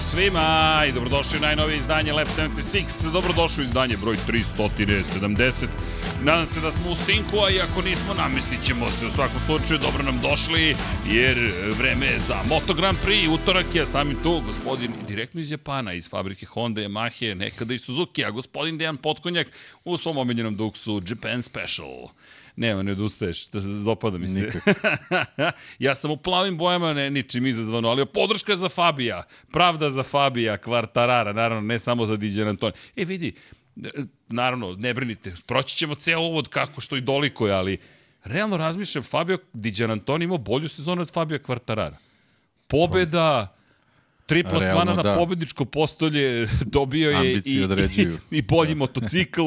Ćao svima i dobrodošli u najnovije izdanje Lab 76. Dobrodošli u izdanje broj 370. Nadam se da smo u sinku, a i ako nismo, namestit ćemo se. U svakom slučaju, dobro nam došli, jer vreme je za Moto Grand Prix. Utorak je samim tu gospodin direktno iz Japana, iz fabrike Honda, Yamahe, nekada i Suzuki, a gospodin Dejan Potkonjak u svom omiljenom duksu Japan Special. Nema, ne odustaješ, da dopada mi se. ja sam u plavim bojama, ne, ničim izazvano, ali podrška za Fabija, pravda za Fabija, kvartarara, naravno, ne samo za Diđan Anton. E, vidi, naravno, ne brinite, proći ćemo ceo uvod kako što i doliko ali realno razmišljam, Fabio Diđan Anton imao bolju sezonu od Fabija Kvartarara. Pobeda, tri plasmana na da. pobedničko postolje dobio je i, određuju. i, i bolji da. motocikl.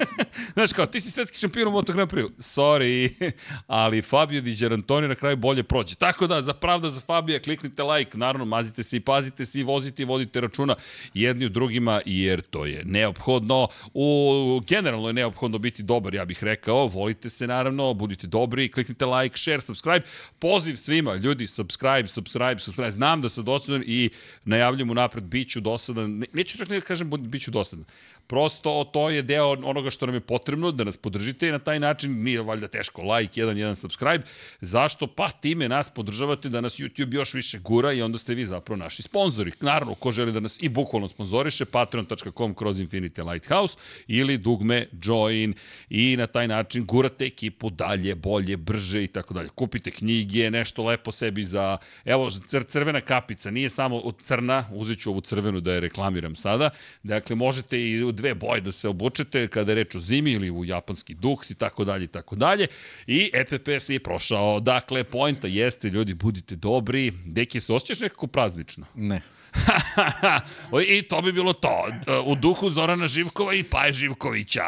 Znaš kao, ti si svetski šampion u Moto Grand Prix. Sorry, ali Fabio Di Gerantoni na kraju bolje prođe. Tako da, za pravda za Fabija, kliknite like, naravno, mazite se i pazite se i vozite i vodite računa jedni u drugima, jer to je neophodno. U, generalno je neophodno biti dobar, ja bih rekao. Volite se, naravno, budite dobri, kliknite like, share, subscribe. Poziv svima, ljudi, subscribe, subscribe, subscribe. Znam da sam dosadan i najavljam unapred, bit ću dosadan, neću čak ne da kažem bit ću dosadan, Prosto to je deo onoga što nam je potrebno, da nas podržite i na taj način nije valjda teško like, jedan, jedan subscribe. Zašto? Pa time nas podržavate da nas YouTube još više gura i onda ste vi zapravo naši sponzori. Naravno, ko želi da nas i bukvalno sponzoriše, patreon.com kroz Infinity Lighthouse ili dugme join i na taj način gurate ekipu dalje, bolje, brže i tako dalje. Kupite knjige, nešto lepo sebi za, evo, cr crvena kapica, nije samo od crna, uzet ću ovu crvenu da je reklamiram sada, dakle možete i dve boje da se obučete kada je reč o zimi ili u japanski duks i tako dalje i tako dalje. I EPPS je prošao. Dakle, poenta jeste, ljudi, budite dobri. Deki, se osjećaš nekako praznično? Ne. I to bi bilo to. U duhu Zorana Živkova i Paje Živkovića.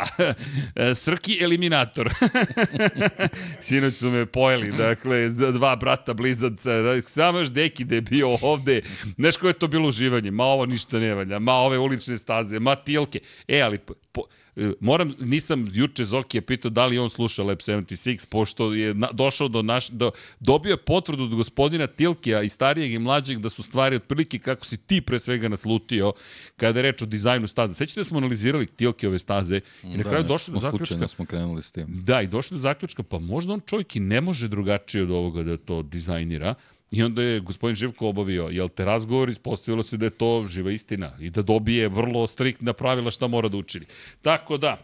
Srki eliminator. Sinoć su me pojeli, dakle, dva brata blizanca. Samo još deki da je bio ovde. Znaš koje je to bilo uživanje? Ma ovo ništa ne valja. Ma ove ulične staze, ma tilke. E, ali po, moram, nisam juče Zokija pitao da li on sluša Lab 76, pošto je na, došao do naš, do, dobio je potvrdu od gospodina Tilkija i starijeg i mlađeg da su stvari otprilike kako si ti pre svega naslutio kada je reč o dizajnu staze. Sećate da smo analizirali Tilkijove staze i na da, kraju došli do zaključka. smo krenuli s tim. Da, i došli do zaključka, pa možda on čovjek i ne može drugačije od ovoga da to dizajnira. I onda je gospodin Živko obavio, jel te razgovor, ispostavilo se da je to živa istina i da dobije vrlo striktna pravila šta mora da učini. Tako da,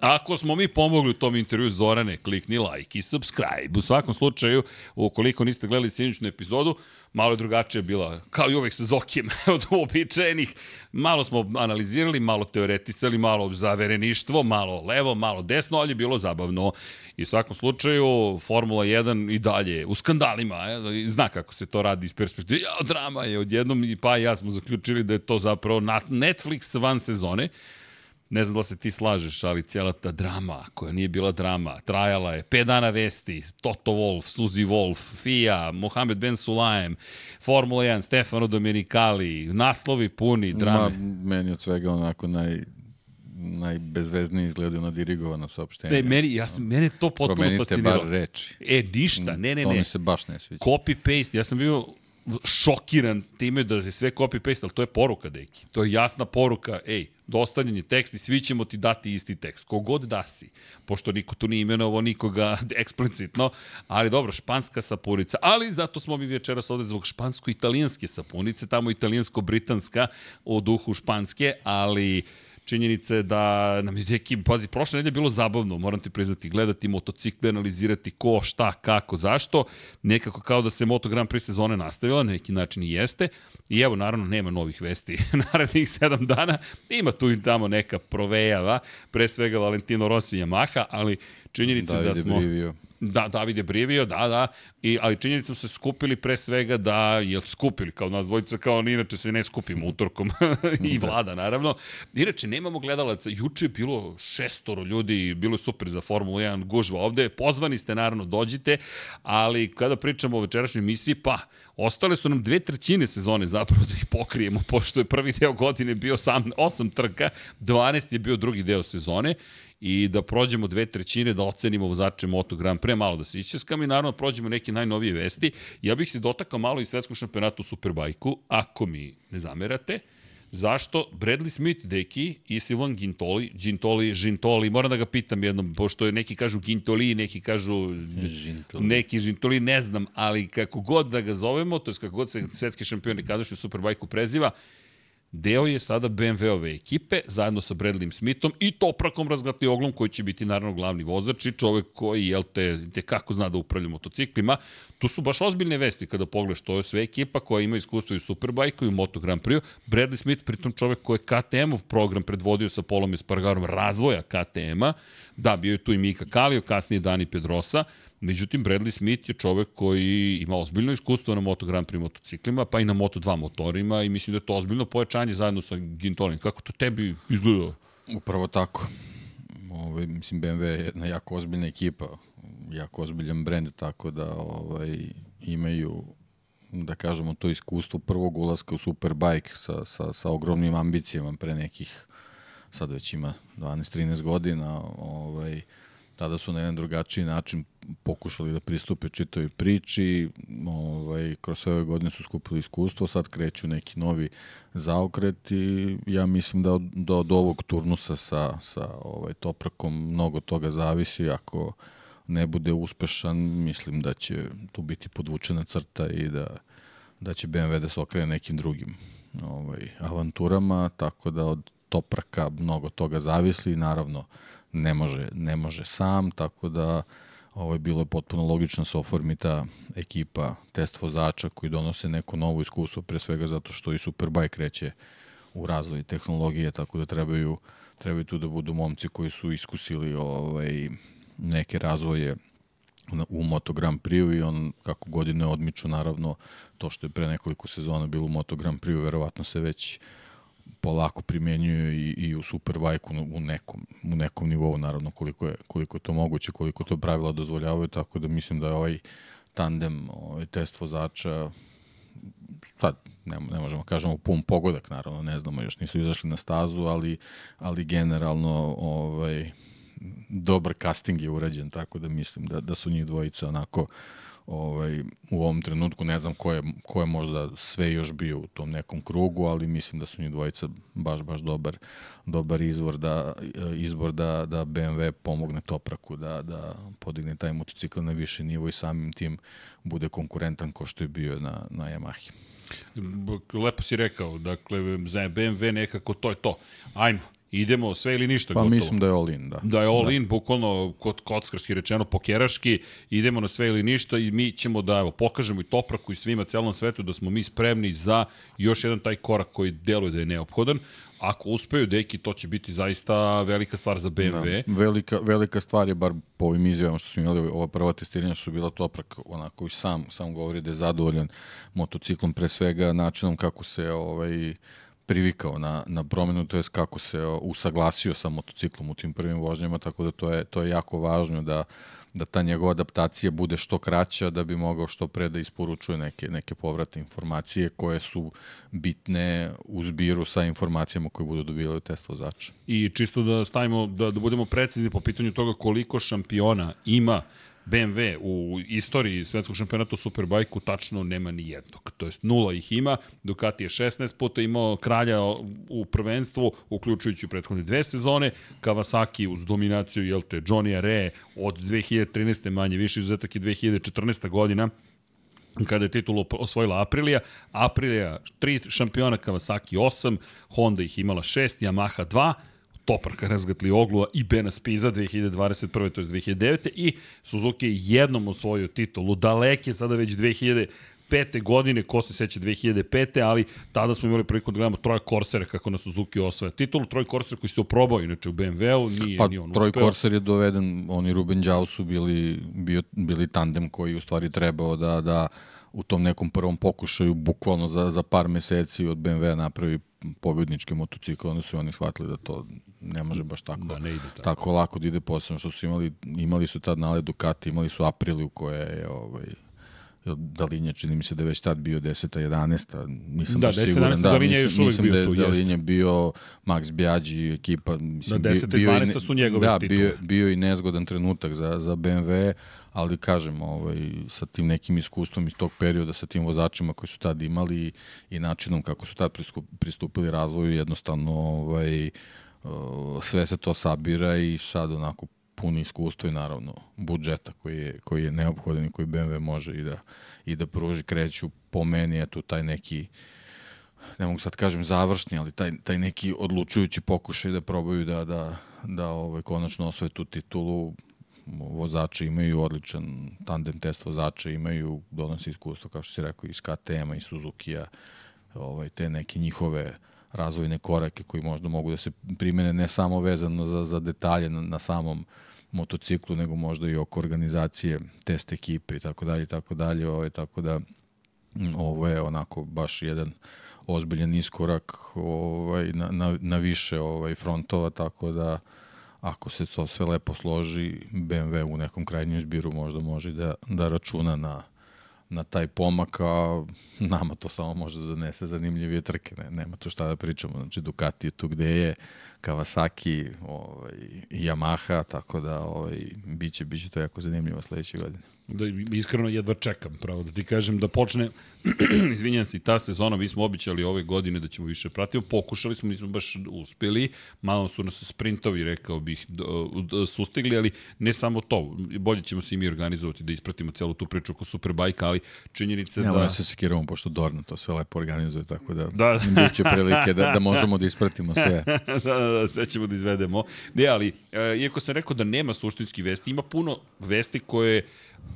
Ako smo mi pomogli u tom intervju Zorane, klikni like i subscribe. U svakom slučaju, ukoliko niste gledali sjedničnu epizodu, malo je drugačija bila, kao i uvek sa Zokijem, od uobičajenih. Malo smo analizirali, malo teoretisali, malo zavereništvo, malo levo, malo desno, ali je bilo zabavno. I u svakom slučaju, Formula 1 i dalje u skandalima, je, zna kako se to radi iz perspektive. Ja, drama je odjednom, pa i ja smo zaključili da je to zapravo Netflix van sezone. Ne znam da se ti slažeš, ali cijela ta drama, koja nije bila drama, trajala je 5 dana vesti, Toto Wolf, Suzy Wolf, FIA, Mohamed Ben Sulaim, Formula 1, Stefano Domenicali, naslovi puni drame. Ma, meni od svega onako naj, najbezvezniji izgledaju na dirigovano saopštenje. Ne, meni, ja sam, mene to potpuno Promenite fasciniralo. Promenite bar reči. E, ništa, ne, ne, ne. To mi se baš ne sviđa. Copy-paste, ja sam bio šokiran time da se sve copy-paste, ali to je poruka, deki. To je jasna poruka, ej, dostavljen je tekst i svi ćemo ti dati isti tekst. Kogod da si, pošto niko tu nije imenovo nikoga eksplicitno, ali dobro, španska sapunica, ali zato smo mi večeras ovde zbog špansko-italijanske sapunice, tamo italijansko-britanska u duhu španske, ali činjenice da nam je neki, pazi, prošle nedelje bilo zabavno, moram ti priznati, gledati motocikle, analizirati ko, šta, kako, zašto, nekako kao da se Moto Grand Prix sezone nastavila, na neki način i jeste, i evo, naravno, nema novih vesti narednih sedam dana, ima tu i tamo neka provejava, pre svega Valentino Rossi i Yamaha, ali činjenica da, da smo... Brivio Da, David je brivio, da, da, I, ali činjenicom se skupili pre svega da, je skupili kao nas dvojica, kao ni inače se ne skupimo utorkom i da. vlada naravno. Inače, nemamo gledalaca, juče je bilo šestoro ljudi, bilo je super za Formula 1 gužva ovde, pozvani ste naravno, dođite, ali kada pričamo o večerašnjoj emisiji, pa, Ostale su nam dve trećine sezone zapravo da ih pokrijemo, pošto je prvi deo godine bio sam 8 trka, 12 je bio drugi deo sezone i da prođemo dve trećine, da ocenimo vozače Moto Grand Prix, malo da se iščeskam i naravno da prođemo neke najnovije vesti. Ja bih se dotakao malo i svetskog šampionata u Superbajku, ako mi ne zamerate. Zašto? Bradley Smith, deki, i Silvan Gintoli, Gintoli, Gintoli, moram da ga pitam jednom, pošto je neki kažu Gintoli, neki kažu Gintoli. neki Gintoli, ne znam, ali kako god da ga zovemo, to je kako god se svetski šampion nekadašnji u Superbajku preziva, deo je sada BMW-ove ekipe, zajedno sa Bradleyem Smithom i Toprakom Razgatioglom, koji će biti naravno glavni vozač i čovek koji, jel te, te kako zna da upravlja motociklima. Tu su baš ozbiljne vesti kada pogledaš, to je sve ekipa koja ima iskustvo i u Superbajku i u Moto Grand Prix. Bradley Smith, pritom čovek koji je KTM-ov program predvodio sa Polom Espargarom razvoja KTM-a. Da, bio je tu i Mika Kalio, kasnije Dani Pedrosa. Međutim, Bradley Smith je čovek koji ima ozbiljno iskustvo na Moto Grand Prix motociklima, pa i na Moto 2 motorima i mislim da je to ozbiljno pojačanje zajedno sa Gintolim. Kako to tebi izgleda? Upravo tako. Ovaj, mislim, BMW je jedna jako ozbiljna ekipa, jako ozbiljan brend, tako da ovaj, imaju da kažemo, to iskustvo prvog ulaska u Superbike sa, sa, sa ogromnim ambicijama pre nekih, sad već ima 12-13 godina, ovaj, tada su na jedan drugačiji način pokušali da pristupe čitoj priči, ovaj, kroz sve ove godine su skupili iskustvo, sad kreću neki novi zaokret i ja mislim da od, da od ovog turnusa sa, sa ovaj, Toprakom mnogo toga zavisi, ako ne bude uspešan, mislim da će tu biti podvučena crta i da, da će BMW da se okrene nekim drugim ovaj, avanturama, tako da od Topraka mnogo toga zavisi, naravno ne može, ne može sam, tako da ovo je bilo potpuno logično da se oformi ta ekipa test vozača koji donose neko novo iskustvo, pre svega zato što i Superbike kreće u razvoj tehnologije, tako da trebaju, trebaju tu da budu momci koji su iskusili ovaj, neke razvoje u Moto Grand Prix i on kako godine odmiču naravno to što je pre nekoliko sezona bilo u Moto Grand Prix verovatno se već polako primenjuju i, i u Superbike u nekom, u nekom nivou, naravno, koliko je, koliko je to moguće, koliko to pravila dozvoljavaju, tako da mislim da je ovaj tandem, ovaj test vozača, sad ne, ne možemo kažemo pun pogodak, naravno, ne znamo, još nisu izašli na stazu, ali, ali generalno ovaj, dobar casting je urađen, tako da mislim da, da su njih dvojica onako uh, ovaj, u ovom trenutku ne znam ko je, ko je možda sve još bio u tom nekom krugu, ali mislim da su njih dvojica baš, baš dobar, dobar izvor da, izbor da, da BMW pomogne Topraku da, da podigne taj motocikl na više nivo i samim tim bude konkurentan ko što je bio na, na Yamahi. Lepo si rekao, dakle, za BMW nekako to je to. Ajmo, idemo sve ili ništa pa gotovo. mislim da je all in, da. Da je all da. in, bukvalno kod kockarski rečeno pokeraški, idemo na sve ili ništa i mi ćemo da evo, pokažemo i Topraku i svima celom svetu da smo mi spremni za još jedan taj korak koji deluje da je neophodan. Ako uspeju deki, to će biti zaista velika stvar za BMW. Da, velika, velika stvar je, bar po ovim izjavama što smo imali, ova prva testiranja su bila Toprak, onako i sam, sam govori da je zadovoljan motociklom, pre svega načinom kako se ovaj, privikao na, na promenu, to je kako se usaglasio sa motociklom u tim prvim vožnjama, tako da to je, to je jako važno da, da ta njegova adaptacija bude što kraća, da bi mogao što pre da isporučuje neke, neke povratne informacije koje su bitne u zbiru sa informacijama koje budu dobili test vozača. I čisto da stavimo, da, da budemo precizni po pitanju toga koliko šampiona ima BMW u istoriji svetskog šampionata u Superbajku tačno nema ni jednog. To jest nula ih ima, Ducati je 16 puta imao kralja u prvenstvu, uključujući prethodne dve sezone, Kawasaki uz dominaciju, jel te, Johnny Re od 2013. manje više, izuzetak je 2014. godina, kada je titulu osvojila Aprilija. Aprilija, tri šampiona, Kawasaki 8, Honda ih imala 6, Yamaha 2, Toparka razgatli i Bena Spiza 2021. to je 2009. I Suzuki je jednom osvojio titulu, daleke sada već 2000 2005. godine, ko se seća 2005. ali tada smo imali priliku da gledamo Troja Corsera kako na Suzuki osvaja titulu. Troj Corser koji se oprobao inače u BMW-u, nije, pa, nije on Troj uspeo. Corser je doveden, oni Ruben Đao su bili, bio, bili tandem koji u stvari trebao da, da u tom nekom prvom pokušaju, bukvalno za, za par meseci od BMW napravi pobjednički motocikl, onda su oni shvatili da to ne može baš tako, da, ne ide tako. tako lako da ide posebno što su imali, imali su tad nale Ducati, imali su Apriliju koja je ovaj, Dalinje, čini mi se da je već tad bio 10. 11. Nisam Da, baš 10, siguran. 11, Da, Dalinje je još da bio je tu, jeste. Dalinje bio Max Bjađi ekipa. Mislim, Da, 10 i bio, 12 su njegove Da, titule. bio, bio i nezgodan trenutak za, za BMW, ali kažem, ovaj, sa tim nekim iskustvom iz tog perioda, sa tim vozačima koji su tad imali i, načinom kako su tad pristupili razvoju, jednostavno ovaj, sve se to sabira i sad onako puno iskustvo i naravno budžeta koji je, koji je neophodan i koji BMW može i da, i da pruži, kreću po meni, eto, taj neki ne mogu sad kažem završni, ali taj, taj neki odlučujući pokušaj da probaju da, da, da ovaj, konačno osvoje tu titulu, vozači imaju odličan tandem test vozača, imaju donosi iskustvo, kao što si rekao, iz KTM-a i Suzuki-a, ovaj, te neke njihove razvojne korake koji možda mogu da se primene ne samo vezano za, za detalje na, na samom motociklu, nego možda i oko organizacije test ekipe i tako dalje tako dalje, ovaj, tako da mm, ovo je onako baš jedan ozbiljan iskorak ovaj, na, na, na više ovaj, frontova, tako da ako se to sve lepo složi, BMW u nekom krajnjem zbiru možda može da, da računa na, na taj pomak, a nama to samo može da zanese zanimljivije trke, ne, nema tu šta da pričamo, znači Ducati je tu gde je, Kawasaki, ovaj, i Yamaha, tako da ovaj, biće, biće to jako zanimljivo sledeće godine. Da, iskreno jedva čekam, pravo da ti kažem, da počne, izvinjam se, i ta sezona, mi smo običali ove godine da ćemo više pratiti, pokušali smo, nismo baš uspeli, malo su nas sprintovi, rekao bih, sustigli, ali ne samo to, bolje ćemo se i mi organizovati da ispratimo celu tu priču oko Superbike, ali činjenica Ja, da... moram se sekiramo, pošto Dorna to sve lepo organizuje, tako da, Da. bit će prilike da, da možemo da ispratimo sve. da, da, da, sve ćemo da izvedemo. Ne, ali, e, iako sam rekao da nema suštinski vesti, ima puno vesti koje,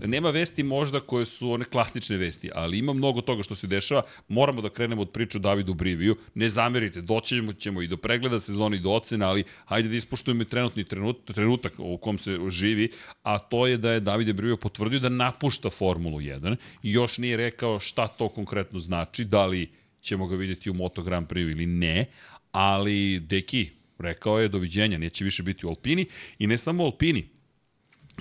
nema vesti možda koje su one klasične vesti, ali ima mnogo toga što se dešava. Moramo da krenemo od priče o Davidu Briviju. Ne zamerite, doćemo ćemo i do pregleda sezone i do ocena, ali hajde da ispoštujemo trenutni trenut, trenutak u kom se živi, a to je da je Davide Brivio potvrdio da napušta Formulu 1 i još nije rekao šta to konkretno znači, da li ćemo ga vidjeti u Moto Grand Prix ili ne, ali Deki rekao je doviđenja, neće više biti u Alpini i ne samo u Alpini,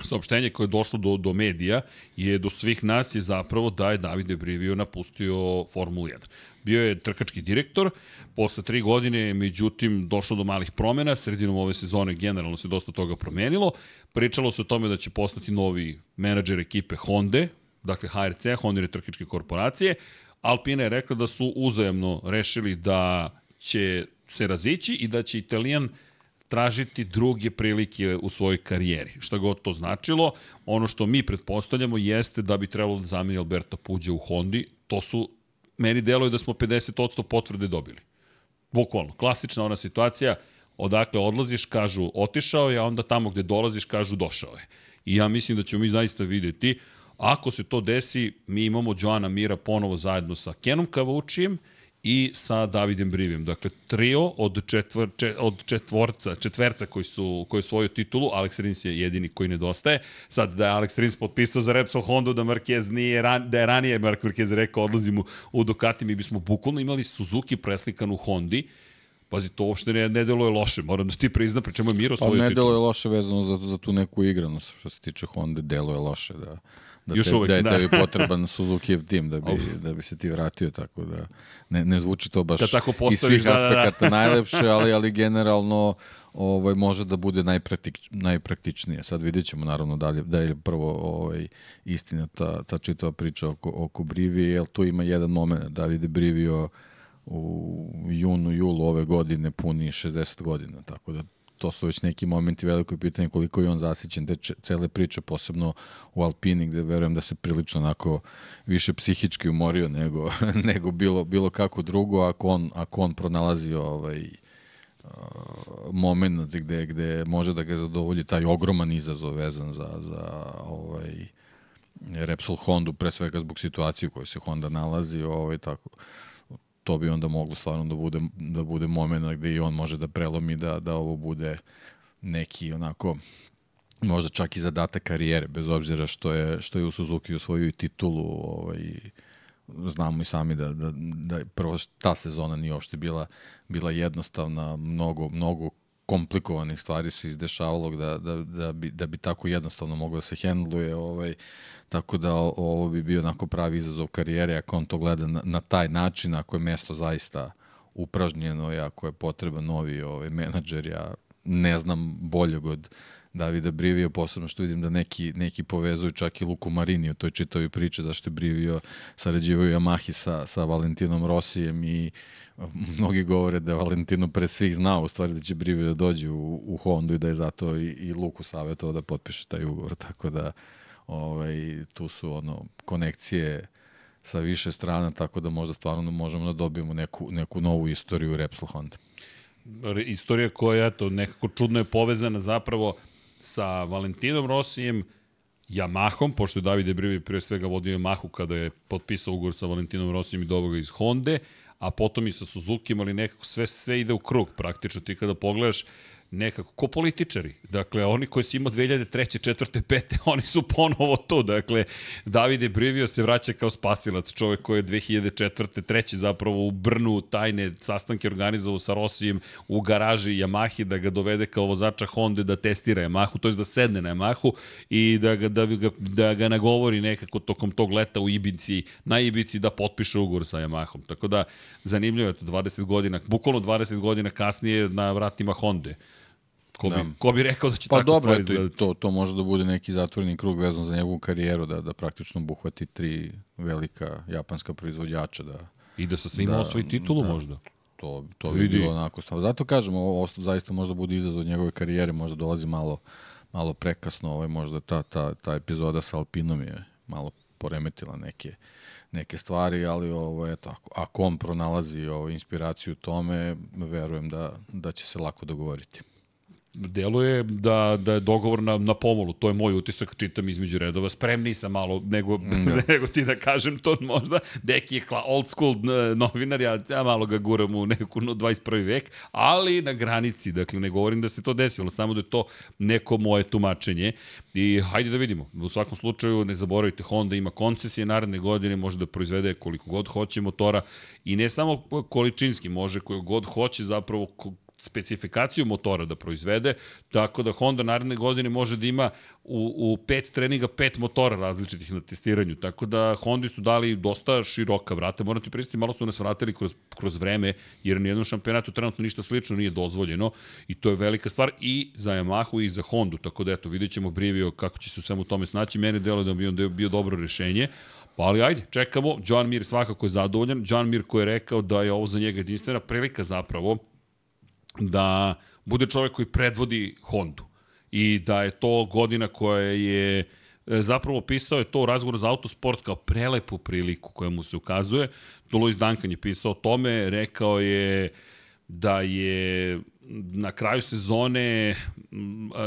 saopštenje koje je došlo do, do medija je do svih nas je zapravo da je Davide Brivio napustio Formulu 1. Bio je trkački direktor, posle tri godine međutim došlo do malih promena, sredinom ove sezone generalno se dosta toga promenilo, pričalo se o tome da će postati novi menadžer ekipe Honda, dakle HRC, Honda trkačke korporacije, Alpina je rekla da su uzajemno rešili da će se razići i da će Italijan tražiti druge prilike u svojoj karijeri. Šta god to značilo, ono što mi pretpostavljamo jeste da bi trebalo da zameni Alberta Puđa u Hondi. To su, meni deluje da smo 50% potvrde dobili. Bukvalno, klasična ona situacija, odakle odlaziš, kažu otišao je, a onda tamo gde dolaziš, kažu došao je. I ja mislim da ćemo mi zaista videti, ako se to desi, mi imamo Joana Mira ponovo zajedno sa Kenom Kavučijem, i sa Davidem Brivijem. Dakle, trio od, četvr, če, od četvorca, četverca koji su koji svoju titulu, Alex Rins je jedini koji nedostaje. Sad da je Alex Rins potpisao za Repsol Honda, da Marquez nije, ran, da je ranije Mark Marquez rekao odlazim u, u Ducati, mi bismo bukvalno imali Suzuki preslikan u Hondi, Pazi, to uopšte ne, ne deluje loše, moram da ti priznam, pri čemu je Miro Pa svoju ne titulu. deluje loše vezano za, za tu neku igranost, što se tiče Honda, deluje loše da, da, Još te, uvek, da je da. tebi potreban Suzukijev tim da bi, da bi se ti vratio, tako da ne, ne zvuči to baš Kad tako iz svih da, da, da. aspekata najlepše, ali, ali generalno ovaj, može da bude najpraktik, najpraktičnije. Sad vidjet ćemo naravno da li, da je prvo ovaj, istina ta, ta čitava priča oko, oko Brivije, jer tu ima jedan moment, Davide Brivio u junu, julu ove godine puni 60 godina, tako da to su već neki momenti veliko je pitanje koliko je on zasićen te cele priče, posebno u Alpini gde verujem da se prilično onako više psihički umorio nego, nego bilo, bilo kako drugo ako on, ako on pronalazi ovaj, uh, moment gde, gde može da ga zadovolji taj ogroman izazov vezan za, za ovaj, Repsol Hondu, pre svega zbog situacije u kojoj se Honda nalazi, ovaj, tako, to bi onda moglo stvarno da bude, da bude moment gde i on može da prelomi da, da ovo bude neki onako možda čak i zadatak karijere, bez obzira što je, što je u Suzuki osvojio i titulu, ovaj, znamo i sami da, da, da prvo ta sezona nije uopšte bila, bila jednostavna, mnogo, mnogo komplikovanih stvari se izdešavalo da, da, da, bi, da bi tako jednostavno moglo da se hendluje. Ovaj, tako da ovo bi bio onako pravi izazov karijere ako on to gleda na, na taj način, ako je mesto zaista upražnjeno i ako je potreban novi ovaj, menadžer, ja ne znam boljeg od Davida Brivio, posebno što vidim da neki, neki povezuju čak i Luku Marini u toj čitavi priči, zašto je Brivio sarađivaju Yamahi sa, sa Valentinom Rosijem i mnogi govore da Valentino pre svih znao u stvari da će Brivio da dođe u, u Hondu i da je zato i, i Luku savjetovao da potpiše taj ugovor, tako da ovaj, tu su ono konekcije sa više strana, tako da možda stvarno možemo da dobijemo neku, neku novu istoriju Repsol Honda. Istorija koja, eto, nekako čudno je povezana zapravo sa Valentinom Rosijem, Yamahom, pošto je Davide Brivi pre svega vodio Yamahu kada je potpisao ugovor sa Valentinom Rosijem i dobao iz Honda, a potom i sa Suzuki, ali nekako sve, sve ide u krug praktično. Ti kada pogledaš, nekako, ko političari. Dakle, oni koji su imao 2003. 4. 5. oni su ponovo tu. Dakle, Davide Brivio se vraća kao spasilac, čovek koji je 2004. 3. zapravo u Brnu tajne sastanke organizovao sa Rosijem u garaži Yamahi da ga dovede kao vozača Honda da testira Yamahu, to je da sedne na Yamahu i da ga, da ga, da ga nagovori nekako tokom tog leta u Ibici, na Ibici da potpiše ugovor sa Yamahom. Tako da, zanimljivo je to 20 godina, bukvalno 20 godina kasnije na vratima Honda. Ko bi, da. ko bi rekao da će pa tako dobro, stvari izgledati? To, to može da bude neki zatvoreni krug vezan za njegovu karijeru, da, da praktično buhvati tri velika japanska proizvođača. Da, I da sa svima da, osvoji titulu da, možda. To, to bi bilo onako stav. Zato kažemo, ovo zaista možda bude izazov njegove karijere, možda dolazi malo, malo prekasno, ovaj, možda ta, ta, ta epizoda sa Alpinom je malo poremetila neke, neke stvari, ali ovo, eto, ako, ako on pronalazi ovo, inspiraciju u tome, verujem da, da će se lako dogovoriti deluje da, da je dogovor na, na pomolu. To je moj utisak, čitam između redova. Spremni sam malo nego, mm, nego ti da kažem to možda. Deki je old school novinar, ja, ja malo ga guram u neku no, 21. vek, ali na granici. Dakle, ne govorim da se to desilo, samo da je to neko moje tumačenje. I hajde da vidimo. U svakom slučaju, ne zaboravite, Honda ima koncesije naredne godine, može da proizvede koliko god hoće motora i ne samo količinski, može koliko god hoće zapravo specifikaciju motora da proizvede, tako da Honda naredne godine može da ima u, u pet treninga pet motora različitih na testiranju, tako da Hondi su dali dosta široka vrata, moram ti pristiti, malo su nas vratili kroz, kroz vreme, jer ni jednom šampionatu trenutno ništa slično nije dozvoljeno i to je velika stvar i za Yamahu i za Hondu, tako da eto, vidjet ćemo Brivio kako će se u svemu tome snaći, mene delo da bi on bio, dobro rešenje, Pa ali ajde, čekamo. John Mir svakako je zadovoljan. John Mir koji je rekao da je ovo za njega jedinstvena prilika zapravo da bude čovek koji predvodi Hondu i da je to godina koja je e, zapravo pisao je to u razgovoru za autosport kao prelepu priliku koja mu se ukazuje. Louis Duncan je pisao o tome, rekao je da je na kraju sezone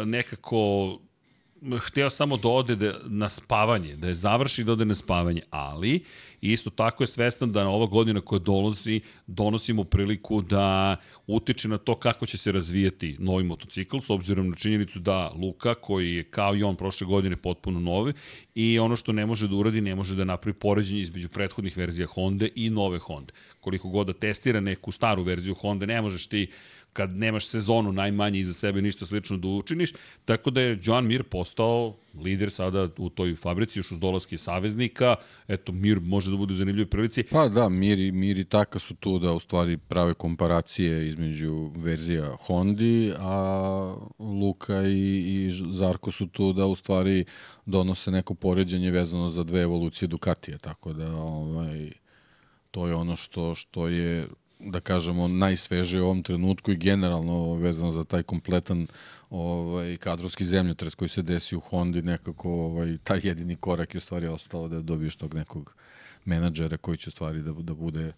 nekako hteo samo da ode na spavanje, da je završi da ode na spavanje, ali isto tako je svestan da ova godina koja dolazi donosimo priliku da utiče na to kako će se razvijati novi motocikl, s obzirom na činjenicu da Luka, koji je kao i on prošle godine potpuno novi, i ono što ne može da uradi, ne može da napravi poređenje između prethodnih verzija Honda i nove Honda. Koliko god da testira neku staru verziju Honda, ne možeš ti kad nemaš sezonu najmanje iza sebe ništa slično da učiniš, tako da je Joan Mir postao lider sada u toj fabrici, još uz dolaske saveznika, eto, Mir može da bude u zanimljivoj prilici. Pa da, Mir i, Mir i Taka su tu da u stvari prave komparacije između verzija Hondi, a Luka i, i Zarko su tu da u stvari donose neko poređenje vezano za dve evolucije Ducatija, tako da ovaj, to je ono što, što je da kažemo, najsvežije u ovom trenutku i generalno vezano za taj kompletan ovaj, kadrovski zemljotres koji se desi u Hondi, nekako ovaj, taj jedini korak je u stvari ostalo da dobiješ tog nekog menadžera koji će u stvari da, da bude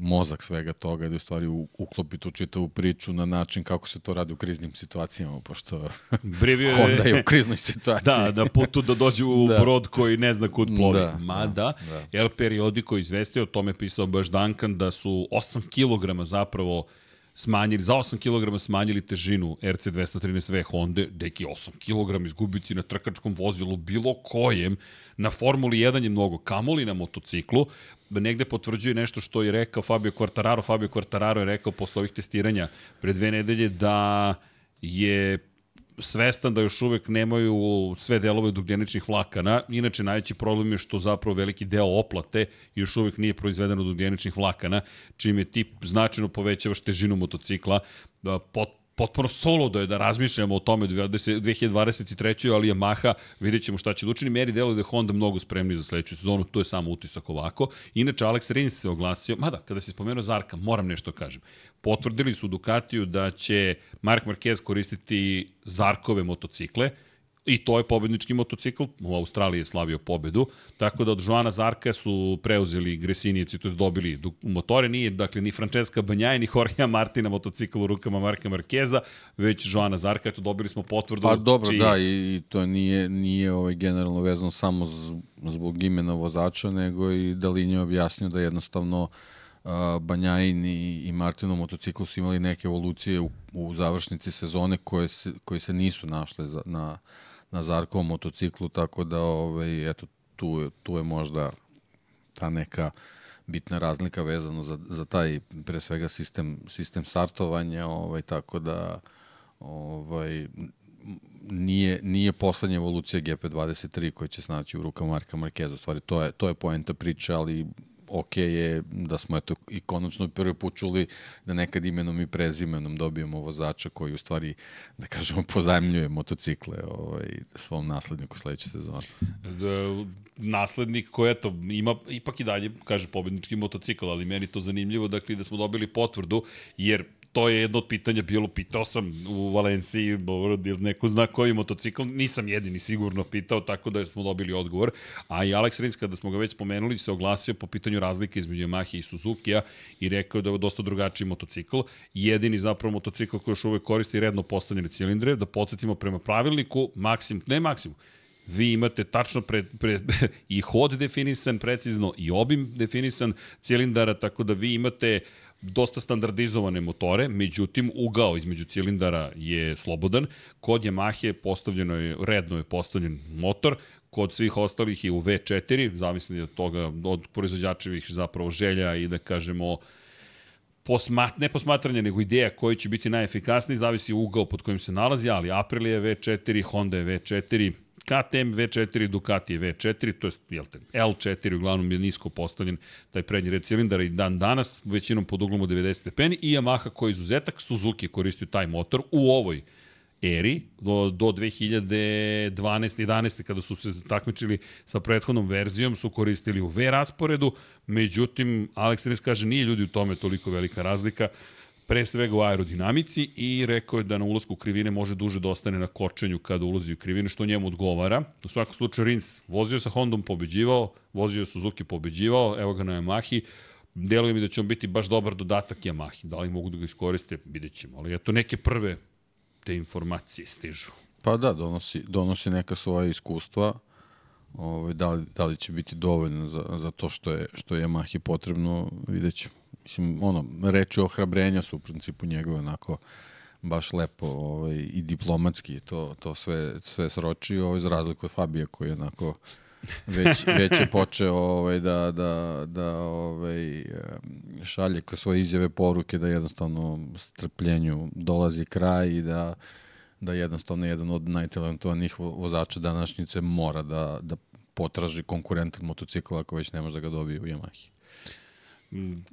mozak svega toga i da u stvari uklopi tu čitavu priču na način kako se to radi u kriznim situacijama, pošto Brivio je... Honda je u kriznoj situaciji. Da, na putu da dođe u da. brod koji ne zna kud plovi. Da, Mada, da, da. El Periodico izvestio, o tome pisao baš Duncan, da su 8 kg zapravo smanjili, za 8 kg smanjili težinu RC213V Honda, deki 8 kg izgubiti na trkačkom vozilu bilo kojem, na Formuli 1 je mnogo, kamoli na motociklu, negde potvrđuje nešto što je rekao Fabio Quartararo, Fabio Quartararo je rekao posle ovih testiranja pre dve nedelje da je svestan da još uvek nemaju sve delove dugljeničnih vlakana. Inače, najveći problem je što zapravo veliki deo oplate još uvek nije proizveden od ugljeničnih vlakana, čime ti značajno povećavaš težinu motocikla. Da, pot, potpuno solo da je da razmišljamo o tome 2023. ali Yamaha, vidjet ćemo šta će da učini. Meri delo da je Honda mnogo spremni za sledeću sezonu, to je samo utisak ovako. Inače, Alex Rins se oglasio, mada, kada se spomenuo Zarka, moram nešto kažem. Potvrdili su Ducatiju da će Mark Marquez koristiti Zarkove motocikle, I to je pobednički motocikl, u Australiji je slavio pobedu, tako da od Joana Zarka su preuzeli Gresinijeci, to je dobili motore, nije dakle ni Francesca Banjaj, ni Jorge Martina motocikl u rukama Marka Markeza, već Joana Zarka, eto dobili smo potvrdu. Pa dobro, čiji... da, i to nije, nije ovaj generalno vezano samo zbog imena vozača, nego i Dalin je objasnio da jednostavno Banjajin i, i Martinov motocikl su imali neke evolucije u, u završnici sezone koje se, koje se nisu našle za, na, na Zarkovom motociklu, tako da ovaj, eto, tu, tu je možda ta neka bitna razlika vezano za, za taj pre svega sistem, sistem startovanja, ovaj, tako da ovaj, nije, nije poslednja evolucija GP23 koja će snaći u rukama Marka Markeza. U stvari, to je, to je poenta priče, ali ok je da smo eto i konačno prvi put čuli da nekad imenom i prezimenom dobijemo vozača koji u stvari, da kažemo, pozajemljuje motocikle ovaj, svom nasledniku sledeće sezone. Da, naslednik koji, eto, ima ipak i dalje, kaže, pobednički motocikl, ali meni to zanimljivo, dakle, da smo dobili potvrdu, jer to je jedno od pitanja bilo, pitao sam u Valenciji, ili neko zna koji motocikl, nisam jedini sigurno pitao, tako da smo dobili odgovor. A i Alex Rins, kada smo ga već spomenuli, se oglasio po pitanju razlike između Yamaha i Suzuki-a i rekao da je dosta drugačiji motocikl. Jedini zapravo motocikl koji još uvek koristi redno postavljene cilindre, da podsjetimo prema pravilniku, maksim, ne maksimum, vi imate tačno pred, pred, i hod definisan precizno i obim definisan cilindara, tako da vi imate uh, dosta standardizovane motore, međutim ugao između cilindara je slobodan. Kod Yamahe postavljeno je, redno je postavljen motor, kod svih ostalih je u V4, zavisno od toga, od proizvođačevih zapravo želja i da kažemo posmat, ne posmatranje, nego ideja koji će biti najefikasniji, zavisi ugao pod kojim se nalazi, ali Aprilia je V4, Honda je V4, KTM V4, Ducati V4, to je L4, uglavnom je nisko postavljen taj prednji red cilindara i dan danas, većinom pod uglom od 90 stepeni i Yamaha koji je izuzetak, Suzuki je koristio taj motor u ovoj eri do, do 2012. 11. kada su se takmičili sa prethodnom verzijom su koristili u V rasporedu, međutim Alex kaže nije ljudi u tome toliko velika razlika pre svega u aerodinamici i rekao je da na ulazku u krivine može duže da ostane na kočenju kada ulazi u krivine, što njemu odgovara. U svakom slučaju Rins vozio sa Hondom pobeđivao, vozio Suzuki pobeđivao, evo ga na Yamahi, deluje mi da će on biti baš dobar dodatak Yamahi. Da li mogu da ga iskoriste, vidjet ćemo. Ali eto, neke prve te informacije stižu. Pa da, donosi, donosi neka svoja iskustva. Ovaj, da, li, da li će biti dovoljno za, za to što je, što je Yamahi potrebno, vidjet ćemo mislim, ono, reči ohrabrenja su u principu njegove onako baš lepo ovaj, i diplomatski to, to sve, sve sročio, ovaj, za razliku od Fabija koji je onako već, već je počeo ovaj, da, da, da ovaj, šalje kroz svoje izjave poruke da jednostavno strpljenju dolazi kraj i da, da jednostavno jedan od najtalentovanijih vozača današnjice mora da, da potraži konkurentan motocikl ako već ne može da ga dobije u Yamahi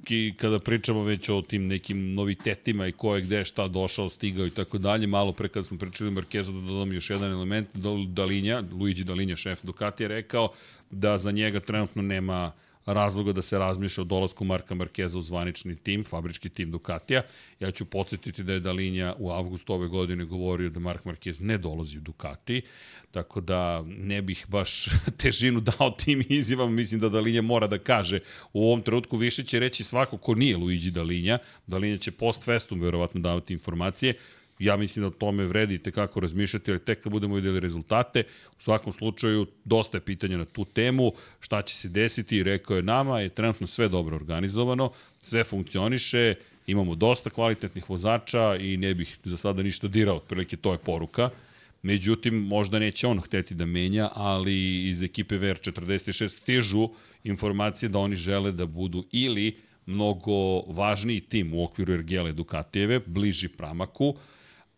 i kada pričamo već o tim nekim novitetima i ko je gde šta došao, stigao i tako dalje, malo pre kada smo pričali o da dodam još jedan element, Dalinja, Luigi Dalinja, šef Ducati je rekao da za njega trenutno nema uh, razloga da se razmišlja o dolasku Marka Markeza u zvanični tim, fabrički tim Ducatija. Ja ću podsjetiti da je Dalinja u avgustu ove godine govorio da Mark Marquez ne dolazi u Ducati, tako da ne bih baš težinu dao tim izjavama, mislim da Dalinja mora da kaže u ovom trenutku. Više će reći svako ko nije Luigi Dalinja, Dalinja će post festum verovatno davati informacije, ja mislim da o tome vredi te kako razmišljati, ali tek kad budemo videli rezultate, u svakom slučaju dosta je pitanja na tu temu, šta će se desiti, rekao je nama, je trenutno sve dobro organizovano, sve funkcioniše, imamo dosta kvalitetnih vozača i ne bih za sada ništa dirao, otprilike to je poruka. Međutim, možda neće on hteti da menja, ali iz ekipe VR46 stižu informacije da oni žele da budu ili mnogo važniji tim u okviru Ergele Dukatijeve, bliži Pramaku,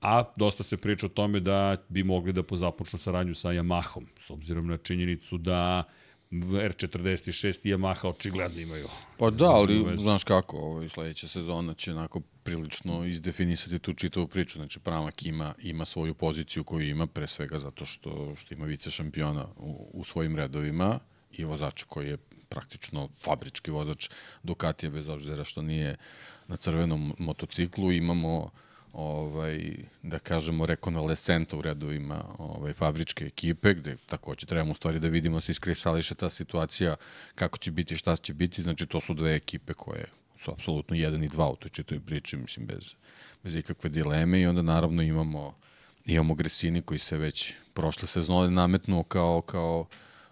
a dosta se priča o tome da bi mogli da pozapočnu saradnju sa Yamahom, s obzirom na činjenicu da R46 i Yamaha očigledno imaju. Pa da, ali znaš kako, ovaj, sledeća sezona će onako prilično izdefinisati tu čitavu priču. Znači, Pramak ima, ima svoju poziciju koju ima, pre svega zato što, što ima vice šampiona u, u svojim redovima i vozača koji je praktično fabrički vozač Ducatija, bez obzira što nije na crvenom motociklu. Imamo ovaj, da kažemo, rekonvalescenta u redovima ovaj, fabričke ekipe, gde takođe trebamo u stvari da vidimo se iskristališe ta situacija, kako će biti, šta će biti. Znači, to su dve ekipe koje su apsolutno jedan i dva u toj čitoj priči, mislim, bez, bez ikakve dileme i onda naravno imamo imamo Gresini koji se već prošle sezone nametnuo kao, kao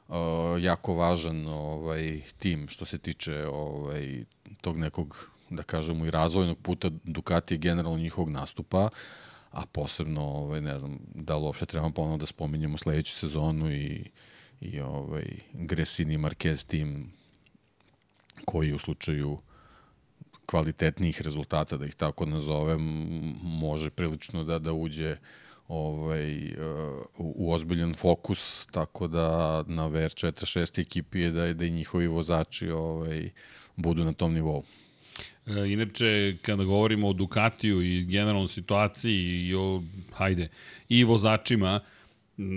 uh, jako važan ovaj tim što se tiče ovaj tog nekog da kažemo, i razvojnog puta Ducati je generalno njihovog nastupa, a posebno, ovaj, ne znam, da li uopšte trebamo ponovno da spominjemo sledeću sezonu i, i ovaj, Gresini Marquez tim koji u slučaju kvalitetnijih rezultata, da ih tako nazovem, može prilično da da uđe ovaj, uh, u, u ozbiljan fokus, tako da na VR46 ekipi je da, da i njihovi vozači ovaj, budu na tom nivou. E, inače, kada govorimo o Ducatiju i generalnoj situaciji i o, hajde, i vozačima,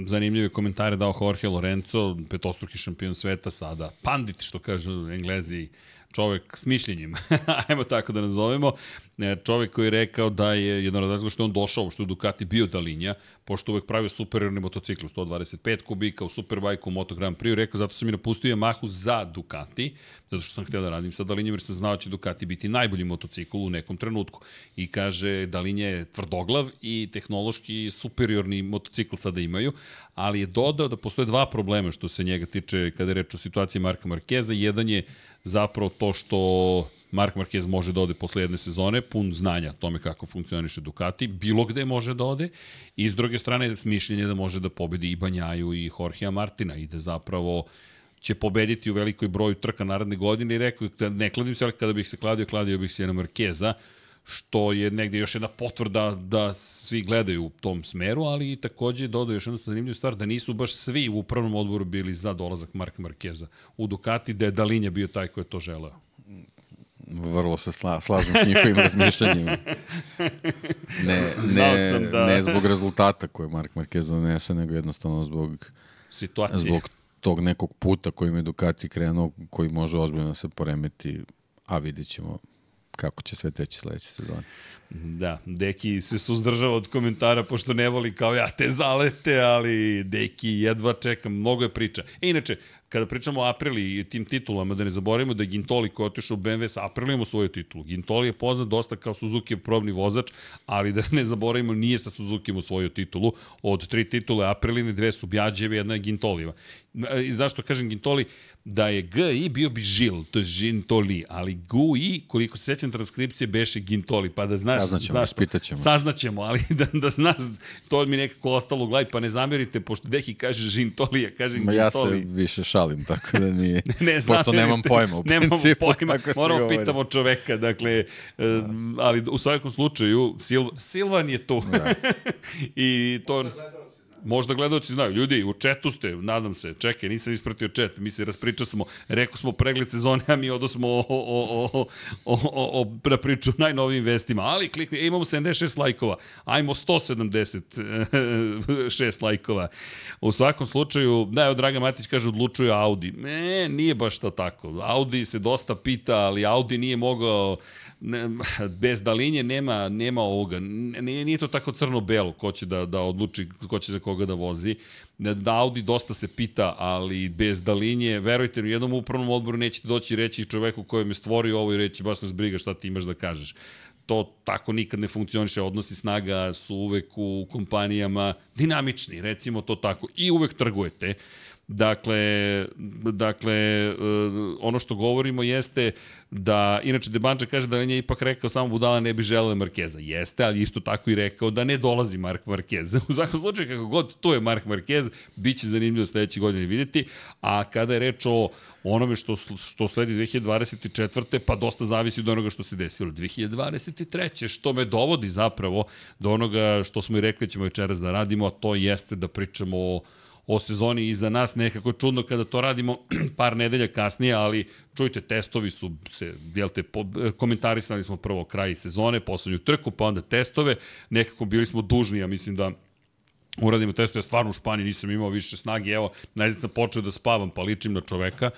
zanimljive komentare dao Jorge Lorenzo, petostruki šampion sveta sada, pandit, što kažu englezi, čovek s mišljenjem, ajmo tako da nazovemo, e, čovek koji je rekao da je jedan od razloga što je on došao, što Ducati bio dalinja, pošto uvek pravio superiorni motocikl, 125 kubika u Superbike u Moto Grand Prix, rekao zato sam mi napustio Yamahu za Ducati, zato što sam htio da radim sa Dalinjem, jer sam znao da će Ducati biti najbolji motocikl u nekom trenutku. I kaže, Dalinje je tvrdoglav i tehnološki superiorni motocikl sada imaju, ali je dodao da postoje dva problema što se njega tiče kada je reč o situaciji Marka Markeza. Jedan je zapravo to što Mark Marquez može da ode posle jedne sezone, pun znanja tome kako funkcioniše Ducati, bilo gde može da ode, i s druge strane mišljenje da može da pobedi i Banjaju i Jorgea Martina i da zapravo će pobediti u velikoj broju trka naredne godine. I rekao ne kladim se, ali kada bih se kladio, kladio bih se na Markeza, što je negde još jedna potvrda da svi gledaju u tom smeru, ali i takođe dodao još jednu zanimljivu stvar, da nisu baš svi u upravnom odboru bili za dolazak Marka Markeza u Ducati, da je Dalinja bio taj ko je to želeo. Vrlo se sla, slažem s njihovim razmišljanjima. Ne, ne, sam da... ne zbog rezultata koje Mark Marquez donese, nego jednostavno zbog situacije. Zbog tog nekog puta kojim je Ducati krenuo, koji može ozbiljno da se poremeti, a vidit ćemo kako će sve teći sledeće sezone. Da, Deki se suzdržava od komentara pošto ne voli kao ja te zalete, ali Deki jedva čekam, mnogo je priča. E, inače, kada pričamo o Aprili i tim titulama, da ne zaboravimo da je Gintoli koji je otišao u BMW sa Aprilijom u svoju titulu. Gintoli je poznat dosta kao Suzuki probni vozač, ali da ne zaboravimo nije sa Suzuki u svoju titulu. Od tri titule Apriline, dve su Bjađeve, jedna je Gintolijeva. I zašto kažem Gintoli? Da je GI bio bi Žil, to je Gintoli, ali GUI, koliko se sećam transkripcije, beše Gintoli, pa da znaš... Saznaćemo, ispitaćemo. Saznaćemo, ali da, da znaš, to mi nekako ostalo u glavi, pa ne zamerite, pošto Deki kaže Žintoli, ja kažem Ma Gintoli. Ja se više šalim, tako da nije... ne, ne pošto nemam pojma u nemam principu, pojma, moramo pitamo čoveka, dakle, da. ali u svakom slučaju, Sil, Silvan je tu. Da. I to... Možda gledalci znaju. Ljudi, u četu ste, nadam se. Čekaj, nisam ispratio čet. Mi se raspriča smo. Rekao smo pregled sezone, a mi odosmo o, o, o, o, o, o, da priču najnovijim vestima. Ali klikni, e, imamo 76 lajkova. Ajmo 176 lajkova. U svakom slučaju, da, evo Draga Matić kaže, odlučuje Audi. Ne, nije baš to tako. Audi se dosta pita, ali Audi nije mogao ne, bez dalinje nema, nema ovoga. Nije, nije to tako crno-belo ko će da, da odluči ko će za koga da vozi. Da Audi dosta se pita, ali bez dalinje, verujte, u jednom upravnom odboru nećete doći reći čoveku kojem je stvorio ovo i reći baš nas briga šta ti imaš da kažeš to tako nikad ne funkcioniše, odnosi snaga su uvek u kompanijama dinamični, recimo to tako, i uvek trgujete Dakle, dakle, e, ono što govorimo jeste da, inače Debanče kaže da on je ipak rekao samo Budala ne bi želeo Markeza. Jeste, ali isto tako i rekao da ne dolazi Mark Marquez. U svakom slučaju, kako god to je Mark Marquez, bit će zanimljivo sledeće godine videti. A kada je reč o onome što, što sledi 2024. pa dosta zavisi od onoga što se desilo 2023. Što me dovodi zapravo do onoga što smo i rekli da ćemo večeras da radimo, a to jeste da pričamo o o sezoni iza nas. Nekako čudno kada to radimo par nedelja kasnije, ali čujte, testovi su se, jel te, komentarisali smo prvo kraj sezone, poslednju trku, pa onda testove. Nekako bili smo dužni, ja mislim da uradimo testo, ja stvarno u Španiji nisam imao više snage, evo, najzad sam počeo da spavam, pa ličim na čoveka,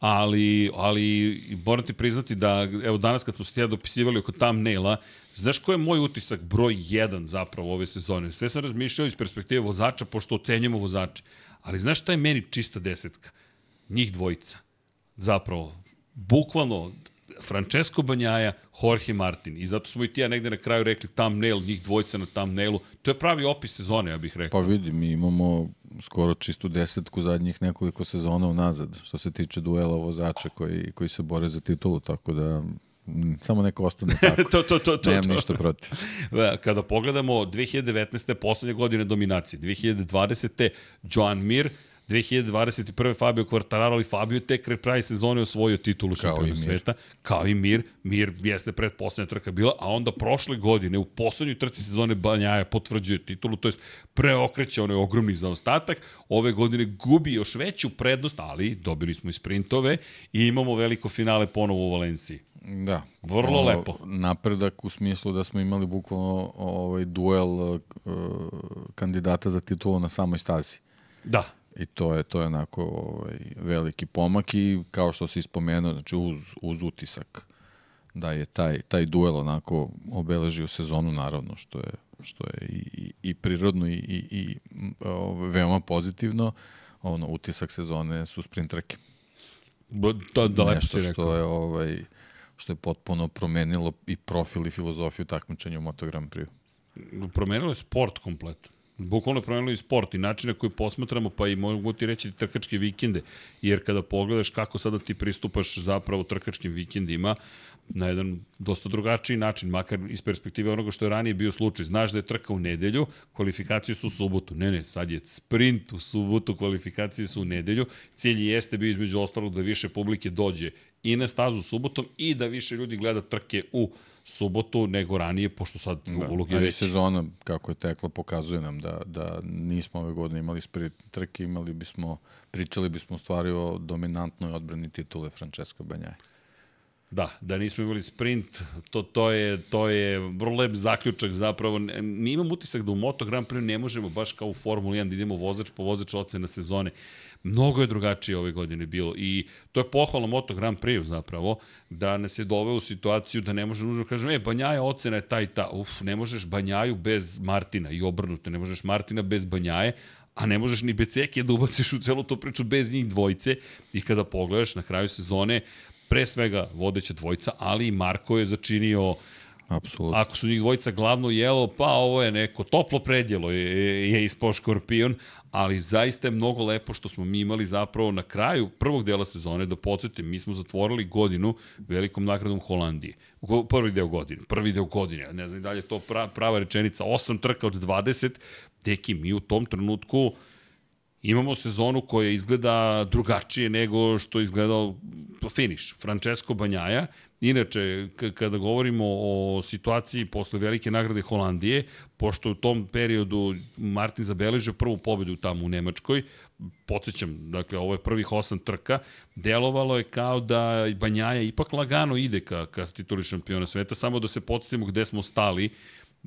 ali, ali moram ti priznati da, evo danas kad smo se tijela dopisivali oko thumbnaila, Znaš ko je moj utisak broj 1 zapravo ove sezone? Sve sam razmišljao iz perspektive vozača, pošto ocenjamo vozače. Ali znaš šta je meni čista desetka? Njih dvojica. Zapravo, bukvalno, Francesco Banjaja, Jorge Martin. I zato smo i ti ja negde na kraju rekli thumbnail, njih dvojica na thumbnailu. To je pravi opis sezone, ja bih rekao. Pa vidi, mi imamo skoro čistu desetku zadnjih nekoliko sezona unazad, što se tiče duela vozača koji, koji se bore za titulu, tako da Samo neko ostane tako. to, to, to, to, Nemam to. ništa protiv. Kada pogledamo 2019. poslednje godine dominacije, 2020. Joan Mir, 2021. Fabio Quartararo, ali Fabio tek kraj sezone osvojio titulu šampiona sveta, kao i Mir. Mir jeste pred poslednja trka bila, a onda prošle godine u poslednjoj trci sezone Banjaja potvrđuje titulu, to jest preokreće onaj ogromni zaostatak. Ove godine gubi još veću prednost, ali dobili smo i sprintove i imamo veliko finale ponovo u Valenciji. Da. Vrlo o, lepo. Napredak u smislu da smo imali bukvalno ovaj duel uh, kandidata za titulu na samoj stazi. Da. I to je to je onako ovaj veliki pomak i kao što se ispomenuo, znači uz uz utisak da je taj taj duel onako obeležio sezonu naravno što je što je i, i, i prirodno i, i, i ovaj, veoma pozitivno. Ono utisak sezone su sprint trke. Da, da, Nešto što je ovaj što je potpuno promenilo i profil i filozofiju takmičenja u Moto Grand Prix. Promenilo je sport kompletno. Bukvalno i sport i način na koji posmatramo, pa i mogu ti reći trkačke vikende, jer kada pogledaš kako sada ti pristupaš zapravo trkačkim vikendima, na jedan dosta drugačiji način, makar iz perspektive onoga što je ranije bio slučaj. Znaš da je trka u nedelju, kvalifikacije su u subotu. Ne, ne, sad je sprint u subotu, kvalifikacije su u nedelju. Cilj jeste bio između ostalog da više publike dođe i na stazu subotom i da više ljudi gleda trke u subotu nego ranije, pošto sad da, ulog je već... sezona, kako je tekla, pokazuje nam da, da nismo ove godine imali sprint trke, imali bismo, pričali bismo u stvari o dominantnoj odbrani titule Francesco Banjaje. Da, da nismo imali sprint, to, to, je, to je vrlo lep zaključak zapravo. Ne imam utisak da u Moto Grand Prix ne možemo baš kao u Formuli 1 da idemo vozač po vozač ocena sezone. Mnogo je drugačije ove godine bilo i to je pohvalno Moto Grand Prix zapravo, da nas je doveo u situaciju da ne možemo da kažem, e, Banjaja ocena je ta i ta. Uf, ne možeš Banjaju bez Martina i obrnuto, ne možeš Martina bez Banjaje, a ne možeš ni Becekije da ubaciš u celu tu priču bez njih dvojice i kada pogledaš na kraju sezone, pre svega vodeća dvojica, ali i Marko je začinio Apsolutno. Ako su njih dvojica glavno jelo, pa ovo je neko toplo predjelo je, je ispao škorpion, ali zaista je mnogo lepo što smo mi imali zapravo na kraju prvog dela sezone, da podsjetim, mi smo zatvorili godinu velikom nagradom Holandije. Prvi deo godine, prvi deo godine, ne znam da li je to prava rečenica, 8 trka od 20, teki mi u tom trenutku imamo sezonu koja izgleda drugačije nego što je izgledao finiš. Francesco Banjaja, inače, kada govorimo o situaciji posle velike nagrade Holandije, pošto u tom periodu Martin zabeležio prvu pobedu tamo u Nemačkoj, podsjećam, dakle, ovo je prvih osam trka, delovalo je kao da Banjaja ipak lagano ide ka, ka tituli šampiona sveta, samo da se podsjetimo gde smo stali,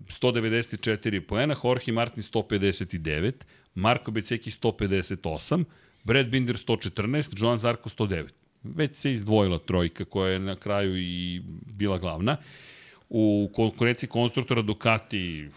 194 poena, Jorge Martin 159, Marko Beceki 158, Brad Binder 114, Joan Zarko 109. Već se izdvojila trojka koja je na kraju i bila glavna. U konkurenciji konstruktora Ducati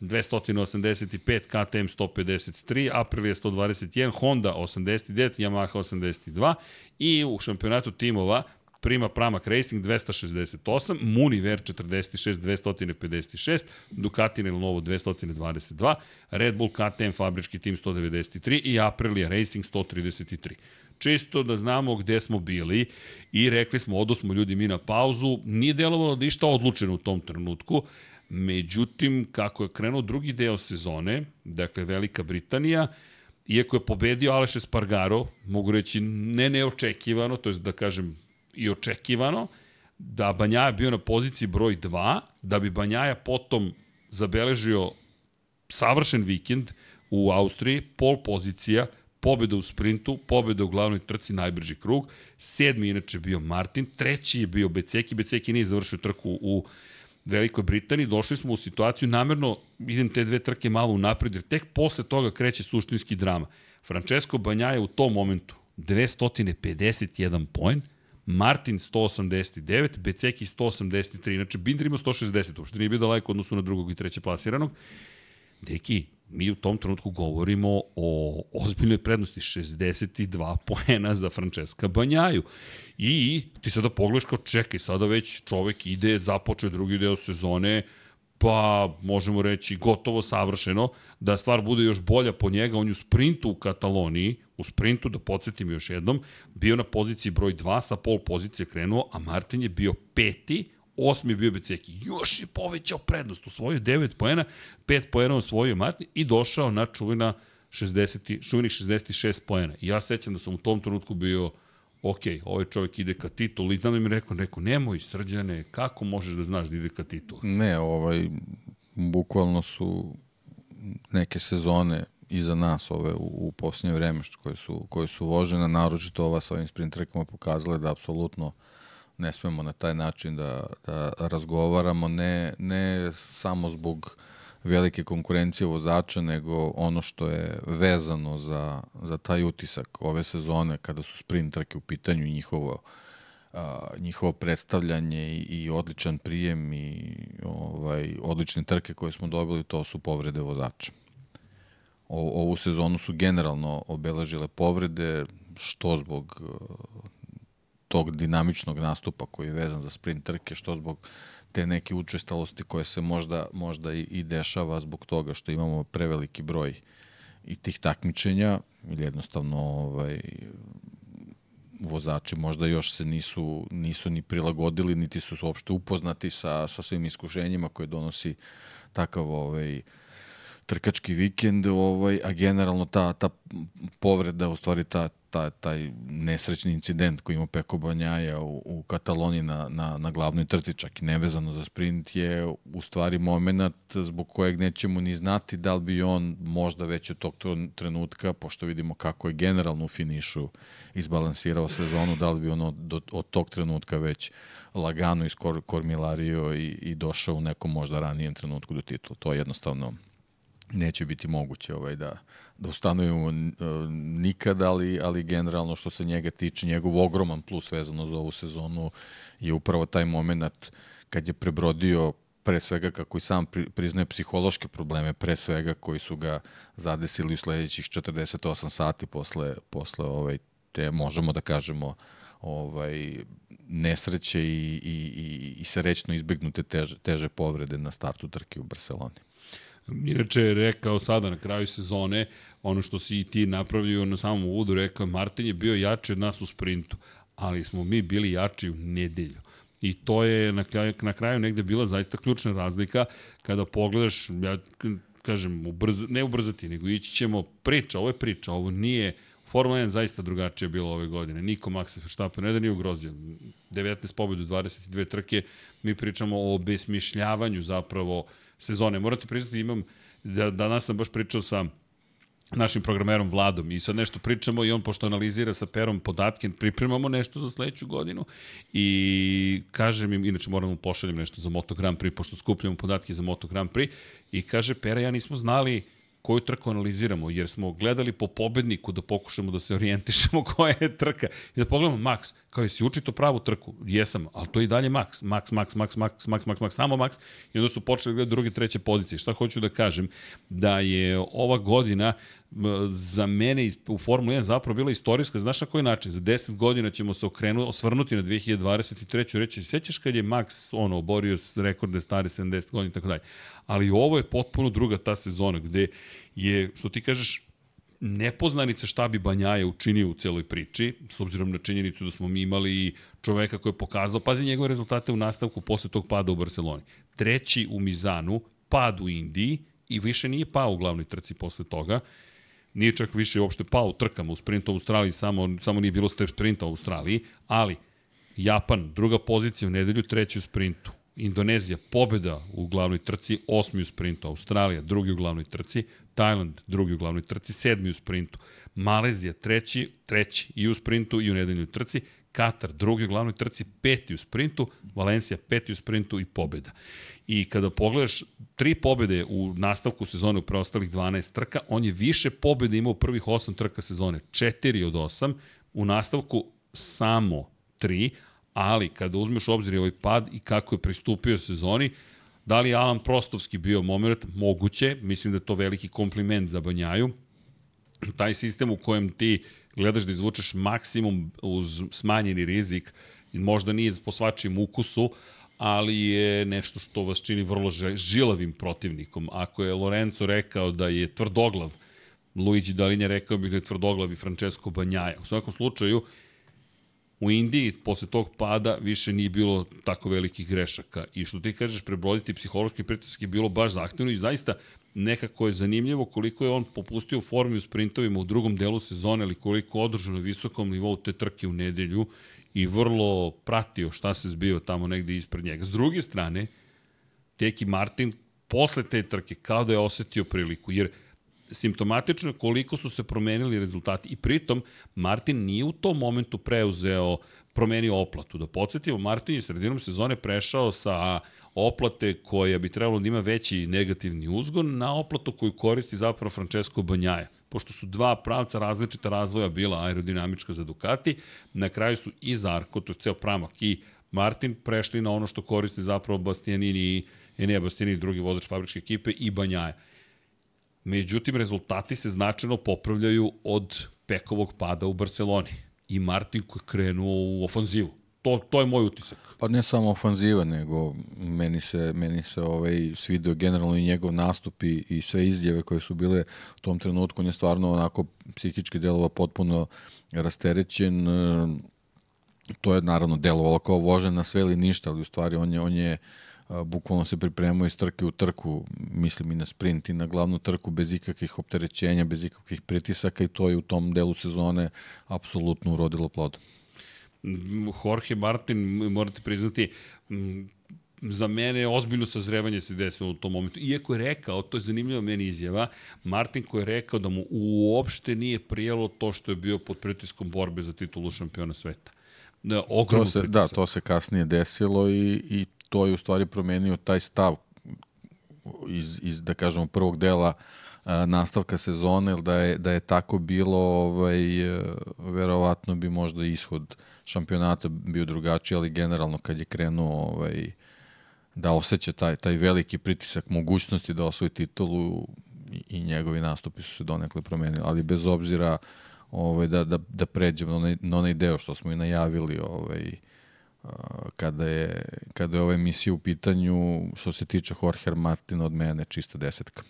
285, KTM 153, Aprilia 121, Honda 89, Yamaha 82 i u šampionatu timova Prima Pramac Racing 268, Muniver 46 256, Ducati Novo 222, Red Bull KTM fabrički tim 193 i Aprilia Racing 133 čisto da znamo gde smo bili i rekli smo, odo smo ljudi mi na pauzu, nije delovalo da išta odlučeno u tom trenutku, međutim, kako je krenuo drugi deo sezone, dakle Velika Britanija, iako je pobedio Aleš Espargaro, mogu reći ne neočekivano, to je da kažem i očekivano, da Banjaja bio na poziciji broj 2, da bi Banjaja potom zabeležio savršen vikend u Austriji, pol pozicija, pobjeda u sprintu, pobjeda u glavnoj trci, najbrži krug. Sedmi inače bio Martin, treći je bio Beceki, Beceki nije završio trku u Velikoj Britaniji. Došli smo u situaciju, namerno idem te dve trke malo u napred, jer tek posle toga kreće suštinski drama. Francesco Banjaja u tom momentu 251 poen, Martin 189, Beceki 183, znači Binder ima 160, uopšte nije bio daleko odnosu na drugog i treće plasiranog. Deki, mi u tom trenutku govorimo o ozbiljnoj prednosti 62 poena za Francesca Banjaju. I ti sada pogledaš kao čekaj, sada već čovek ide, započe drugi deo sezone, pa možemo reći gotovo savršeno, da stvar bude još bolja po njega, on je u sprintu u Kataloniji, u sprintu, da podsjetim još jednom, bio na poziciji broj 2, sa pol pozicije krenuo, a Martin je bio peti, osmi je bio Beceki. Još je povećao prednost, osvojio 9 poena, 5 poena osvojio Martin i došao na čuvena 60, čuvenih 66 poena. Ja sećam da sam u tom trenutku bio ok, ovaj čovjek ide ka titulu i da mi rekao, neko, nemoj srđane, kako možeš da znaš da ide ka titulu? Ne, ovaj, bukvalno su neke sezone iza nas ove u, u posljednje vreme što koje su, koje su vožene, naročito ova sa ovim sprint trekama pokazale da apsolutno ne smemo na taj način da, da razgovaramo, ne, ne samo zbog velike konkurencije vozača, nego ono što je vezano za, za taj utisak ove sezone kada su sprint trke u pitanju i njihovo, a, njihovo predstavljanje i, i odličan prijem i ovaj, odlične trke koje smo dobili, to su povrede vozača. O, ovu sezonu su generalno obeležile povrede, što zbog tog dinamičnog nastupa koji je vezan za sprint trke, što zbog te neke učestalosti koje se možda, možda i, i dešava zbog toga što imamo preveliki broj i tih takmičenja ili jednostavno ovaj, vozači možda još se nisu, nisu ni prilagodili, niti su uopšte upoznati sa, sa svim iskušenjima koje donosi takav ovaj, trkački vikend, ovaj, a generalno ta, ta povreda, u stvari ta, ta, taj nesrećni incident koji ima Peko Banjaja u, u Kataloniji na, na, na glavnoj trci, čak i nevezano za sprint, je u stvari moment zbog kojeg nećemo ni znati da li bi on možda već od tog trenutka, pošto vidimo kako je generalno u finišu izbalansirao sezonu, da li bi on od, od tog trenutka već lagano iskormilario i, i došao u nekom možda ranijem trenutku do titula. To je jednostavno neće biti moguće ovaj da da ustanovimo nikada, ali, ali generalno što se njega tiče, njegov ogroman plus vezano za ovu sezonu je upravo taj moment kad je prebrodio pre svega kako i sam priznaje psihološke probleme, pre svega koji su ga zadesili u sledećih 48 sati posle, posle ovaj, te, možemo da kažemo, ovaj, nesreće i, i, i, i srećno izbegnute teže, teže povrede na startu trke u Barceloni. Inače je rekao sada na kraju sezone, ono što si i ti napravio na samom uvodu, rekao Martin je bio jači od nas u sprintu, ali smo mi bili jači u nedelju. I to je na kraju, na kraju negde bila zaista ključna razlika kada pogledaš, ja kažem, ubrz, ne ubrzati, nego ići ćemo priča, ovo je priča, ovo nije Formula 1 zaista drugačije bilo ove godine. Niko Max Verstappen ne da nije ugrozio. 19 pobedu, 22 trke. Mi pričamo o besmišljavanju zapravo sezone. Morate priznati, imam, da, danas sam baš pričao sa našim programerom Vladom i sad nešto pričamo i on pošto analizira sa Perom podatke, pripremamo nešto za sledeću godinu i kažem im, inače moramo da pošaljem nešto za Moto Grand Prix, pošto skupljamo podatke za Moto Grand Prix i kaže Pera, ja nismo znali koju trku analiziramo, jer smo gledali po pobedniku da pokušamo da se orijentišemo koja je trka. I da pogledamo, Max, kao jesi učito pravu trku? Jesam, ali to je i dalje Max. Max, Max, Max, Max, Max, Max, Max, samo Max. I onda su počeli da gledati druge, treće pozicije. Šta hoću da kažem? Da je ova godina za mene u Formula 1 zapravo bila istorijska, znaš na koji način? Za 10 godina ćemo se okrenu, osvrnuti na 2023. reći, sećaš kad je Max ono, oborio rekorde stare 70 godina i tako dalje. Ali ovo je potpuno druga ta sezona gde je, što ti kažeš, nepoznanica šta bi Banjaja učinio u celoj priči, s obzirom na činjenicu da smo mi imali čoveka koji je pokazao, pazi njegove rezultate u nastavku posle tog pada u Barceloni. Treći u Mizanu, pad u Indiji i više nije pao u glavnoj trci posle toga. Nije čak više uopšte pao trkama u sprintu u Australiji, samo, samo nije bilo sprinta u Australiji, ali Japan, druga pozicija u nedelju, treći u sprintu. Indonezija, pobeda u glavnoj trci, osmi u sprintu. Australija, drugi u glavnoj trci. Tajland, drugi u glavnoj trci, sedmi u sprintu. Malezija, treći, treći i u sprintu i u nedeljnoj trci. Katar, drugi u glavnoj trci, peti u sprintu. Valencija, peti u sprintu i pobeda. I kada pogledaš tri pobede u nastavku sezone u preostalih 12 trka, on je više pobede imao u prvih 8 trka sezone, 4 od 8, u nastavku samo 3, ali kada uzmeš u obzir ovaj pad i kako je pristupio sezoni, da li je Alan Prostovski bio moment? Moguće, mislim da je to veliki kompliment za Banjaju. Taj sistem u kojem ti gledaš da izvučeš maksimum uz smanjeni rizik, možda nije po svačijem ukusu, ali je nešto što vas čini vrlo žilavim protivnikom. Ako je Lorenzo rekao da je tvrdoglav, Luigi Dalinja rekao bih da je tvrdoglav i Francesco Banjaja. U svakom slučaju, u Indiji posle tog pada više nije bilo tako velikih grešaka i što ti kažeš prebroditi psihološki pritisak je bilo baš zahtevno i zaista nekako je zanimljivo koliko je on popustio formi u sprintovima u drugom delu sezone ali koliko održao na visokom nivou te trke u nedelju i vrlo pratio šta se zbio tamo negde ispred njega. S druge strane, Teki Martin posle te trke kao da je osetio priliku, jer simptomatično koliko su se promenili rezultati i pritom Martin nije u tom momentu preuzeo promenio oplatu. Da podsjetimo, Martin je sredinom sezone prešao sa oplate koja bi trebalo da ima veći negativni uzgon na oplatu koju koristi zapravo Francesco Banjaja. Pošto su dva pravca različita razvoja bila aerodinamička za Ducati, na kraju su i Zarko, to je ceo pramak, i Martin prešli na ono što koristi zapravo Bastianini i Enea Bastianini, drugi vozač fabričke ekipe i Banjaja. Međutim, rezultati se značajno popravljaju od Pekovog pada u Barceloni. I Martin koji je krenuo u ofanzivu. To, to je moj utisak. Pa ne samo ofanziva, nego meni se, meni se ovaj, svidio generalno i njegov nastup i, i sve izjave koje su bile u tom trenutku. On je stvarno onako psihički delova potpuno rasterećen. To je naravno delovalo kao vožen na sve ili ništa, ali u stvari on je, on je bukvalno se pripremao iz trke u trku, mislim i na sprint i na glavnu trku bez ikakvih opterećenja, bez ikakvih pritisaka i to je u tom delu sezone apsolutno urodilo plodom. Jorge Martin, morate priznati, za mene je ozbiljno sazrevanje se desilo u tom momentu. Iako je rekao, to je zanimljiva meni izjava, Martin koji je rekao da mu uopšte nije prijelo to što je bio pod pritiskom borbe za titulu šampiona sveta. Da, to se, da, to se kasnije desilo i, i to je u stvari promenio taj stav iz, iz da kažemo, prvog dela a, nastavka sezone, da je, da je tako bilo, ovaj, verovatno bi možda ishod šampionata bio drugačiji, ali generalno kad je krenuo ovaj, da osjeća taj, taj veliki pritisak mogućnosti da osvoji titulu i, i njegovi nastupi su se donekle promenili, ali bez obzira ovaj, da, da, da pređemo na onaj, na onaj deo što smo i najavili ovaj, kada je, kada je ova emisija u pitanju, što se tiče Jorge Martina, od mene čista desetka.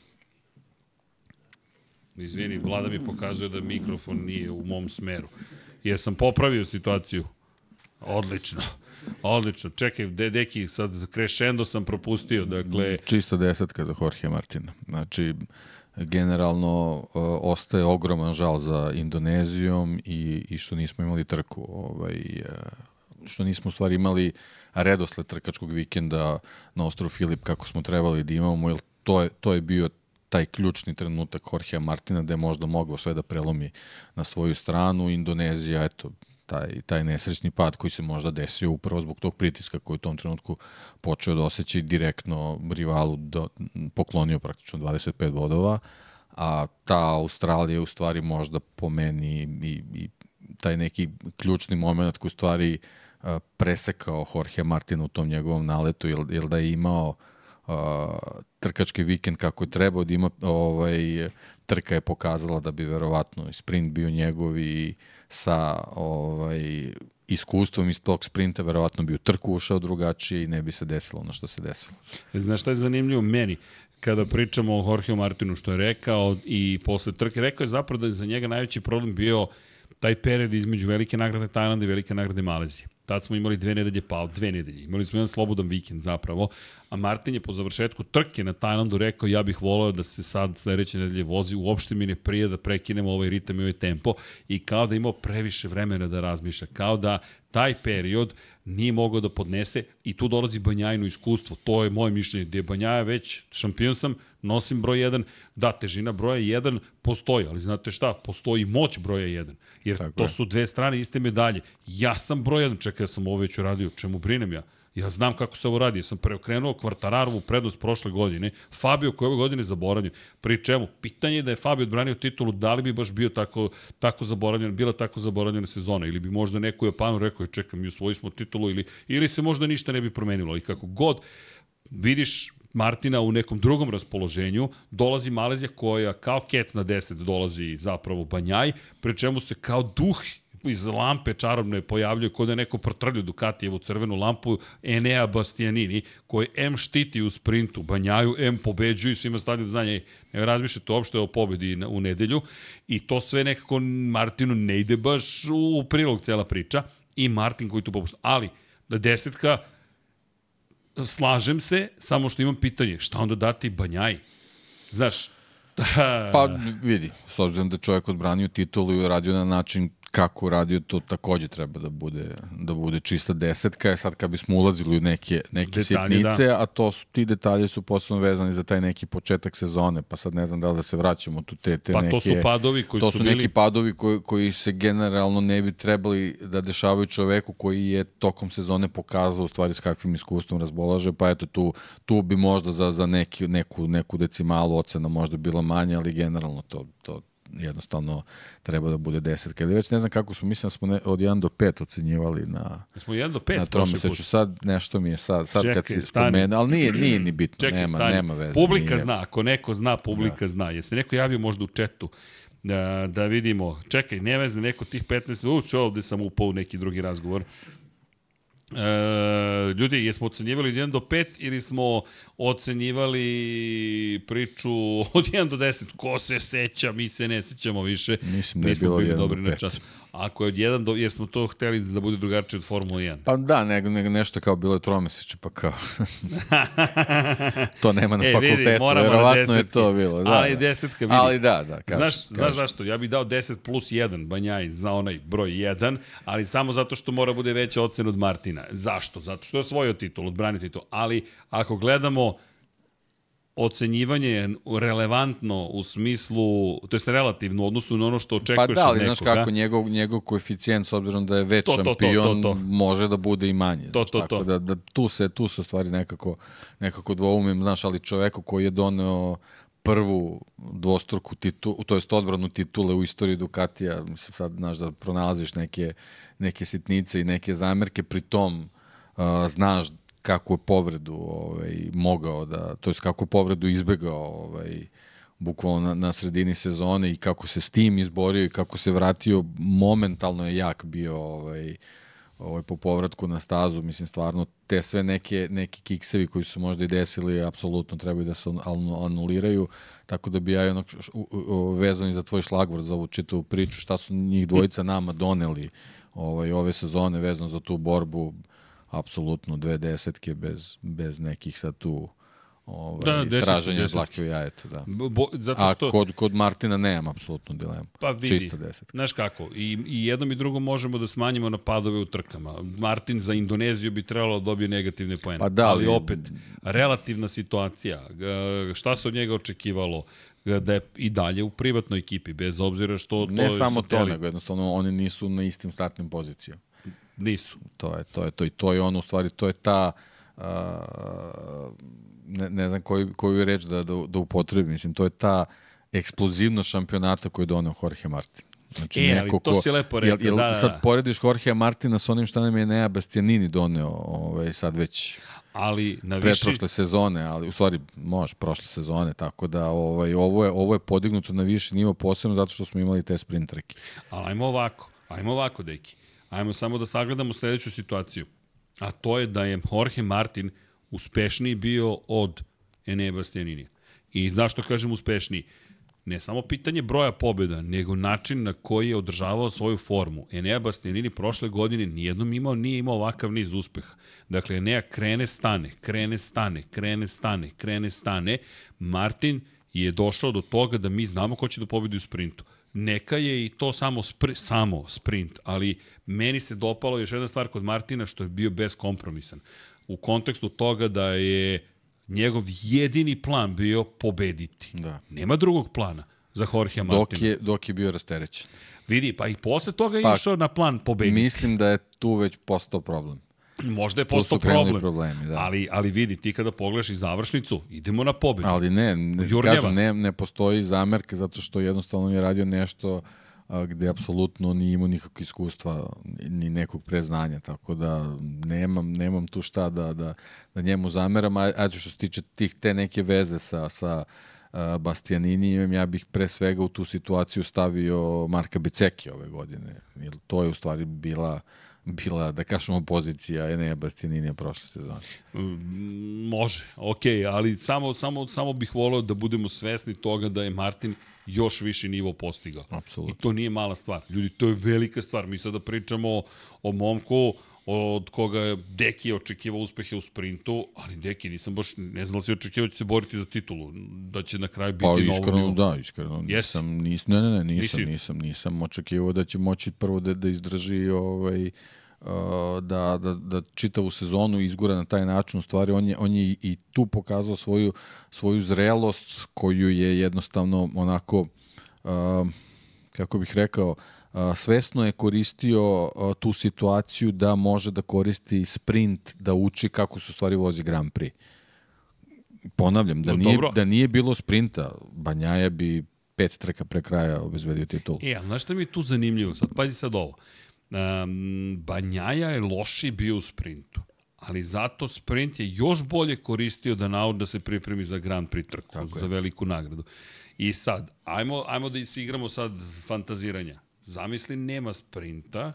Izvini, vlada mi pokazuje da mikrofon nije u mom smeru. Jer sam popravio situaciju. Odlično. Odlično. Čekaj, de, deki, sad crescendo sam propustio. Dakle... Čista desetka za Jorge Martina. Znači, generalno uh, ostaje ogroman žal za Indonezijom i, i što nismo imali trku ovaj, uh, što nismo u stvari imali redosled trkačkog vikenda na ostrovu Filip kako smo trebali da imamo, jer to je, to je bio taj ključni trenutak Jorgea Martina da je možda mogao sve da prelomi na svoju stranu. Indonezija, eto, taj, taj nesrećni pad koji se možda desio upravo zbog tog pritiska koji u tom trenutku počeo da osjeća direktno rivalu do, poklonio praktično 25 bodova, a ta Australija u stvari možda po meni i, i taj neki ključni moment koji u stvari uh, presekao Jorge Martin u tom njegovom naletu, jer, jer da je imao trkački vikend kako je trebao da ima ovaj, trka je pokazala da bi verovatno sprint bio njegov i sa ovaj, iskustvom iz tog sprinta verovatno bi u trku ušao drugačije i ne bi se desilo ono što se desilo. Znaš šta je zanimljivo meni? kada pričamo o Jorgeu Martinu što je rekao i posle trke, rekao je zapravo da je za njega najveći problem bio taj period između velike nagrade Tajlanda i velike nagrade Malezije. Tad smo imali dve nedelje, pa dve nedelje. Imali smo jedan slobodan vikend zapravo, a Martin je po završetku trke na Tajlandu rekao ja bih voleo da se sad sledeće nedelje vozi, uopšte mi ne prije da prekinemo ovaj ritam i ovaj tempo i kao da imao previše vremena da razmišlja, kao da taj period nije mogao da podnese i tu dolazi Banjajno iskustvo. To je moje mišljenje, gde je Banjaja već šampion sam, nosim broj 1, da, težina broja 1 postoji, ali znate šta, postoji moć broja 1, jer Tako to je. su dve strane iste medalje. Ja sam broj 1, čekaj, ja sam ovo već uradio, čemu brinem ja? Ja znam kako se ovo radi. Ja sam preokrenuo Kvartararovu prednost prošle godine. Fabio koji ove godine zaboravljen. Pri čemu? Pitanje je da je Fabio odbranio titulu, da li bi baš bio tako, tako zaboravljen, bila tako zaboravljena sezona ili bi možda neko u Japanu rekao, čekam, mi usvoji smo titulu ili, ili se možda ništa ne bi promenilo. I kako god, vidiš Martina u nekom drugom raspoloženju, dolazi Malezija koja kao kec na 10 dolazi zapravo Banjaj, pre čemu se kao duh iz lampe čarobne pojavljuje kod da je neko protrljio Ducatijevu crvenu lampu Enea Bastianini, koji M štiti u sprintu, Banjaju, M pobeđuju i svima stavljaju znanje, ne razmišljate uopšte o pobedi u nedelju i to sve nekako Martinu ne ide baš u prilog cela priča i Martin koji tu popušta. Ali, da desetka, slažem se, samo što imam pitanje, šta onda dati Banjaj? Znaš, pa vidi, s obzirom da čovjek odbranio titulu i radio na način kako radio to takođe treba da bude da bude čista desetka. Sad kad bismo ulazili u neke neke Detalji, sitnice, da. a to su ti detalji su posebno vezani za taj neki početak sezone, pa sad ne znam da li da se vraćamo tu te te pa, neke to su padovi koji to su, su bili... neki padovi koji koji se generalno ne bi trebali da dešavaju čoveku koji je tokom sezone pokazao u stvari s kakvim iskustvom razbolaže, pa eto tu tu bi možda za za neki neku neku decimalu ocena možda bila manja, ali generalno to to jednostavno treba da bude desetka. Ili već ne znam kako smo, mislim da smo ne, od 1 do 5 ocenjivali na Smo 1 do 5 na tromeseću. Sad nešto mi je sad, sad Čekaj, kad si spomenuo, ali nije, nije ni bitno, Čekaj, nema, stani. nema veze. Publika nije. zna, ako neko zna, publika da. zna. Jesi neko javio možda u četu da, da vidimo, čekaj, ne veze, neko tih 15, uč, ovde sam upao u neki drugi razgovor. E, ljudi, jesmo ocenjivali od 1 do 5 ili smo ocenjivali priču od 1 do 10? Ko se seća, mi se ne sećamo više. Mislim da je bilo 1 dobri do 5. Na čas. Ako je od 1 do, jer smo to hteli da bude drugačije od Formula 1. Pa da, nego, nego nešto kao bilo je tromeseče, pa kao... to nema na e, fakultetu, vidi, verovatno je to bilo. Da, ali da. desetka vidi. Ali da, da, kaži, znaš, kaži. znaš zašto? Ja bih dao 10 plus 1, Banjaj, zna onaj broj 1, ali samo zato što mora bude veća ocena od Martina. Zašto? Zato što je osvojio titul, odbrani titul. Ali ako gledamo ocenjivanje relevantno u smislu, to je relativno u odnosu na ono što očekuješ pa da, ali znaš kako, njegov, njegov koeficijent s obzirom da je već to, šampion, to, to, to, to. može da bude i manje. To, to, tako to. Da, da tu se, tu se stvari nekako, nekako dvoumim, znaš, ali čoveku koji je doneo prvu dvostruku titulu, to jest odbranu titule u istoriji Ducatija, mislim sad, znaš, da pronalaziš neke, neke sitnice i neke zamerke, pri tom uh, znaš kako je povredu ovaj, mogao da, to jest kako je povredu izbegao ovaj, bukvalno na, na sredini sezone i kako se s tim izborio i kako se vratio, momentalno je jak bio ovaj, ovaj, po povratku na stazu, mislim stvarno te sve neke, neke kiksevi koji su možda i desili apsolutno trebaju da se anuliraju, tako da bi ja ono vezani za tvoj šlagvord za ovu čitavu priču, šta su njih dvojica nama doneli ovaj, ove sezone vezano za tu borbu, apsolutno dve desetke bez, bez nekih sad tu ovaj, da, deset, traženja deset. dlake u jajetu. Da. Bo, zato što... A kod, kod Martina nemam apsolutno dilemu. Pa vidi, Čista desetka. Znaš kako, i, i jednom i drugom možemo da smanjimo napadove u trkama. Martin za Indoneziju bi trebalo da dobije negativne pojene. Pa da, ali, ali opet, relativna situacija. Šta se od njega očekivalo? da je i dalje u privatnoj ekipi, bez obzira što... To ne samo to, nego jednostavno oni nisu na istim startnim pozicijama. Nisu. To je to je to i to je ono u stvari to je ta uh, ne, ne znam koju, koju reč da, da, da upotrebim, mislim, to je ta eksplozivnost šampionata koju je doneo Jorge Martin. Znači, E, ali to si lepo rekao, jel, jel da, da, da. sad porediš Jorgea Martina sa onim šta nam je Nea Bastianini doneo ovaj, sad već Ali na viši... prošle sezone, ali u stvari može prošle sezone, tako da ovaj, ovo, je, ovo je podignuto na viši nivo posebno zato što smo imali te sprint trke. Ali ajmo ovako, ajmo ovako, deki. Ajmo samo da sagledamo sledeću situaciju. A to je da je Jorge Martin uspešniji bio od Enea Bastianinija. I zašto kažem uspešniji? Ne samo pitanje broja pobjeda, nego način na koji je održavao svoju formu. Enea Bastianini prošle godine nijednom imao, nije imao ovakav niz uspeha. Dakle, Enea krene, stane, krene, stane, krene, stane, krene, stane. Martin je došao do toga da mi znamo ko će da pobedi u sprintu. Neka je i to samo, spri, samo sprint, ali meni se dopalo još jedna stvar kod Martina što je bio beskompromisan. U kontekstu toga da je njegov jedini plan bio pobediti. Da. Nema drugog plana za Jorge Martina. Dok je, dok je bio rasterećen. Vidi, pa i posle toga je Pa, išao na plan pobediti. Mislim da je tu već postao problem. Možda je postao problem. problemi, da. Ali, ali vidi, ti kada pogledaš i završnicu, idemo na pobedu. Ali ne, ne Jurnjeva. kažem, ne, ne postoji zamerka zato što jednostavno je radio nešto a, gde apsolutno nije imao nikakve iskustva ni nekog preznanja, tako da nemam, nemam tu šta da, da, da njemu zameram, a, a što se tiče tih te neke veze sa, sa a, Bastianinijem, ja bih pre svega u tu situaciju stavio Marka Beceki ove godine, jer to je u stvari bila bila, da kažemo, pozicija Enea Bastianinija prošle sezone. Mm, Može, okej, ali samo, samo, samo bih voleo da budemo svesni toga da je Martin još viši nivo postigao. Apsolutno. I to nije mala stvar. Ljudi, to je velika stvar. Mi sada pričamo o, o momku od koga je Deki očekivao uspehe u sprintu, ali Deki nisam baš, ne znam da li si očekivao da će se boriti za titulu, da će na kraju biti Pa novo iskreno, nivo. da, iskreno. Jesi? Nisam, nis, ne, ne, ne, nisam, Nisi? nisam, nisam očekivao da će moći prvo da, da izdrži ovaj, uh, da, da, da čitavu sezonu izgura na taj način. U stvari, on je, on je i- tu pokazao svoju, svoju zrelost koju je jednostavno onako, uh, kako bih rekao, uh, svesno je koristio uh, tu situaciju da može da koristi sprint, da uči kako se u stvari vozi Grand Prix ponavljam, da nije, dobro. da nije bilo sprinta, Banjaja bi pet trka pre kraja obezbedio titulu. E, ali znaš šta mi je tu zanimljivo? Sad, pazi sad ovo. Um, Banjaja je loši bio u sprintu, ali zato sprint je još bolje koristio da naud da se pripremi za Grand Prix trku, Tako za je. veliku nagradu. I sad, ajmo, ajmo da se igramo sad fantaziranja. Zamisli, nema sprinta,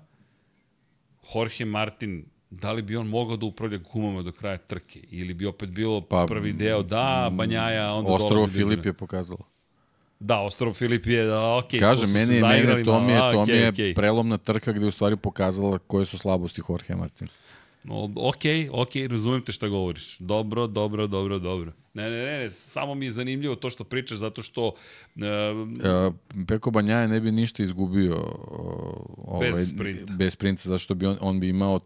Jorge Martin, da li bi on mogao da upravlja gumama do kraja trke? Ili bi opet bilo pa, prvi deo, da, Banjaja, onda Ostrovo Filip je pokazalo. Da, Ostrovo Filip je, da, okej. Kaže, tu su meni, meni to mi je, to okej, mi je okej. prelomna trka gde je u stvari pokazala koje su slabosti Jorge Martin. No, ok, ok, razumem te šta govoriš. Dobro, dobro, dobro, dobro. Ne, ne, ne, ne, samo mi je zanimljivo to što pričaš, zato što... Uh, Peko Banjaja ne bi ništa izgubio uh, ovaj, Bez sprinta. bez sprinta, zato što bi on, on bi imao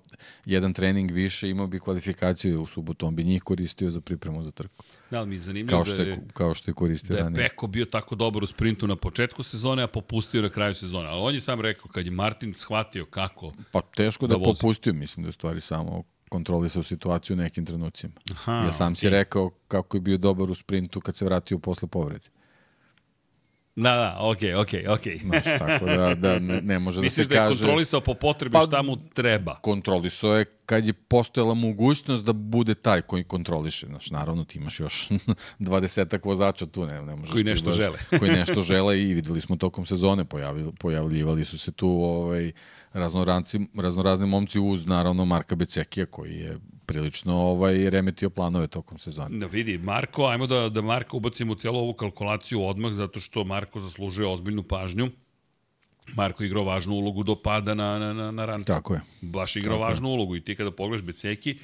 jedan trening više, imao bi kvalifikaciju u subotu, on bi njih koristio za pripremu za trku. Da, ali mi je zanimljivo Kao što da je, je, kao što je koristio da je ranije. Peko bio tako dobar u sprintu na početku sezone, a popustio na kraju sezone. Ali on je sam rekao, kad je Martin shvatio kako... Pa teško da, da da vozi. popustio, mislim da je stvari samo kontrolisao situaciju u nekim trenucima. Aha, ja sam si okej. rekao kako je bio dobar u sprintu kad se vratio posle povrede. Da, da, okej, okej, okej. Znaš, tako da, da ne, ne može da Misliš se da je kaže... kontrolisao po potrebi Pa- šta mu treba? kontrolisao je kad je postojala mogućnost da bude taj koji kontroliše. Znaš, naravno ti imaš još 20 vozača tu, ne, ne možeš Koji nešto baš- žele. koji nešto žele i videli smo tokom sezone, pojavili, pojavljivali su se tu ovaj, raznoranci, raznorazni momci uz naravno Marka Becekija koji je prilično ovaj, remetio planove tokom sezone. Da vidi, Marko, ajmo da, da Marko ubacimo u cijelu ovu kalkulaciju odmah, zato što Marko zaslužuje ozbiljnu pažnju. Marko igrao važnu ulogu do pada na, na, na, na ranču. Tako je. Baš igrao Tako je. važnu ulogu i ti kada pogledaš Beceki,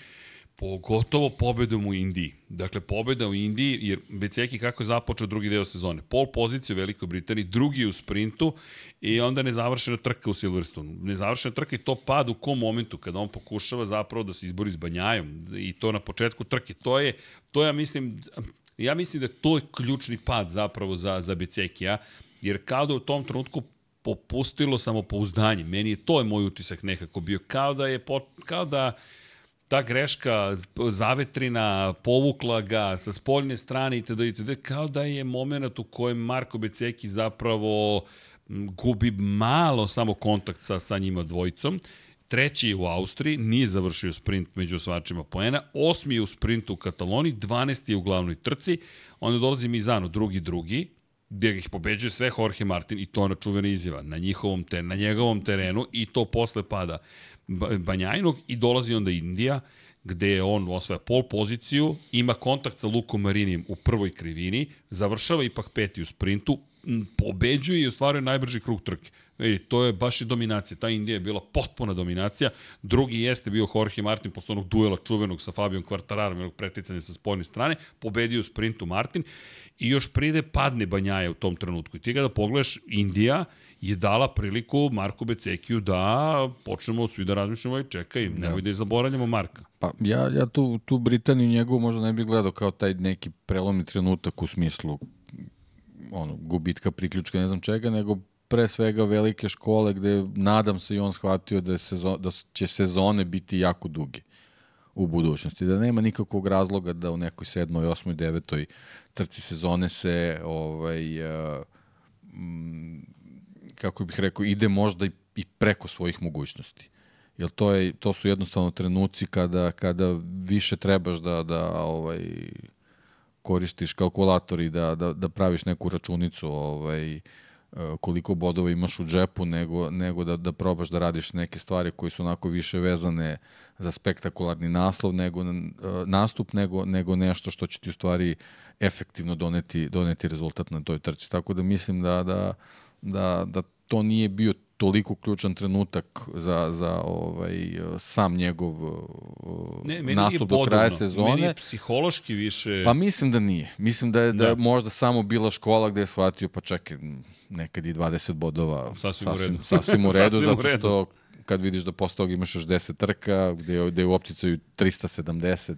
pogotovo pobedom u Indiji. Dakle, pobeda u Indiji, jer Beceki kako je započeo drugi deo sezone? Pol pozicije u Velikoj Britaniji, drugi u sprintu i onda nezavršena trka u Silverstone. Nezavršena trka i to pad u kom momentu, kada on pokušava zapravo da se izbori s Banjajom i to na početku trke. To je, to ja mislim, ja mislim da to je ključni pad zapravo za, za Becekija, jer kao da u tom trenutku popustilo samopouzdanje. Meni je to je moj utisak nekako bio. Kao da je, pot, kao da ta greška zavetrina povukla ga sa spoljne strane itd. itd. kao da je moment u kojem Marko Beceki zapravo gubi malo samo kontakt sa, sa njima dvojicom. Treći je u Austriji, nije završio sprint među osvačima poena. Osmi je u sprintu u Kataloniji, 12. je u glavnoj trci. Onda dolazi Mizano, drugi, drugi, gde ih pobeđuje sve Jorge Martin i to na čuvena izjava, na, njihovom te, na njegovom terenu i to posle pada Banjajnog i dolazi onda Indija gde on osvaja pol poziciju, ima kontakt sa Lukom Marinijem u prvoj krivini, završava ipak peti u sprintu, pobeđuje i ostvaruje najbrži krug trke. E, to je baš i dominacija. Ta Indija je bila potpuna dominacija. Drugi jeste bio Jorge Martin posle onog duela čuvenog sa Fabijom Kvartararom, jednog preticanja sa spoljne strane. Pobedio u sprintu Martin i još pride padne Banjaja u tom trenutku. I ti kada pogledaš, Indija je dala priliku Marku Becekiju da počnemo svi da razmišljamo i čekaj, da. nemoj da je zaboravljamo Marka. Pa ja, ja tu, tu Britaniju njegovu možda ne bih gledao kao taj neki prelomni trenutak u smislu ono, gubitka priključka, ne znam čega, nego pre svega velike škole gde nadam se i on shvatio da, sezon, da će sezone biti jako duge u budućnosti. Da nema nikakvog razloga da u nekoj sedmoj, osmoj, devetoj trci sezone se ovaj, uh, kako bih rekao, ide možda i, preko svojih mogućnosti. Jer to, je, to su jednostavno trenuci kada, kada više trebaš da, da ovaj, koristiš kalkulator i da, da, da praviš neku računicu ovaj, koliko bodova imaš u džepu, nego, nego da, da probaš da radiš neke stvari koje su onako više vezane za spektakularni naslov, nego, nastup, nego, nego nešto što će ti u stvari efektivno doneti, doneti rezultat na toj trci. Tako da mislim da, da, da, da to nije bio toliko ključan trenutak za, za ovaj, sam njegov ne, nastup do kraja sezone. Meni je psihološki više... Pa mislim da nije. Mislim da je, da. da možda samo bila škola gde je shvatio, pa čekaj, nekad i 20 bodova sasvim, sasvim u redu, sasvim u redu zato što kad vidiš da posle toga imaš još 10 trka, gde, gde je u opticaju 370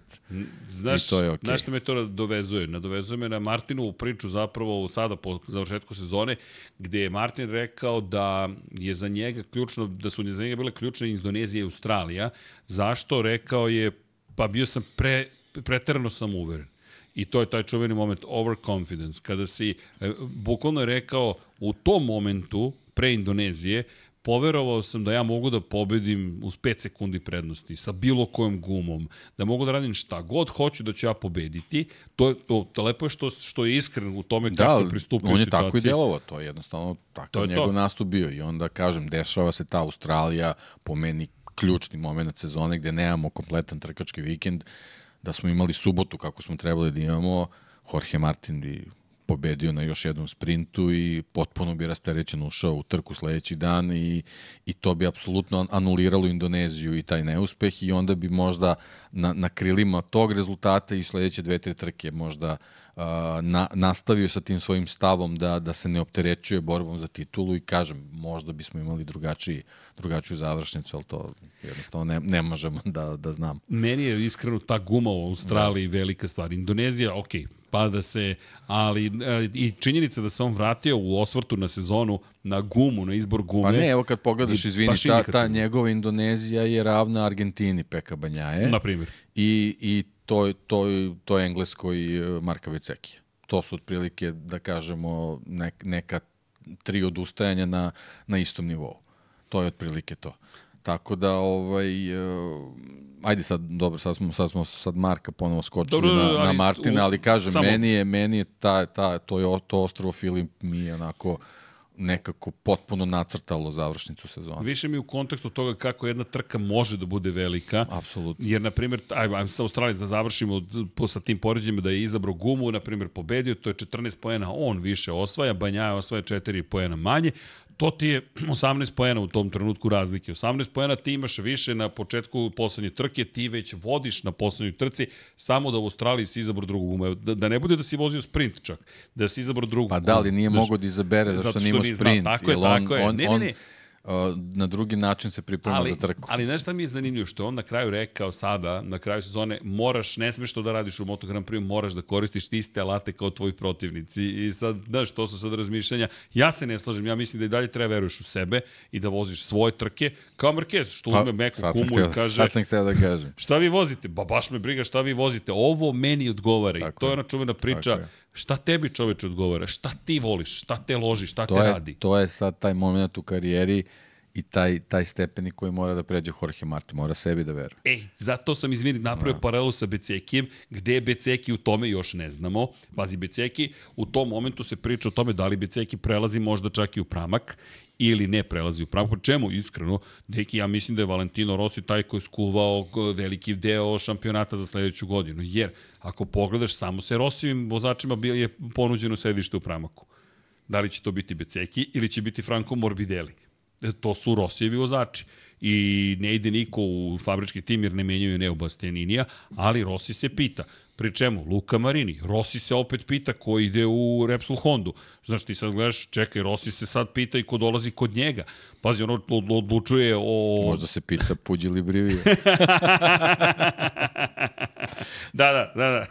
znaš, i to je okej. Okay. Znaš što me to dovezuje? Nadovezuje me na Martinovu priču zapravo sada po završetku sezone, gde je Martin rekao da je za njega ključno, da su za njega bile ključne Indonezija i Australija. Zašto? Rekao je, pa bio sam pre, preterano sam uveren. I to je taj čuveni moment overconfidence, kada si, e, bukvalno je rekao, u tom momentu, pre Indonezije, poverovao sam da ja mogu da pobedim uz 5 sekundi prednosti sa bilo kojom gumom, da mogu da radim šta god hoću da ću ja pobediti. To, to, to lepo je što, što je iskren u tome da, kako je pristupio on je situaciji. tako i djelovao, to je jednostavno tako je njegov to. nastup bio i onda kažem, dešava se ta Australija po meni ključni moment sezone gde nemamo kompletan trkački vikend, da smo imali subotu kako smo trebali da imamo, Jorge Martin bi pobedio na još jednom sprintu i potpuno bi rasterećen ušao u trku sledeći dan i, i to bi apsolutno anuliralo Indoneziju i taj neuspeh i onda bi možda na, na krilima tog rezultata i sledeće dve, tri trke možda uh, na, nastavio sa tim svojim stavom da, da se ne opterećuje borbom za titulu i kažem, možda bismo imali drugačiji, drugačiju završnicu, ali to jednostavno ne, ne možemo da, da znam. Meni je iskreno ta guma u Australiji da. velika stvar. Indonezija, ok, pada se, ali e, i činjenica da se on vratio u osvrtu na sezonu na gumu, na izbor gume. Pa ne, evo kad pogledaš, izvini, ta, ta njegova Indonezija je ravna Argentini Peka Banjaje. Na primjer. I, i to, to, to je Engleskoj e, Marka Vicekija. To su otprilike, da kažemo, nek, neka tri odustajanja na, na istom nivou. To je otprilike to. Tako da, ovaj, uh, ajde sad, dobro, sad smo, sad smo sad Marka ponovo skočili dobro, na, na Martina, ali kažem, samo... meni je, meni je ta, ta, to, je, to ostrovo Filip mi je onako nekako potpuno nacrtalo završnicu sezona. Više mi u kontekstu toga kako jedna trka može da bude velika. Apsolutno. Jer, na primjer, ajmo, ajmo sa Australije da završimo sa tim poređenjima da je izabrao gumu, na primjer, pobedio, to je 14 poena, on više osvaja, Banjaja osvaja 4 poena manje, to ti je 18 poena u tom trenutku razlike. 18 poena ti imaš više na početku poslednje trke, ti već vodiš na poslednjoj trci, samo da u Australiji si izabro drugu gumu. Da, da ne bude da si vozio sprint čak, da si izabro drugu Pa da li nije mogo da izabere zašto nije imao sprint. Znao, tako je, tako je. On, ne, ne, ne na drugi način se priprema ali, za trku. Ali znaš šta mi je zanimljivo? Što on na kraju rekao sada, na kraju sezone, moraš, ne smeš to da radiš u Moto Grand Prix, moraš da koristiš iste alate kao tvoji protivnici. I sad, znaš, to su sad razmišljanja. Ja se ne slažem, ja mislim da i dalje treba veruješ u sebe i da voziš svoje trke, kao Marquez, što pa, uzme meku kumu i kaže... Sad sam htio da kažem. Šta vi vozite? Ba baš me briga šta vi vozite. Ovo meni odgovara. Tako I to je ona čuvena priča Šta tebi čoveče odgovara? Šta ti voliš? Šta te loži? Šta to te je, radi? To je sad taj moment u karijeri i taj, taj stepenik koji mora da pređe Jorge Martin, mora sebi da veruje. Ej, zato sam izvini napravio da. paralelu sa Becekijem, gde je Beceki u tome još ne znamo. Pazi, Beceki, u tom momentu se priča o tome da li Beceki prelazi možda čak i u pramak ili ne prelazi u pramak. Po čemu, iskreno, neki, ja mislim da je Valentino Rossi taj koji je skuvao veliki deo šampionata za sledeću godinu. Jer, ako pogledaš, samo se Rossivim vozačima je ponuđeno sedište u pramaku. Da li će to biti Beceki ili će biti Franco Morbidelli to su Rosijevi vozači i ne ide niko u fabrički tim jer ne menjaju Neo Bastianinija, ali Rossi se pita. Pri čemu? Luka Marini. Rossi se opet pita ko ide u Repsol Hondu. Znaš, ti sad gledaš, čekaj, Rossi se sad pita i ko dolazi kod njega. Pazi, ono odlučuje o... Možda se pita Puđi li Brivije. da, da, da, da.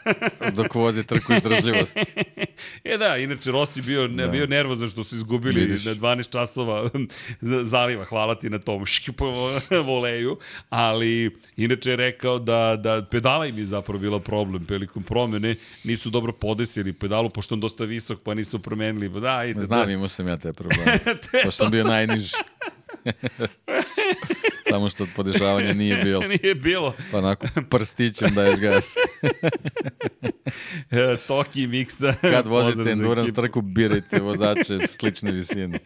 Dok vozi trku izdržljivosti. e da, inače Rossi bio, ne, da. bio nervozan što su izgubili Vidiš. na 12 časova zaliva. Hvala ti na tom škipo voleju. Ali, inače je rekao da, da pedala im je zapravo bila problem prilikom promene. Nisu dobro podesili pedalu, pošto on dosta visok, pa nisu promenili. Pa da, ajde, Znam, da. imao sam ja te probleme. pošto sam bio najniži. Samo što od podešavanja nije bilo. nije bilo. Pa onako prstićem daješ gas. E, Toki miksa. Kad vozite endurance trku, birajte vozače slične visine.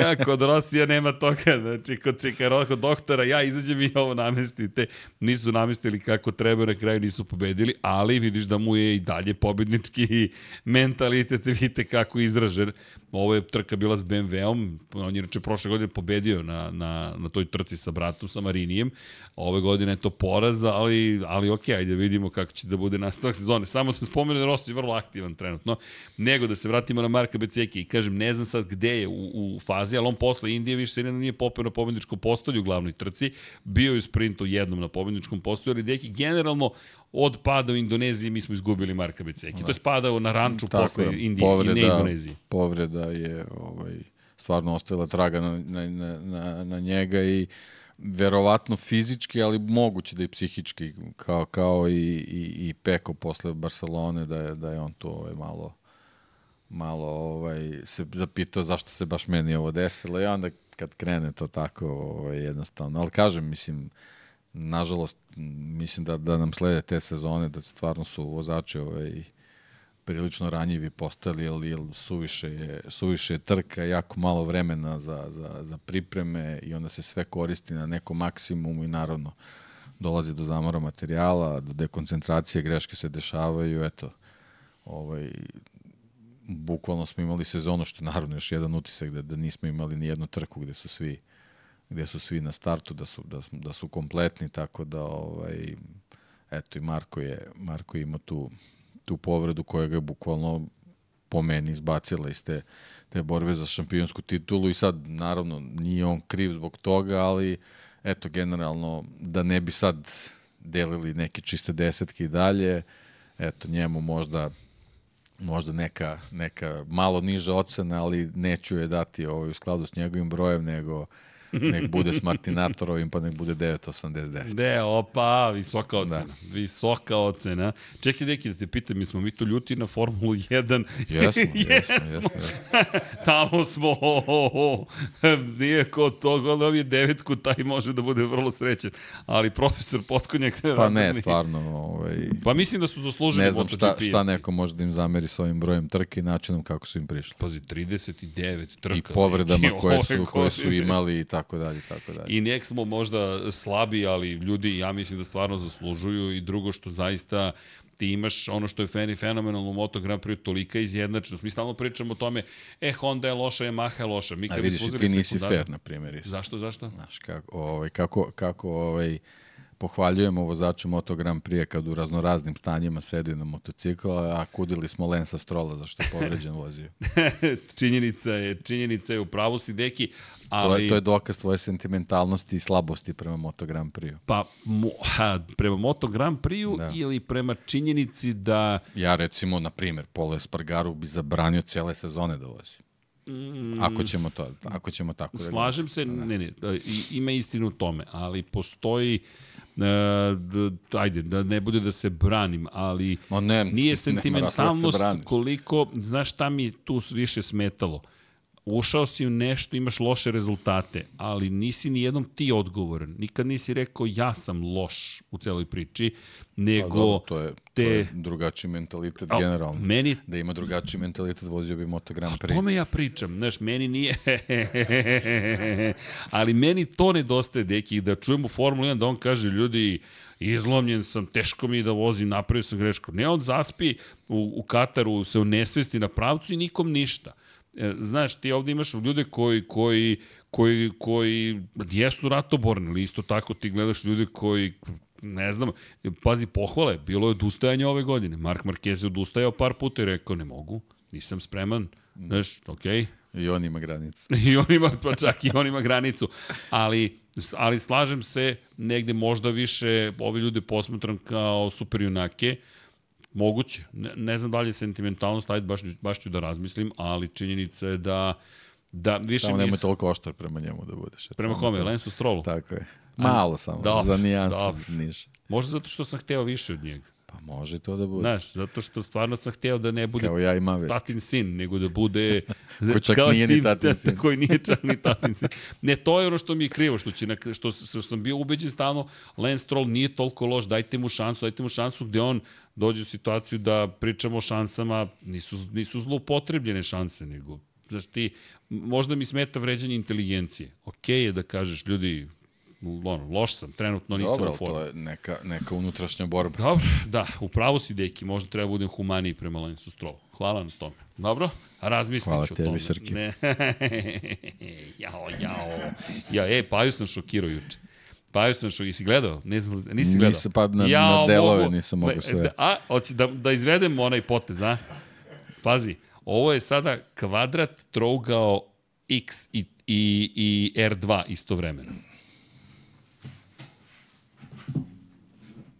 ja, kod Rosija nema toga. Znači, kod Čekaroko doktora, ja izađem i ovo namestite. Nisu namestili kako treba, na kraju nisu pobedili, ali vidiš da mu je i dalje pobednički mentalitet, vidite kako izražen. Ovo je trka bila s BMW-om, on je inače prošle godine pobedio na, na, na toj trci sa bratom, sa Marinijem. Ove godine je to poraz, ali, ali ok, ajde vidimo kako će da bude nastavak sezone. Samo da spomenu da Rossi je vrlo aktivan trenutno. Nego da se vratimo na Marka Beceki i kažem, ne znam sad gde je u, u fazi, ali on posle Indije više se nije popeo na pobedničkom postolju u glavnoj trci. Bio je u sprintu jednom na pobedničkom postolju, ali deki generalno od pada u Indoneziji mi smo izgubili Marka Beceki. Da. To je spadao na ranču Tako posle Indije povreda, i ne Indonezije. Povreda je ovaj, stvarno ostavila traga na, na, na, na njega i verovatno fizički, ali moguće da i psihički, kao, kao i, i, i Peko posle Barcelone, da je, da je on to ovaj, malo malo ovaj, se zapitao zašto se baš meni ovo desilo i onda kad krene to tako ovaj, jednostavno. Ali kažem, mislim, nažalost, mislim da, da nam slede te sezone, da stvarno su vozači ovaj, prilično ranjivi postali, jer, jer suviše, je, suviše je trka, jako malo vremena za, za, za pripreme i onda se sve koristi na nekom maksimumu i naravno dolazi do zamora materijala, do dekoncentracije, greške se dešavaju, eto, ovaj, bukvalno smo imali sezonu, što je naravno još jedan utisak da, da nismo imali ni jednu trku gde su svi gde su svi na startu, da su, da, da su kompletni, tako da ovaj, eto i Marko je, Marko ima tu, tu povredu koja ga je bukvalno po meni izbacila iz te, te borbe za šampionsku titulu i sad naravno nije on kriv zbog toga, ali eto generalno da ne bi sad delili neke čiste desetke i dalje, eto njemu možda možda neka, neka malo niža ocena, ali neću je dati ovaj, u skladu s njegovim brojem, nego nek bude s Martinatorovim, pa nek bude 989. De, opa, visoka da. ocena. Da. Visoka ocena. Čekaj, deki, da te pitam, mi smo mi tu ljuti na Formulu 1. Jesmo, jesmo, jesmo. jesmo. Tamo smo, oh, oh, oh. nije ko toga, ali je devetku, taj može da bude vrlo srećen. Ali profesor Potkonjak... Pa ne, stvarno. Ovaj, pa mislim da su zaslužili Ne znam šta, šta neko može da im zameri s ovim brojem trke i načinom kako su im prišli. Pazi, 39 trka. I povredama koje su, koje su imali i tako tako dalje, tako dalje. I nek smo možda slabi, ali ljudi, ja mislim da stvarno zaslužuju i drugo što zaista ti imaš ono što je feni fenomenalno u Moto Grand Prix tolika izjednačenost. Mi stalno pričamo o tome, e, Honda je loša, Yamaha je loša. Mi kad A vidiš, ti nisi fair, na primjer. Isto. Zašto, zašto? Znaš, kako, ovaj, kako, kako ovaj, pohvaljujemo vozače Moto Grand Prix kad u raznoraznim stanjima sedi na motocikl, a kudili smo Lensa Strola zašto je povređen vozio. činjenica je, činjenica je u pravu si deki, ali... To je, to je dokaz tvoje sentimentalnosti i slabosti prema Moto Grand Prix. Pa, mo, ha, prema Moto Grand Prix da. ili prema činjenici da... Ja recimo, na primjer, Polo Espargaru bi zabranio cele sezone da vozi. Mm, ako ćemo to, ako ćemo tako da Slažem se, da. ne, ne, ima istinu u tome, ali postoji e, ajde, da ne bude da se branim, ali Ma ne, nije da sentimentalnost brani. koliko, znaš šta mi tu više smetalo? Ušao si u nešto, imaš loše rezultate, ali nisi ni jednom ti odgovoran. Nikad nisi rekao ja sam loš u celoj priči, nego Pa dobro, to je, te... to je drugačiji mentalitet Al, generalno. Meni Da ima drugačiji mentalitet, vozio bi Moto Grand O Prix. tome ja pričam, znaš, meni nije... Ali meni to nedostaje, deki, da čujemo Formulu 1, da on kaže, ljudi, izlomljen sam, teško mi je da vozim, napravio sam grešku. Ne, on zaspi u, u Kataru, se unesvesti na pravcu i nikom ništa. E, Znaš, ti ovde imaš ljude koji, koji, koji, koji jesu ratoborni, ali isto tako ti gledaš ljude koji ne znam, pazi, pohvale, bilo je odustajanje ove godine. Mark Marquez je odustajao par puta i rekao, ne mogu, nisam spreman, znaš, okej, okay. I on ima granicu. I on ima, pa čak i on ima granicu. Ali, ali slažem se, negde možda više ove ljude posmatram kao superjunake, Moguće. Ne, ne znam da li je sentimentalnost, ajde baš, baš ću da razmislim, ali činjenica je da da više Samo nemoj toliko oštar prema njemu da budeš. prema kome, to. Lensu Strollu. Tako je. Malo samo, Dobro, za nijansu dobro. niže. Možda zato što sam hteo više od njega. Pa može to da bude. Znaš, zato što stvarno sam hteo da ne bude Kao ja i Maverick. tatin sin, nego da bude... Ko čak kao nije ni tatin da, sin. Koji nije čak ni tatin sin. Ne, to je ono što mi je krivo, što, će, što, što sam bio ubeđen stalno, Lance Stroll nije toliko loš, dajte mu šansu, dajte mu šansu gde on dođe u situaciju da pričamo o šansama, nisu, nisu zloupotrebljene šanse, nego Znaš ti, možda mi smeta vređanje inteligencije. Okej je da kažeš, ljudi, ono, loš sam, trenutno nisam Dobro, u formu. to je neka, neka unutrašnja borba. Dobro, da, upravo si, deki, možda treba budem humaniji prema Lensu Strollu. Hvala na tome. Dobro, razmislit Hvala ću o tebi, tome. Srki. Ne. jao, jao. Ja, e, Paju sam šokirao juče. Paju sam šokirao. Jesi gledao? Ne znam, nisi gledao? Nisam, pa na- na delove nisam mogao sve. Da, a, hoće da, da izvedem onaj potez, a? Pazi, ovo je sada kvadrat, trougao, x i, i, i R2 istovremeno.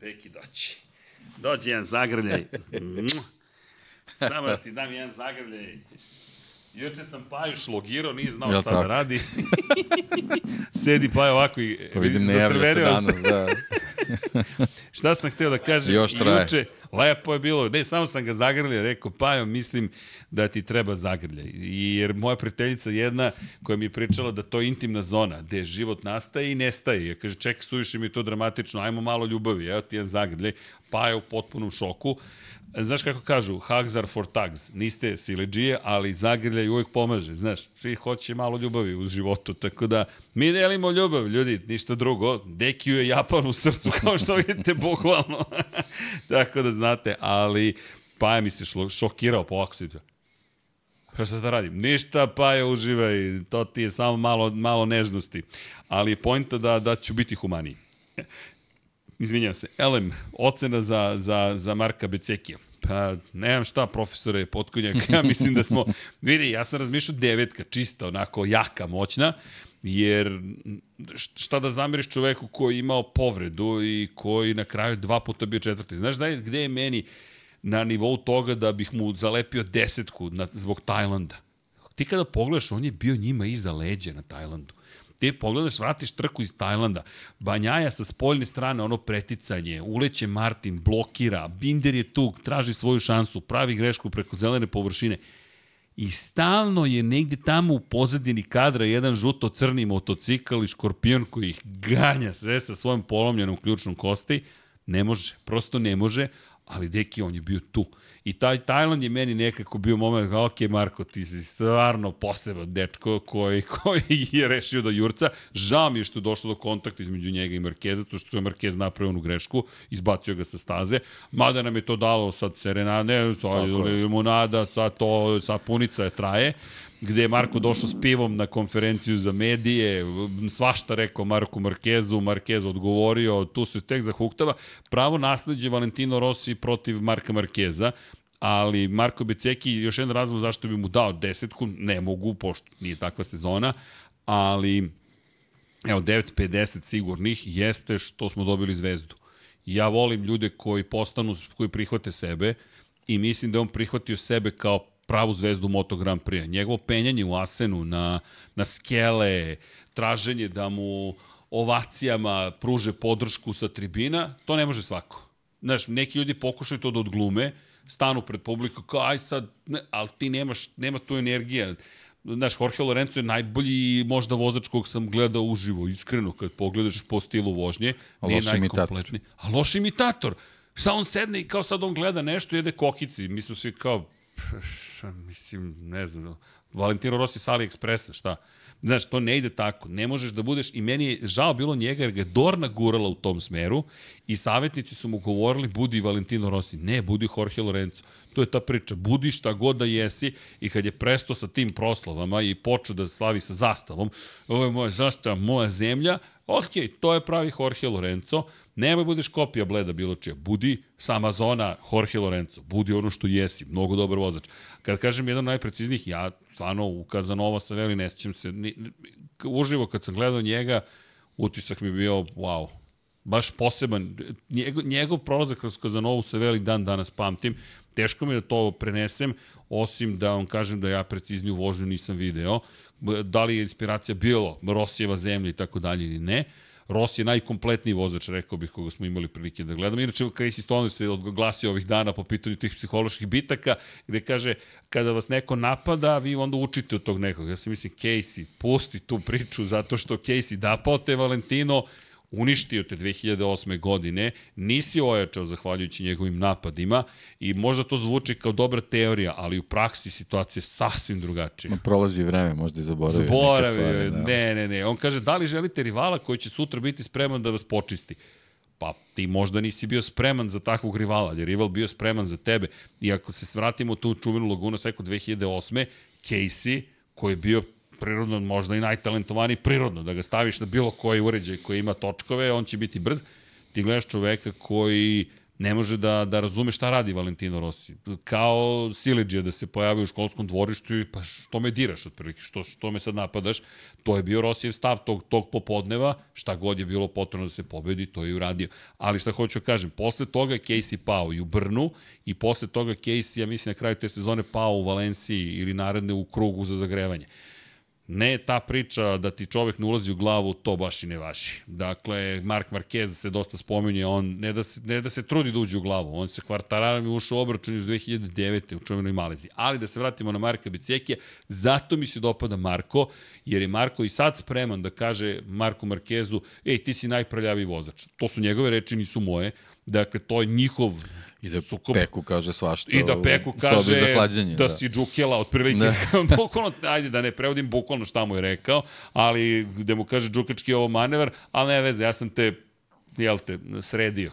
Deki doći. Dođi jedan zagrljaj. Samo da ti dam jedan zagrljaj. Juče sam Paju šlogirao, nije znao Jel šta da tako? radi. Sedi Paju ovako i Pa vidim, ne javlja se danas, da. Šta sam hteo da kažem? Još traje. Juče, lepo je bilo. Ne, samo sam ga zagrlio, rekao, Pajo, mislim da ti treba zagrljaj. I, jer moja prijateljica jedna koja mi je pričala da to je intimna zona, gde život nastaje i nestaje. Ja kaže, čekaj, suviše mi je to dramatično, ajmo malo ljubavi, evo ti jedan zagrljaj. Pajo u potpunom šoku. Znaš kako kažu, hugs are for tugs. Niste sileđije, ali zagrljaj uvek pomaže. Znaš, svi hoće malo ljubavi u životu, tako da mi delimo ljubav, ljudi, ništa drugo. Dekiju je Japan u srcu, kao što vidite, bukvalno. tako da znate, ali Paja mi se šlo, šokirao po ovako situacija. Pa šta da radim? Ništa, pa je uživaj, to ti je samo malo, malo nežnosti. Ali je pojnta da, da ću biti humaniji. Izvinjam se. Elem, ocena za, za, za Marka Becekija. Pa, nemam šta, profesore Potkonjak, ja mislim da smo, vidi, ja sam razmišljao devetka, čista, onako, jaka, moćna, jer šta da zamiriš čoveku koji je imao povredu i koji na kraju dva puta bio četvrti. Znaš da je, gde je meni na nivou toga da bih mu zalepio desetku na, zbog Tajlanda? Ti kada pogledaš, on je bio njima iza leđa na Tajlandu. Ti pogledaš, vratiš trku iz Tajlanda, Banjaja sa spoljne strane, ono preticanje, uleće Martin, blokira, Binder je tu, traži svoju šansu, pravi grešku preko zelene površine. I stalno je negde tamo u pozadini kadra jedan žuto-crni motocikl i škorpion koji ih ganja sve sa svojom polomljenom ključnom kosti. Ne može, prosto ne može, ali deki on je bio tu. I taj Tajland je meni nekako bio moment, ok, Marko, ti si stvarno poseban dečko koji, koji je rešio da jurca. Žao mi je što je došlo do kontakta između njega i Markeza, to što je Markez napravio onu grešku, izbacio ga sa staze. Mada nam je to dalo sad serenade, sad limonada, sad to, sad punica je traje gde je Marko došao s pivom na konferenciju za medije, svašta rekao Marku Markezu, Markez odgovorio, tu se tek zahuktava. Pravo nasledđe Valentino Rossi protiv Marka Markeza, ali Marko Beceki, još jedan razlog zašto bi mu dao desetku, ne mogu, pošto nije takva sezona, ali evo 9.50 sigurnih jeste što smo dobili zvezdu. Ja volim ljude koji postanu, koji prihvate sebe i mislim da on prihvatio sebe kao pravu zvezdu Moto Grand Prix. Njegovo penjanje u Asenu na, na skele, traženje da mu ovacijama pruže podršku sa tribina, to ne može svako. Znaš, neki ljudi pokušaju to da odglume, stanu pred publiku, kao aj sad, ne, ali ti nemaš, nema tu energija. Znaš, Jorge Lorenzo je najbolji možda vozač kog sam gledao uživo, iskreno, kad pogledaš po stilu vožnje. A loš imitator. A loš imitator. Šta on sedne i kao sad on gleda nešto, jede kokici. Mi smo svi kao, pš, mislim, ne znam, Valentino Rossi sa AliExpressa, šta? Znaš, to ne ide tako. Ne možeš da budeš, i meni je žao bilo njega jer ga je Dorna gurala u tom smeru i savjetnici su mu govorili budi Valentino Rossi. Ne, budi Jorge Lorenzo. To je ta priča. Budi šta god da jesi i kad je presto sa tim proslavama i počeo da slavi sa zastavom, ovo je moja zaštava, moja zemlja, ok, to je pravi Jorge Lorenzo, Nemoj budeš kopija Bleda bilo čija. Budi sama zona Jorge Lorenzo. Budi ono što jesi. Mnogo dobar vozač. Kad kažem jedan najpreciznijih, ja stvarno u Kazanova sa Veli ne sjećam se. Ni, uživo kad sam gledao njega, utisak mi je bio wow. Baš poseban. Njegov, njegov prolazak kroz Kazanovu sa Veli dan danas pamtim. Teško mi je da to prenesem, osim da vam kažem da ja precizniju vožnju nisam video. Da li je inspiracija bilo Rosijeva zemlja i tako dalje ili ne. Rossi je najkompletniji vozač, rekao bih, koga smo imali prilike da gledamo. Inače, Casey Stoner se odglasio ovih dana po pitanju tih psiholoških bitaka, gde kaže, kada vas neko napada, vi onda učite od tog nekog. Ja se mislim, Casey, pusti tu priču, zato što Casey napao te Valentino, uništio te 2008. godine, nisi ojačao zahvaljujući njegovim napadima i možda to zvuči kao dobra teorija, ali u praksi situacija je sasvim drugačija. Prolazi vreme, možda i zaboravio Zaboravio. Da. Ne, ne, ne. On kaže, da li želite rivala koji će sutra biti spreman da vas počisti? pa ti možda nisi bio spreman za takvog rivala, ali je rival bio spreman za tebe. I ako se svratimo tu čuvenu Laguna Seco 2008. Casey, koji je bio prirodno, možda i najtalentovaniji prirodno, da ga staviš na bilo koji uređaj koji ima točkove, on će biti brz. Ti gledaš čoveka koji ne može da, da razume šta radi Valentino Rossi. Kao Sileđija da se pojavi u školskom dvorištu i pa što me diraš otprilike, što, što me sad napadaš, to je bio Rosijev stav tog, tog popodneva, šta god je bilo potrebno da se pobedi, to je uradio. Ali šta hoću da kažem, posle toga Casey pao i u Brnu i posle toga Casey, ja mislim na kraju te sezone pao u Valenciji ili naredne u krugu za zagrevanje. Ne ta priča da ti čovek ne ulazi u glavu, to baš i ne važi. Dakle, Mark Marquez se dosta spominje, on ne da se, ne da se trudi da uđe u glavu, on se kvartararom je ušao u obračun iz 2009. u čuvenoj Maleziji. Ali da se vratimo na Marka Bicekija, zato mi se dopada Marko, jer je Marko i sad spreman da kaže Marku Markezu, ej, ti si najprljaviji vozač. To su njegove reči, nisu moje. Dakle, to je njihov I da sukob. Peku kaže svašta. I da Peku kaže da, da si džukela, otprilike, bukvalno, ajde da ne prevodim bukvalno šta mu je rekao, ali gde mu kaže džukački ovo manevar, ali ne veze, ja sam te, jel te, sredio.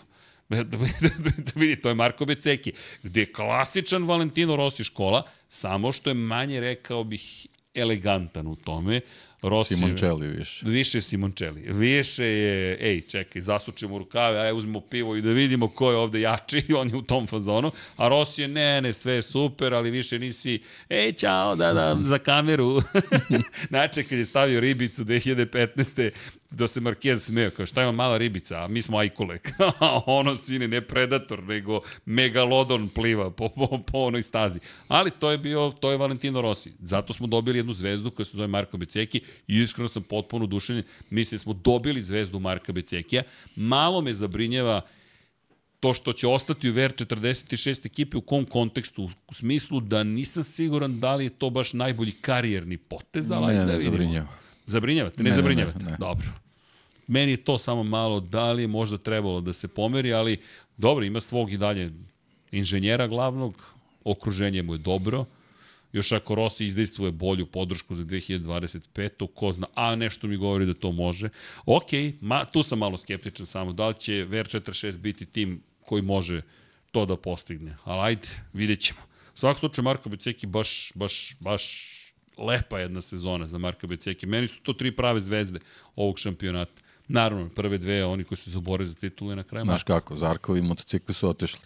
vidi, to je Marko Beceki, gde je klasičan Valentino Rossi škola, samo što je manje, rekao bih, elegantan u tome. Rossi, Simoncelli više. Više Simoncelli. Više je, ej, čekaj, zasučemo rukave, aj uzmemo pivo i da vidimo ko je ovde jači, on je u tom fazonu. A Rossi je, ne, ne, sve je super, ali više nisi, ej, čao, da, da, za kameru. znači, kad je stavio ribicu 2015 da se Marquez smeo, kao šta je on mala ribica, a mi smo ajkule. ono, sine, ne predator, nego megalodon pliva po, po, po onoj stazi. Ali to je bio, to je Valentino Rossi. Zato smo dobili jednu zvezdu koja se zove Marko Beceki i iskreno sam potpuno dušenjen. Mislim da smo dobili zvezdu Marka Becekija. Malo me zabrinjava to što će ostati u VR46 ekipe u kom kontekstu? U smislu da nisam siguran da li je to baš najbolji karijerni potez, ali ne, da ne, zabrinjava. Zabrinjavate? Ne, ne zabrinjavate? Ne, ne, ne. Dobro. Meni je to samo malo, da li je možda trebalo da se pomeri, ali dobro, ima svog i dalje inženjera glavnog, okruženje mu je dobro, još ako Rossi izdejstvuje bolju podršku za 2025. ko zna, a nešto mi govori da to može. Ok, ma, tu sam malo skeptičan samo, da li će VR46 biti tim koji može to da postigne, ali ajde, vidjet ćemo. Svakako slučaju Marko Beceki baš, baš, baš lepa jedna sezona za Marka Beceki. Meni su to tri prave zvezde ovog šampionata. Naravno, prve dve, oni koji su zabore za titulu i na kraju Znaš kako, Zarkovi motocikli su otešli.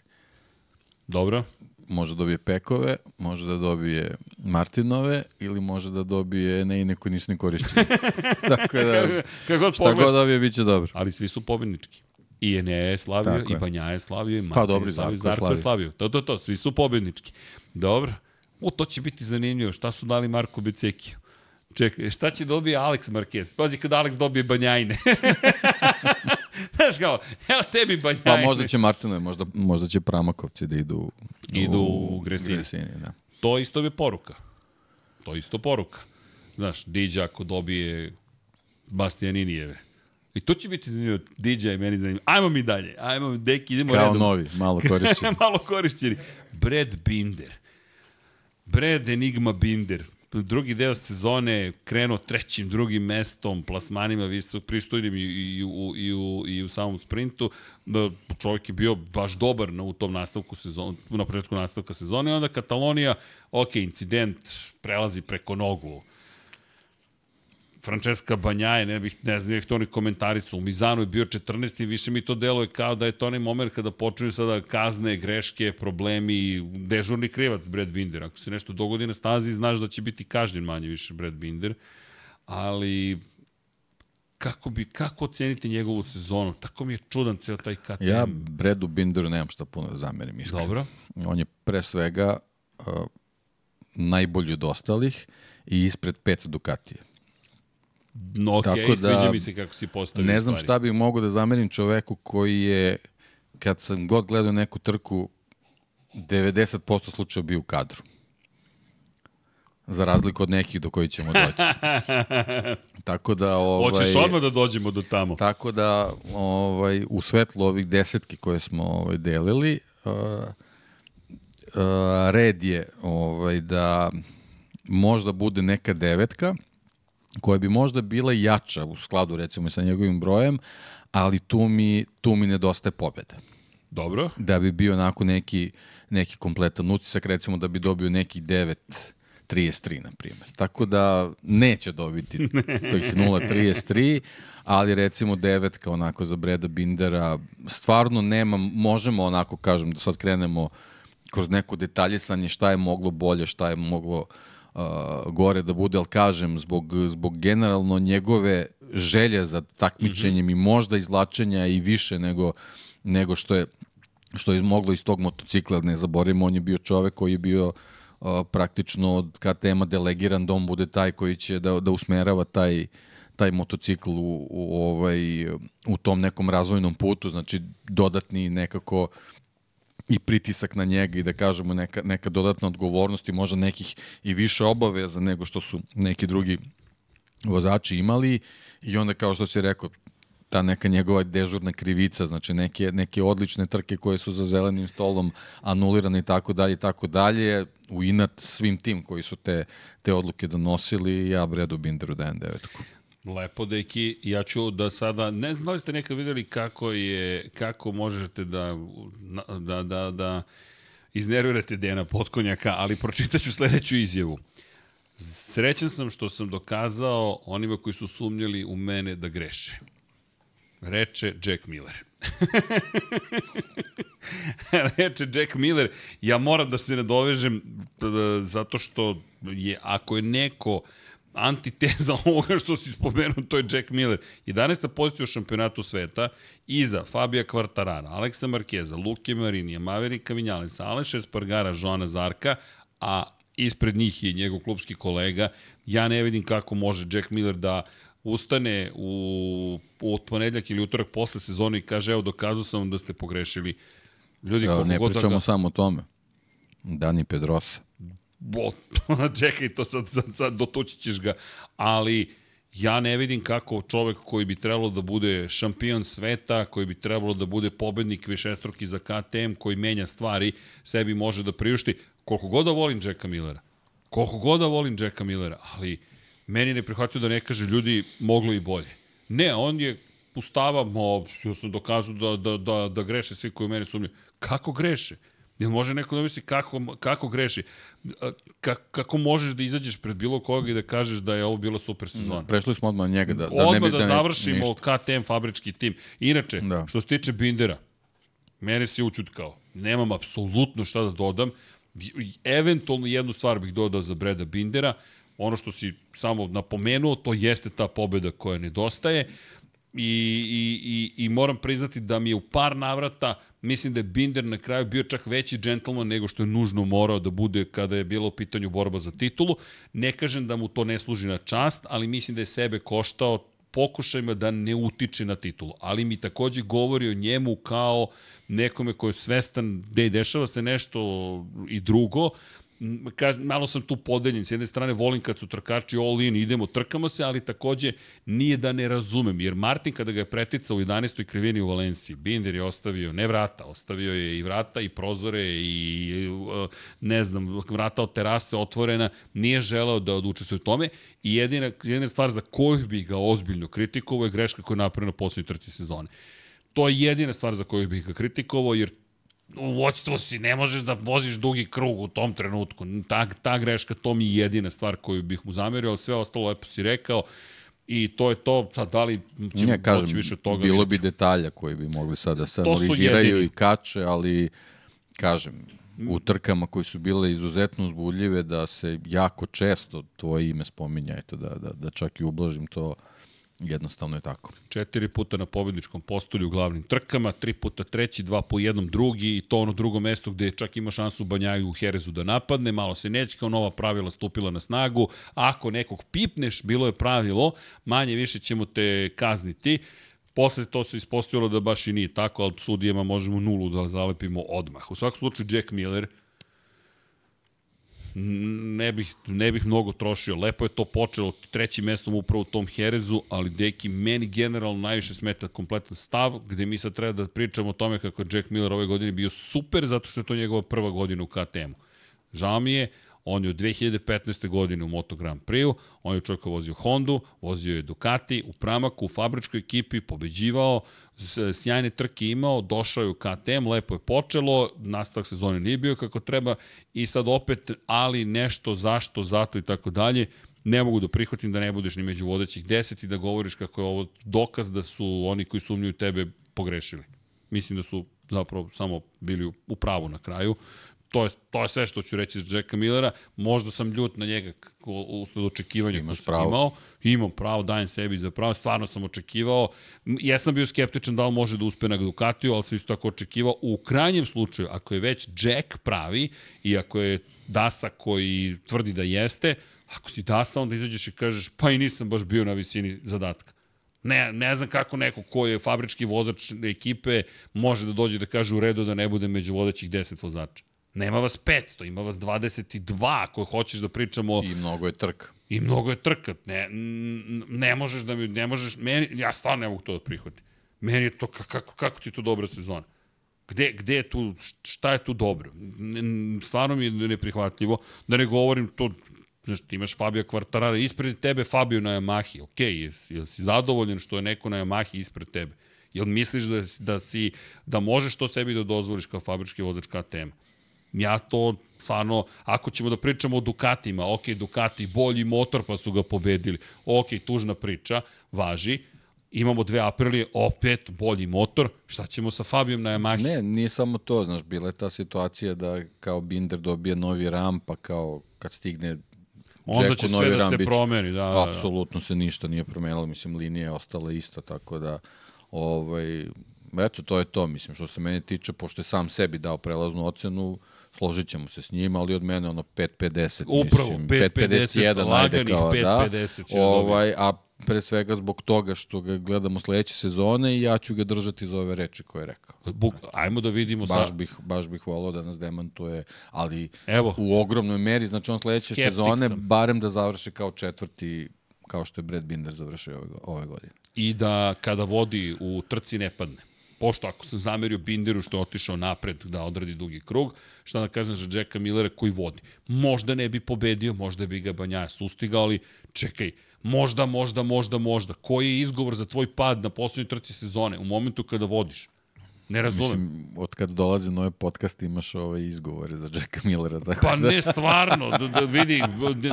Dobro. Može da dobije Pekove, može da dobije Martinove ili može da dobije Neine koji nisu ni korišćeni. Tako da, Kako god šta god dobije, bit će dobro. Ali svi su pobednički. I Enea je slavio, Tako i Banja je slavio, i Martin pa, dobri, je slavio, Zarko, Zarko je slavio. To, to, to, svi su pobednički. Dobro. O, to će biti zanimljivo. Šta su dali Marko Becekiju? Čekaj, šta će dobije Alex Marquez? Pazi kada Alex dobije banjajne. Znaš kao, evo tebi banjajne. Pa možda će Martinove, možda, možda će Pramakovci da idu, Idu u Gresini. Gresini da. To isto je poruka. To je isto poruka. Znaš, Diđa ako dobije Bastianinijeve. I to će biti zanimljivo. Diđa i meni zanimljivo. Ajmo mi dalje. Ajmo, deki, idemo Kao redom. novi, malo korišćen. Malo korišćeni. Brad Binder. Brad Enigma Binder. Drugi deo sezone krenuo trećim, drugim mestom, plasmanima visok, pristojnim i, i, u, i, u, i u samom sprintu. Da, čovjek je bio baš dobar na, u tom nastavku sezone, na početku nastavka sezone. Onda Katalonija, ok, incident, prelazi preko nogu. Francesca Banjaje, ne bih, ne znam, to oni komentari su. U Mizanu je bio 14. i više mi to deluje kao da je to onaj moment kada počinju sada kazne, greške, problemi, dežurni krivac Brad Binder. Ako se nešto dogodi na stazi, znaš da će biti kažnjen manje više Brad Binder. Ali kako bi kako oceniti njegovu sezonu? Tako mi je čudan ceo taj KTM. Ja Bredu Binderu nemam šta puno da zamerim, iskreno. Dobro. On je pre svega uh, najbolji od ostalih i ispred pet Ducatije. No, ok, Tako da, sviđa mi se kako si postavio Ne znam stvari. šta bih mogao da zamerim čoveku koji je, kad sam god gledao neku trku, 90% slučaja bio u kadru. Za razliku od nekih do koji ćemo doći. Tako da... Ovaj, Hoćeš odmah da dođemo do tamo. Tako da, ovaj, u svetlu ovih desetki koje smo ovaj, delili, uh, uh, red je ovaj, da možda bude neka devetka, koja bi možda bila jača u skladu recimo sa njegovim brojem, ali tu mi, tu mi nedostaje pobjeda. Dobro. Da bi bio onako neki, neki kompletan utisak, recimo da bi dobio neki 9 33, na primjer. Tako da neće dobiti tih 0.33, ali recimo devetka onako za Breda Bindera, stvarno nema, možemo onako kažem da sad krenemo kroz neko detaljisanje šta je moglo bolje, šta je moglo uh, gore da bude, ali kažem, zbog, zbog generalno njegove želje za takmičenjem mm -hmm. i možda izlačenja i više nego, nego što je što je moglo iz tog motocikla, ne zaboravimo, on je bio čovek koji je bio uh, praktično od KTM-a delegiran da on bude taj koji će da, da usmerava taj, taj motocikl u, u, ovaj, u tom nekom razvojnom putu, znači dodatni nekako i pritisak na njega i da kažemo neka, neka dodatna odgovornost i možda nekih i više obaveza nego što su neki drugi vozači imali i onda kao što si rekao ta neka njegova dežurna krivica, znači neke, neke odlične trke koje su za zelenim stolom anulirane i tako dalje i tako dalje, u inat svim tim koji su te, te odluke donosili, ja Bredu Binderu dajem devetku. Lepo, deki. Ja ću da sada, ne znam da li ste nekad videli kako je, kako možete da, da, da, da iznervirate Dejana Potkonjaka, ali pročitaću sledeću izjavu. Srećan sam što sam dokazao onima koji su sumnjali u mene da greše. Reče Jack Miller. Reče Jack Miller, ja moram da se nadovežem zato što je, ako je neko antiteza ovoga što si spomenuo, to je Jack Miller. 11. pozicija u šampionatu sveta, iza Fabija Kvartarara, Aleksa Markeza, Luke Marinija, Maverika Vinjalensa, Aleša Espargara, Joana Zarka, a ispred njih je njegov klubski kolega. Ja ne vidim kako može Jack Miller da ustane u, u ponedljak ili utorak posle sezone i kaže, evo, dokazao sam vam da ste pogrešili. Ljudi, Evo, ne god pričamo da samo o tome. Dani Pedrosa. Bo, čekaj, to sad, sad, sad dotući ćeš ga. Ali ja ne vidim kako čovek koji bi trebalo da bude šampion sveta, koji bi trebalo da bude pobednik višestruki za KTM, koji menja stvari, sebi može da priušti. Koliko god da volim Jacka Millera, koliko god da volim Jacka Millera, ali meni ne prihvatio da ne kaže ljudi moglo i bolje. Ne, on je ustava, mo, ja sam dokazao da, da, da, da greše svi koji u mene sumnjaju. Kako greše? Jel može neko da misli kako, kako greši? Ka, kako možeš da izađeš pred bilo koga i da kažeš da je ovo bila super sezona? Prešli smo odmah njega. Da, da odmah ne bi, da, da da završimo ništa. KTM fabrički tim. Inače, da. Da. što se tiče Bindera, mene si učutkao. Nemam apsolutno šta da dodam. Eventualno jednu stvar bih dodao za Breda Bindera. Ono što si samo napomenuo, to jeste ta pobeda koja nedostaje. I, i, i, I moram priznati da mi je u par navrata, mislim da je Binder na kraju bio čak veći džentlman nego što je nužno morao da bude kada je bilo u pitanju borba za titulu. Ne kažem da mu to ne služi na čast, ali mislim da je sebe koštao pokušajima da ne utiče na titulu. Ali mi takođe govori o njemu kao nekome ko je svestan da dešava se nešto i drugo, kaž, malo sam tu podeljen. S jedne strane volim kad su trkači all in, idemo, trkamo se, ali takođe nije da ne razumem. Jer Martin kada ga je preticao u 11. krivini u Valenciji, Binder je ostavio ne vrata, ostavio je i vrata i prozore i ne znam, vrata od terase otvorena, nije želeo da odlučuje u tome i jedina, jedina stvar za koju bih ga ozbiljno kritikovao je greška koja je napravljena na poslednjoj trci sezone. To je jedina stvar za koju bih ga kritikovao, jer u voćstvu si, ne možeš da voziš dugi krug u tom trenutku. Ta, ta greška, to mi je jedina stvar koju bih mu zamerio, ali sve ostalo lepo si rekao. I to je to, sad da li će ne, kažem, više toga. Bilo bi detalja koji bi mogli sad da se analiziraju i kače, ali kažem, u trkama koji su bile izuzetno uzbudljive da se jako često tvoje ime spominja, eto da, da, da čak i ublažim to Jednostavno je tako. Četiri puta na pobedničkom postolju u glavnim trkama, tri puta treći, dva po jednom drugi i to ono drugo mesto gde čak ima šansu Banjaju u Herezu da napadne, malo se neće kao nova pravila stupila na snagu. Ako nekog pipneš, bilo je pravilo, manje više ćemo te kazniti. Posle to se ispostavilo da baš i nije tako, ali sudijama možemo nulu da zalepimo odmah. U svakom slučaju Jack Miller – ne bih, ne bih mnogo trošio. Lepo je to počelo trećim mestom upravo u tom Herezu, ali deki, meni generalno najviše smeta kompletan stav, gde mi sad treba da pričamo o tome kako Jack Miller ove godine bio super, zato što je to njegova prva godina u KTM-u. Žao mi je, On je od 2015. godine u Moto Grand Prix-u, on je čovjek vozio Hondu, vozio je Ducati, u Pramaku, u fabričkoj ekipi, pobeđivao, sjajne trke imao, došao je u KTM, lepo je počelo, nastavak sezone nije bio kako treba i sad opet, ali nešto, zašto, zato i tako dalje, ne mogu da prihvatim da ne budeš ni među vodećih deset i da govoriš kako je ovo dokaz da su oni koji sumnjuju tebe pogrešili. Mislim da su zapravo samo bili u pravu na kraju to je, to je sve što ću reći za Jacka Millera. Možda sam ljut na njega usled očekivanja Imaš koje sam imao. Imam pravo, dajem sebi za pravo. Stvarno sam očekivao. Ja sam bio skeptičan da li može da uspe na Ducatiju, ali sam isto tako očekivao. U krajnjem slučaju, ako je već Jack pravi i ako je Dasa koji tvrdi da jeste, ako si Dasa, onda izađeš i kažeš pa i nisam baš bio na visini zadatka. Ne, ne znam kako neko ko je fabrički vozač ekipe može da dođe da kaže u redu da ne bude među vodećih 10 vozača. Nema vas 500, ima vas 22 ako hoćeš da pričamo... I mnogo je trka. I mnogo je trka. Ne, ne možeš da mi, ne možeš, meni, ja stvarno ne mogu to da prihvatim. Meni je to, kako, kako ti je to dobra sezona? Gde, gde je tu, šta je tu dobro? Stvarno mi je neprihvatljivo. Da ne govorim to, znaš, ti imaš Fabio Quartarara ispred tebe, Fabio na Yamahi. Ok, jesi, jesi zadovoljen što je neko na Yamahi ispred tebe? Jel misliš da, da, si, da možeš to sebi da dozvoliš kao fabrički vozač KTM? Ja to stvarno, ako ćemo da pričamo o Dukatima, ok, Dukati, bolji motor pa su ga pobedili, ok, tužna priča, važi, imamo dve Aprilije, opet bolji motor, šta ćemo sa Fabijom na Yamahi? Ne, nije samo to, znaš, bila je ta situacija da kao Binder dobije novi ram, pa kao kad stigne Onda će sve da se promeni, da, da, da. Apsolutno se ništa nije promenilo, mislim, linija je ostala ista, tako da ovaj, eto, to je to, mislim, što se mene tiče, pošto je sam sebi dao prelaznu ocenu, složit ćemo se s njima, ali od mene ono 5.50, Upravo, 5.51, ajde kao 5, da. 50 ovaj, a pre svega zbog toga što ga gledamo sledeće sezone i ja ću ga držati za ove reči koje je rekao. Buk, ajmo da vidimo baš sa... bih baš bih volao da nas demantuje, ali Evo, u ogromnoj meri, znači on sledeće sezone sam. barem da završi kao četvrti kao što je Brad Binder završio ove, ove godine. I da kada vodi u trci ne padne pošto ako sam zamerio Binderu što je otišao napred da odradi dugi krug, šta da kažem za Jacka Millera koji vodi. Možda ne bi pobedio, možda bi ga Banjaja sustigao, ali čekaj, možda, možda, možda, možda. Koji je izgovor za tvoj pad na poslednjoj trci sezone u momentu kada vodiš? Ne razumem. Mislim, od kada dolaze nove podcast imaš ove izgovore za Jacka Millera. Tako pa da... ne, stvarno, da, da vidi,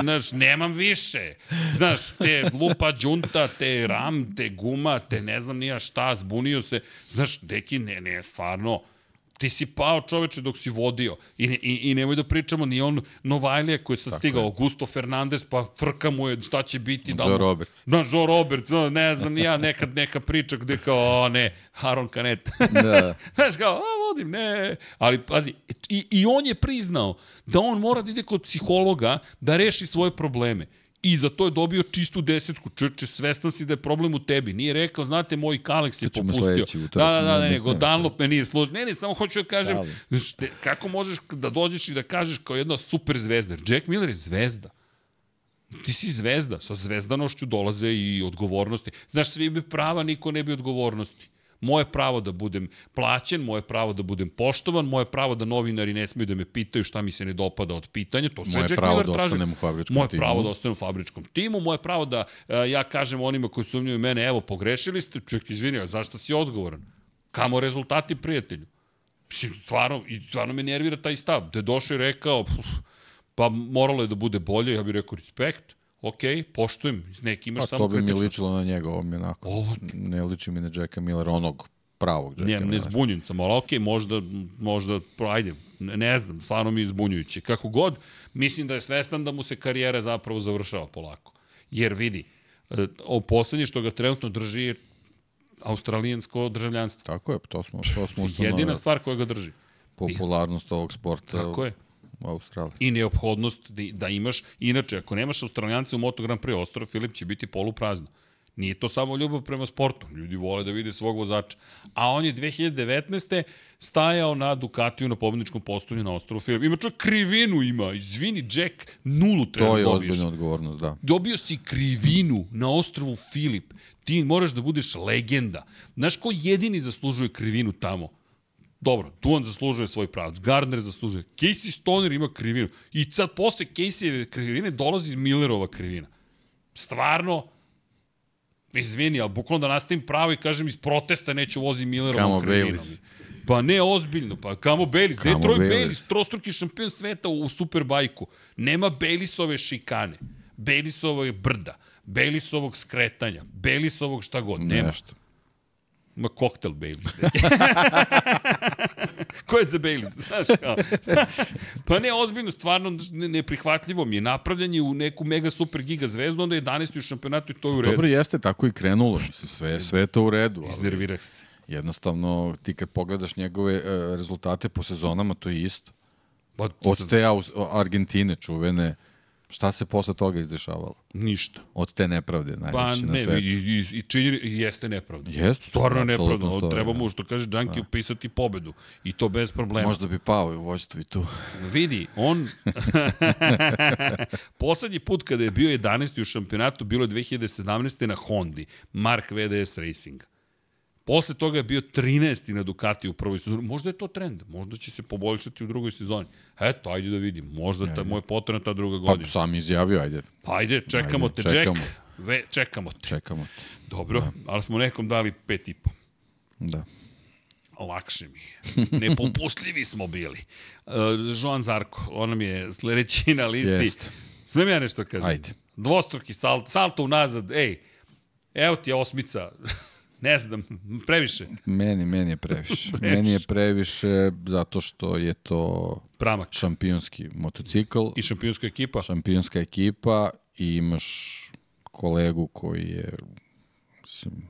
znaš, nemam više. Znaš, te lupa džunta, te ram, te guma, te ne znam nija šta, zbunio se. Znaš, deki, ne, ne, stvarno, Ti si pao čoveče dok si vodio. I, i, i nemoj da pričamo ni on Novajlija koji je sad Tako stigao, je. Augusto Fernandez, pa frka mu je šta će biti. Da Joe Roberts. Da, Joe Roberts, no, ne znam, ja nekad neka priča gde kao, o ne, Aaron Canet. Da. Znaš kao, a vodim, ne. Ali, pazi, i, i on je priznao da on mora da ide kod psihologa da reši svoje probleme. I za to je dobio čistu desetku. Čeče, svestan si da je problem u tebi. Nije rekao, znate, moj Kalex je popustio. Da, da, da, ne, nego Dunlop me nije služio. Ne, ne, samo hoću da kažem, šte, kako možeš da dođeš i da kažeš kao jedna super zvezda. Jack Miller je zvezda. Ti si zvezda. Sa zvezdanošću dolaze i odgovornosti. Znaš, svi bi prava, niko ne bi odgovornosti. Moje pravo da budem plaćen, moje pravo da budem poštovan, moje pravo da novinari ne smiju da me pitaju šta mi se ne dopada od pitanja, to sve moje Jack pravo Miller da traži. moje timu. pravo da ostanem u fabričkom timu, moje pravo da uh, ja kažem onima koji sumnjuju mene, evo, pogrešili ste, ček, izvini, zašto si odgovoran? Kamo rezultati, prijatelju? Stvarno, i stvarno me nervira taj stav. Da je došao i rekao, pa moralo je da bude bolje, ja bih rekao, respekt ok, poštujem, neki imaš pa, samo kritično. to bi mi ličilo na njega, ovo mi onako, Ovo... ne liči mi na Jacka Millera, onog pravog Jacka Millera. Ne, ne zbunjujem sam, ali ok, možda, možda, ajde, ne, ne znam, stvarno mi je zbunjujuće. Kako god, mislim da je svestan da mu se karijera zapravo završava polako. Jer vidi, e, o poslednje što ga trenutno drži je australijansko državljanstvo. Tako je, to smo, to smo ustanovili. Jedina stvar koja ga drži. Popularnost ovog sporta. Tako je u Australiji. I neophodnost da, da imaš, inače, ako nemaš Australijance u Moto Grand Prix Ostrava, Filip će biti poluprazno. Nije to samo ljubav prema sportu. Ljudi vole da vide svog vozača. A on je 2019. stajao na Ducatiju na pobedničkom postavlju na ostrovu Filip. Ima čak krivinu ima. Izvini, Jack, nulu treba To je dobiješ. ozbiljna odgovornost, da. Dobio si krivinu na ostrovu Filip. Ti moraš da budeš legenda. Znaš ko jedini zaslužuje krivinu tamo? Dobro, tu on zaslužuje svoj pravac. Gardner zaslužuje. Casey Stoner ima krivinu. I sad posle Caseyeve krivine dolazi Millerova krivina. Stvarno, izvini, ali bukvalno da nastavim pravo i kažem iz protesta neću vozi Millerovom krivinom. Baylis. Pa ne ozbiljno, pa kamo Baylis. Gde je Troy Baylis? Baylis, trostruki šampion sveta u Superbajku. Nema Baylisove šikane. Baylisove brda. Baylisovog skretanja. Baylisovog šta god. Nema. Nešto. Ma koktel Baileys. Ko je za Baileys? Znaš kao. pa ne, ozbiljno, stvarno neprihvatljivo mi je. Napravljanje u neku mega super giga zvezdu, onda je 11. u šampionatu i to je u redu. Dobro, jeste tako i krenulo. Sve, sve to u redu. Ali Iznervirah se. Jednostavno, ti kad pogledaš njegove uh, rezultate po sezonama, to je isto. Pa, Od te Argentine čuvene, Šta se posle toga izdešavalo? Ništa. Od te nepravde najveće pa, ne, na svetu. I, i, i čini, jeste nepravda. Jeste. Stvarno nepravda. Treba mu, što kaže Džanki, da. upisati pobedu. I to bez problema. Možda bi pao u vojstvu i tu. Vidi, on... Poslednji put kada je bio 11. u šampionatu bilo je 2017. na Hondi. Mark VDS Racing. Posle toga je bio 13. na Ducati u prvoj sezoni. Možda je to trend, možda će se poboljšati u drugoj sezoni. Eto, ajde da vidim. Možda ta, moj potrebna ta druga godina. Pa sam izjavio, ajde. Pa ajde, čekamo ajde, te, čekamo. Jack. Ve, čekamo te. Čekamo te. Dobro, da. ali smo nekom dali pet i po. Da. Lakše mi je. Nepopustljivi smo bili. Uh, Joan Zarko, on nam je sledeći na listi. Jest. Smem ja nešto kažem? Ajde. Dvostruki salt, salto unazad, ej, evo ti je osmica. Ne znam, previše. Meni, meni je previše. previše. Meni je previše zato što je to Pramak. šampionski motocikl. I šampionska ekipa. Šampionska ekipa i imaš kolegu koji je mislim,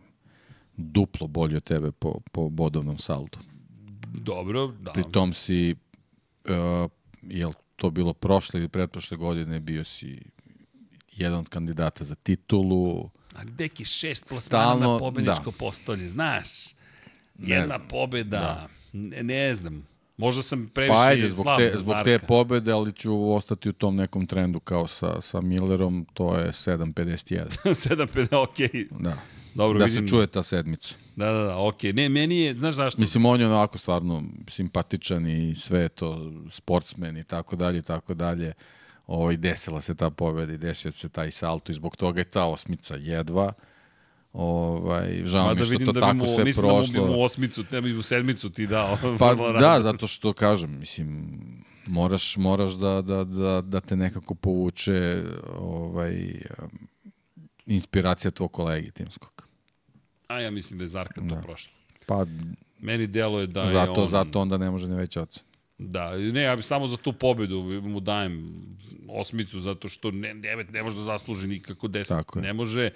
duplo bolji od tebe po, po bodovnom saldu. Dobro, da. Pri tom si, uh, jel to bilo prošle ili pretprošle godine, bio si jedan od kandidata za titulu, Ali deki šest plasmana Stalno, na pobedničko da. postolje, znaš. Jedna znam. pobeda, da. ne, ne znam. Možda sam previše pa ajde, zbog te, zbog te pobede, ali ću ostati u tom nekom trendu kao sa, sa Millerom, to je 7.51. 7.50, okej. Okay. Da. Dobro, da vidim. se čuje ta sedmica. Da, da, da, okej. Okay. Ne, meni je, znaš zašto? Mislim, on je onako stvarno simpatičan i sve to, sportsmen i tako dalje i tako dalje ovaj, desila se ta pobeda i desio se taj salto i zbog toga je ta osmica jedva. Ovaj, žao Mada mi što to da tako mu, sve mislim prošlo. Mislim da mu osmicu, ne bi mu sedmicu ti dao. Pa da, zato što kažem, mislim, moraš, moraš da, da, da, da te nekako povuče ovaj, inspiracija tvoj kolegi timskog. A ja mislim da je Zarka to da. prošlo. Pa Meni deluje da zato, je on... Zato onda ne može ni veća ocena. Da, ne, ja bi samo za tu pobedu mu dajem osmicu, zato što ne, devet ne može da zasluži nikako deset. Tako je. Ne može,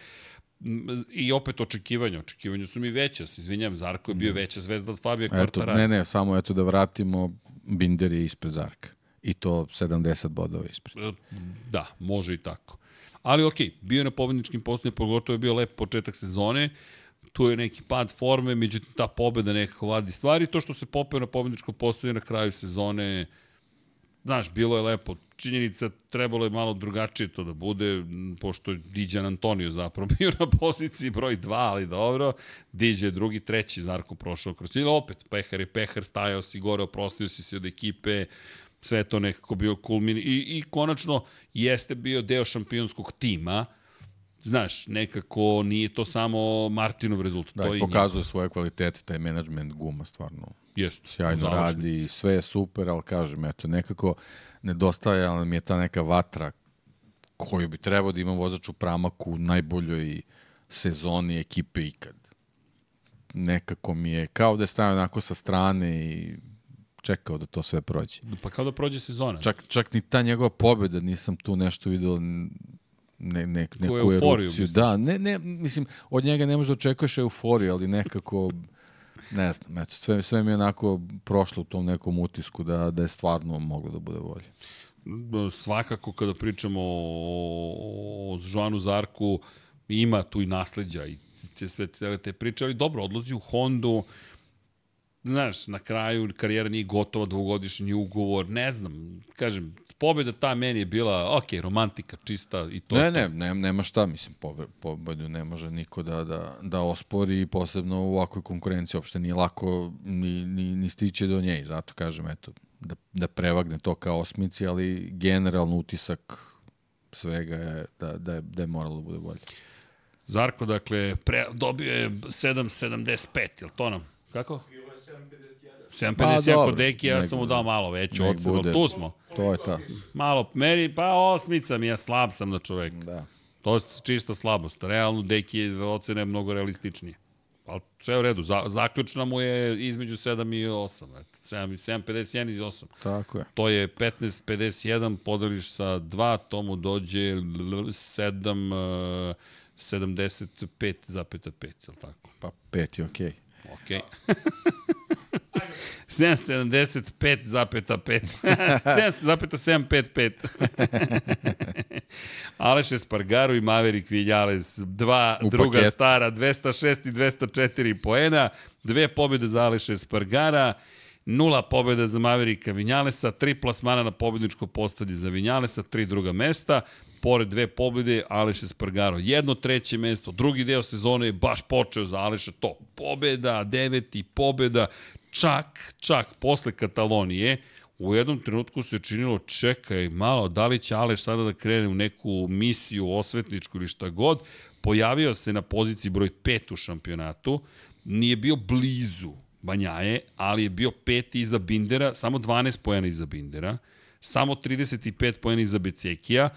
i opet očekivanja, očekivanja su mi veća, se izvinjam, Zarko je bio mm. veća zvezda od Fabija Kvartara. Ne, ne, samo eto da vratimo, Binder je ispred Zarka. I to 70 bodova ispred. E, da, može i tako. Ali okej, okay, bio je na pobedničkim posljednje, pogotovo je bio lep početak sezone, tu je neki pad forme, međutim ta pobeda nekako vadi stvari. To što se popeo na pobedničko postoje na kraju sezone, znaš, bilo je lepo. Činjenica, trebalo je malo drugačije to da bude, pošto je Diđan Antonio zapravo bio na poziciji broj 2, ali dobro. Diđe je drugi, treći, Zarko prošao kroz cilj. Opet, Pehar je Pehar, stajao si gore, oprostio si se od ekipe, sve to nekako bio kulmin. I, I konačno jeste bio deo šampionskog tima, znaš, nekako nije to samo Martinov rezultat. Da, to i pokazuje svoje kvalitete, taj management guma stvarno. Jeste. Sjajno radi, sve je super, ali kažem, eto, nekako nedostaje, ali mi je ta neka vatra koju bi trebao da ima vozač u pramaku u najboljoj sezoni ekipe ikad. Nekako mi je, kao da je stavio onako sa strane i čekao da to sve prođe. Pa kao da prođe sezona. Čak, čak ni ta njegova pobeda nisam tu nešto vidio ne, ne, neku euforiju. Erupciju. Da, ne, ne, mislim, od njega ne možeš da očekuješ euforiju, ali nekako, ne znam, eto, sve, sve mi je onako prošlo u tom nekom utisku da, da je stvarno moglo da bude bolje. Svakako kada pričamo o, o Joanu Zarku, ima tu i nasledđa i sve te, te priče, ali dobro, odlazi u Hondu, znaš, na kraju karijera nije gotova, dvogodišnji ugovor, ne znam, kažem, pobjeda ta meni je bila, ok, romantika čista i to. Ne, ne, ne, nema šta, mislim, pobedu ne može niko da, da, da ospori, posebno u ovakvoj konkurenciji, uopšte nije lako ni, ni, ni stiće do nje, zato kažem, eto, da, da prevagne to kao osmici, ali generalno utisak svega je da, da, je, da je moralo da bude bolje. Zarko, dakle, pre, dobio je 7.75, je li to nam? Kako? 7.51 pa, kod Deki, ja sam mu dao malo veću ocenu, tu smo. To je ta. Malo, meni, pa osmica mi, ja slab sam na čoveka. Da. To je čista slabost. Realno, Deki je ocena je mnogo realističnije. Ali sve u redu, za, zaključna mu je između 7 i 8. 7, 7, i 8. Tako je. To je 15.51, podeliš sa 2, to mu dođe 7, 75,5, je li tako? Pa 5 je okej. Okay. Okej. Okay. 775,5. 7,755. Aleš Espargaro i Maverick Vinales, dva U druga paket. stara, 206 i 204 poena, dve pobjede za Aleša Espargara, nula pobjeda za Maverika Vinjalesa, tri plasmana na pobjedničko postadje za Vinjalesa, tri druga mesta, pored dve pobjede Aleš Espargaro. Jedno treće mesto, drugi deo sezone je baš počeo za Aleša to. Pobjeda, deveti pobjeda, čak, čak posle Katalonije, u jednom trenutku se činilo, čekaj malo, da li će Aleš sada da krene u neku misiju osvetničku ili šta god, pojavio se na poziciji broj 5 u šampionatu, nije bio blizu Banjaje, ali je bio peti iza Bindera, samo 12 pojena iza Bindera, samo 35 pojena iza Becekija,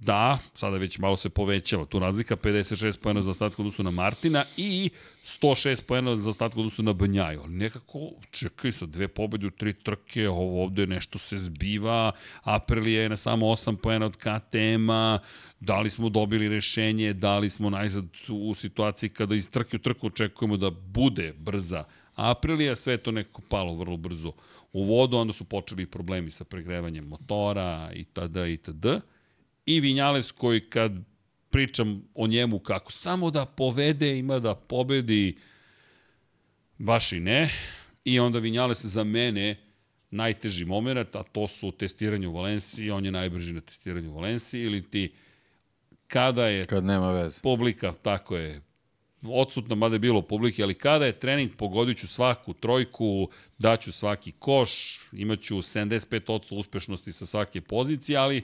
Da, sada već malo se povećava. Tu razlika 56 pojena za ostatku odnosu na Martina i 106 pojena za ostatku odnosu na Banjaju. Ali nekako, čekaj sa dve pobede u tri trke, ovo ovde nešto se zbiva, Aprilija je na samo 8 pojena od KTM-a, da li smo dobili rešenje, da li smo najzad u situaciji kada iz trke u trku očekujemo da bude brza Aprilija, sve to nekako palo vrlo brzo u vodu, onda su počeli problemi sa pregrevanjem motora i tada i tada i Vinjales koji kad pričam o njemu kako samo da povede, ima da pobedi, baš i ne. I onda Vinjales za mene najteži moment, a to su testiranje u Valenciji, on je najbrži na testiranju u Valenciji, ili ti kada je kad nema veze. publika, tako je, odsutno, mada je bilo publike, ali kada je trening, pogodit ću svaku trojku, daću svaki koš, imaću 75% uspešnosti sa svake pozicije, ali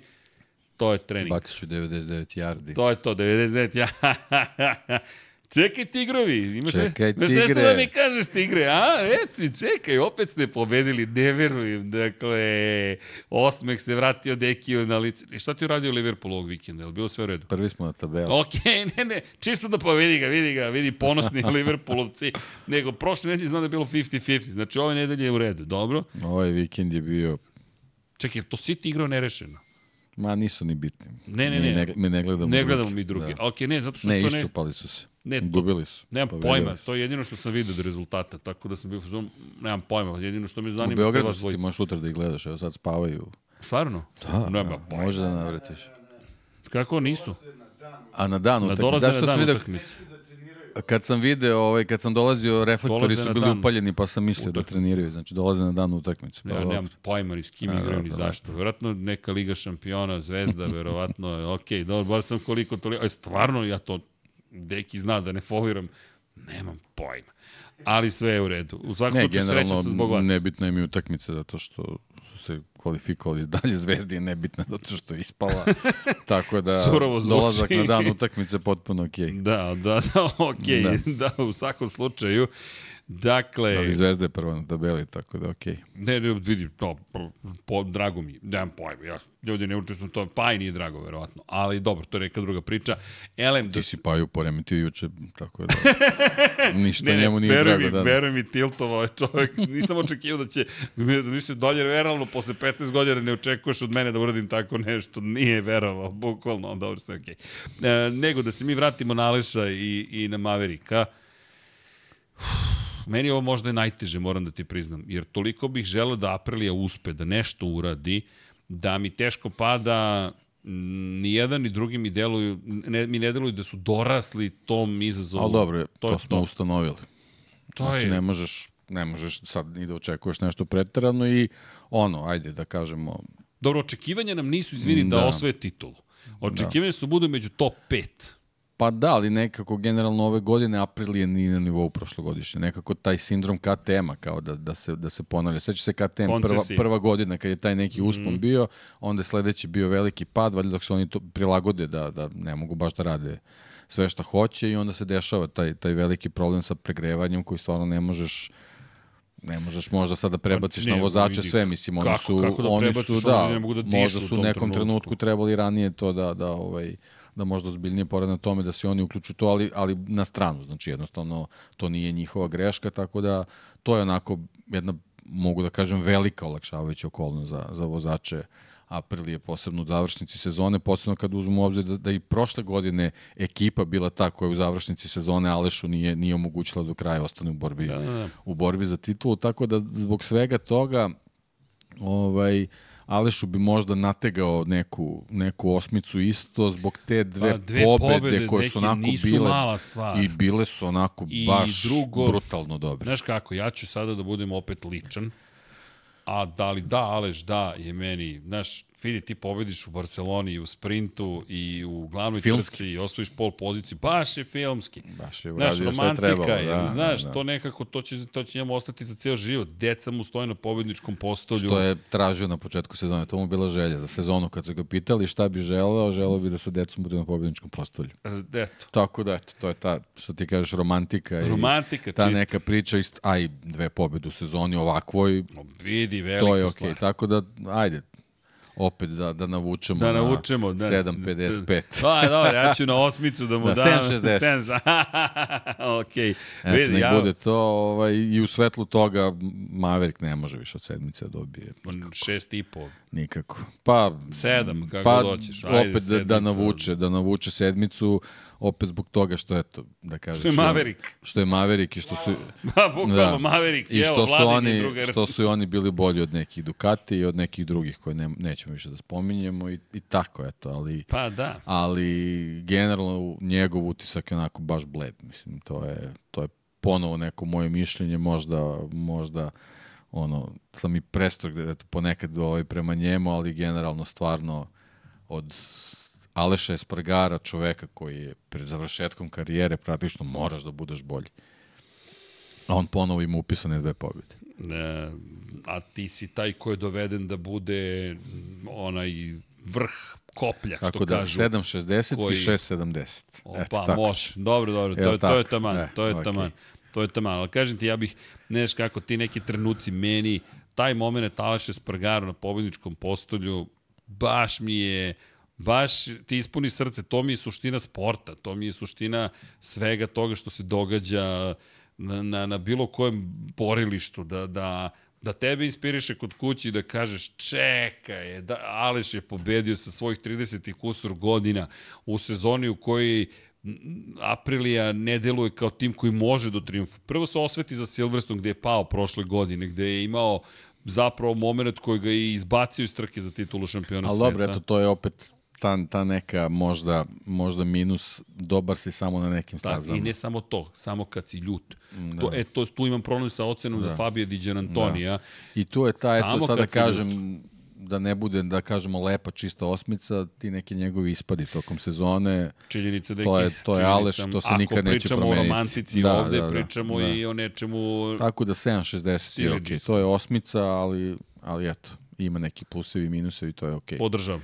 To je trening. Baciš u 99 yardi. To je to, 99 yardi. Čekaj tigrovi, imaš Čekaj, nešto tigre. da mi kažeš tigre, a? Reci, čekaj, opet ste pobedili, ne verujem. Dakle, osmeh se vratio Dekiju na lice. I šta ti uradio Liverpool ovog vikenda? Je li bilo sve u redu? Prvi smo na tabeli. Ok, ne, ne, čisto da povedi ga, vidi ga, vidi ponosni Liverpoolovci. Nego, prošle nedelje znam da je bilo 50-50, znači ove nedelje je u redu, dobro? Ovaj vikend je bio, Čekaj, to City igrao nerešeno? Ma nisu ni bitni. Ne, ne, Mi ne. ne, mi ne gledamo Ne druge. gledamo mi druge. Da. Ok, ne, zato što Ne, to ne... iščupali su se. Ne, to- Gubili su. Nemam Pobedili pojma, su. to je jedino što sam vidio od rezultata, tako da sam bio u fazonu, nemam pojma, jedino što me zanima U Beogradu su ti možeš sutra da ih gledaš, evo sad spavaju. Stvarno? Da, Nema da, pojma. može da navratiš. Kako nisu? A na dan utakmice, zašto dan vidio. Kad sam video, ovaj, kad sam dolazio, reflektori Dolaze su bili dan upaljeni, pa sam mislio da treniraju. Znači, dolaze na dan utakmice. Pa, Ja dobro. nemam pojma ni s kim A, igraju, ni dobro, zašto. Verovatno neka Liga šampiona, Zvezda, verovatno okej, dobro, bar sam koliko toliko, aj stvarno ja to, Deki zna da ne foliram, nemam pojma. Ali sve je u redu. U svakom slučaju sreća se zbog vas. nebitna je utakmica zato što se kvalifikovali dalje zvezdi je nebitna zato što je ispala. Tako da dolazak na dan utakmice potpuno okej. Da, da, da, okej, da. Da. u svakom slučaju. Dakle, Ali zvezda je prva na tabeli, tako da okej. ne, ne, vidi, to, po, po, drago mi, nemam pojma, ja, ljudi ne učestvujem u tome, pa i nije drago, verovatno, ali dobro, to je neka druga priča. Elem, da Ti si Paju poremetio juče, tako da ništa Ne, ne, njemu nije drago mi, da... veruj mi, tiltovao je čovjek. Nisam očekivao da će, da mislim, dolje realno, posle 15 godina ne očekuješ od mene da uradim tako nešto. Nije verovao, bukvalno, dobro, sve okej. E, nego da se mi vratimo na Aleša i, i na Maverika, meni je ovo možda je najteže, moram da ti priznam, jer toliko bih želeo da Aprilija uspe, da nešto uradi, da mi teško pada mm, ni jedan ni drugi mi deluju, ne, mi ne deluju da su dorasli tom izazovu. Ali dobro, to, je smo ustanovili. To Znači je, ne možeš, ne možeš sad ni da očekuješ nešto preterano i ono, ajde da kažemo, Dobro, očekivanja nam nisu, izvini, da, Da. osvoje titulu. Očekivanja su budu među top 5. Pa da, ali nekako generalno ove godine april je ni na nivou prošlogodišnje. Nekako taj sindrom KTM-a kao da, da, se, da se ponavlja. Sveća se KTM prva, prva godina kad je taj neki uspon bio, onda je sledeći bio veliki pad, valjda dok se oni to prilagode da, da ne mogu baš da rade sve šta hoće i onda se dešava taj, taj veliki problem sa pregrevanjem koji stvarno ne možeš ne možeš možda sad da prebaciš Pa na vozače sve, mislim, oni kako- su, kako da oni su, da, ne mogu da možda su u nekom trenutku. trenutku trebali ranije to da, da, ovaj, da možda ozbiljnije porad na tome da se oni uključu to, ali, ali na stranu, znači jednostavno to nije njihova greška, tako da to je onako jedna, mogu da kažem, velika olakšavajuća okolnost za, za vozače Aprilije, posebno u završnici sezone, posebno kad uzmemo u obzir da, da i prošle godine ekipa bila ta koja u završnici sezone Alešu nije, nije omogućila do kraja ostane u borbi, Da, da, da. u borbi za titulu, tako da zbog svega toga ovaj, Alešu bi možda nategao neku, neku osmicu isto zbog te dve, Pa, dve pobede, pobede, koje su onako bile mala stvar. i bile su onako I baš drugo- brutalno dobre. Znaš kako, ja ću sada da budem opet ličan, a da li da, Aleš da, je meni, znaš, vidi, ti pobediš u Barceloni i u sprintu i u glavnoj Filmski. trci i osvojiš pol poziciju, baš je filmski. Baš je Znaš, uradio šta je trebalo. je, Da, znaš, da, da. to nekako, to će, to će njemu ostati za ceo život. Deca mu stoje na pobedničkom postolju. Što je tražio na početku sezone, to mu bila želja za sezonu. Kad su ga pitali šta bi želeo, želeo bi da sa decom bude na pobedničkom postolju. Eto, Tako da, eto, to je ta, što ti kažeš, romantika. romantika i ta čista. neka priča, ist, a i dve pobede u sezoni ovakvoj, Vidi, velika to je okej. stvar. Tako da, ajde, opet da, da navučemo Da na navučemo. Da, 7.55. Pa, dobro, ja ću na osmicu da mu Da, dam. 7.60. 7, Okej. Eto, Vidi, nek ja, bude to, ovaj, i u svetlu toga Maverick ne može više od sedmice da dobije. šest i po. Nikako. Pa, Sedam, kako pa, god hoćeš. Ajde, opet da, da sedmica. navuče, da navuče sedmicu, opet zbog toga što eto, da kažeš... Što je Maverick. Što je Maverick i što su... Ma, bukvalno, Maverick, I evo, što su, Vladin oni, drugar. što su i oni bili bolji od nekih Ducati i od nekih drugih koje ne, nećemo više da spominjemo i, i tako, eto, ali... Pa da. ali generalno njegov utisak je onako baš bled, mislim, to je, to je ponovo neko moje mišljenje, možda, možda ono, sam i prestrog eto, ponekad ovaj, prema njemu, ali generalno stvarno od Aleša Espargara, čoveka koji je pred završetkom karijere praktično moraš da budeš bolji. A on ponovo ima upisane dve pobjede. E, a ti si taj ko je doveden da bude onaj vrh kopljak, što Tako da, kažu. 7,60 koji- i 6,70. Opa, Eto, može. Dobro, dobro, to, je, to je taman, E, to je okej. taman. To je taman, ali kažem ti, ja bih, ne znaš kako ti neki trenuci meni, taj moment Aleše Spargaro na pobedničkom postolju, baš mi je, baš ti ispuni srce, to mi je suština sporta, to mi je suština svega toga što se događa na, na, na bilo kojem borilištu, da, da, da tebe inspiriše kod kući da kažeš čekaj, da, Aleš je pobedio sa svojih 30 i kusur godina u sezoni u kojoj Aprilija ne deluje kao tim koji može do triumfa. Prvo se osveti za Silverstone gde je pao prošle godine, gde je imao zapravo moment koji ga je izbacio iz trke za titulu šampiona Ali sveta. dobro, eto, to je opet ta, ta neka možda, možda minus, dobar si samo na nekim Da, stazama. I ne samo to, samo kad si ljut. Da. To, e, to, tu imam problem sa ocenom da. za Fabio Di Gianantonija. Da. I tu je ta, eto, Samo sad da kažem, da ne bude, da kažemo, lepa, čista osmica, ti neki njegovi ispadi tokom sezone, Činjenica da je To je- to je Aleš, to se nikad neće Ako pričamo o promeniti. romantici Da, ovde, da, da, pričamo da. i o nečemu... tako da 7.60 je okej. To je osmica, ali, ali eto, ima neki plusevi i minusevi, to je okej. Podržavam.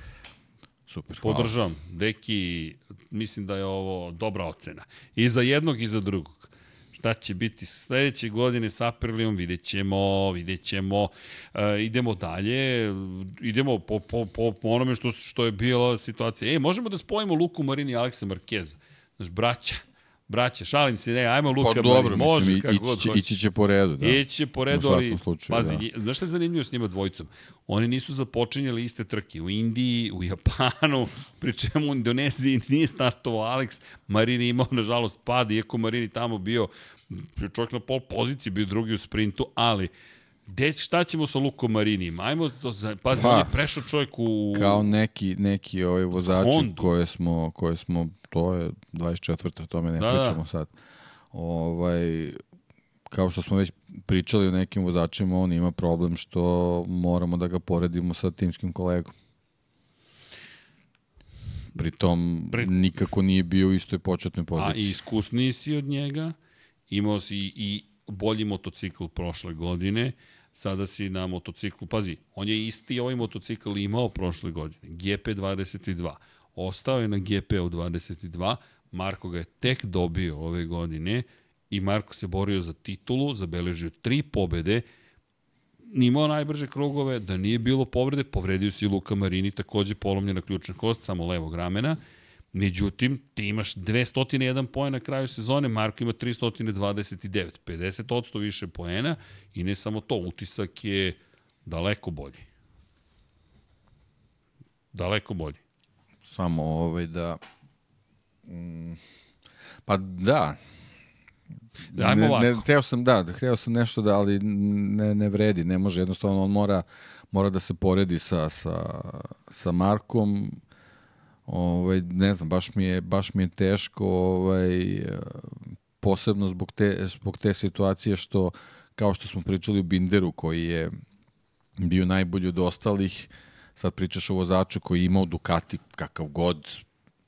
Super, hvala. Podržavam. Deki, mislim da je ovo dobra ocena. I za jednog i za drugog. Šta će biti sledeće godine sa Aprilijom, vidjet ćemo, vidjet ćemo. E, idemo dalje, idemo po, po, po, po onome što, što je bila situacija. E, možemo da spojimo Luku Marini i Aleksa Markeza. Znaš, braća, braća, šalim se, ne, ajmo Luka Pa dobro, može, mislim, kako ići, će, ići će po redu, da. Ići će po redu, ali, slučaju, pazi, da. znaš šta je zanimljivo s njima dvojicom? Oni nisu započinjali iste trke. U Indiji, u Japanu, pri čemu u Indoneziji nije startovao Alex. Marini imao, nažalost, pad, iako Marini tamo bio čovjek na pol poziciji, bio drugi u sprintu, ali Gde, šta ćemo sa Lukom Marinijem? Ajmo, to, pazi, Pa, on je prešao čovjek u... Kao neki, neki ovaj vozači Hondu. koje smo, koje smo, to je 24. o tome ne Da, da. pričamo sad. Ovaj, kao što smo već pričali o nekim vozačima, on ima problem što moramo da ga poredimo sa timskim kolegom. Pritom Pri- nikako nije bio u istoj početnoj A poziciji. i iskusniji si od njega, imao si i bolji motocikl prošle godine, sada si na motociklu, pazi, on je isti ovaj motocikl imao prošle godine, GP22, ostao je na GP-u 22, Marko ga je tek dobio ove godine i Marko se borio za titulu, zabeležio tri pobede, imao najbrže krugove, da nije bilo povrede, povredio se i Luka Marini, takođe polomljena ključna kost, samo levog ramena. Međutim, ti imaš 201 poena na kraju sezone, Marko ima 329, 50% više poena i ne samo to, utisak je daleko bolji. Daleko bolji. Samo ovaj da... Mm, pa da, Ajmo ne, ovako. ne, hteo sam, da, da, hteo sam nešto da, ali ne, ne vredi, ne može, jednostavno on mora, mora da se poredi sa, sa, sa Markom, ovaj, ne znam, baš mi je, baš mi je teško, ovaj, posebno zbog te, zbog te situacije što, kao što smo pričali u Binderu, koji je bio najbolji od ostalih, sad pričaš o vozaču koji je imao Ducati kakav god,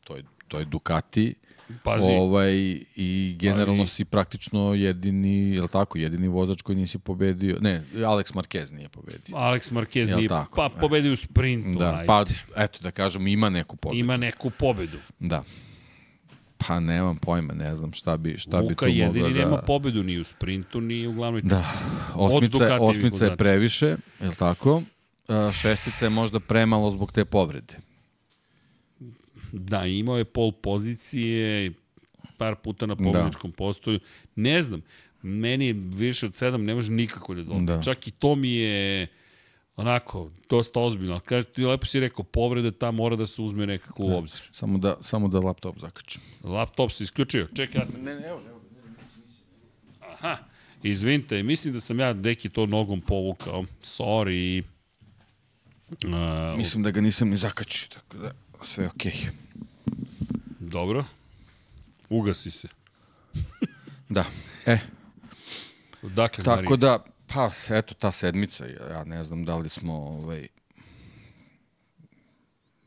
to je, to je Ducati, Pazi, Ovaj, I generalno Ali- si praktično jedini, je li tako, jedini vozač koji nisi pobedio. Ne, Alex Marquez nije pobedio. Alex Marquez Jel nije, tako? pa pobedio u sprintu, Da, ajde. pa eto da kažem, ima neku pobedu. Ima neku pobedu. Da. Pa nemam pojma, ne znam šta bi, šta bi Luka tu jedini mogla nema da... pobedu ni u sprintu, ni u glavnoj Da, osmica, osmica je previše, je li tako? Šestica je možda premalo zbog te povrede. Da, imao je pol pozicije, par puta na pobjedičkom da. postoju. Ne znam, meni više od sedam ne može nikako da dobije. Da. Da. Čak i to mi je onako, dosta ozbiljno. Ali Kaže, ti lepo si rekao, povreda ta mora da se uzme nekako u obzir. Samo da, samo da laptop zakačem. Laptop se isključio. Čekaj, ja sam... Ne, ne, evo, evo. Aha, izvinite, mislim da sam ja deki to nogom povukao. Sorry. Uh, Mislim da ga nisam ni zakačio, tako da sve je okej. Okay. Dobro. Ugasi se. Da, e, Dakle, Tako Marija. da, pa, eto, ta sedmica, ja ne znam da li smo, ovaj,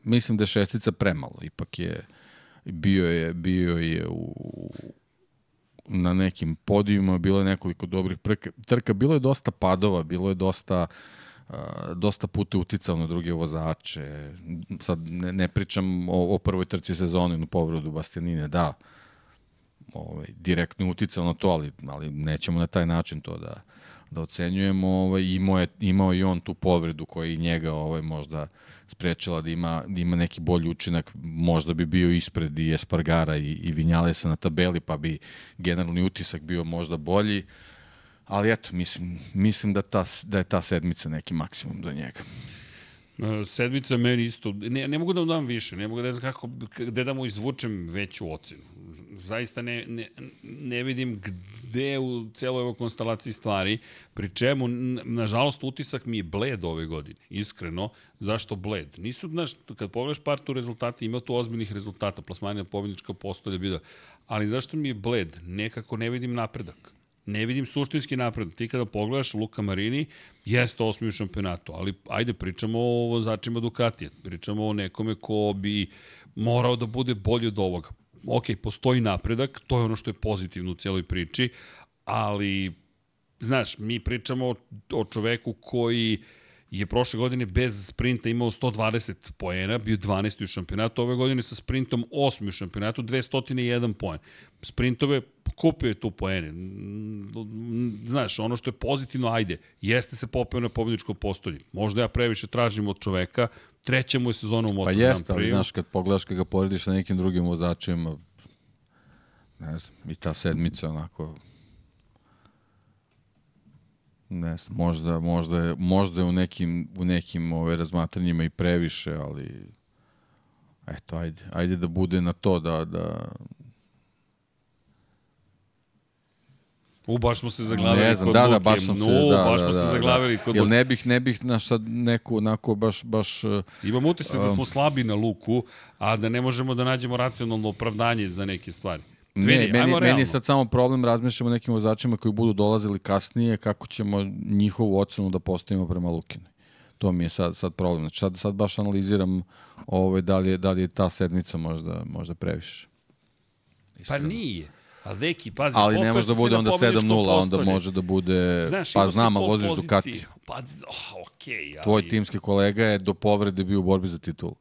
mislim da je šestica premalo, ipak je, bio je, bio je u, na nekim podijuma, bilo je nekoliko dobrih trka, bilo je dosta padova, bilo je dosta dosta puta uticao na druge vozače. Sad ne, ne pričam o, o prvoj trci sezoni na povredu Bastianine, da, ovaj, direktno uticao na to, ali, ali nećemo na taj način to da, da ocenjujemo. Ovaj, imao, je, imao i on tu povredu koja i njega ovaj, možda sprečila da ima, da ima neki bolji učinak, možda bi bio ispred i Espargara i, i Vinjalesa na tabeli, pa bi generalni utisak bio možda bolji. Ali eto, mislim, mislim da, ta, da je ta sedmica neki maksimum za njega. E, sedmica meni isto, ne, ne mogu da mu dam više, ne mogu da znam kako, gde da mu izvučem veću ocenu. Zaista ne, ne, ne vidim gde u celoj ovoj konstelaciji stvari, pri čemu, nažalost, utisak mi je bled ove godine, iskreno. Zašto bled? Nisu, znaš, kad pogledaš par tu rezultata, ima tu ozbiljnih rezultata, plasmanja pobjednička postolja, bila, ali zašto mi je bled? Nekako ne vidim napredak ne vidim suštinski napred. Ti kada pogledaš Luka Marini, jeste osmi u šampionatu, ali ajde pričamo o vozačima Ducatija, pričamo o nekome ko bi morao da bude bolji od ovoga. Ok, postoji napredak, to je ono što je pozitivno u cijeloj priči, ali, znaš, mi pričamo o, o čoveku koji je prošle godine bez sprinta imao 120 poena, bio 12. u šampionatu, ove godine sa sprintom 8. u šampionatu, 201 poen. Sprintove kupio je tu poene. Znaš, ono što je pozitivno, ajde, jeste se popeo na pobjedičko postolje. Možda ja previše tražim od čoveka, treća mu je sezona u Moto Pa jeste, ali znaš, kad pogledaš, kad ga porediš sa nekim drugim vozačima, ne znam, i ta sedmica onako ne znam, možda, možda, je, možda je u nekim, u nekim ove, razmatranjima i previše, ali eto, ajde, ajde da bude na to da, da, U, baš smo se zaglavili ne znam, kod da, Luke. Da, baš smo se, no, da, baš da, smo da, se da. zaglavili kod Jel ne bih, ne bih naš sad neku, onako, baš, baš... Imam utisak da smo slabi na Luku, a da ne možemo da nađemo racionalno opravdanje za neke stvari. Ne, Vidi, meni, meni je sad samo problem, razmišljamo o nekim vozačima koji budu dolazili kasnije, kako ćemo njihovu ocenu da postavimo prema Lukini. To mi je sad, sad problem. Znači sad, sad baš analiziram ovaj, da, li je, da li je ta sedmica možda, možda previše. Pa nije. A deki, pazi, ali ne može da bude onda 7-0, onda može da bude, Znaš, pa znam, a voziš Ducati. Pa, oh, okej. Okay, ali... Tvoj timski kolega je do povrede bio u borbi za titulu.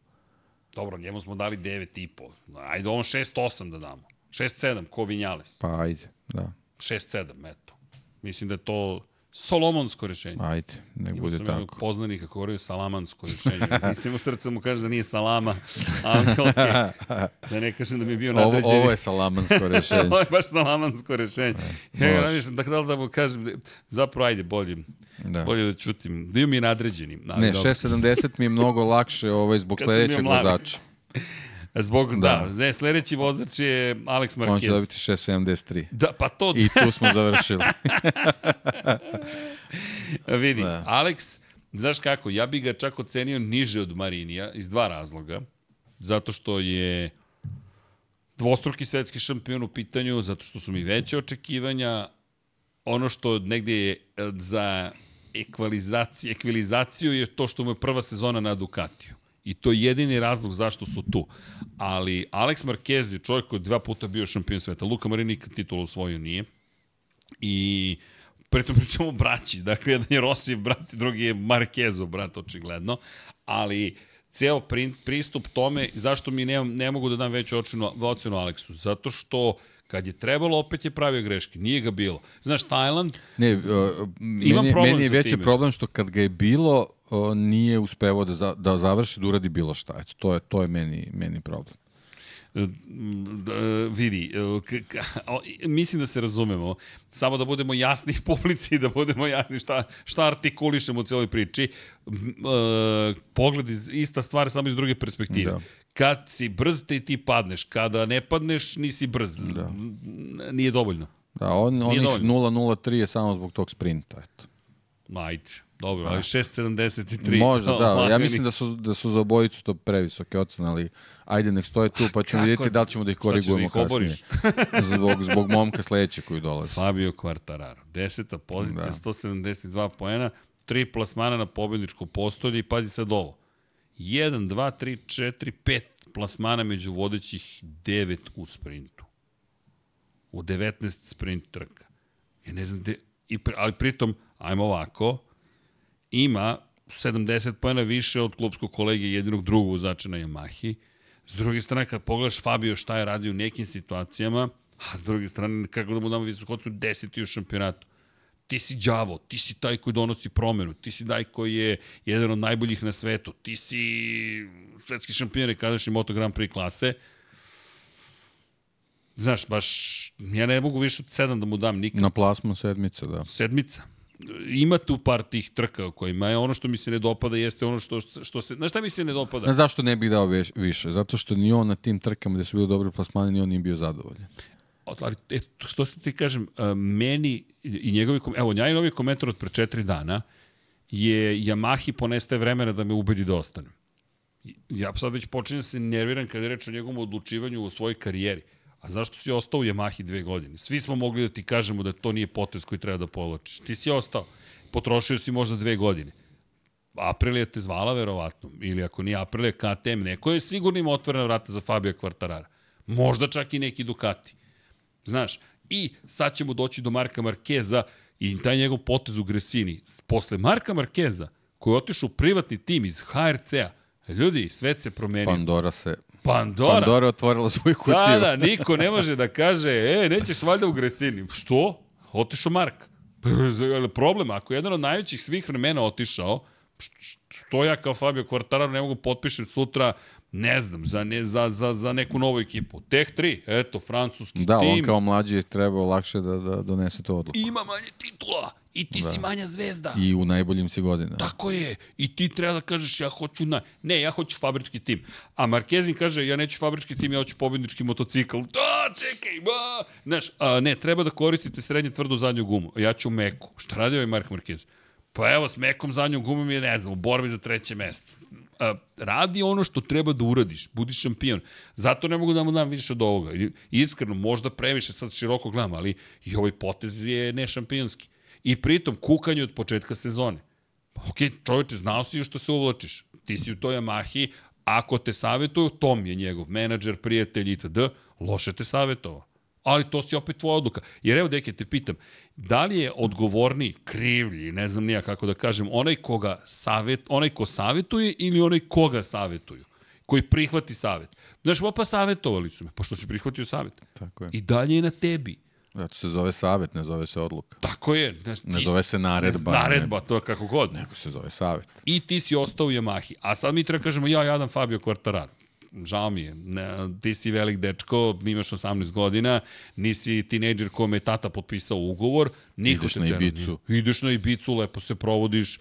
Dobro, njemu smo dali 9,5. Ajde, on 6-8 da damo. 6-7, ko Vinjales. Pa ajde, da. 6-7, eto. Mislim da je to Solomonsko rešenje. Ajde, nek bude tako. Imao poznanika kako govorio salamansko rešenje. Mislim u srcu mu kaže da nije salama, ali. Okay. Da ne kažem da mi je bio nadređeni. Ovo, ovo je salamansko rešenje. ovo je baš salamansko rešenje. Ja, ja mislim, da da mu kažem, zapravo ajde, bolje, da. bolje da čutim. Bio mi je nadređeni. Ali ne, 6.70 mi je mnogo lakše ovaj, zbog sledećeg vozača. Zbog, da, da ne, sledeći vozač je Alex Marquez. On će dobiti 6.73. Da, pa to... I tu smo završili. Vidi, da. Alex, znaš kako, ja bih ga čak ocenio niže od Marinija iz dva razloga. Zato što je dvostruki svetski šampion u pitanju, zato što su mi veće očekivanja. Ono što negde je e, za ekvalizaciju, ekvilizaciju je to što mu je prva sezona na Ducatiju. I to je jedini razlog zašto su tu. Ali Alex Marquez je čovjek koji je dva puta bio šampion sveta. Luka Marini nikad titulu osvojio nije. I pritom pričamo braći. Dakle, jedan je Rosijev brat, drugi je Marquezov brat, očigledno. Ali ceo pristup tome, zašto mi ne, ne mogu da dam veću ocenu, ocenu Aleksu? Zato što kad je trebalo, opet je pravio greške. Nije ga bilo. Znaš, Tajland... Ne, uh, meni, meni je veći time. problem što kad ga je bilo, uh, nije uspevao da, za, da završi, da uradi bilo šta. Eto, to je, to je meni, meni problem. Uh, vidi, mislim da se razumemo, samo da budemo jasni publici, da budemo jasni šta, šta artikulišemo u celoj priči. Pogled, ista stvar, samo iz druge perspektive. Da kad si brz te ti padneš, kada ne padneš nisi brz. Da. Nije dovoljno. Da, on, Nije onih 0-0-3 je samo zbog tog sprinta. Eto. Majte. Dobro, ali 6.73. Možda, da. Ja mislim da su, da su za obojicu to previsoke ocene, ali ajde, nek stoje tu, pa ćemo vidjeti da li ćemo da ih korigujemo da ih kasnije. zbog, zbog momka sledeće koji dolazi. Fabio Quartararo. Deseta pozicija, da. 172 poena, tri plasmana na pobjedničko postolje i pazi sad ovo. 1, 2, 3, 4, 5 plasmana među vodećih 9 u sprintu. U 19 sprint trka. Ja ne znam gde, i, ali pritom, ajmo ovako, ima 70 pojena više od klubskog kolege jedinog drugog vozača na Yamahi. S druge strane, kad pogledaš Fabio šta je radio u nekim situacijama, a s druge strane, kako da mu damo visokocu, deseti u šampionatu. Ti si đavo, ti si taj koji donosi promenu, ti si taj koji je jedan od najboljih na svetu, ti si svetski šampion rekadašnji Moto Grand Prix klase. Znaš, baš, ja ne mogu više od sedam da mu dam nikad. Na plasman sedmica, da. Sedmica ima tu par tih trka o kojima je ono što mi se ne dopada jeste ono što, što se... Znaš šta mi se ne dopada? Zašto ne bih dao više? Zato što ni on na tim trkama gde su bili dobri plasmani, ni on nije bio zadovoljan. Ali, e, što se ti kažem, meni i njegovi, evo, novi komentar od pre četiri dana je Yamahi poneste vremena da me ubedi da ostanem. Ja sad već počinjem da se nerviram kada je reč o njegovom odlučivanju u svojoj karijeri. A zašto si ostao u Yamahi dve godine? Svi smo mogli da ti kažemo da to nije potez koji treba da povlačiš. Ti si ostao. Potrošio si možda dve godine. Aprilija te zvala verovatno. Ili ako nije Aprilija, KTM. Neko je sigurno ima otvorena vrata za Fabio Kvartarara. Možda čak i neki Ducati. Znaš, i sad ćemo doći do Marka Markeza i taj njegov potez u Gresini. Posle Marka Markeza, koji je otišao u privatni tim iz HRC-a, ljudi, svet se promenio. Pandora se Pandora. Pandora otvorila svoju kutiju. Sada niko ne može da kaže, e, nećeš valjda u Gresini. Što? Otišao Mark. Problem, ako je jedan od najvećih svih vremena otišao, što ja kao Fabio Quartararo ne mogu potpišem sutra ne znam, za, ne, za, za, za neku novu ekipu. Teh 3, eto, francuski da, tim. Da, on kao mlađi je trebao lakše da, da donese to odluku. Ima manje titula i ti da. si manja zvezda. I u najboljim si godinama. Tako je. I ti treba da kažeš ja hoću na... Ne, ja hoću fabrički tim. A Markezin kaže ja neću fabrički tim, ja hoću pobednički motocikl. Da, čekaj, ba! Znaš, a, ne, treba da koristite srednje tvrdu zadnju gumu. Ja ću meku. Šta radi ovaj Mark Marquez? Pa evo, s mekom zadnjom gumom je, ne znam, u borbi za treće mesto radi ono što treba da uradiš, budi šampion. Zato ne mogu da mu dam više od ovoga. Iskreno, možda previše sad široko gledam, ali i ovaj potez je ne šampionski. I pritom, kukanje od početka sezone. Pa, ok, čoveče, znao si što se uvlačiš. Ti si u toj Yamahi, ako te savjetuju, Tom je njegov menadžer, prijatelj itd., loše te savjetovao ali to si opet tvoja odluka. Jer evo, deke, te pitam, da li je odgovorni, krivlji, ne znam nija kako da kažem, onaj, koga savjet, onaj ko savjetuje ili onaj koga savjetuju? koji prihvati savjet. Znaš, pa savjetovali su me, pošto si prihvatio savjet. Tako je. I dalje je na tebi. Zato se zove savjet, ne zove se odluka. Tako je. Ne, ne zove se naredba. Ne, naredba, ne, to je kako god. Nego se zove savjet. I ti si ostao u Yamahi. A sad mi treba kažemo, ja jadam Fabio Quartararo žao mi je, ne, ti si velik dečko, imaš 18 godina, nisi tinejdžer kome je tata potpisao ugovor, niko Ideš na Ibicu. Nije. Ideš na Ibicu, lepo se provodiš,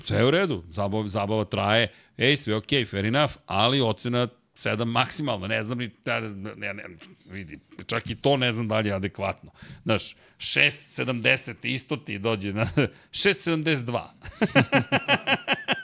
sve je u redu, zabava, zabava traje, ej, sve ok, fair enough, ali ocena 7 maksimalno, ne znam ni, ne, ne, ne, vidi, čak i to ne znam da li je adekvatno. Znaš, 6,70 isto ti dođe na 6,72.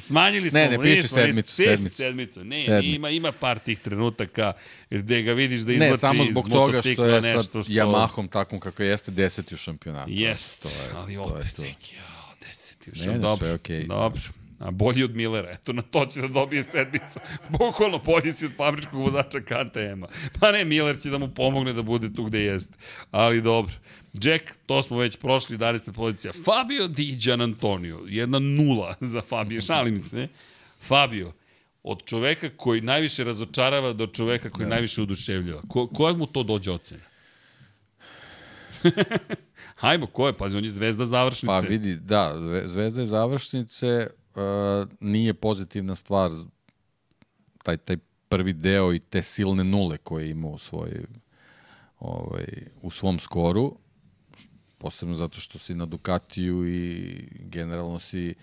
Smanjili smo. Ne, ne, piši sedmicu. Sedmicu. sedmicu. Ne, sedmicu. ima, ima par tih trenutaka gde ga vidiš da izlači Ne, samo zbog toga što je sa što... Yamahom takvom kako jeste deseti u šampionatu. Jeste, ali opet, to je to. Ja, deseti u šampionatu. Ne, ne, sve okej. Okay. Dobro. A bolji od Millera, eto na to će da dobije sedmicu. Bukvalno bolji si od fabričkog vozača KTM-a. Pa ne, Miller će da mu pomogne da bude tu gde jeste. Ali dobro. Jack, to smo već prošli, se pozicija. Fabio Di Gian Antonio, jedna nula za Fabio, šalim se. Fabio, od čoveka koji najviše razočarava do čoveka koji da. najviše oduševljava. Ko, koja mu to dođe ocena? Hajmo, ko je? Pazi, on je zvezda završnice. Pa vidi, da, zvezda je završnice, uh, nije pozitivna stvar taj, taj prvi deo i te silne nule koje ima u, svoj, ovaj, u svom skoru, posebno zato što si na Ducatiju i generalno si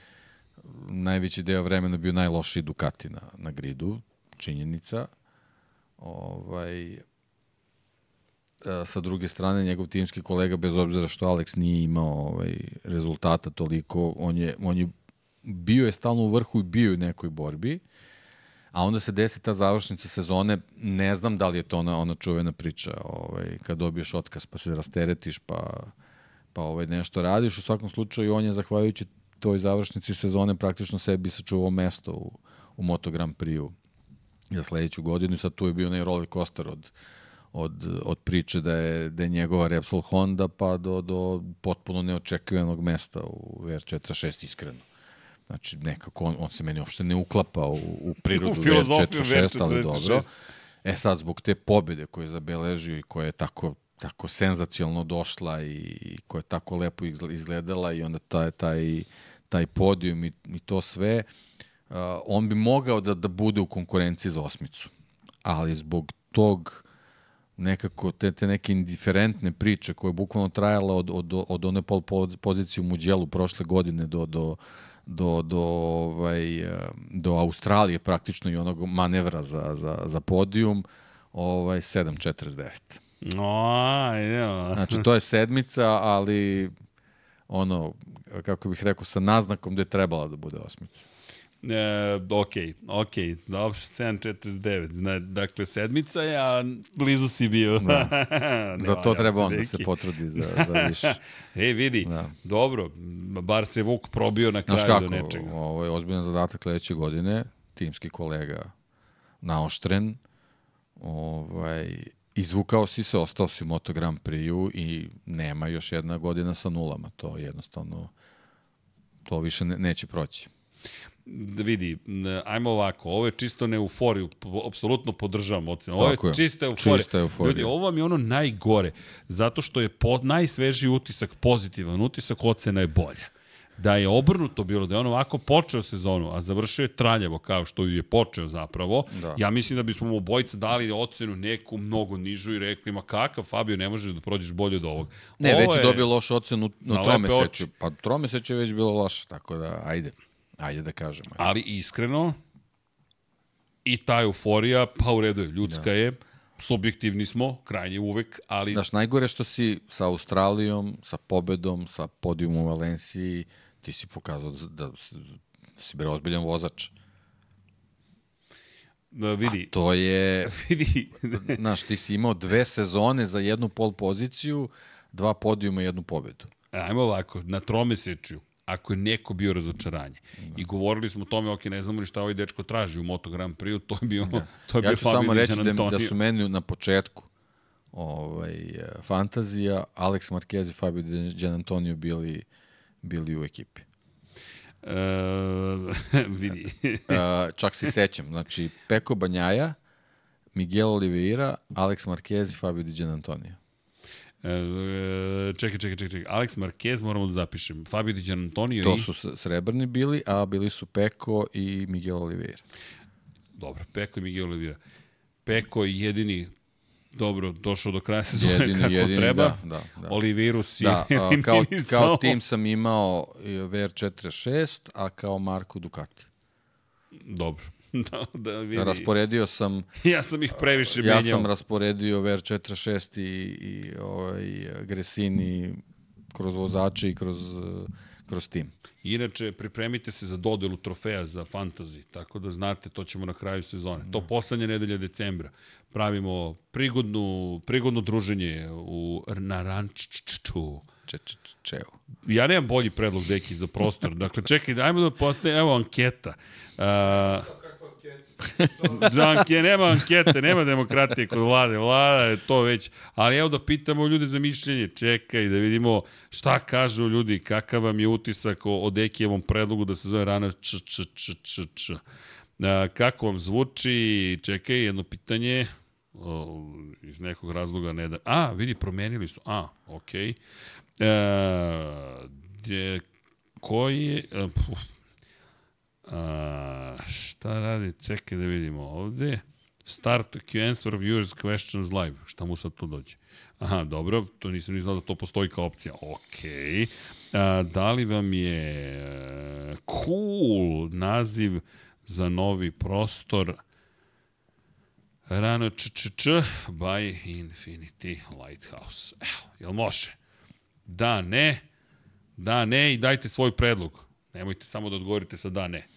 najveći deo vremena bio najlošiji Ducati na, na gridu, činjenica. Ovaj, e, sa druge strane, njegov timski kolega, bez obzira što Alex nije imao ovaj, rezultata toliko, on je, on je bio je stalno u vrhu i bio je u nekoj borbi, a onda se desi ta završnica sezone, ne znam da li je to ona, ona čuvena priča, ovaj, kad dobiješ otkaz pa se rasteretiš, pa, pa ovaj, nešto radiš, u svakom slučaju on je zahvaljujući toj završnici sezone praktično sebi sačuvao mesto u, u Moto Grand Prix-u za sledeću godinu i sad tu je bio onaj roller coaster od od, od priče da je, da je njegova Repsol Honda pa do, do potpuno neočekivanog mesta u VR46 iskreno. Znači, nekako on, on se meni uopšte ne uklapa u, u prirodu U filozofiju VR46, ali VR46. dobro. E sad, zbog te pobede koje je zabeležio i koja je tako, tako senzacijalno došla i, koja je tako lepo izgle- izgledala i onda taj, taj, taj podijum i, i to sve, uh, on bi mogao da, da bude u konkurenciji za osmicu. Ali zbog tog nekako te, te neke indiferentne priče koje je bukvalno trajala od, od, od one pol po- pozicije u Muđelu prošle godine do, do, do, do, ovaj, do Australije praktično i onog manevra za, za, za podijum, ovaj, 7.49. O, ja. Znači, to je sedmica, ali ono, kako bih rekao, sa naznakom da je trebala da bude osmica. E, ok, ok, dobro, 7.49. Zna, dakle, sedmica je, a blizu si bio. Da. Da to treba se, on da deki. se potrudi za, za više. E, vidi, Da. dobro, bar se Vuk probio na Znaš kraju kako, do nečega. ovo je ozbiljan zadatak sledeće godine, timski kolega naoštren, ovaj, izvukao si se, ostao si u Moto Grand Prix-u i nema još jedna godina sa nulama. To jednostavno, to više ne, neće proći. Da vidi, ajmo ovako, ovo je čisto ne euforiju, apsolutno podržavam ocenu. Ovo je je, čista euforija. čista euforija. Ljudi, ovo vam je ono najgore, zato što je po, najsvežiji utisak pozitivan, utisak ocena je bolja. Da je obrnuto bilo, da je on ovako počeo sezonu, a završio je traljavo kao što ju je počeo zapravo, Da. ja mislim da bismo mu obojica dali ocenu neku mnogo nižu i rekli, ma kakav Fabio, ne možeš da prođeš bolje od ovog. Ne, Ovo već je dobio lošu ocenu na tromesečju. Pa tromesečje je već bilo loše, tako da, ajde. Ajde da kažemo. Ali iskreno, i ta euforija, pa u redu je, ljudska da. je, subjektivni smo, krajnje uvek, ali Znaš, najgore što si sa Australijom, sa pobedom, sa podijumom u Valenciji, ti si pokazao da, da, si- da bre ozbiljan vozač. da vidi, To je, vidi, znaš, ti si imao dve sezone za jednu pol poziciju, dva podijuma i jednu pobedu. ajmo ovako, na tromesečju, ako je neko bio razočaranje. I govorili smo o tome, ok, ne znamo ni šta ovaj dečko traži u Moto Grand Prix, to je bio, da. to je Ja bio ću samo Fabio reći da, da su meni na početku ovaj, fantazija, Alex Marquez i Fabio Di Giannantonio bili, bili u ekipi. E, vidi. Uh, čak se sećam, znači Peko Banjaja, Miguel Oliveira, Alex Marquez i Fabio Di Giannantonio. E, čekaj, čekaj, čekaj, čekaj. Alex Marquez moramo da zapišem. Fabio Di Giannantonio To i... su s- srebrni bili, a bili su Peko i Miguel Oliveira. Dobro, Peko i Miguel Oliveira. Peko je jedini dobro došao do kraja sezone Jedini, kako jedini, treba. da, da, da. Oliviru si Da, a, kao, kao tim sam imao i VR46, a kao Marko Ducati. Dobro. da, da vidi. Rasporedio sam, Ja sam ih previše ja menjao. sam rasporedio VR46 i, i ovaj, Gresini kroz vozače i kroz, kroz tim. Inače, pripremite se za dodelu trofeja za fantasy, tako da znate, to ćemo na kraju sezone. To poslednje nedelje decembra. Pravimo prigodnu, prigodno druženje u, na če, čeo. Ja nemam bolji predlog, deki, za prostor. Dakle, čekaj, dajmo da postane, evo anketa. Uh, da, anke, nema ankete, nema demokratije kod vlade. Vlada je to već. Ali evo da pitamo ljude za mišljenje. Čekaj, da vidimo šta kažu ljudi, kakav vam je utisak o, o Dekijevom predlogu da se zove rana č, č, č, č, č. A, kako vam zvuči? Čekaj, jedno pitanje. O, iz nekog razloga ne da... A, vidi, promenili su. A, okej. Okay. E, koji je... e, puf. A, šta radi? Čekaj da vidimo ovde. Start to answer viewers questions live. Šta mu sad to dođe? Aha, dobro, to nisam ni znao da to postoji kao opcija. Okej. A, da li vam je e, cool naziv za novi prostor Rano č, č, č by Infinity Lighthouse. Evo, jel može? Da, ne. Da, ne i dajte svoj predlog. Nemojte samo da odgovorite sa da, ne.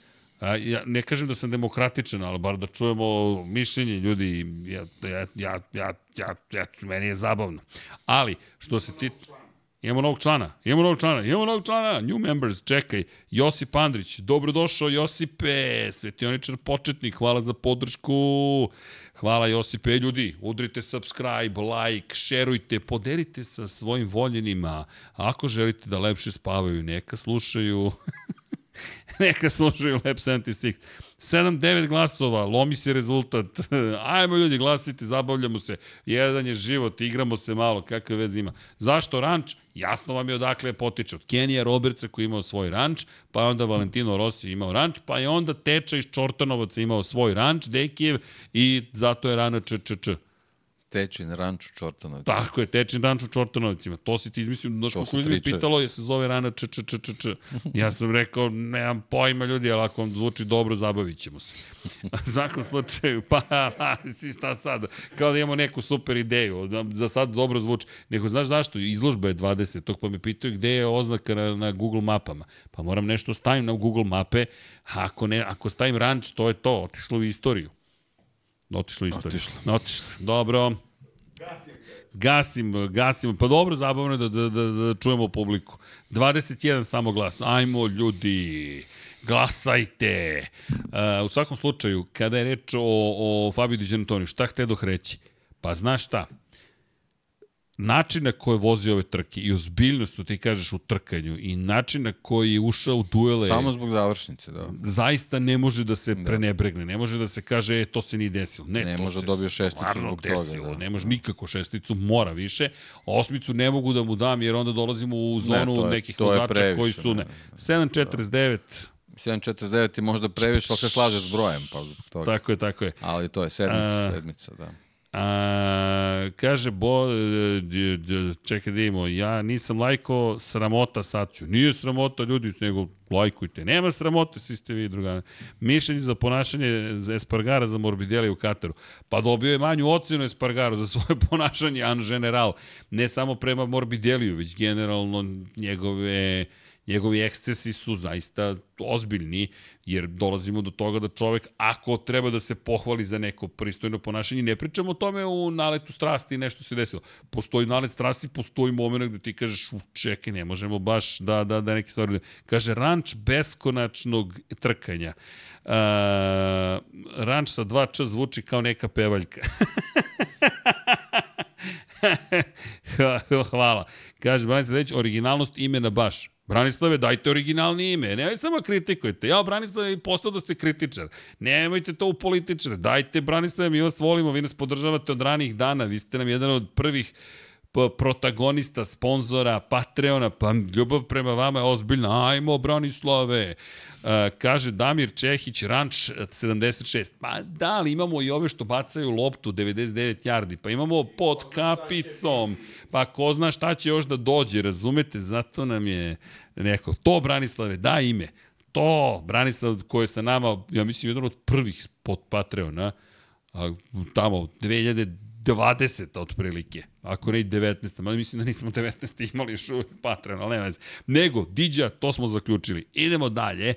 A, ja ne kažem da sam demokratičan, ali bar da čujemo mišljenje ljudi. Ja, ja, ja, ja, ja, ja, meni je zabavno. Ali, što se ti... Imamo novog člana, imamo novog člana, imamo novog člana, new members, čekaj, Josip Andrić, dobrodošao Josipe, svetioničar početnik, hvala za podršku, hvala Josipe, ljudi, udrite subscribe, like, šerujte, podelite sa svojim voljenima, ako želite da lepše spavaju, neka slušaju, neka slušaju Lab 76. 7-9 glasova, lomi se rezultat. Ajmo ljudi, glasite, zabavljamo se. Jedan je život, igramo se malo, kakve veze ima. Zašto ranč? Jasno vam je odakle potiče. Od Kenija Robertsa koji imao svoj ranč, pa je onda Valentino Rossi imao ranč, pa je onda Teča iz Čortanovaca imao svoj ranč, Dekijev, i zato je rana ČČČ. Tečin ranč u Čortanovcu. Tako je, Tečin ranč u Čortanovcima. To si ti izmislio, znaš kako ljudi pitalo, je se zove rana č, č, č, č, č. Ja sam rekao, nemam pojma ljudi, ali ako vam zvuči dobro, zabavit ćemo se. U svakom slučaju, pa, pa, si šta sad, kao da imamo neku super ideju, da- za sad dobro zvuči. Nego, znaš zašto? Izložba je 20. Tog pa me pitaju gde je oznaka na, na Google mapama. Pa moram nešto stavim na Google mape, a ako, ne, ako stavim ranč, to je to, otišlo u istoriju. Otišlo istoriju. Otišlo. Otišlo. Dobro. Gasim, gasim. Pa dobro, zabavno je da, da, da, da čujemo publiku. 21 samo glas. Ajmo, ljudi, glasajte. Uh, u svakom slučaju, kada je reč o, o Fabio Di Giannantonio, šta htedoh reći? Pa znaš šta? Način na koji vozi ove trke i ozbiljnost, što ti kažeš, u trkanju i način na koji je ušao u duele, Samo zbog završnice, da. zaista ne može da se prenebregne, ne može da se kaže, e, to se nije desilo. Ne, Ne to može se dobio šesticu zbog toga, desilo. da. Ne može nikako šesticu, mora više. Osmicu ne mogu da mu dam, jer onda dolazimo u zonu to je- nekih to vozača koji su... Ne, ne. 7.49, 7.49 je možda previše, ali se slaže s brojem, pa zbog toga. tako je, tako je. Ali to je sedmica, A, sedmica, da. A, kaže Bo, e, čekaj da imamo, ja nisam lajko, sramota sad ću. Nije sramota ljudi, nego lajkujte. Nema sramote, svi ste vi drugane. Mišljenje za ponašanje za Espargara za Morbidelli u Kataru. Pa dobio je manju ocenu Espargaru za svoje ponašanje an general. Ne samo prema Morbideliju, već generalno njegove njegovi ekscesi su zaista ozbiljni, jer dolazimo do toga da čovek, ako treba da se pohvali za neko pristojno ponašanje, ne pričamo o tome u naletu strasti i nešto se desilo. Postoji nalet strasti, postoji moment gde ti kažeš, u čekaj, ne možemo baš da, da, da neke stvari... Kaže, ranč beskonačnog trkanja. Uh, ranč sa dva č zvuči kao neka pevaljka. Hvala. Kaže, Branislav Već, originalnost imena baš. Branislave, dajte originalni ime. Ne samo kritikujete. Ja, Branislave, postao da ste kritičar. Nemojte to u političare. Dajte, Branislave, mi vas volimo, vi nas podržavate od ranih dana. Vi ste nam jedan od prvih protagonista, sponzora, Patreona, pa ljubav prema vama je ozbiljna. Ajmo, Branislave. Uh, kaže Damir Čehić, Ranč 76. Pa da, ali imamo i ove što bacaju loptu 99 yardi, pa imamo pod kapicom, pa ko zna šta će još da dođe, razumete, zato nam je neko, to Branislave, da ime, to Branislav koji je sa nama, ja mislim, jedan od prvih pod Patreona, a, tamo 2020 otprilike, ako ne i 19. Mada mislim da nismo 19. imali još uvijek Patreon, ali nema veze. Nego, Diđa, to smo zaključili. Idemo dalje.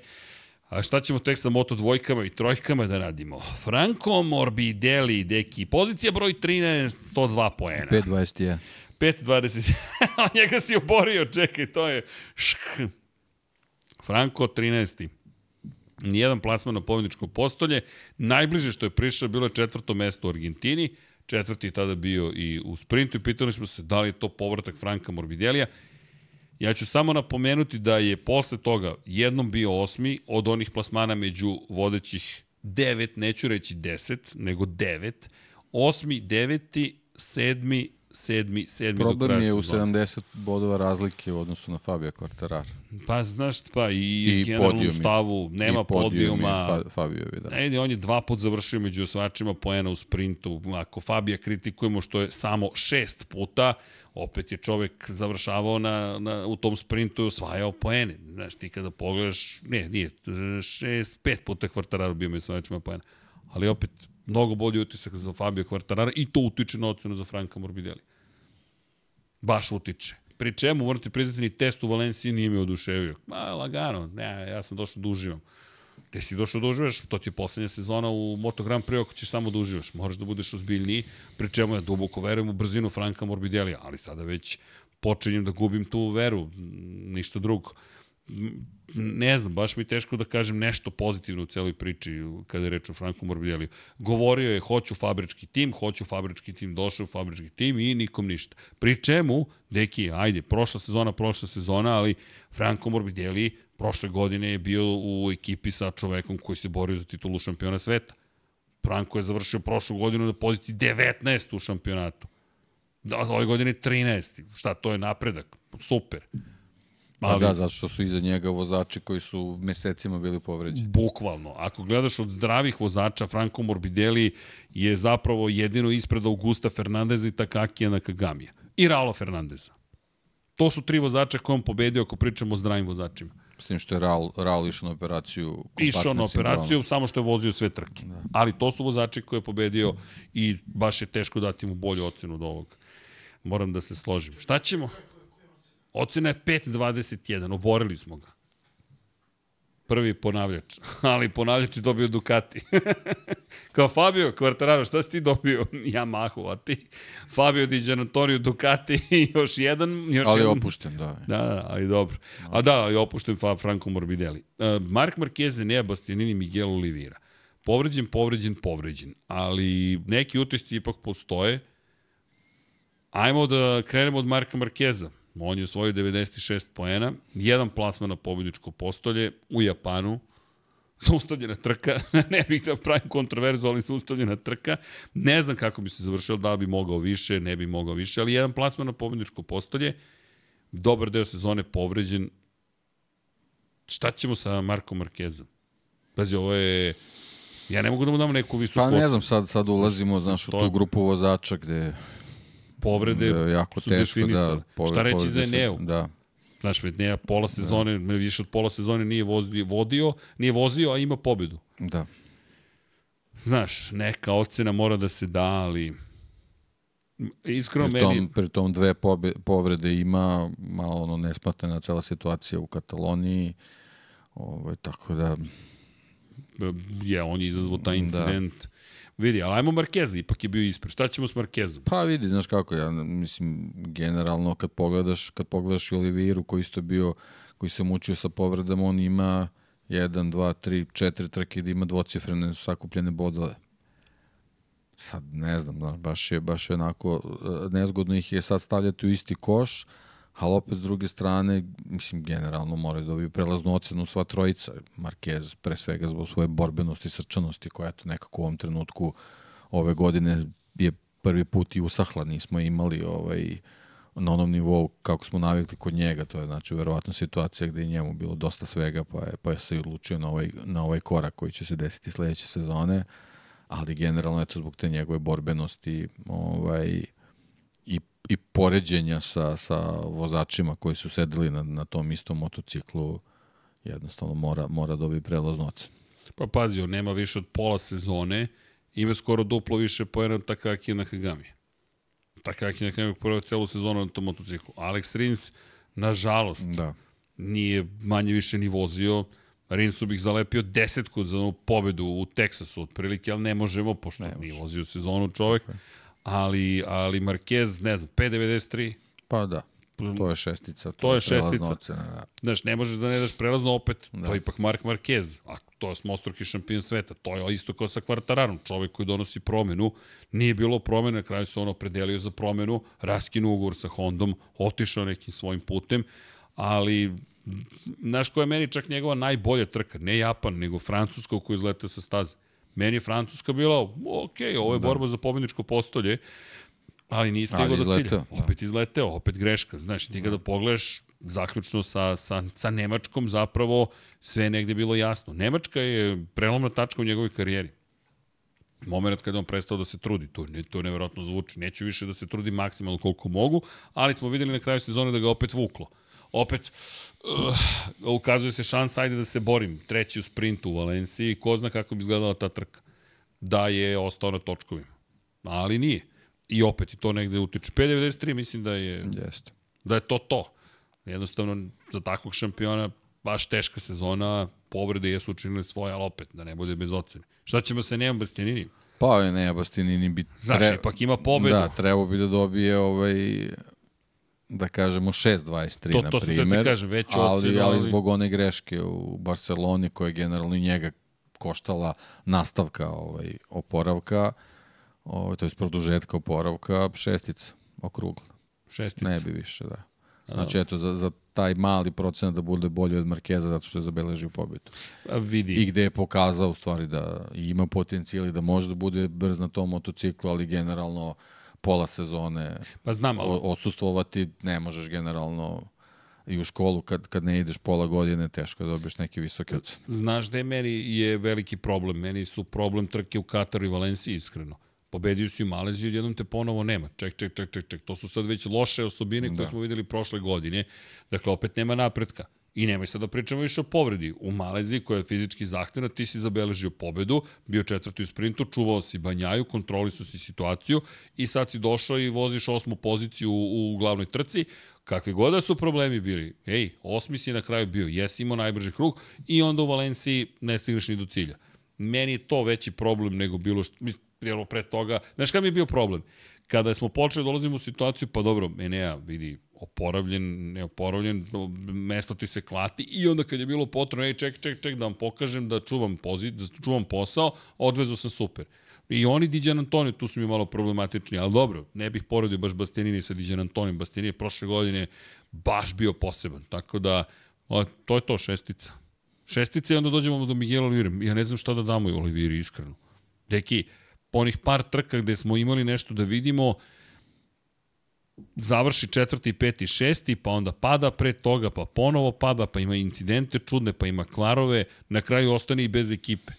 A šta ćemo tek sa Moto dvojkama i trojkama da radimo? Franco Morbidelli, deki, pozicija broj 13, 102 poena. 5.21. 5.20. A njega si oborio, čekaj, to je šk. Franko 13. Nijedan plasman na pobjedičko postolje. Najbliže što je prišao bilo je četvrto mesto u Argentini. Četvrti je tada bio i u sprintu i pitali smo se da li je to povratak Franka Morbidelija. Ja ću samo napomenuti da je posle toga jednom bio osmi od onih plasmana među vodećih devet, neću reći deset, nego devet. Osmi, deveti, sedmi, sedmi, sedmi do Problem kraja je u sezone. 70 bodova razlike u odnosu na Fabio Quartararo. Pa znaš, pa i, I generalnom podijumi. stavu, nema I podijuma. Fa, Fabiovi, da. Ne, on je dva put završio među osvačima poena u sprintu. Ako Fabija kritikujemo što je samo šest puta, opet je čovek završavao na, na, u tom sprintu i osvajao poene. Znaš, ti kada pogledaš, ne, nije, šest, pet puta Kvartararo bio među osvačima poena. Ali opet, mnogo bolji utisak za Fabio Kvartarara i to utiče na ocenu za Franka Morbidelli. Baš utiče. Pri čemu, morate priznati, ni test u Valenciji nije me oduševio. Ma, lagano, ne, ja sam došao da uživam. Gde si došao da uživaš, to ti je poslednja sezona u Moto Grand Prix ako ćeš samo da uživaš. Moraš da budeš ozbiljniji, pri čemu ja duboko verujem u brzinu Franka Morbidelija, ali sada već počinjem da gubim tu veru, ništa drugo. Ne znam, baš mi teško da kažem nešto pozitivno u celoj priči kada je reč o Franku Morbideliju. Govorio je, hoću fabrički tim, hoću fabrički tim, došao u fabrički tim i nikom ništa. Pri čemu, deki, ajde, prošla sezona, prošla sezona, ali Franko Morbidelli prošle godine je bio u ekipi sa čovekom koji se borio za titulu šampiona sveta. Franko je završio prošlu godinu na poziciji 19 u šampionatu. Da, ove godine 13. Šta, to je napredak. Super. Pa Ali, pa da, zato što su iza njega vozači koji su mesecima bili povređeni. Bukvalno. Ako gledaš od zdravih vozača, Franco Morbidelli je zapravo jedino ispred Augusta Fernandeza i Takakija Nakagamija. I Raula Fernandeza. To su tri vozača koje on pobedio ako pričamo o zdravim vozačima. S tim što je Raul, Raul išao na operaciju. Išao na operaciju, sindrom. samo što je vozio sve trke. Da. Ali to su vozači koje je pobedio i baš je teško dati mu bolju ocenu od ovog. Moram da se složim. Šta ćemo? Ocena je 5.21, oborili smo ga. Prvi ponavljač, ali ponavljač je dobio Ducati. Kao Fabio Quartararo, šta si ti dobio? Yamahu, a ti? Fabio Di Gianantonio Ducati i još jedan. Još ali jedan. opušten, da. Da, da, ali dobro. A da, ali opušten fa Franco Morbidelli. Uh, Mark Marquez, Nea Bastianini, Miguel Oliveira. Povređen, povređen, povređen. Ali neki utisci ipak postoje. Ajmo da krenemo od Marka Markeza. On je osvojio 96 poena, jedan plasman na pobjedičko postolje u Japanu, zaustavljena trka, ne bih da pravim kontroverzu, ali zaustavljena trka. Ne znam kako bi se završilo, da bi mogao više, ne bi mogao više, ali jedan plasman na pobjedičko postolje, dobar deo sezone povređen. Šta ćemo sa Markom Markezom? Pazi, ovo je... Ja ne mogu da mu dam neku visoku... Pa ne znam, sad, sad ulazimo, znaš, u tu grupu vozača gde povrede da, jako su teško, definisali. Da, povre, Šta reći za Eneu? Da. Znaš, Enea pola da. sezone, da. više od pola sezone nije vozio, vodio, nije vozio, a ima pobedu. Da. Znaš, neka ocena mora da se da, ali iskreno pri tom, meni... Pri tom dve pobe, povrede ima, malo ono nespatena cela situacija u Kataloniji, ovaj, tako da... Je, on je izazvao taj da. incident. Da Vidi, ali ajmo Markeza, ipak je bio ispred. Šta ćemo s Markezom? Pa vidi, znaš kako, ja mislim, generalno kad pogledaš, kad pogledaš i Oliviru koji isto bio, koji se mučio sa povredama, on ima 1, 2, 3, 4 trke da ima dvocifrene sakupljene bodove. Sad ne znam, znaš, baš je, baš je onako, e, nezgodno ih je sad stavljati u isti koš, ali opet s druge strane, mislim, generalno moraju da dobiju prelaznu ocenu sva trojica. Marquez pre svega zbog svoje borbenosti i srčanosti koja je to nekako u ovom trenutku ove godine je prvi put i usahla, nismo imali ovaj, na onom nivou kako smo navikli kod njega, to je znači verovatno situacija gde je njemu bilo dosta svega, pa je, pa je se odlučio na ovaj, na ovaj korak koji će se desiti sledeće sezone, ali generalno eto zbog te njegove borbenosti ovaj, i poređenja sa, sa vozačima koji su sedeli na, na tom istom motociklu jednostavno mora, mora dobiti prelaznu ocenu. Pa pazi, on nema više od pola sezone, ima skoro duplo više pojena od Takaki na Kagami. Takaki na Kagami prvo celu sezonu na tom motociklu. Alex Rins, nažalost, da. nije manje više ni vozio. Rinsu bih zalepio desetku za onu pobedu u Teksasu otprilike, ali ne možemo, pošto ne nije vozio sezonu čovek. Okay ali, ali Marquez, ne znam, 5.93. Pa da, to je šestica. To, to je šestica. Ocena, da. Znaš, ne možeš da ne daš prelazno opet, da. to je ipak Mark Marquez, a to je smostruki šampion sveta, to je isto kao sa Kvartararom, čovek koji donosi promenu, nije bilo promene, na kraju se on opredelio za promenu, raskinu ugovor sa Hondom, otišao nekim svojim putem, ali znaš koja je meni čak njegova najbolja trka, ne Japan, nego Francuska koji izletao sa staze. Meni je Francuska bila, ok, ovo je da. borba za pobjedičko postolje, ali nije stigao do cilja. Da. Opet izleteo, opet greška. Znaš, ti kada da. pogledaš, zaključno sa, sa, sa Nemačkom, zapravo sve negde bilo jasno. Nemačka je prelomna tačka u njegovoj karijeri. Moment kada on prestao da se trudi, to, ne, to nevjerojatno zvuči. Neću više da se trudi maksimalno koliko mogu, ali smo videli na kraju sezone da ga opet vuklo opet uh, ukazuje se šans, ajde da se borim, treći u sprintu u Valenciji, ko zna kako bi izgledala ta trka. Da je ostao na točkovima. Ali nije. I opet i to negde utiče. 5.93 mislim da je, Jeste. da je to to. Jednostavno, za takvog šampiona baš teška sezona, povrede jesu učinili svoje, ali opet, da ne bude bez ocene. Šta ćemo se Nejan Bastianini? Pa ne, Bastianini bi... Znaš, ipak ima pobedu. Da, trebao bi da dobije ovaj da kažemo 6-23 To- na to sam teo ti primer, kažem, veću ali, ali ali- zbog one greške u Barceloni koja je generalno njega koštala nastavka ovaj, oporavka, ovaj, to je produžetka oporavka, šestica okrugla. Šestica. Ne bi više, da. A, Znači, eto, za, za taj mali procenat da bude bolji od Markeza zato što je zabeležio pobedu. A vidi. I gde je pokazao u stvari da ima potencijal i da može da bude brz na tom motociklu, ali generalno pola sezone Pa znam, ali odsustvovati ne možeš generalno i u školu kad, kad ne ideš pola godine teško da dobiješ neke visoke ocene. Znaš da je meni je veliki problem. Meni su problem trke u Kataru i Valenciji, iskreno. Pobedio si u Maleziju, jednom te ponovo nema. Ček, ček, ček, ček, ček. To su sad već loše osobine koje Da. smo videli prošle godine. Dakle, opet nema napretka. I nemoj sad da pričamo više o povredi. U Maleziji, koja je fizički zahtevna, ti si zabeležio pobedu, bio četvrti u sprintu, čuvao si banjaju, kontroli su si situaciju i sad si došao i voziš osmu poziciju u, u glavnoj trci. Kakvi god da su problemi bili, ej, osmi si na kraju bio, jesi imao najbrži krug i onda u Valenciji ne stigneš ni do cilja. Meni je to veći problem nego bilo što, jer pre toga, znaš kada mi je bio problem? Kada smo počeli da dolazimo u situaciju, pa dobro, Enea vidi oporavljen, neoporavljen, mesto ti se klati i onda kad je bilo potrebno, ej, ček, ček, ček, da vam pokažem da čuvam, pozi, da čuvam posao, odvezu sam super. I oni Diđan Antonio, tu su mi malo problematični, ali dobro, ne bih poredio baš Bastianini sa Diđan Antonijom. Bastianini je prošle godine baš bio poseban, tako da o, to je to šestica. Šestica i onda dođemo do Miguela Olivira. Ja ne znam šta da damo i Oliviri, iskreno. Deki, onih par trka gde smo imali nešto da vidimo, završi četvrti, peti, šesti, pa onda pada pre toga, pa ponovo pada, pa ima incidente čudne, pa ima klarove, na kraju ostane i bez ekipe.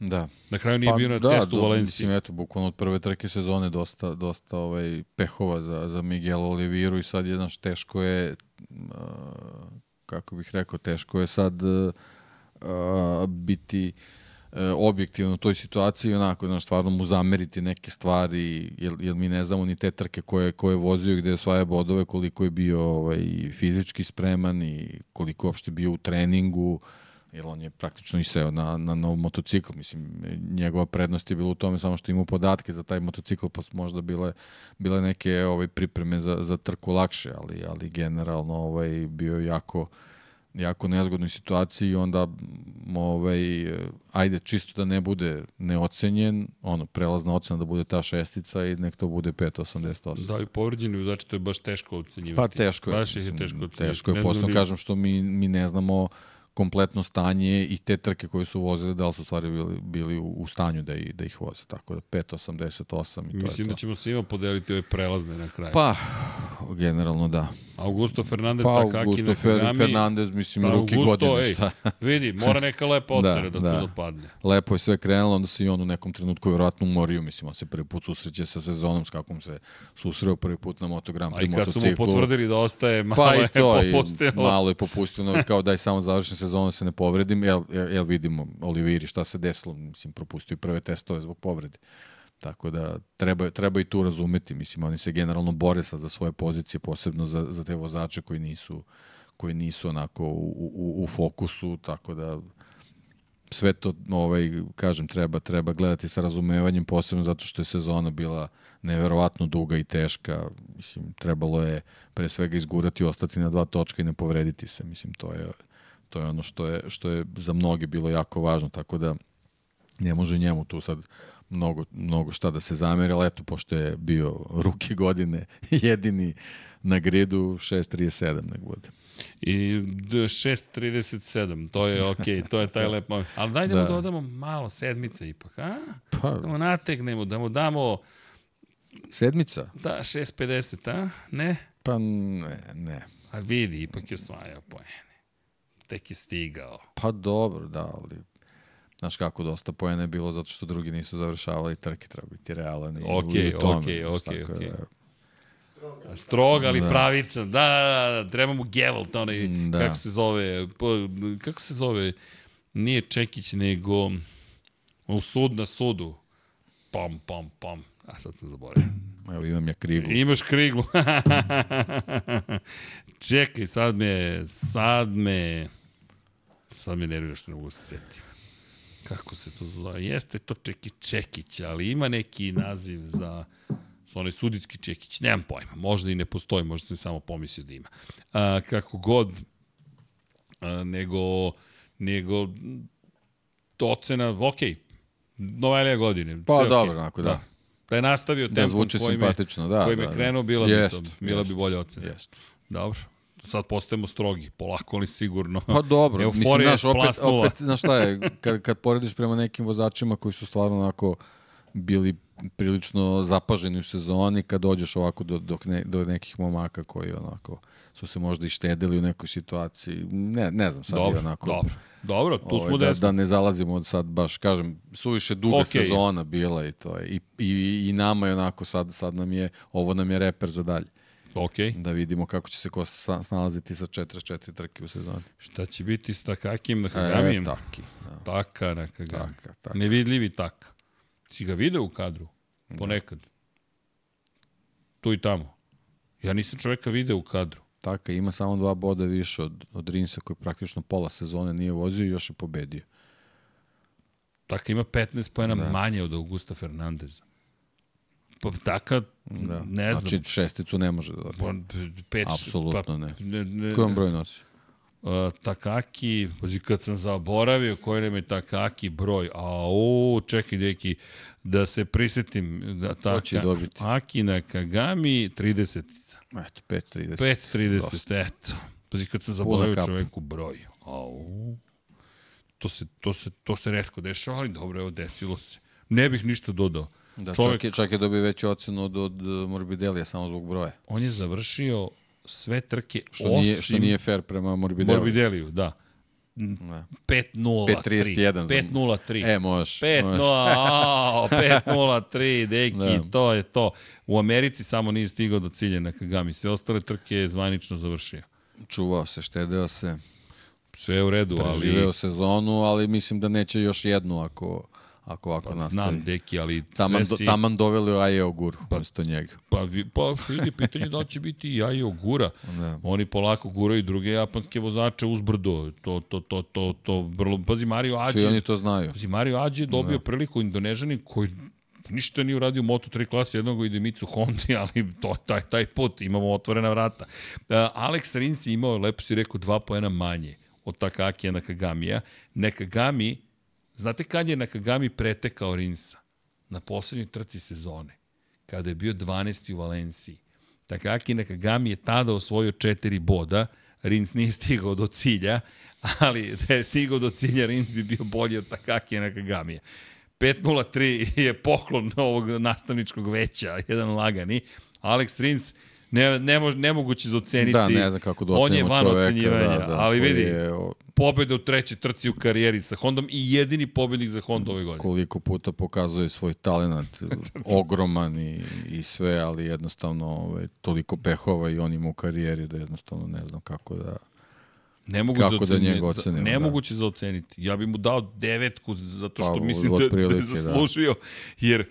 Da. Na kraju nije bio na da, testu u Valenciji. Mislim, eto, bukvalno od prve trke sezone dosta, dosta ovaj, pehova za, za Miguel Oliviru i sad jedan teško je, uh, kako bih rekao, teško je sad uh, biti uh, objektivno u toj situaciji, onako, znaš, stvarno mu zameriti neke stvari, jer, jer mi ne znamo ni te trke koje, koje je vozio, gde je osvaja bodove, koliko je bio ovaj, fizički spreman i koliko je uopšte bio u treningu, jer on je praktično iseo na, na nov motocikl. Mislim, njegova prednost je bila u tome samo što imao podatke za taj motocikl, pa možda bile, bile neke ovaj, pripreme za, za trku lakše, ali, ali generalno ovaj, bio jako jako nezgodnoj situaciji i onda ovaj, ajde čisto da ne bude neocenjen, ono, prelazna ocena da bude ta šestica i nek to bude 5.88. Da, i povređeni vozači, to je baš teško ocenjivati. Pa teško je. Baš je mislim, teško ocenjivati. Teško je, posebno kažem što mi, mi ne znamo kompletno stanje i te trke koje su vozili, da li su stvari bili, bili u, u stanju da, i, da ih voze. Tako da 5.88 i to Mislim je da to. ćemo svima podeliti ove prelazne na kraju. Pa, generalno da. Augusto Fernandez, Pa, Takaki, Augusto Fer. Fernandez, mislim, Pa, ruki Augusto, godine, ej. šta? Vidi, mora neka lepa ocena da, Da, da, da. dopadne. Lepo je sve krenulo, onda se i on u nekom trenutku vjerojatno umorio, mislim, on se prvi put susreće sa sezonom s kakvom se susreo prvi put na Moto Grand A i kad su mu potvrdili da ostaje, malo Pa je to, i popustilo. malo je popustio, no, kao daj samo završim sezonu se ne povredim, jel, jel, vidimo Oliviri šta se desilo, mislim, propustio i prve testove zbog povrede. Tako da treba, treba i tu razumeti, mislim, oni se generalno bore sad za svoje pozicije, posebno za, za te vozače koji nisu, koji nisu onako u, u, u fokusu, tako da sve to, ovaj, kažem, treba, treba gledati sa razumevanjem, posebno zato što je sezona bila neverovatno duga i teška. Mislim, trebalo je pre svega izgurati, ostati na dva točka i ne povrediti se. Mislim, to je, to je ono što je, što je za mnoge bilo jako važno, tako da ne može njemu tu sad mnogo, mnogo šta da se zameri, ali eto, pošto je bio ruki godine jedini na gridu, 6.37 nek bude. I d- 6.37, to je okej, to je taj lep moment. Ali daj da mu Da. dodamo malo sedmice ipak, a? Pa, Da mu nategnemo, da mu damo sedmica? da, 6.50, a? Ne? Pa ne, ne. A vidi, ipak je osvajao poene. Tek je stigao. Pa dobro, da, ali znaš kako dosta poena je bilo zato što drugi nisu završavali trke, treba biti realan i Okej, i u tome. okej, okej, okej. da- Strog, ali Da. pravičan. Da, da, da, da, treba mu Gevalt, onaj, Da. kako se zove, kako se zove, nije Čekić, nego u sud na sudu. Pam, pam, pam. A sad sam zaboravio. Evo imam ja kriglu. Imaš kriglu. Čekaj, sad me, sad me, sad me nervira što ne mogu se setiti. Kako se to zove? Jeste to Čeki Čekić, ali ima neki naziv za onaj sudijski čekić, nemam pojma, možda i ne postoji, možda sam samo pomislio da ima. A, kako god, a, nego, nego ocena, ok, Novelija godine. Pa sve dobro, okay. onako, da. da. Da je nastavio da tempom zvuči kojim simpatično, da, kojim da, je da. krenuo, bila, jest, bi, to, bila jest, bi bolja ocena. Jest. Dobro. Sad postajemo strogi, polako ali sigurno. Pa dobro, Euforija mislim, znaš, opet, opet, znaš šta je, kad, kad porediš prema nekim vozačima koji su stvarno onako bili prilično zapaženi u sezoni, kad dođeš ovako do, do, ne, do nekih momaka koji onako su se možda i štedili u nekoj situaciji, ne, ne znam, sad dobro, je onako... Dobro, dobro, tu ovaj, smo da, da ne zalazimo sad baš, kažem, suviše duga okay. sezona bila i to je. I, i, I nama je onako, sad, sad nam je, ovo nam je reper za dalje. Ok, Da vidimo kako će se ko sa- snalaziti sa 44 trke u sezoni. šta će biti s Takakim na Kagamijem? E, taki, da. Taka na Kagami. Taka, taka. Nevidljivi taka. Si ga video u kadru? Ponekad. Tu i tamo. Ja nisam čoveka video u kadru. Taka, ima samo dva boda više od, od Rinsa koji praktično pola sezone nije vozio i još je pobedio. Taka ima 15 pojena Da. manje od Augusta Fernandeza. Pa taka, Da. ne znam. Znači, šesticu ne može da dobije. Pa, pet, Apsolutno pa, ne. ne, ne Koji on broj nosi? Uh, Takaki, pazi kad sam zaboravio koji nam je Takaki broj, a o, čekaj deki, da se prisetim, da Taka, dobiti. Aki na Kagami 30 Eto, 5.30. 5.30, Dosta. eto. Pazi kad sam zaboravio kapa. čoveku broj. Au. To se, to, se, to se redko dešava, ali dobro, evo, desilo se. Ne bih ništa dodao. Da, Čovek- čak, je, čak je dobio veću ocenu od, od Morbidelija samo zbog broja. On je završio sve trke Što, osim nije, što nije fair prema Morbideliju. Morbideliju, da. Da. 5-0-3. 5.31 za- 5-0-3. E, možeš. 5 možeš. 0 5-0-3, deki, Da. to je to. U Americi samo nije stigao do cilja na Kagami. Sve ostale trke je zvanično završio. Čuvao se, štedeo se, Sve je u redu, preživeo ali... sezonu, ali mislim da neće još jednu ako, ako ovako Pa, nastavi. znam, deki, ali Taman, sve si... taman doveli u Aje Oguru, pa, umesto njega. Pa, vi, pa vidi, pitanje da li će biti i Jajo Gura. Da. Oni polako guraju druge japanske vozače uzbrdo. To, to, to, to, to, vrlo... Pazi, Mario Ađi... Svi oni to znaju. Pazi, Mario Ađi je dobio Da. priliku Indonežani koji ništa nije uradio u Moto3 klasi jednog i Demicu Hondi, ali to je taj, taj put, imamo otvorena vrata. Uh, Alex Rins je imao, lepo si rekao, dva poena manje od Takakija Nakagamija. Nakagami, znate kad je Nakagami pretekao Rinsa? Na poslednjoj trci sezone, kada je bio 12. u Valenciji. Takaki Nakagami je tada osvojio četiri boda, Rins nije stigao do cilja, ali da je stigao do cilja, Rins bi bio bolji od Takaki Nakagamija. 5.03 je poklon ovog nastavničkog veća, jedan lagani. Alex Rins, ne, ne mož, nemoguće za oceniti. Da, ne znam kako da On je van čoveka. ocenjivanja, da, da, ali vidi, Je, o, pobeda u trećoj trci u karijeri sa Hondom i jedini pobednik za Honda ove godine. koliko puta pokazuje svoj talent, ogroman i, i sve, ali jednostavno ovaj, toliko pehova i on ima u karijeri da jednostavno ne znam kako da... Nemoguće Kako da njega ocenimo, da. Nemoguće za oceniti. Ja bih mu dao devetku zato što Pa, mislim da, da je da. zaslužio, jer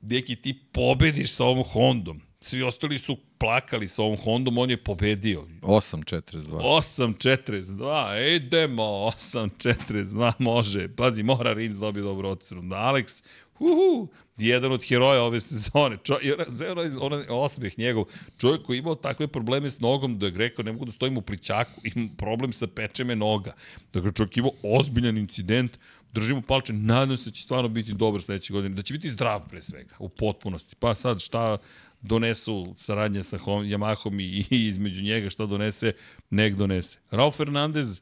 neki ti pobediš sa ovom Hondom. Svi ostali su plakali sa ovom Hondom, on je pobedio. 8.42. 8.42, idemo, 8.42, može. Pazi, mora Rins dobiti dobru ocenu. Da, Alex, uhu, jedan od heroja ove sezone. Čo, jer, onaj, onaj osmeh njegov. Čovjek koji je imao takve probleme s nogom da je rekao ne mogu da stojim u plićaku, imam problem sa pečeme noga. Dakle, čovjek je imao ozbiljan incident, držimo palče, nadam se da će stvarno biti dobar sledeće godine, da će biti zdrav pre svega, u potpunosti. Pa sad šta donesu saradnja sa Hom- Yamahom i, i između njega šta donese, nek donese. Raul Fernandez,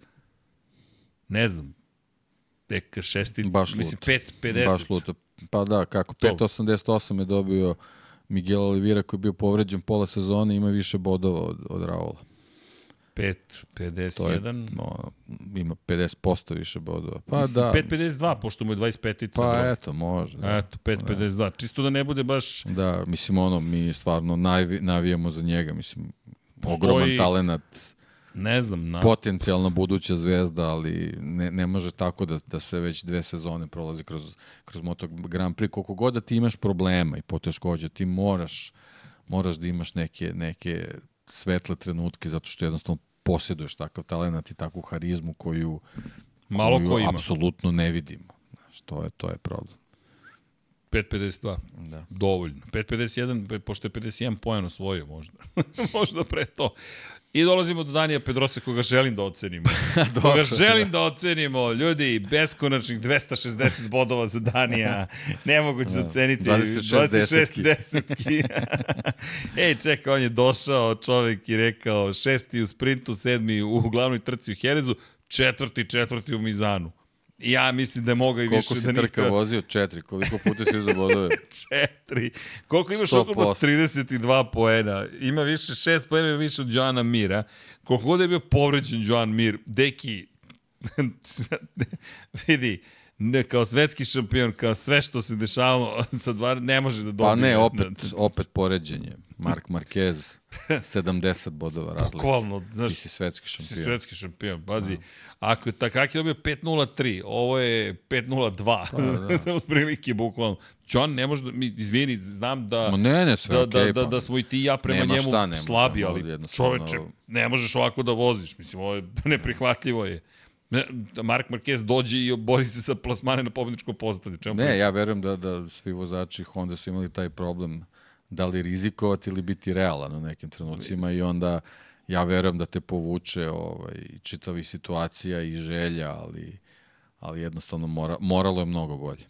ne znam, tek šestic, Baš mislim, luto. 5.50. Baš luto. Pa da, kako, To. 5.88 je dobio Miguel Oliveira koji je bio povređen pola sezone i ima više bodova od, od Raula. To je, 5.51. no, ima 50% više bodova. Pa da. 5.52, pošto mu je 25-ica. Pa broj. eto, može. Da. Eto, 5.52. Čisto da ne bude baš... Da, mislim ono, mi stvarno navi, navijamo za njega, mislim, ogroman talenat, Ne znam, na... potencijalna buduća zvezda, ali ne, ne može tako da, da se već dve sezone prolazi kroz, kroz Moto Grand Prix. Koliko god da ti imaš problema i poteškođa, ti moraš, moraš da imaš neke, neke svetle trenutke zato što jednostavno posjeduješ takav talenat i takvu harizmu koju, Malo koju ko ima. apsolutno ne vidimo. Znaš, to je, to je problem. 5.52. Da. Dovoljno. 5.51, pošto je 51 poen osvojio možda. možda pre to. I dolazimo do Danija Pedrosa koga želim da ocenimo. koga želim da ocenimo. Ljudi, beskonačnih 260 bodova za Danija. Nemoguće da. oceniti. 26, 26 desetki. Ej, čekaj, on je došao čovek i rekao šesti u sprintu, sedmi u glavnoj trci u Herezu, četvrti, četvrti u Mizanu. Ja mislim da je mogao i više Koliko si da trka nikad- vozio? Četiri. Koliko puta si uzao bodove? Četiri. Koliko imaš 100%. okolo 32 poena. Ima više, šest poena ima više od Joana Mira. Koliko god je bio povređen Joan Mir, deki, vidi, ne, kao svetski šampion, kao sve što se dešavalo sa dva, ne može da dobije. Pa ne, opet, opet poređenje. Mark Marquez, 70 bodova razlike. Bukvalno, znaš, Ti si svetski si šampion. svetski šampion. Pazi, ako je Takaki dobio 5.03, ovo je 5.02. Pa, da. Otprilike, bukvalno. John ne može da, mi, izvini, znam da... Ma ne, ne, sve da, okej, da, da, pa. da smo i ti i ja prema Nema njemu šta, ne možemo slabi, ali čoveče, ne možeš ovako da voziš. Mislim, ovo je neprihvatljivo je. Da Mark Marquez dođe i bori se sa plasmane na pobedničkom postavlju. Čemu Ne, ja verujem da, da svi vozači Honda su imali taj problem da li rizikovati ili biti realan u nekim trenucima i onda ja verujem da te povuče ovaj, čitavi situacija i želja, ali, ali jednostavno mora, moralo je mnogo bolje.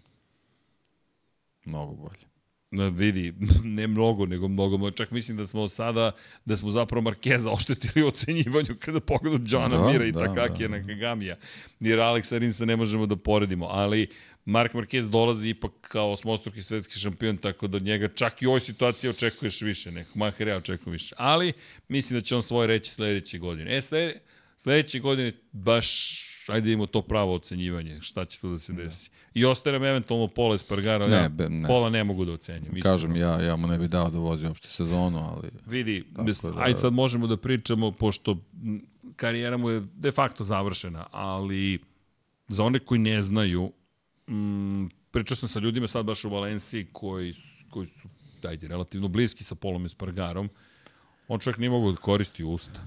Mnogo bolje. Na, vidi, ne mnogo, nego mnogo. Čak mislim da smo sada, da smo zapravo Markeza oštetili u ocenjivanju kada pogledu Johna Da, Mira i da, Takakija da. na Kagamija. Jer Alexa Rinsa ne možemo da poredimo, ali Mark Marquez dolazi ipak kao osmostruki svetski šampion, tako da od njega čak i u ovoj situaciji očekuješ više, nek Maher ja očekujem više. Ali mislim da će on svoje reći sledeće godine. E, slede, sledeće godine baš ajde da imamo to pravo ocenjivanje, šta će tu da se desi. I ostaje nam eventualno Pola Espargara, Ne, ja be- ne. Pola ne mogu da ocenjam. iskreno. Kažem, ja, ja mu ne bih dao da vozi uopšte sezonu, ali Vidi, Tako da, da- ajde sad možemo da pričamo, pošto karijera mu je de facto završena, ali za one koji ne znaju, m, pričao sam sa ljudima sad baš u Valenciji koji, koji su, dajde, relativno bliski sa Polom Espargarom, on čovjek nije mogao da koristi usta.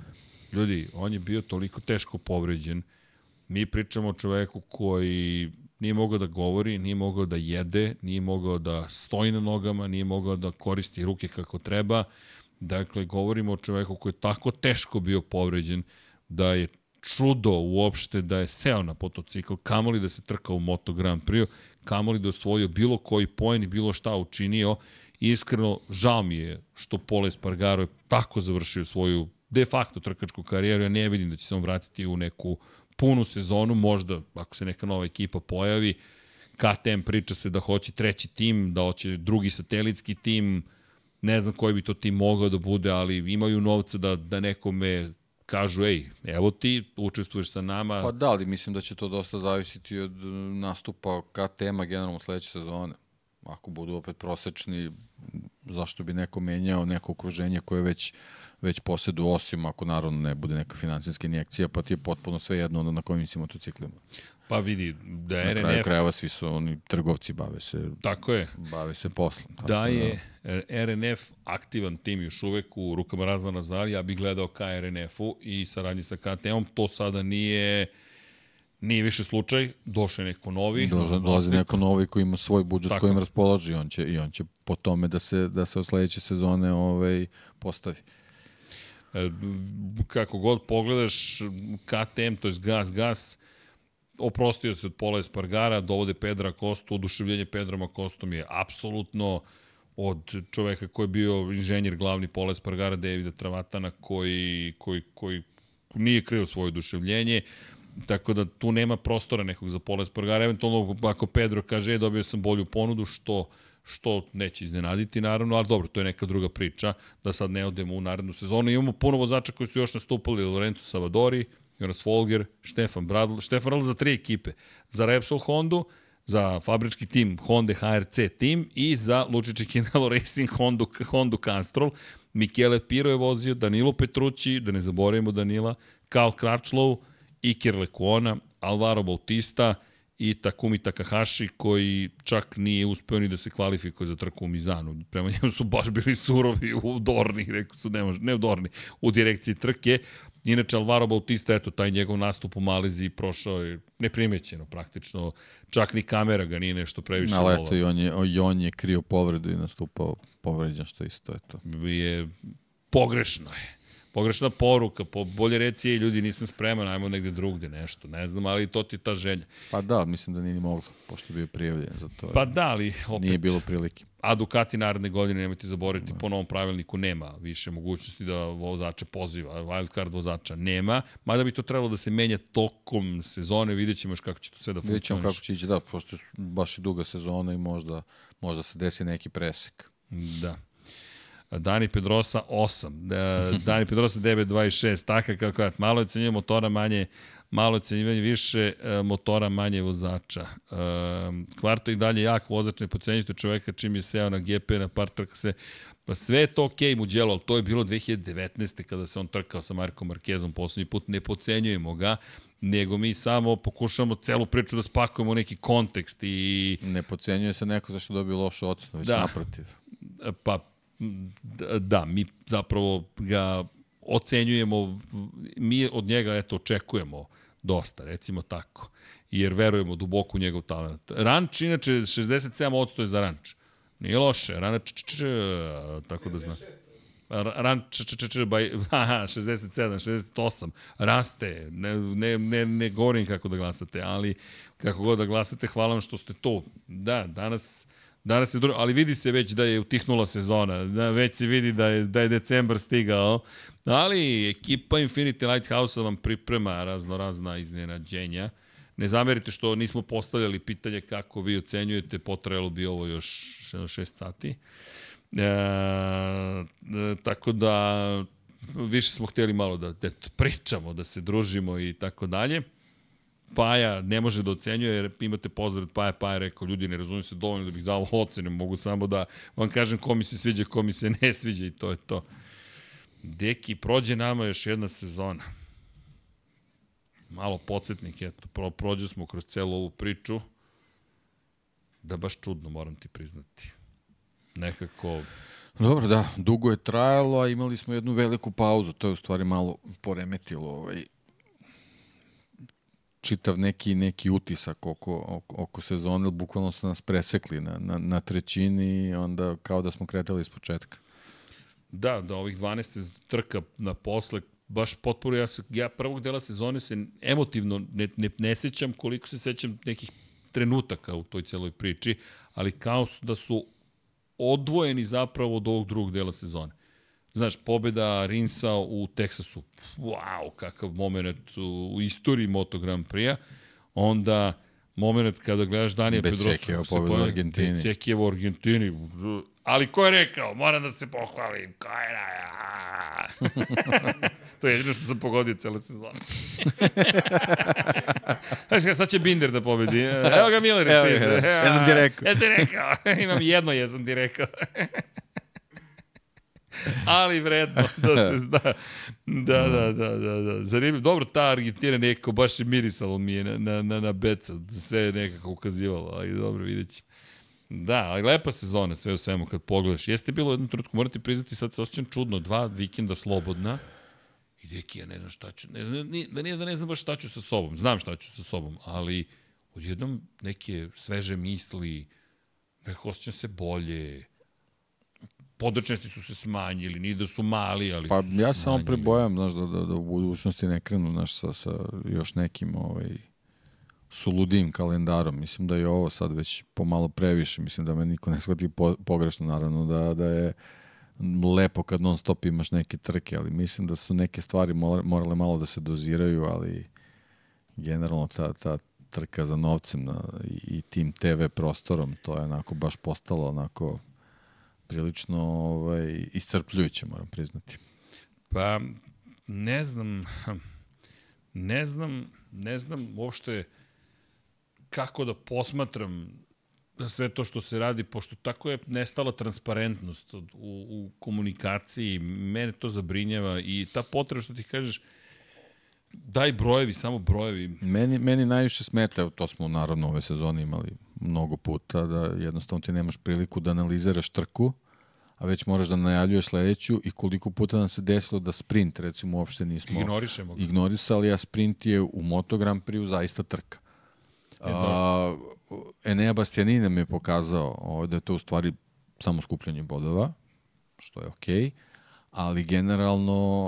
Ljudi, on je bio toliko teško povređen, mi pričamo o čoveku koji nije mogao da govori, nije mogao da jede, nije mogao da stoji na nogama, nije mogao da koristi ruke kako treba. Dakle, govorimo o čoveku koji je tako teško bio povređen da je čudo uopšte da je seo na motocikl, kamoli da se trkao u Moto Grand Prix, kamoli da osvojio bilo koji poen i bilo šta učinio. Iskreno, žao mi je što Pole Espargaro je tako završio svoju de facto trkačku karijeru. Ja ne vidim da će se on vratiti u neku punu sezonu, možda ako se neka nova ekipa pojavi, KTM priča se da hoće treći tim, da hoće drugi satelitski tim, ne znam koji bi to tim mogao da bude, ali imaju novca da, da nekome kažu, ej, evo ti, učestvuješ sa nama. Pa da, ali mislim da će to dosta zavisiti od e, nastupa KTM-a generalno sledeće sezone. Ako budu opet prosečni, zašto bi neko menjao neko okruženje koje već već posedu, osim ako naravno ne bude neka finansijska injekcija, pa ti je potpuno sve jedno na kojim si motociklima. Pa vidi, da Na kraju RNF, krajeva svi su oni trgovci, bave se, tako je, bave se poslom. Tako da je RNF aktivan tim još uvek u rukama Razvana Zali, ja bih gledao ka RNF-u i saradnji sa KTM-om, to sada nije nije više slučaj, došao je neko novi. Novi dolazi neko novi koji ima svoj budžet Tako kojim i on će, i on će po tome da se, da se od sledeće sezone ovaj, postavi. E, kako god pogledaš, KTM, to je gas, gas, oprostio se od Pola Espargara, dovode Pedra Kostu, oduševljenje Pedrom Kostom je apsolutno od čoveka koji je bio inženjer glavni Pola Espargara, Davida Travatana, koji, koji, koji nije krio svoje oduševljenje, tako da tu nema prostora nekog za Pola Espargara, eventualno ako Pedro kaže, e, dobio sam bolju ponudu, što što neće iznenaditi naravno, ali dobro, to je neka druga priča, da sad ne odemo u narednu sezonu. Imamo puno vozača koji su još nastupali, Lorenzo Savadori, Jonas Folger, Štefan Bradl, Štefan Bradl za tri ekipe, za Repsol Hondu, za fabrički tim Honda HRC tim i za Lučiće Kinelo Racing Honda, Honda Castrol. Michele Piro je vozio, Danilo Petrucci, da ne zaboravimo Danila, Karl Kračlov, Iker Lekuona, Alvaro Bautista i Takumi Takahashi koji čak nije uspeo ni da se kvalifikuje za trku u Mizanu. Prema njemu su baš bili surovi u Dorni, rekao su ne, može, ne u Dorni, u direkciji trke. Inače, Alvaro Bautista, eto, taj njegov nastup u Maleziji prošao je neprimećeno praktično. Čak ni kamera ga nije nešto previše Ali eto, i on je, i on je krio povredu i nastupao povređen, što isto je to. Je pogrešno je pogrešna poruka, po, bolje reci, ljudi, nisam spreman, ajmo negde drugde, nešto, ne znam, ali to ti ta želja. Pa da, mislim da nije ni moglo, pošto je bio prijavljen za to. Pa da, ali opet... Nije bilo prilike. A Ducati naredne godine, nemojte zaboraviti, da. po novom pravilniku nema više mogućnosti da vozače poziva, wildcard vozača nema, mada bi to trebalo da se menja tokom sezone, vidjet ćemo još kako će to sve da funkcioniš. Vidjet ćemo kako će ići, da, pošto je baš i duga sezona i možda, možda se desi neki presek. Da. Dani Pedrosa 8, Dani Pedrosa 9.26, taka kako je, malo je cenjivanje motora manje, malo je cenjivanje više e, motora manje vozača. E, Kvarto i dalje jak vozač, ne pocenjujte čoveka čim je seo na GP, na par trka se, pa sve je to okej okay mu djelo, ali to je bilo 2019. kada se on trkao sa Markom Markezom poslednji put, ne pocenjujemo ga, nego mi samo pokušamo celu priču da spakujemo u neki kontekst i... Ne pocenjuje se neko zašto dobio lošu ocenu, već da. naprotiv. Pa da, mi zapravo ga ocenjujemo, mi od njega eto očekujemo dosta, recimo tako, jer verujemo duboko u njegov talent. Ranč, inače, 67% je za ranč. Nije loše, ranč, tako da znam. Ran, č, č, č, č, baj, aha, 67, 68, raste, ne, ne, ne, ne govorim kako da glasate, ali kako god da glasate, hvala vam što ste to. Da, danas Danas je drugo, ali vidi se već da je utihnula sezona, da već se vidi da je, da je decembar stigao, ali ekipa Infinity Lighthouse vam priprema razno razna iznenađenja. Ne zamerite što nismo postavljali pitanje kako vi ocenjujete, potrajalo bi ovo još 6 sati. E, e, tako da više smo hteli malo da, da pričamo, da se družimo i tako dalje. Paja ne može da ocenjuje, jer imate pozdrav Paja, Paja rekao, ljudi ne razumijem se dovoljno da bih dao ocene, mogu samo da vam kažem ko mi se sviđa, ko mi se ne sviđa i to je to. Deki, prođe nama još jedna sezona. Malo podsjetnik, eto, pro, prođe smo kroz celu ovu priču, da baš čudno, moram ti priznati. Nekako... Dobro, da, dugo je trajalo, a imali smo jednu veliku pauzu, to je u stvari malo poremetilo ovaj, čitav neki neki utisak oko, oko, oko sezone, bukvalno su nas presekli na, na, na trećini i onda kao da smo kretali iz početka. Da, da ovih 12 trka na posle baš potporu, ja, se, ja prvog dela sezone se emotivno ne, ne, ne sećam koliko se sećam nekih trenutaka u toj celoj priči, ali kao da su odvojeni zapravo od ovog drugog dela sezone. Znaš, pobeda Rinsa u Teksasu, wow, kakav moment u, u istoriji Moto Grand Prix-a. Onda moment kada gledaš Danija Pedrosa. Becekijevo pobeda u Argentini. Becekijevo u Argentini. Ali ko je rekao? Moram da se pohvalim. Ko je to je jedino što sam pogodio cele sezone. Znaš kada, sad će Binder da pobedi. Evo ga Miller stiže. Ja sam ti rekao. Ja sam ti rekao. Imam jedno, ja sam ti rekao ali vredno da se zna. Da, da, da, da, da. Zanimljivo. Dobro, ta Argentina nekako baš je mirisalo mi je na, na, na, na beca. Sve je nekako ukazivalo, ali dobro, vidjet ćemo. Da, ali lepa sezona, sve u svemu, kad pogledaš. Jeste bilo jednu trenutku, morate priznati, sad se osjećam čudno, dva vikenda slobodna, i deki, ja ne znam šta ću, ne znam, ni, da nije da ne znam baš šta ću sa sobom, znam šta ću sa sobom, ali odjednom neke sveže misli, nekako osjećam se bolje, podrčnosti su se smanjili, ni da su mali, ali Pa ja samo prebojam, znaš, da, da, da u budućnosti ne krenu, znaš, sa, sa još nekim ovaj, suludim kalendarom. Mislim da je ovo sad već pomalo previše. Mislim da me niko ne shvati po, pogrešno, naravno, da, da je lepo kad non stop imaš neke trke, ali mislim da su neke stvari morale malo da se doziraju, ali generalno ta, ta trka za novcem na, i, i tim TV prostorom, to je onako baš postalo onako prilično ovaj, iscrpljujuće, moram priznati. Pa, ne znam, ne znam, ne znam uopšte kako da posmatram sve to što se radi, pošto tako je nestala transparentnost u, u komunikaciji, mene to zabrinjava i ta potreba što ti kažeš, daj brojevi, samo brojevi. Meni, meni najviše smeta, to smo naravno ove sezone imali mnogo puta, da jednostavno ti nemaš priliku da analiziraš trku, a već moraš da najavljuješ sledeću i koliko puta nam se desilo da sprint, recimo, uopšte nismo Ignorišemo ga. ignorisali, a sprint je u Moto Grand Prix zaista trka. E, A, Enea Bastianini nam je pokazao da je to u stvari samo skupljanje bodova, što je okej. Okay ali generalno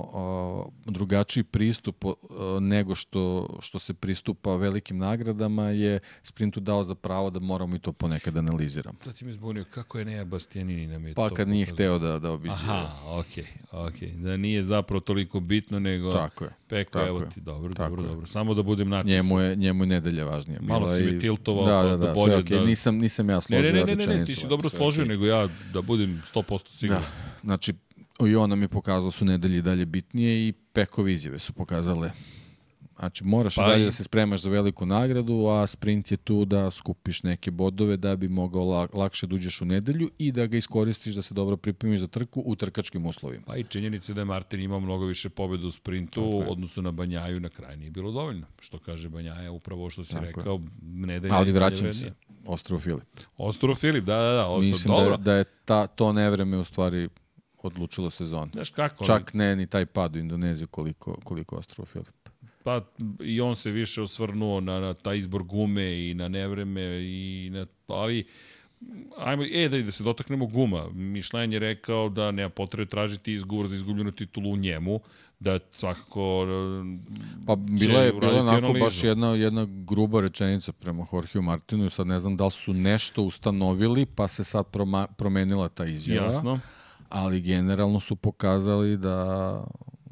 uh, drugačiji pristup uh, nego što, što se pristupa velikim nagradama je sprintu dao za pravo da moramo i to ponekad analiziramo. Sad si mi zbunio, kako je Neja Bastianini nam je Pa to kad nije hteo da, da obiđe. Aha, okej, okay, okej. Okay. Da nije zapravo toliko bitno, nego... Tako je. Peko, tako evo ti, dobro, tako dobro, je. dobro. Samo da budem načist. Njemu je, njemu je nedelja važnija. Malo bila si me i- tiltovao, da, pa da, da da, bolje sve okay. da- Nisam, nisam ja Ne, složio ne, ne, ne, ne, ne, rečenicu, ti si dobro složio, okej. nego ja da budem 100% siguran. Da, znači i on nam je pokazao da su nedelje dalje bitnije i Pekove izjave su pokazale. Znači, moraš Pa dalje i- da se spremaš za veliku nagradu, a sprint je tu da skupiš neke bodove da bi mogao la, lakše da uđeš u nedelju i da ga iskoristiš da se dobro pripremiš za trku u trkačkim uslovima. Pa i činjenica da je Martin imao mnogo više pobjeda u sprintu u je. odnosu na Banjaju na kraju nije bilo dovoljno. Što kaže Banjaja, upravo što si Tako rekao, nedelja Ali je dalje vraćam se. Ostrovo Filip. Ostro Filip, da, da, da, Ostro, Mislim dobro. da, da je ta, to nevreme u stvari odlučilo sezonu. Znaš kako, Čak ne ni taj pad u Indoneziju koliko, koliko Ostrovo Filip. pa i on se više osvrnuo na, na taj izbor gume i na nevreme i na, ali ajmo, e, da, da se dotaknemo guma. Mišljen je rekao da nema potrebe tražiti izgovor za izgubljenu titulu u njemu, da svakako Pa bila je, bila onako analizu. baš jedna, jedna gruba rečenica prema Jorgeu Martinu i sad ne znam da li su nešto ustanovili pa se sad proma, promenila ta izjava. jasno. Ali generalno su pokazali da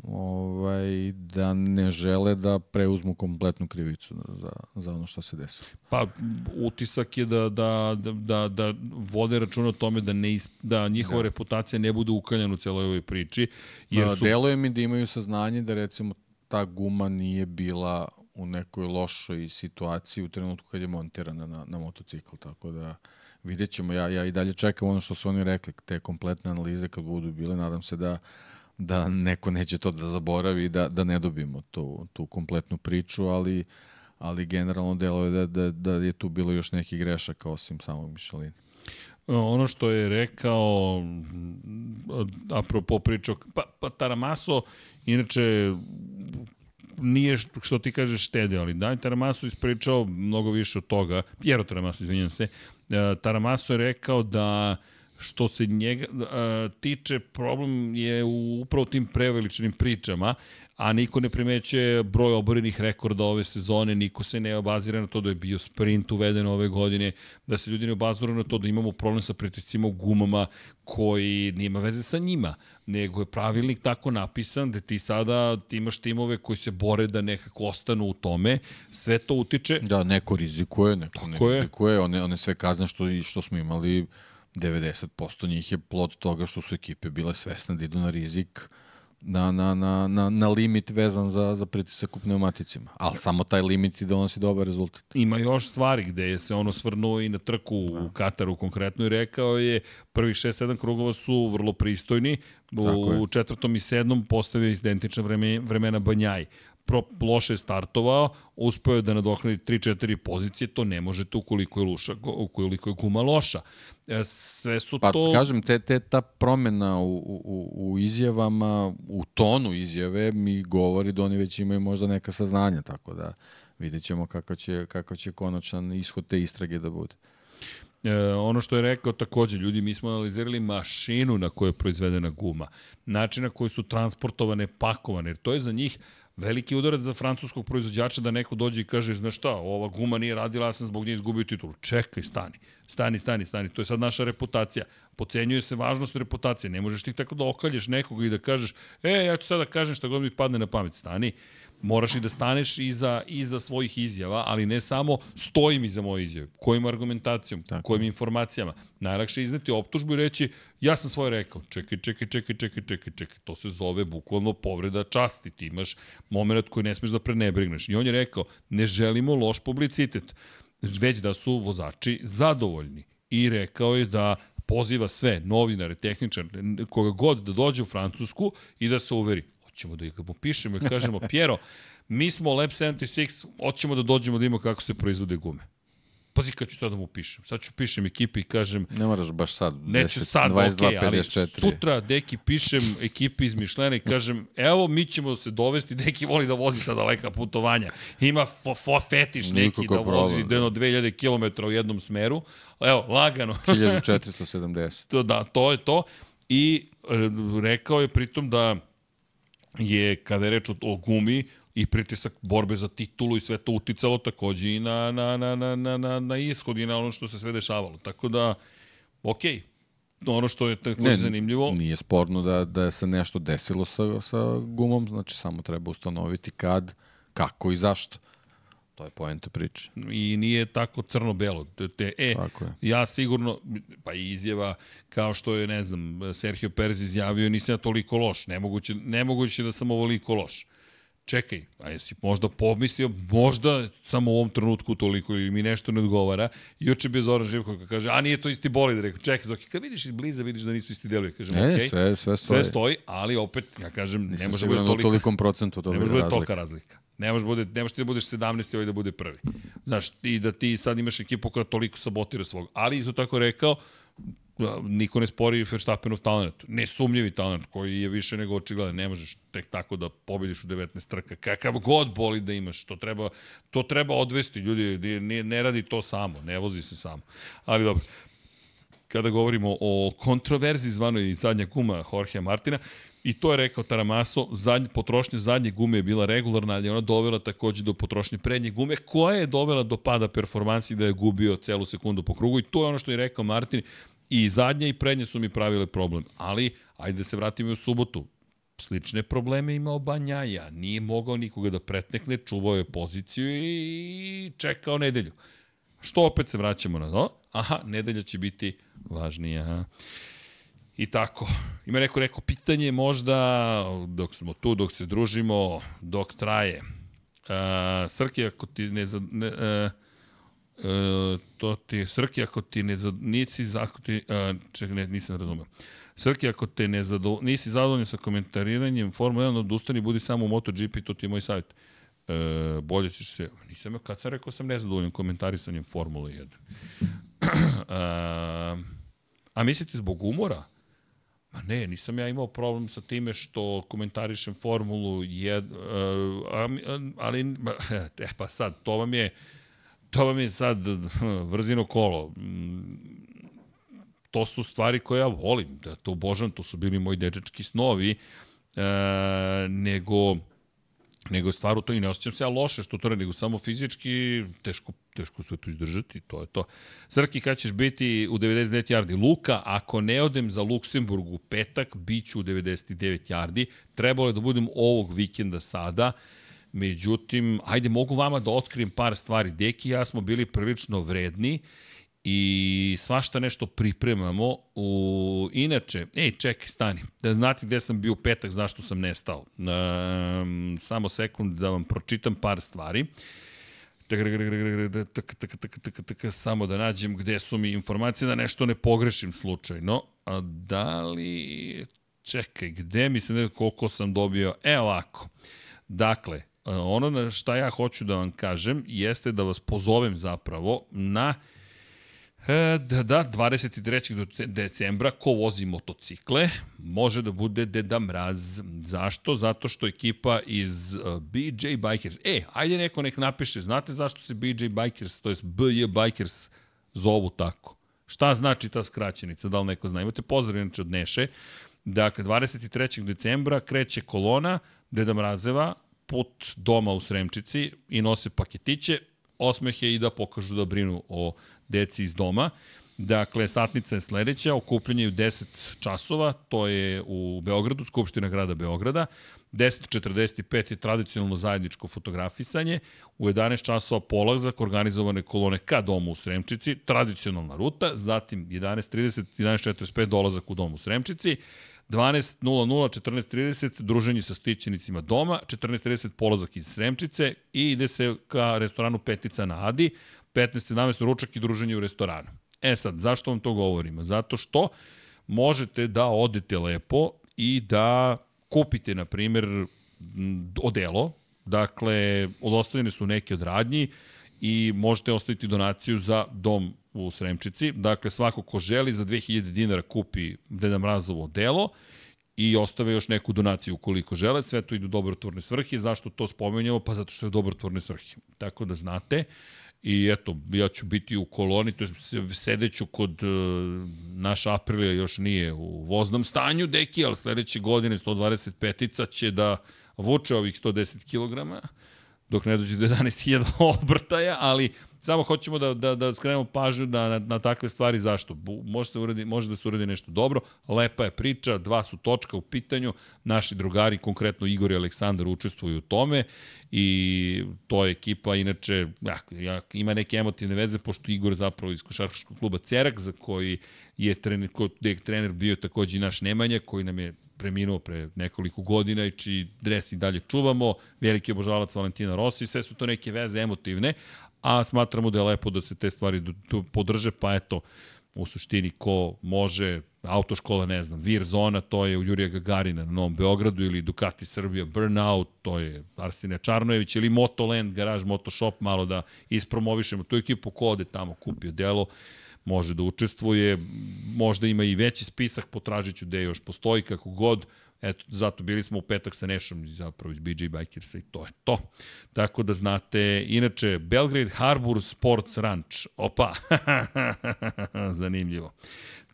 ovaj da ne žele da preuzmu kompletnu krivicu za, za ono što se desilo. Pa utisak je da, da, da, da, da vode računa o tome da, ne is, da njihova da. reputacija ne bude ukaljena u celoj ovoj priči. Jer Jer su, Deluje mi da imaju saznanje da recimo ta guma nije bila u nekoj lošoj situaciji u trenutku kad je montirana na, na motocikl, tako da vidjet ćemo. Ja, ja i dalje čekam ono što su oni rekli, te kompletne analize kad budu bile, nadam se da da neko neće to da zaboravi da, da ne dobijemo tu, tu kompletnu priču, ali ali generalno delo je da, da, da je tu bilo još neki grešaka osim samog Mišelina. ono što je rekao, apropo pričao, pa, pa Taramaso, inače, nije što, ti kažeš štede, ali Dani Taramaso ispričao mnogo više od toga, Piero Taramaso, izvinjam se, E, Taramaso je rekao da što se njega e, tiče, problem je u upravo tim preveličnim pričama, a niko ne primećuje broj oborenih rekorda ove sezone, niko se ne obazira na to da je bio sprint uveden ove godine, da se ljudi ne obaziru na to da imamo problem sa pritiscima u gumama koji nima veze sa njima, nego je pravilnik tako napisan da ti sada ti imaš timove koji se bore da nekako ostanu u tome, sve to utiče, Da, neko rizikuje, neko ne rizikuje, one, one sve kazne što, što smo imali, 90% njih je plod toga što su ekipe bile svesne da idu na rizik na, na, na, na, na limit vezan za, za pritisak u pneumaticima. Ali samo taj limit i donosi dobar rezultat. Ima još stvari gde je se ono svrnuo i na trku u Kataru konkretno i rekao je prvih 6-7 krugova su vrlo pristojni, je. u četvrtom i sedmom postavio identična vreme, vremena Banjaj. Pro, loše startovao, uspeo je da nadoknadi 3-4 pozicije, to ne možete ukoliko je, luša, ukoliko je guma loša. E, Sve su Pa to... kažem, te, te, ta promena u, u, u izjavama, u tonu izjave mi govori da oni već imaju možda neka saznanja, tako da vidjet ćemo kako će, kako će konačan ishod te istrage da bude. E, ono što je rekao takođe, ljudi, mi smo analizirali mašinu na kojoj je proizvedena guma, način na koji su transportovane, pakovane, jer to je za njih veliki udarac za francuskog proizvođača da neko dođe i kaže, znaš šta, ova guma nije radila, ja sam zbog nje izgubio titulu. Čekaj, stani, stani, stani, stani, to je sad naša reputacija. Pocenjuje se važnost reputacije, ne možeš ti tako da okalješ nekoga i da kažeš, e, ja ću sad da kažem šta god mi padne na pamet, stani, moraš i da staneš iza, iza svojih izjava, ali ne samo stojim iza moje izjave. Kojim argumentacijom, Tako. kojim informacijama. Najlakše je izneti optužbu i reći ja sam svoje rekao. Čekaj, čekaj, čekaj, čekaj, čekaj, čekaj. To se zove bukvalno povreda časti. Ti imaš moment koji ne smeš da prenebrigneš. I on je rekao, ne želimo loš publicitet, već da su vozači zadovoljni. I rekao je da poziva sve, novinare, tehničare, koga god da dođe u Francusku i da se uveri, ćemo da ih popišemo i kažemo, Pjero, mi smo Lab 76, hoćemo da dođemo da imamo kako se proizvode gume. Pazi kad ću sad da mu pišem. Sad ću pišem ekipi i kažem... Ne moraš baš sad. Neću 10, sad, 22, okay, 54. ali sutra deki pišem ekipi iz Mišlena i kažem, evo mi ćemo se dovesti, deki voli da vozi ta daleka putovanja. Ima fo, fo fetiš neki da vozi jedno 2000 km u jednom smeru. Evo, lagano. 1470. to, da, to je to. I e, rekao je pritom da je, kada je reč o, o gumi, i pritisak borbe za titulu i sve to uticalo takođe i na, na, na, na, na, na, na ishod i na ono što se sve dešavalo. Tako da, okej, okay ono što je tako ne, zanimljivo. Nije sporno da, da se nešto desilo sa, sa gumom, znači samo treba ustanoviti kad, kako i zašto. To je poenta priče. I nije tako crno-belo. Te, e, tako je. ja sigurno, pa i izjava kao što je, ne znam, Sergio Perez izjavio, nisam ja toliko loš. Nemoguće, nemoguće da sam ovoliko loš čekaj, a jesi možda pomislio, možda samo u ovom trenutku toliko ili mi nešto ne odgovara. Juče bi Zoran Živko kaže, a nije to isti bolid, rekao, čekaj, dok kad vidiš iz bliza, vidiš da nisu isti delovi. Kažem, ne, okay, sve, sve stoji. Sve stoji, ali opet, ja kažem, Nisam ne može da bude toliko, tolikom procentu to ne može da tolika razlika. Ne može, bude, ne može ti da budeš 17 i ovaj da bude prvi. Znaš, i da ti sad imaš ekipu koja toliko sabotira svog. Ali isto tako rekao, niko ne spori Verstappenov talent. Nesumljivi talent koji je više nego očigledan. Ne možeš tek tako da pobediš u 19 trka. Kakav god boli da imaš, to treba, to treba odvesti. Ljudi, ne, ne radi to samo, ne vozi se samo. Ali dobro, kada govorimo o kontroverzi zvanoj zadnja kuma Jorge Martina, I to je rekao Taramaso, zadnje, potrošnja zadnje gume je bila regularna, ali ona dovela takođe do potrošnje prednje gume, koja je dovela do pada performansi da je gubio celu sekundu po krugu i to je ono što je rekao Martin, I zadnje i prednje su mi pravile problem. Ali, ajde da se vratimo u subotu. Slične probleme imao Banjaja. Nije mogao nikoga da pretnekne, čuvao je poziciju i čekao nedelju. Što opet se vraćamo na to? Aha, nedelja će biti važnija. I tako. Ima neko neko pitanje možda dok smo tu, dok se družimo, dok traje. Uh, Srke, ako ti ne... ne uh, E, to ti Srki ako ti ne nisi ako ti e, ček ne nisam razumeo. Srki ako te ne zado, nisi zadovoljan sa komentariranjem Formula 1 odustani budi samo u MotoGP to ti je moj savjet. E, bolje ćeš se nisam kad sam rekao sam nezadovoljan komentarisanjem Formule 1. a, a mislite zbog umora? Ma ne, nisam ja imao problem sa time što komentarišem Formulu 1, ali, e, pa sad, to vam je, to vam je sad vrzino kolo. To su stvari koje ja volim, da to obožavam, to su bili moji dečački snovi, e, nego nego stvar u to i ne osjećam se ja loše što to ne, nego samo fizički teško, teško sve to izdržati, to je to. Srki, kada ćeš biti u 99 yardi? Luka, ako ne odem za Luksemburg u petak, bit ću u 99 yardi. Trebalo je da budem ovog vikenda sada. Međutim, ajde, mogu vama da otkrijem par stvari. Deki i ja smo bili prilično vredni i svašta nešto pripremamo. U... Inače, ej, čekaj, stani. Da znate gde sam bio petak, zašto sam nestao. Um, samo sekund da vam pročitam par stvari. Samo da nađem gde su mi informacije, da nešto ne pogrešim slučajno. A da li... Čekaj, gde mi se ne koliko sam dobio? E, ovako. Dakle, ono na šta ja hoću da vam kažem jeste da vas pozovem zapravo na E, da, da, 23. decembra, ko vozi motocikle, može da bude Deda Mraz. Zašto? Zato što ekipa iz e, BJ Bikers, e, ajde neko nek napiše, znate zašto se BJ Bikers, to je BJ Bikers, zovu tako? Šta znači ta skraćenica, da li neko zna? Imate pozdrav inače od Neše. Dakle, 23. decembra kreće kolona Deda Mrazeva, put doma u Sremčici i nose paketiće, osmehe i da pokažu da brinu o deci iz doma. Dakle, satnica je sledeća, okupljanje u 10 časova, to je u Beogradu, Skupština grada Beograda. 10.45 je tradicionalno zajedničko fotografisanje, u 11 časova polazak organizovane kolone ka domu u Sremčici, tradicionalna ruta, zatim 11.30, 11.45 dolazak u domu u Sremčici, 12.00, 14.30 druženje sa stićenicima doma, 14.30 polazak iz Sremčice i ide se ka restoranu Petica na Adi, 15.17 ručak i druženje u restoranu. E sad, zašto vam to govorimo? Zato što možete da odete lepo i da kupite, na primjer, odelo, dakle, odostavljene su neke od radnji i možete ostaviti donaciju za dom u Sremčici. Dakle, svako ko želi za 2000 dinara kupi Deda Mrazovo odelo i ostave još neku donaciju ukoliko žele. Sve to idu dobrotvorne svrhe. Zašto to spomenjamo? Pa zato što je dobrotvorne svrhe. Tako da znate. I eto, ja ću biti u koloni, to je sedeću kod uh, naša Aprilija još nije u voznom stanju, deki, ali sledeće godine 125-ica će da vuče ovih 110 kg, dok ne dođe do 11.000 obrtaja, ali Samo hoćemo da, da, da skrenemo pažnju da, na, na takve stvari. Zašto? Može, se uradi, može da se uradi nešto dobro. Lepa je priča, dva su točka u pitanju. Naši drugari, konkretno Igor i Aleksandar, učestvuju u tome i to je ekipa, inače, ja, ima neke emotivne veze, pošto Igor zapravo iz košarkaškog kluba Cerak, za koji je trener, ko, je trener bio takođe i naš Nemanja, koji nam je preminuo pre nekoliko godina i čiji dres i dalje čuvamo, veliki obožavalac Valentina Rossi, sve su to neke veze emotivne, a smatramo da je lepo da se te stvari podrže, pa eto, u suštini ko može, autoškola, ne znam, Vir Zona, to je u Jurija Gagarina na Novom Beogradu ili Ducati Srbija Burnout, to je Arsine Čarnojević ili Motoland, Garage Motoshop, malo da ispromovišemo tu ekipu, ko ode tamo kupio delo, može da učestvuje, možda ima i veći spisak, potražit ću gde još postoji, kako god, Eto, zato bili smo u petak sa Nešom zapravo iz BJ Bikersa i to je to. Tako da znate, inače, Belgrade Harbor Sports Ranch. Opa, zanimljivo.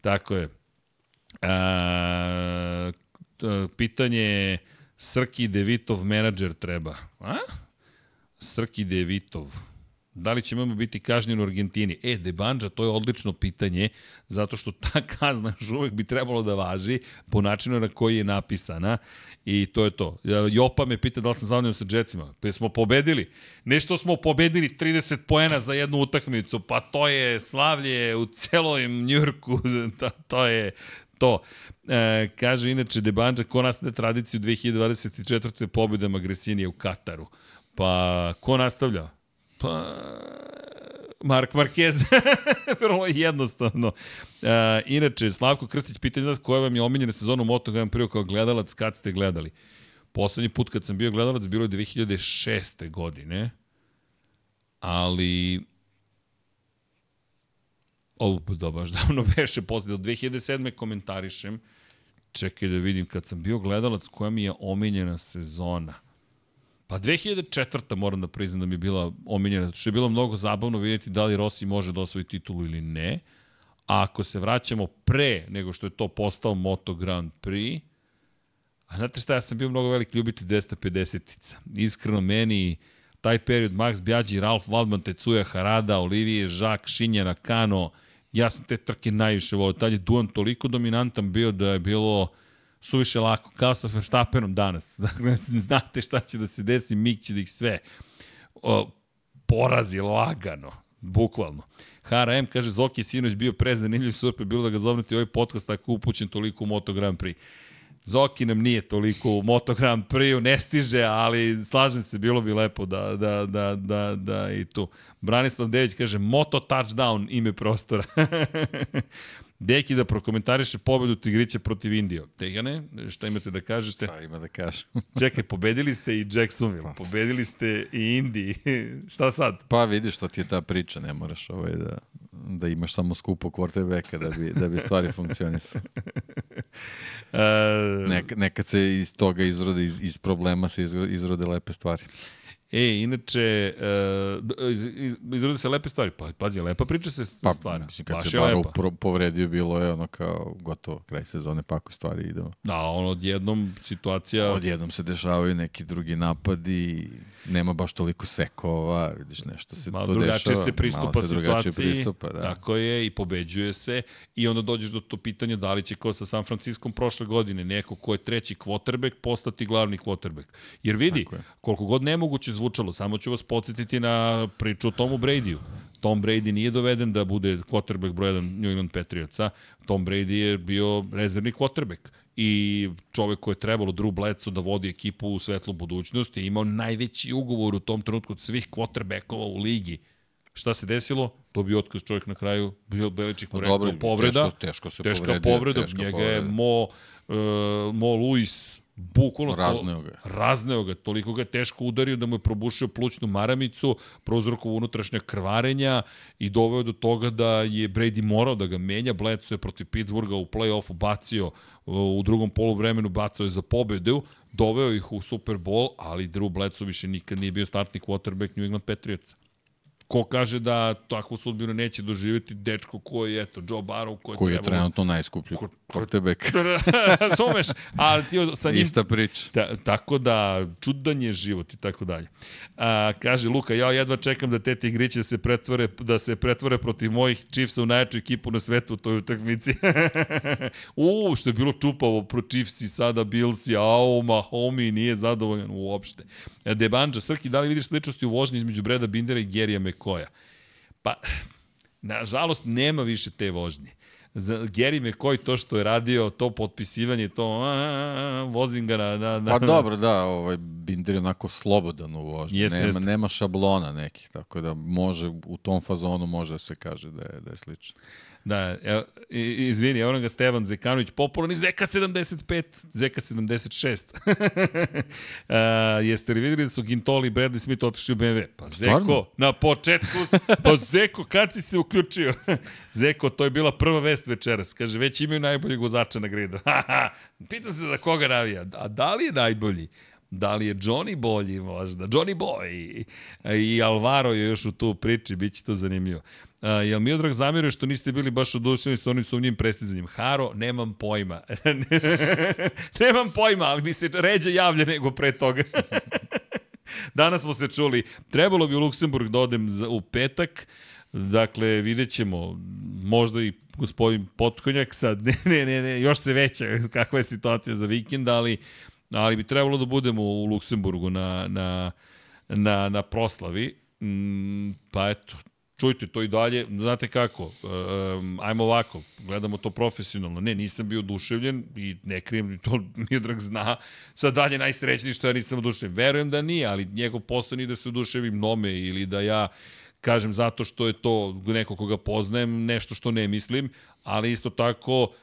Tako je. A, pitanje Srki Devitov menadžer treba. A? Srki Devitov. Da li će biti kažnjen u Argentini? E, Debanđa, to je odlično pitanje, zato što ta kazna još uvek bi trebalo da važi po načinu na koji je napisana. I to je to. Jopa me pita da li sam zavodnio sa džecima. Pa smo pobedili. Nešto smo pobedili 30 poena za jednu utakmicu. Pa to je slavlje u celoj Njurku. to, to je to. E, kaže inače Debanđa, ko nastavlja tradiciju 2024. pobedama Gresinije u Kataru. Pa ko nastavlja? Pa, Mark Marquez. Vrlo jednostavno. Uh, inače, Slavko Krstić pita nas koja vam je omiljena sezona u Moto Grand Prix kao gledalac, kad ste gledali? Poslednji put kad sam bio gledalac bilo je 2006. godine, ali ovo da baš davno beše posle, do 2007. komentarišem, čekaj da vidim, kad sam bio gledalac, koja mi je omiljena sezona? Pa 2004. moram da priznam da mi je bila omiljena, što je bilo mnogo zabavno vidjeti da li Rossi može da osvoji titulu ili ne. A ako se vraćamo pre nego što je to postao Moto Grand Prix, a znate šta, ja sam bio mnogo veliki ljubitelj 250-ica. Iskreno, meni taj period Max Bjađi, Ralf Waldman, Tecuja Harada, Olivije, Žak, Šinjana, Kano, ja sam te trke najviše volio. Tad je Duan toliko dominantan bio da je bilo suviše lako, kao sa Verstappenom danas. Dakle, znate šta će da se desi, Mik će da ih sve o, porazi lagano, bukvalno. Hara M kaže, Zoki je sinoć bio prezanimljiv, super, bilo da ga zovnete ovaj podcast tako upućen toliko u Moto Grand Prix. Zoki nam nije toliko u Moto Grand Prix, ne stiže, ali slažem se, bilo bi lepo da, da, da, da, da i tu. Branislav Dević kaže, Moto Touchdown, ime prostora. Deki da prokomentariše pobedu Tigrića protiv Indije. Degane, šta imate da kažete? Šta ima da kažem? Čekaj, pobedili ste i Jacksonville, pa. pobedili ste i Indiji. šta sad? Pa vidiš što ti je ta priča, ne moraš ovaj da, da imaš samo skupo quarterbacka da bi, da bi stvari funkcionisale. uh, Nek, nekad se iz toga izrode, iz, iz problema se izrode lepe stvari. E, inače, uh, izrodi se lepe stvari. Pa, pazi, lepa priča se pa, stvari. Mislim, kad Baš se Baro povredio, bilo je ono kao gotovo kraj sezone, pa ako stvari idemo. Da, ono odjednom situacija... Odjednom se dešavaju neki drugi napadi, nema baš toliko sekova, vidiš nešto se malo to dešava. se pristupa se situaciji, pristupa, da. tako je, i pobeđuje se, i onda dođeš do to pitanja da li će kao sa San Franciskom prošle godine neko ko je treći quarterback postati glavni quarterback. Jer vidi, koliko god nemoguće zvučalo, samo ću vas podsjetiti na priču o Tomu Bradyu. Tom Brady nije doveden da bude quarterback broj 1 New England Patriotsa. Tom Brady je bio rezervni quarterback i čovek koji je trebalo Drew Bledsoe da vodi ekipu u svetlu budućnosti, imao najveći ugovor u tom trenutku od svih quarterbackova u ligi. Šta se desilo? Dobio otkaz čovjek na kraju, bio Beličik mu Pa rekao povreda. teško- teško se teška povredio, povreda, teška njega je. Mo, uh, Mo Luis bukvalno Razneo ga je. razneo ga, toliko ga je teško udario da mu je probušio plućnu maramicu, prouzrokovo unutrašnja krvarenja i doveo do toga da je Brady morao da ga menja. Bledsoe je protiv Pittsburgha u play-offu bacio u drugom poluvremenu bacao je za pobedu, doveo ih u Super Bowl, ali Drew Bledsoe više nikad nije bio startni quarterback New England Patriotsa. Ko kaže da takvu sudbinu neće doživjeti dečko koji je, eto, Joe Barrow koji, Koji je trebalo- trenutno najskuplji Ko- quarterback. Razumeš? Ali ti sa njim... Ista priča. Ta, tako da, čudan je život i tako dalje. A, kaže Luka, ja jedva čekam da te tigriće se pretvore, da se pretvore protiv mojih Chiefsa u najjaču ekipu na svetu u toj utakmici. u, što je bilo čupavo pro Chiefsi, sada Billsi, au, Mahomi nije zadovoljan uopšte. E, Debanđa, Srki, da li vidiš sličnosti u vožnji između Breda Bindera i Gerija Mekoja? Pa, nažalost, nema više te vožnje. Za Gary McCoy to što je radio, to potpisivanje, to a, a, a, vozim ga na... na, na Pa dobro, da, ovaj Binder je onako slobodan u vožnji. Jeste, nema, jeste. nema šablona nekih, tako da može, u tom fazonu može da se kaže da je, da je slično. Da, izvini, evo ga Stevan Zekanović, popularni Zeka 75, Zeka 76. uh, jeste li videli da su Gintoli i Bradley Smith otišli u BMW? Pa Zeko, Stvarno? na početku, pa Zeko, kad si se uključio? Zeko, to je bila prva vest večeras. Kaže, već imaju najboljeg vozača na gridu. Pitam se za koga navija. A da li je najbolji? Da li je Johnny bolji možda? Johnny Boy i Alvaro je još u tu priči, bit će to zanimljivo. Uh, jel Miodrag zamiruje što niste bili baš oduševljeni sa onim sumnjim prestizanjem? Haro, nemam pojma. nemam pojma, ali mi se ređe javlja nego pre toga. Danas smo se čuli, trebalo bi u Luksemburg da odem za, u petak, dakle vidjet ćemo, možda i gospodin Potkonjak sad, ne, ne, ne, ne, još se veća kakva je situacija za vikend, ali, ali bi trebalo da budemo u Luksemburgu na, na, na, na proslavi, mm, pa eto, čujte to i dalje, znate kako, um, ajmo ovako, gledamo to profesionalno, ne, nisam bio oduševljen i ne krijem, to Miodrag zna, sad dalje najsrećniji što ja nisam oduševljen, verujem da nije, ali njegov posao nije da se oduševi mnome ili da ja kažem zato što je to neko koga poznajem, nešto što ne mislim, ali isto tako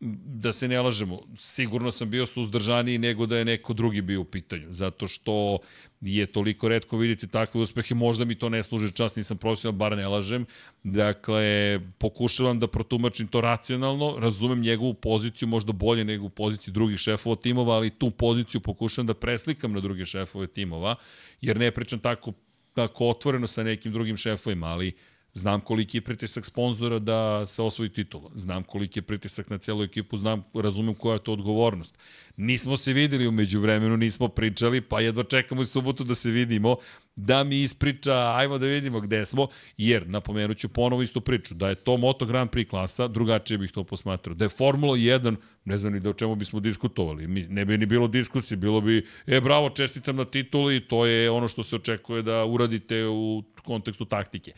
da se ne lažemo, sigurno sam bio suzdržaniji nego da je neko drugi bio u pitanju, zato što je toliko redko vidjeti takve uspehe, možda mi to ne služi čast, nisam profesional, bar ne lažem. Dakle, pokušavam da protumačim to racionalno, razumem njegovu poziciju možda bolje nego u poziciji drugih šefova timova, ali tu poziciju pokušavam da preslikam na druge šefove timova, jer ne pričam tako, tako otvoreno sa nekim drugim šefovima, ali Znam koliki je pritisak sponzora da se osvoji titula. Znam koliki je pritisak na celu ekipu, znam, razumem koja je to odgovornost. Nismo se videli umeđu vremenu, nismo pričali, pa jedva čekamo i subotu da se vidimo, da mi ispriča, ajmo da vidimo gde smo, jer napomenut ću ponovo istu priču, da je to Moto Grand Prix klasa, drugačije bih to posmatrao. Da je Formula 1, ne znam ni da o čemu bismo diskutovali, mi, ne bi ni bilo diskusije, bilo bi, e bravo, čestitam na tituli, to je ono što se očekuje da uradite u kontekstu taktike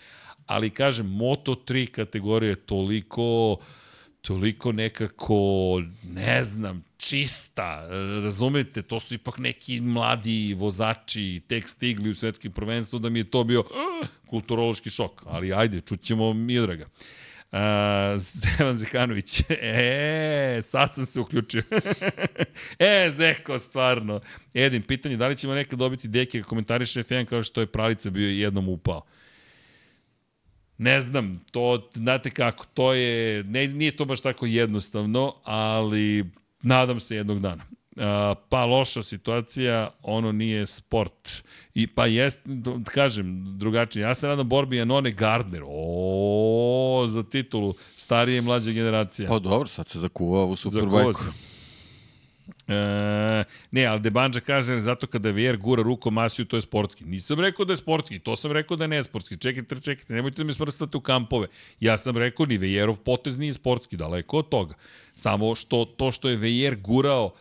ali kažem, Moto3 kategorija je toliko toliko nekako, ne znam, čista, razumete, to su ipak neki mladi vozači tek stigli u svetski prvenstvo da mi je to bio uh, kulturološki šok, ali ajde, čućemo Miodraga. Uh, Stevan Zekanović, e, sad sam se uključio. e, Zeko, stvarno. Edin, pitanje, da li ćemo nekad dobiti deke komentariše F1 kao što je Pralica bio jednom upao? Ne znam, to, znate kako, to je, ne, nije to baš tako jednostavno, ali nadam se jednog dana. Uh, pa loša situacija, ono nije sport. I pa jest, kažem, drugačije. Ja se nadam borbi Janone Gardner. O, za titulu starije i mlađe generacija. Pa dobro, sad se zakuva u Superbajku. se. E, ne, ali Debanđa kaže zato kada VR gura rukom Masiju, to je sportski. Nisam rekao da je sportski, to sam rekao da je nesportski. Čekajte, čekajte, nemojte da me svrstate u kampove. Ja sam rekao ni VR-ov potez nije sportski, daleko od toga. Samo što to što je VR gurao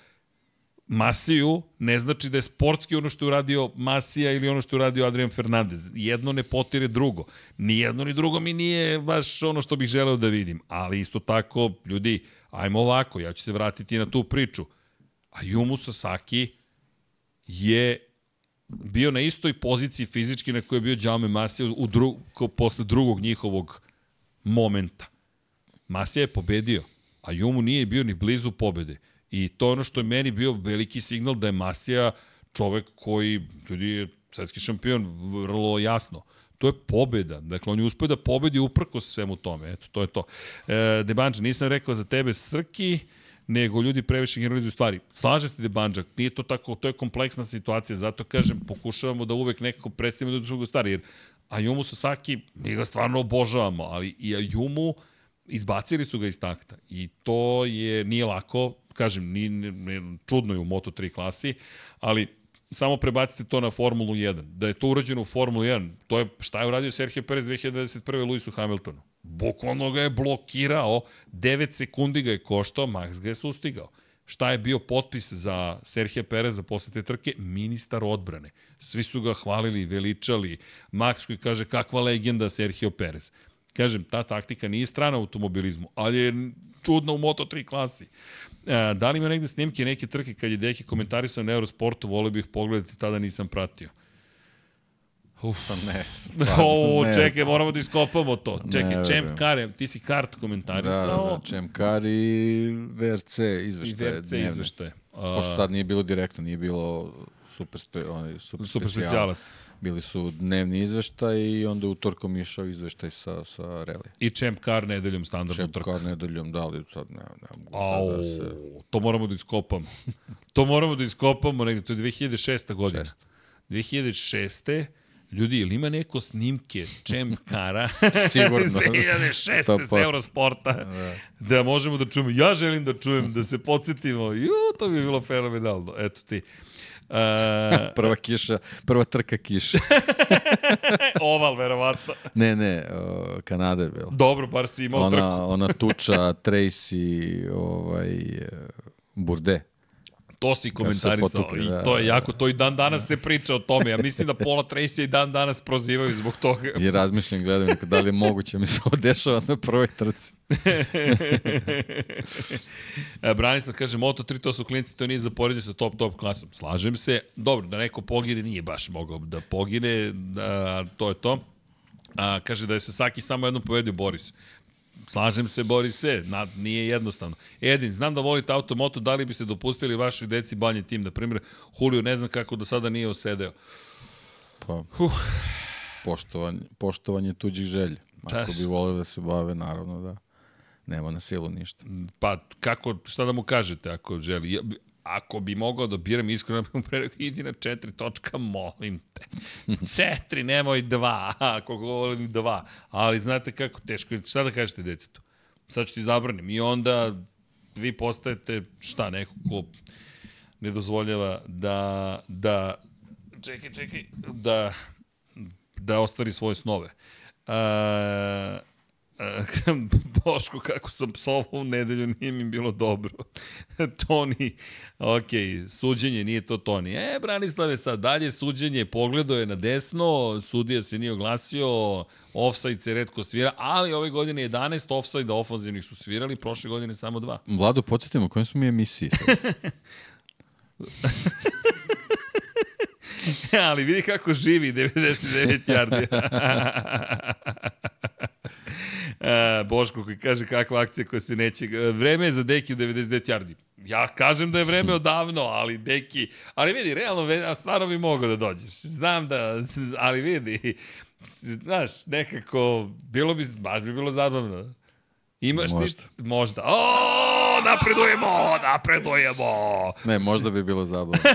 Masiju ne znači da je sportski ono što je uradio Masija ili ono što je uradio Adrian Fernandez. Jedno ne potire drugo. Ni jedno ni drugo mi nije baš ono što bih želeo da vidim. Ali isto tako, ljudi, ajmo ovako, ja ću se vratiti na tu priču. A Yumu Sasaki je bio na istoj poziciji fizički na kojoj je bio Jaume Masija u dru, ko, posle drugog njihovog momenta. Masija je pobedio, a Jumu nije bio ni blizu pobede. I to ono što je meni bio veliki signal da je Masija čovek koji, ljudi je svetski šampion, vrlo jasno. To je pobeda. Dakle, on je uspio da pobedi uprko svemu tome. Eto, to je to. E, Debanđa, nisam rekao za tebe Srki, nego ljudi previše generalizuju stvari. Slaže se Debanđa, nije to tako, to je kompleksna situacija, zato kažem, pokušavamo da uvek nekako predstavimo da drugu stvari, jer Ayumu Sasaki, mi ga stvarno obožavamo, ali i Ayumu izbacili su ga iz takta i to je nije lako, kažem, ni, ni, čudno je u Moto3 klasi, ali samo prebacite to na Formulu 1. Da je to urađeno u Formulu 1, to je šta je uradio Sergio Perez 2021. Lewisu Hamiltonu. Bukvalno ga je blokirao, 9 sekundi ga je koštao, Max ga je sustigao. Šta je bio potpis za Serhija Pereza posle te trke? Ministar odbrane. Svi su ga hvalili, veličali. Max koji kaže kakva legenda Sergio Perez. Kažem, ta taktika nije strana u automobilizmu, ali je čudna u Moto3 klasi. E, da li ima negde snimke neke trke kad je Deki komentarisao na Eurosportu, volio bih pogledati, tada nisam pratio. Uf. Pa ne, stvarno, o, ne čekaj, znam. moramo da iskopamo to. Čekaj, Ne Champ. Kare, ti si kart Da, komentarisao. da, Čemkar i VRC I izveštaje. VRC dnevne. izveštaje. Pošto tad nije bilo direktno, nije bilo super, spe, onaj, super, Super specijal. specijalac. Bili su dnevni izveštaj i onda utorkom išao izveštaj sa, sa relija. I Champ Car nedeljom standardnu trku. Čemkar nedeljom, da li sad ne, ne mogu Au, sad da se... to moramo da iskopamo. to moramo da iskopamo, negde, to je 2006. godina. Šest. 2006. Ljudi, ili ima neko snimke Champ Kara Sigurno. iz 2006. s 100%. Eurosporta da. da možemo da čujemo. Ja želim da čujem, da se podsjetimo. Ju, to bi bilo fenomenalno. Eto ti. Uh, Prva kiša, prva trka kiše. oval, verovatno. ne, ne, uh, Kanada je bila. Dobro, bar si imao trku. Ona, ona tuča Tracy, ovaj, Burde. To si komentarisao potukli, i da, to je da, jako, to i dan danas se priča o tome. Ja mislim da Pola Tracy i dan danas prozivaju zbog toga. I razmišljam, gledam, da li je moguće mi se ovo dešava na prvoj trci. E, Branislav kaže, Moto3 to su klinci, to nije za poređenje sa top, top klasom. Slažem se. Dobro, da neko pogine, nije baš mogao da pogine, da, to je to. A, kaže da je Sasaki samo jednom povedio Boris. Slažem se, Borise, na, nije jednostavno. Edin, znam da volite automoto, da li biste dopustili vašoj deci banje tim, na primjer, Julio ne znam kako do sada nije osedeo. Pa, poštovanje, poštovanje tuđih želja. Ako bi volio da se bave, naravno da nema na silu ništa. Pa, kako, šta da mu kažete ako želi? Ako bi mogao da biram iskreno, bih mu pre rekao, idi na četiri točka, molim te. Četiri, nemoj dva, ako volim dva. Ali znate kako, teško je, šta da kažete detetu? Sad ću ti zabranim. I onda vi postajete, šta, neko ko ne dozvoljava da, da, čekaj, čekaj, da, da ostvari svoje snove. A, Boško, kako sam psovao u nedelju, nije mi bilo dobro. Toni, ok, suđenje, nije to Toni. E, Branislave, sad dalje suđenje, pogledao je na desno, sudija se nije oglasio, offside se redko svira, ali ove godine 11 offside ofanzivnih su svirali, prošle godine samo dva. Vlado, podsjetimo, kojem smo mi emisiji sad? ali vidi kako živi 99 yardi. Boško koji kaže kakva akcija koja se neće... Vreme je za Deki u 99 yardi. Ja kažem da je vreme odavno, ali Deki... Ali vidi, realno, stvarno bi mogao da dođeš. Znam da... Ali vidi, znaš, nekako... Bilo bi, baš bi bilo zabavno. Imaš Možda. ti... Možda. O, napredujemo, napredujemo. ne, možda bi bilo zabavno.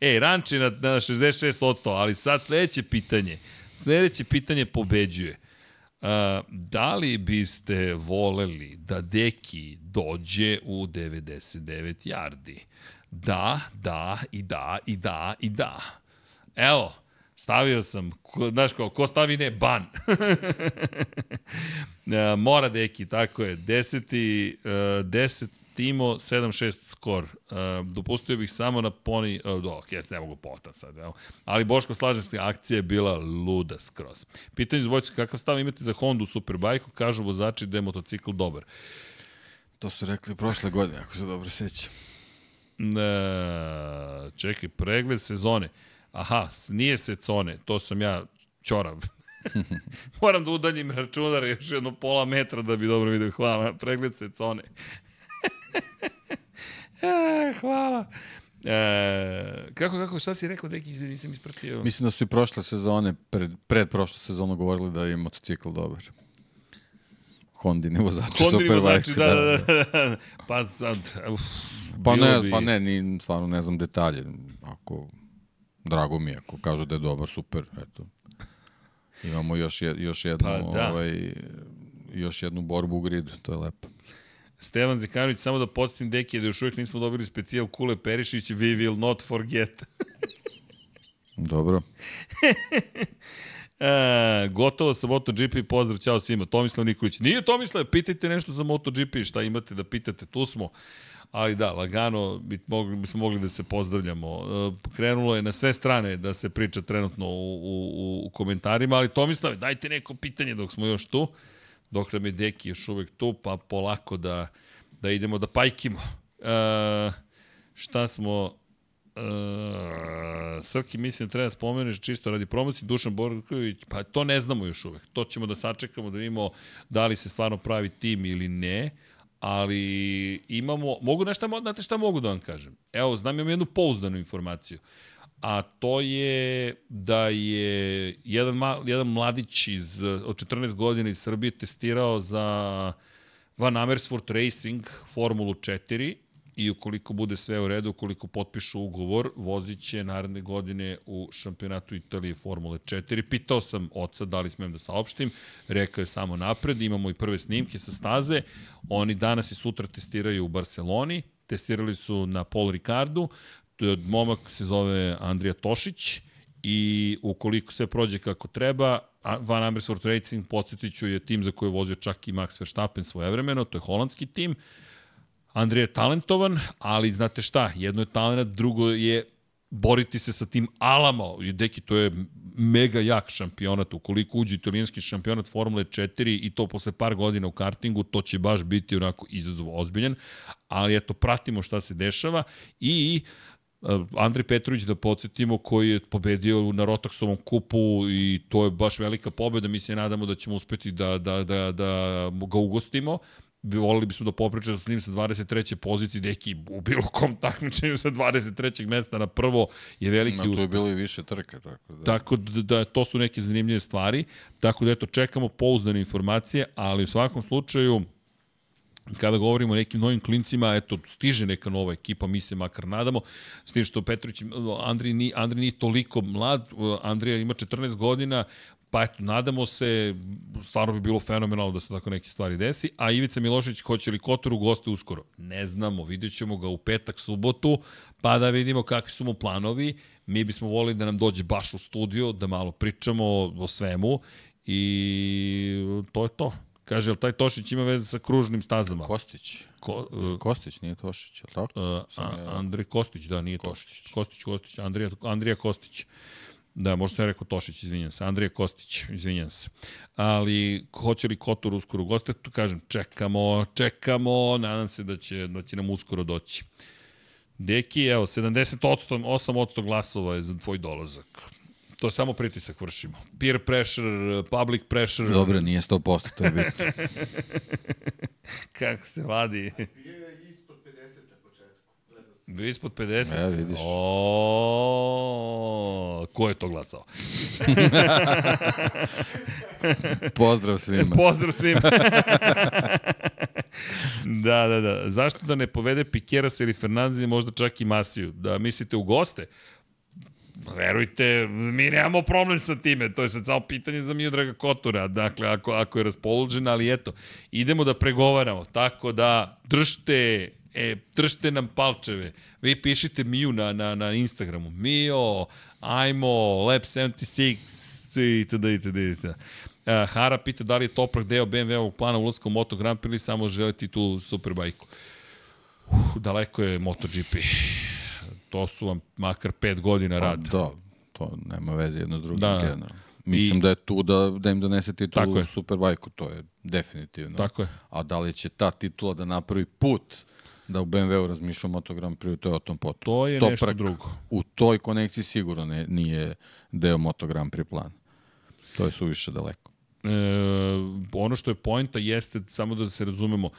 Ej, Ranči na, na 66%, ali sad sledeće pitanje. Sledeće pitanje pobeđuje. Uh, da li biste voleli da Deki dođe u 99 yardi? Da, da, i da, i da, i da. Evo, stavio sam, ko, znaš kao, ko stavi ne, ban. E, mora deki, tako je. 10. Uh, 10 Timo, 7-6 skor. Uh, dopustio bih samo na poni... Uh, do, ok, ja se ne mogu potan sad. Evo. Ali Boško, slažem se, akcija je bila luda skroz. Pitanje zbojca, kakav stav imate za Honda u Superbike-u? Kažu vozači da je motocikl dobar. To su rekli prošle godine, ako se dobro sećam. E, čekaj, pregled sezone. Aha, nije secone, to sam ja čorav. Moram da udaljim računar još jedno pola metra da bi dobro vidio. Hvala, pregled secone. e, hvala. E, kako, kako, šta si rekao, neki izvedi, nisam ispratio. Mislim da su i prošle sezone, pred, pred prošle sezonu govorili da je motocikl dobar. Hondini vozači Hondini Superbike. vozači, da, da, da, da. Pa sad, uf, Pa ne, bi- pa ne, ni, stvarno ne znam detalje. Ako, drago mi je, ako kažu da je dobar, super, eto. Imamo još, je, još jednu, Pa da. ovaj, još jednu borbu u gridu, to je lepo. Stevan Zekanović, samo da podsjetim deki da još uvijek nismo dobili specijal Kule Perišić, we will not forget. Dobro. E, gotovo sa MotoGP, pozdrav, čao svima. Tomislav Nikolić. Nije Tomislav, pitajte nešto za MotoGP, šta imate da pitate, tu smo. Ali da, lagano bi mogli, bismo mogli da se pozdravljamo. E, krenulo je na sve strane da se priča trenutno u, u, u komentarima, ali Tomislav, dajte neko pitanje dok smo još tu, dok nam je Deki još uvek tu, pa polako da, da idemo da pajkimo. E, šta smo Uh, Srki, mislim, treba da spomeneš čisto radi promocije, Dušan Borković, pa to ne znamo još uvek. To ćemo da sačekamo da vidimo da li se stvarno pravi tim ili ne, ali imamo, mogu nešto, znate šta mogu da vam kažem? Evo, znam imam jednu pouzdanu informaciju, a to je da je jedan, jedan mladić iz, od 14 godina iz Srbije testirao za Van Amersfoort Racing Formulu 4 i ukoliko bude sve u redu, ukoliko potpišu ugovor, vozit će naredne godine u šampionatu Italije Formule 4. Pitao sam oca da li smem da saopštim, rekao je samo napred, imamo i prve snimke sa staze, oni danas i sutra testiraju u Barceloni, testirali su na Paul Ricardu, To je momak se zove Andrija Tošić. I ukoliko sve prođe kako treba, Van Amersfoort Racing, podsjetit ću, je tim za koji je vozio čak i Max Verstappen svojevremeno, to je holandski tim. Andrija je talentovan, ali znate šta, jedno je talent, drugo je boriti se sa tim alama. Deki, to je mega jak šampionat. Ukoliko uđe italijanski šampionat Formule 4 i to posle par godina u kartingu, to će baš biti onako izazov ozbiljan. Ali eto, pratimo šta se dešava i uh, Andrej Petrović, da podsjetimo, koji je pobedio na Rotaxovom kupu i to je baš velika pobeda. Mi se nadamo da ćemo uspeti da, da, da, da ga ugostimo volili bismo da popričamo s njim sa 23. pozicije, neki u bilo kom takmičenju sa 23. mesta na prvo je veliki No, tu je uspeh. bilo i više trke, tako da. Tako da, da to su neke zanimljive stvari. Tako da eto, čekamo pouzdane informacije, ali u svakom slučaju kada govorimo o nekim novim klincima, eto, stiže neka nova ekipa, mi se makar nadamo, s tim što Petrović, Andri, ni, Andri nije toliko mlad, Andrija ima 14 godina, pa eto, nadamo se, stvarno bi bilo fenomenalno da se tako neke stvari desi, a Ivica Milošević hoće li Kotor u goste uskoro? Ne znamo, vidjet ćemo ga u petak, subotu, pa da vidimo kakvi su mu planovi, mi bismo volili da nam dođe baš u studio, da malo pričamo o, svemu i to je to. Kaže, jel taj Tošić ima veze sa kružnim stazama? Kostić. Ko, uh, Kostić, nije Tošić, je li tako? uh, Andrej Kostić, da, nije Kostić. Tošić. Kostić, Kostić, Andrija, Andrija Kostić. Da, možda sam ja rekao Tošić, izvinjam se. Andrija Kostić, izvinjam se. Ali hoće li Kotor uskoro goste, tu kažem, čekamo, čekamo, nadam se da će, da će nam uskoro doći. Deki, evo, 70%, 8% glasova je za tvoj dolazak. To je samo pritisak vršimo. Peer pressure, public pressure. Dobro, nije 100%, to je bitno. Kako se vadi. Bio je ispod 50 na početku. Bio ispod 50. E, vidiš. O, ko je to glasao? Pozdrav svima. Pozdrav svima. da, da, da. Zašto da ne povede Pikeras ili Fernandez možda čak i Masiju? Da mislite u goste? Verujte, mi nemamo problem sa time, to je sad samo pitanje za Miodraga Kotura, dakle, ako, ako je raspoložen, ali eto, idemo da pregovaramo, tako da držte, e, držte nam palčeve, vi pišite Miju na, na, na Instagramu, Mio, ajmo, Lab 76, itd., itd., itd. Uh, Hara pita da li je Toprak deo BMW-ovog plana ulazka u Moto Grand Prix ili samo želiti tu superbajku. Uh, daleko je MotoGP. To su vam makar pet godina Pa, rada. da, to nema veze jedno s drugim Da. generalno. Mislim I- da je tu da, da im donese titulu Superbajku, to je definitivno. Tako je. A da li će ta titula da napravi put da u BMW-u razmišljao o Moto Grand Prix, to je o tom potom. To je Toprak nešto drugo. u toj konekciji sigurno ne, nije deo Moto Grand Prix plana. To je suviše daleko. E, ono što je poenta jeste, samo da se razumemo,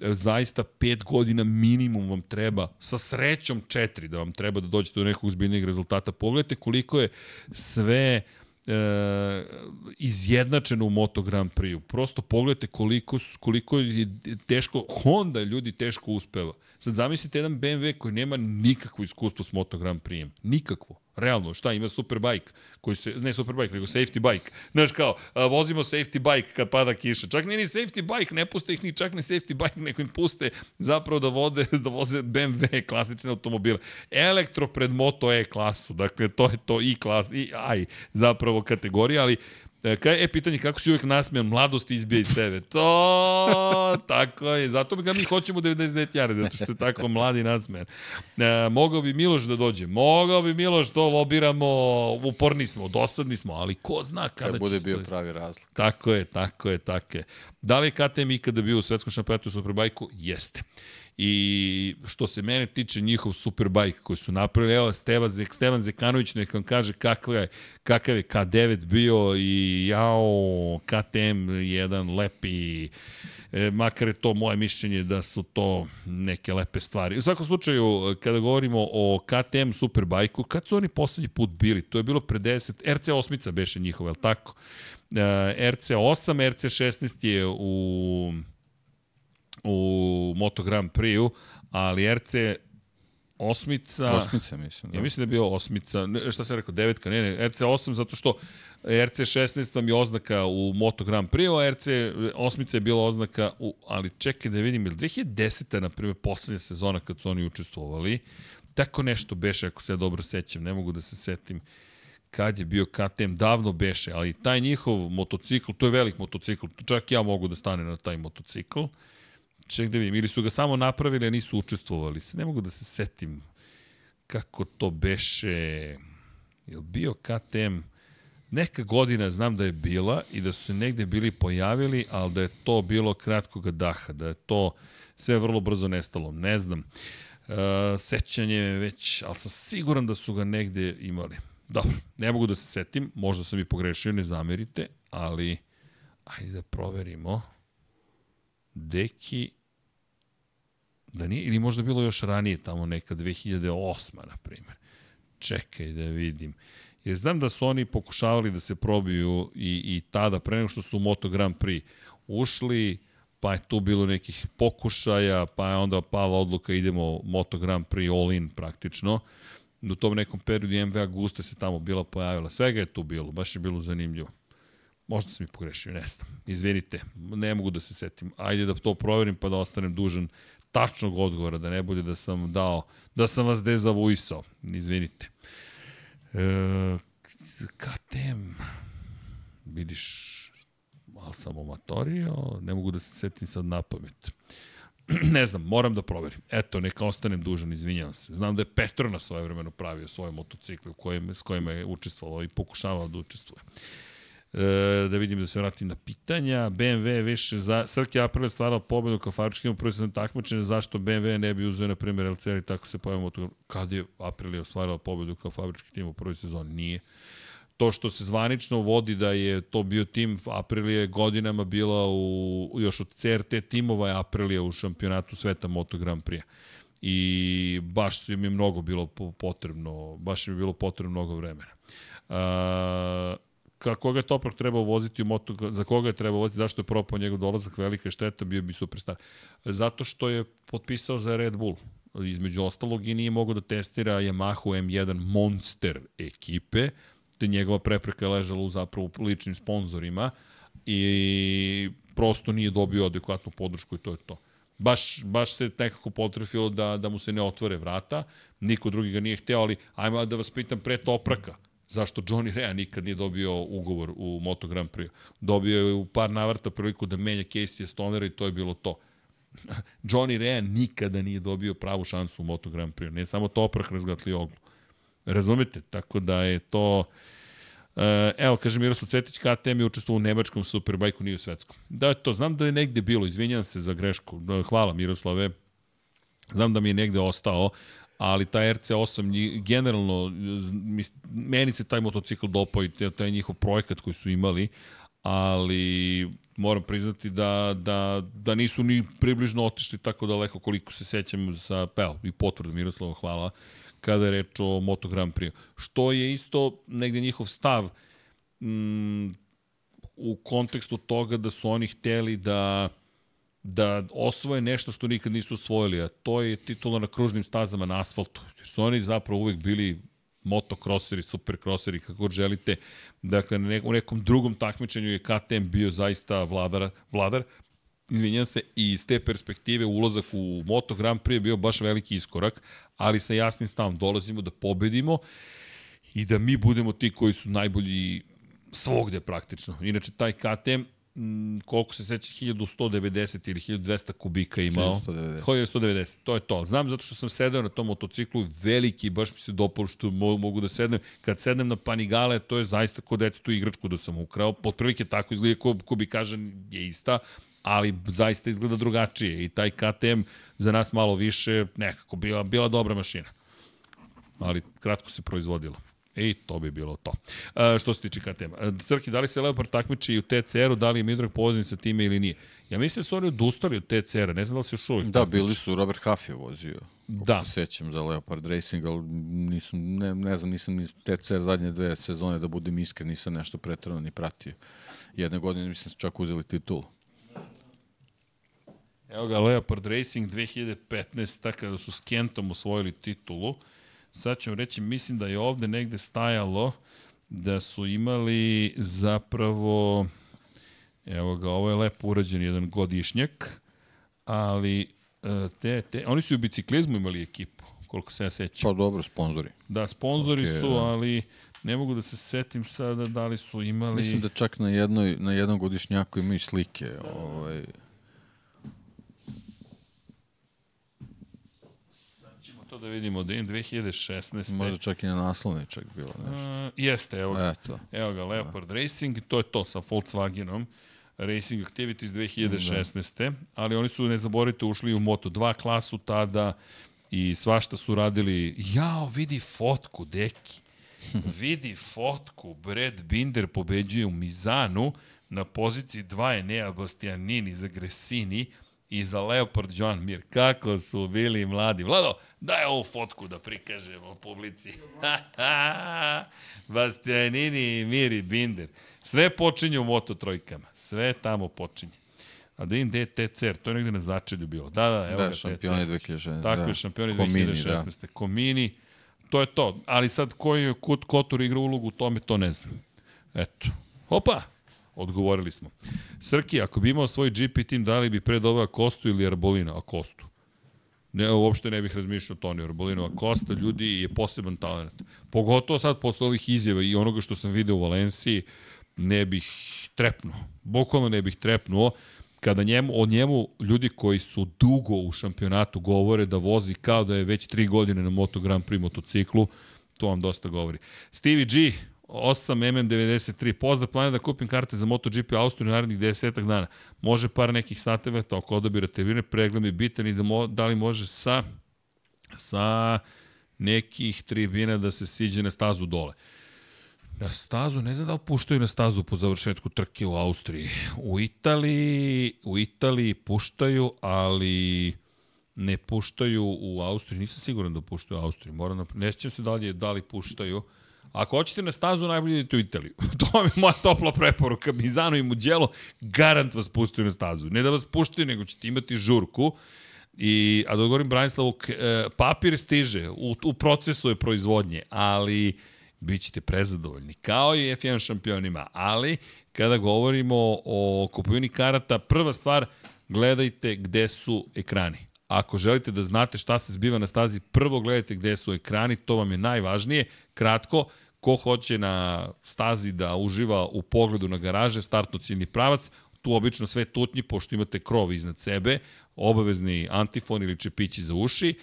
e, zaista pet godina minimum vam treba, sa srećom četiri da vam treba da dođete do nekog zbiljnijeg rezultata. Pogledajte koliko je sve e, izjednačeno u Moto Grand Prix-u. Prosto pogledajte koliko, koliko je teško, Honda ljudi teško uspeva. Sad zamislite jedan BMW koji nema nikakvo iskustvo s Moto Grand Prix-em. Nikakvo. Realno, šta, ima Superbike, koji se, ne Superbike, nego safety bike. Znaš kao, a, vozimo safety bike kad pada kiša. Čak nije ni safety bike, ne puste ih ni čak ni safety bike, nego im puste zapravo da, vode, da voze BMW klasične automobile. Elektro pred Moto E klasu, dakle to je to i klas, i aj, zapravo kategorija, ali Kaj, e, pitanje, kako si uvek nasmejan, mladost izbija iz tebe. To, tako je. Zato ga mi hoćemo 99 jare, zato što je tako mladi i nasmejan. E, mogao bi Miloš da dođe. Mogao bi Miloš, to lobiramo, uporni smo, dosadni smo, ali ko zna kada Da će bude bio pravi razlog. Tako je, tako je, tako je. Da li je KTM ikada bio u svetskom šampionatu u Superbajku? Jeste. I što se mene tiče njihov Superbajk koji su napravili, evo Stevan, Zek, Stevan Zekanović nek vam kaže kakav je, kakav je K9 bio i jao, KTM jedan lepi, e, makar je to moje mišljenje da su to neke lepe stvari. U svakom slučaju, kada govorimo o KTM Superbajku, kad su oni poslednji put bili? To je bilo pre 10, RC8 beše njihova, je li tako? Uh, RC8, RC16 je u u Moto Grand Prix-u, ali RC osmica... Osmica, mislim. Da. Ja mislim da je bio osmica, ne, šta sam rekao, devetka, ne, ne, RC8 zato što RC16 vam je oznaka u Moto Grand Prix, a RC8 je bila oznaka u, ali čekaj da vidim, ili 2010. na primjer, poslednja sezona kad su oni učestvovali, tako nešto beše, ako se ja dobro sećam, ne mogu da se setim kad je bio KTM, davno beše, ali taj njihov motocikl, to je velik motocikl, čak ja mogu da stane na taj motocikl, ček da vidim, ili su ga samo napravili, a nisu učestvovali, se ne mogu da se setim kako to beše, je bio KTM, neka godina znam da je bila i da su se negde bili pojavili, ali da je to bilo kratkog daha, da je to sve vrlo brzo nestalo, ne znam. E, sećanje je već, ali sam siguran da su ga negde imali. Dobro, ne mogu da se setim, možda sam i pogrešio, ne zamerite, ali ajde da proverimo. Deki, da nije, ili možda bilo još ranije, tamo neka 2008. na primjer. Čekaj da vidim. Jer znam da su oni pokušavali da se probiju i, i tada, pre nego što su u Moto Grand Prix ušli, pa je tu bilo nekih pokušaja, pa je onda pala odluka idemo Moto Grand Prix all in praktično. U tom nekom periodu MV Agusta se tamo bila pojavila. Svega je tu bilo, baš je bilo zanimljivo. Možda sam i pogrešio, ne znam. Izvinite, ne mogu da se setim. Ajde da to proverim pa da ostanem dužan tačnog odgovora, da ne bude da sam dao, da sam vas dezavuisao. Izvinite. E, KTM, vidiš, malo sam omatorio, ne mogu da se setim sad na pamet. ne znam, moram da proverim. Eto, neka ostanem dužan, izvinjavam se. Znam da je Petro na svoje vremeno pravio svoje motocikle u kojem, s kojima je učestvovao i pokušavao da učestvuje. E, da vidim da se vratim na pitanja. BMW više za Srke April je stvarao pobedu kao fabrički ima prvi takmičenja, zašto BMW ne bi uzeo na primjer LCR i tako se pojavimo to kad je April je ostvarao pobedu kao fabrički tim u prvoj sezoni nije. To što se zvanično vodi da je to bio tim Aprilija je godinama bila u, još od CRT timova je Aprilija u šampionatu sveta Moto Grand Prix. I baš su im je mnogo bilo po- potrebno, baš im je bilo potrebno mnogo vremena. Uh, ka, koga je Toprak trebao voziti u moto, za koga je trebao voziti, zašto je propao njegov dolazak, velika je šteta, bio bi superstar. Zato što je potpisao za Red Bull, između ostalog i nije mogao da testira Yamaha M1 Monster ekipe, te njegova prepreka je ležala u zapravo ličnim sponzorima i prosto nije dobio adekvatnu podršku i to je to. Baš, baš se nekako potrefilo da, da mu se ne otvore vrata, niko drugi ga nije hteo, ali ajmo da vas pitam pre Topraka, zašto Johnny Rea nikad nije dobio ugovor u Moto Grand Prix. Dobio je u par navrata priliku da menja Casey Stonera i to je bilo to. Johnny Rea nikada nije dobio pravu šansu u Moto Grand Prix. Ne samo Toprak razgatli oglu. Razumete? Tako da je to... E, evo, kaže Miroslav Cetić, KTM je učestvovao u nemačkom superbajku, nije u svetskom. Da, to znam da je negde bilo, izvinjam se za grešku. Hvala Miroslave. Znam da mi je negde ostao, ali taj RC8 nji- generalno, meni se taj motocikl dopao i taj njihov projekat koji su imali, ali moram priznati da, da, da nisu ni približno otišli tako daleko koliko se sećam sa, evo, i potvrdu Miroslava, hvala, kada je reč o Moto Grand Prix. Što je isto negde njihov stav mm, u kontekstu toga da su oni hteli da da osvoje nešto što nikad nisu osvojili, a to je titula na kružnim stazama na asfaltu. Jer su oni zapravo uvek bili motokroseri, superkroseri, kako želite. Dakle, na nekom, u nekom drugom takmičenju je KTM bio zaista vladar, vladar izvinjam se, i iz te perspektive ulazak u Moto Grand Prix je bio baš veliki iskorak, ali sa jasnim stavom dolazimo da pobedimo i da mi budemo ti koji su najbolji svogde praktično. Inače, taj KTM, m, koliko se seća, 1190 ili 1200 kubika imao. 1190. Koji je 190? To je to. Znam zato što sam sedeo na tom motociklu, veliki, baš mi se dopao što mo mogu da sednem. Kad sednem na Panigale, to je zaista kod dete tu igračku da sam ukrao. Otprilike tako izgleda, ko, ko bi kažem je ista, ali zaista izgleda drugačije. I taj KTM za nas malo više nekako bila, bila dobra mašina ali kratko se proizvodilo. I to bi bilo to. E, što se tiče KTM. Crki, da li se Leopard takmiči u TCR-u, da li je Midrag povezan sa time ili nije? Ja mislim da su oni odustali od TCR-a, ne znam da li se još uvijek Da, takmiče. bili su, Robert Huff je vozio. Kako Da. se sećam za Leopard Racing, ali nisam, ne, ne znam, nisam ni TCR zadnje dve sezone, da budem iskren, nisam nešto pretrano ni pratio. Jedne godine mislim su čak uzeli titulu. Evo ga, Leopard Racing 2015. kada su s Kentom osvojili titulu. Sad ću reći, mislim da je ovde negde stajalo da su imali zapravo, evo ga, ovo je lepo urađen jedan godišnjak, ali e, te, te, oni su u biciklizmu imali ekipu, koliko se ja sećam. Pa dobro, sponzori. Da, sponzori Ok, su, da. ali ne mogu da se setim sada da li su imali... Mislim da čak na, jednoj, na jednom godišnjaku imaju slike. Ovaj, ćemo to da vidimo, da im 2016. možda čak i na naslovnoj čak bilo nešto. A, jeste, evo ga. Eto. Evo ga, Leopard Racing, to je to sa Volkswagenom. Racing Activities 2016. Ali oni su, ne zaboravite, ušli u Moto2 klasu tada i svašta su radili. Jao, vidi fotku, deki. vidi fotku. Brad Binder pobeđuje u Mizanu. Na poziciji 2 je Nea Bastianini za Gresini i za Leopard Joan Mir. Kako su bili mladi. Vlado, daj ovu fotku da prikažemo publici. Bastianini i Mir i Binder. Sve počinje u Moto trojkama. Sve tamo počinje. A da im gde je TCR, to je negde na začelju bilo. Da, da, evo Da, ga šampioni TCR. 2016. Tako da. je, šampioni Komini, 2016. Da. Komini, to je to. Ali sad koji je Kut Kotor igra ulogu u tome, to ne znam. Eto. Opa! Odgovorili smo. Srki, ako bi imao svoj GP tim, da li bi pre doveo Kostu ili Arbolina? A Kostu. Ne, uopšte ne bih razmišljao Toni Arbolinu, a Kosta ljudi je poseban talent. Pogotovo sad posle ovih izjava i onoga što sam video u Valenciji, ne bih trepnuo. Bukvalno ne bih trepnuo kada njemu, o njemu ljudi koji su dugo u šampionatu govore da vozi kao da je već tri godine na Moto Grand Prix motociklu, to vam dosta govori. Stevie G, 8 MM93, pozdrav, planiram da kupim karte za MotoGP Austriju narednih 10 dana. Može par nekih sateveta oko odabira termine, pregled mi bitan i da, mo, da li može sa, sa nekih tribina da se siđe na stazu dole. Na stazu, ne znam da li puštaju na stazu po završetku trke u Austriji. U Italiji, u Italiji puštaju, ali ne puštaju u Austriji. Nisam siguran da puštaju u Austriji. Moram da, ne sjećam se da li, da li puštaju. Ako hoćete na stazu, najbolje idete u Italiju. to je moja topla preporuka. Mizano i Mugello, garant vas puštaju na stazu. Ne da vas puštaju, nego ćete imati žurku. I, a da odgovorim Branislavu, e, papir stiže, u, u procesu je proizvodnje, ali bit ćete prezadovoljni, kao i F1 šampionima, ali kada govorimo o kupovini karata, prva stvar, gledajte gde su ekrani. Ako želite da znate šta se zbiva na stazi, prvo gledajte gde su ekrani, to vam je najvažnije. Kratko, ko hoće na stazi da uživa u pogledu na garaže, startno ciljni pravac, tu obično sve tutnji, pošto imate krov iznad sebe, obavezni antifon ili čepići za uši.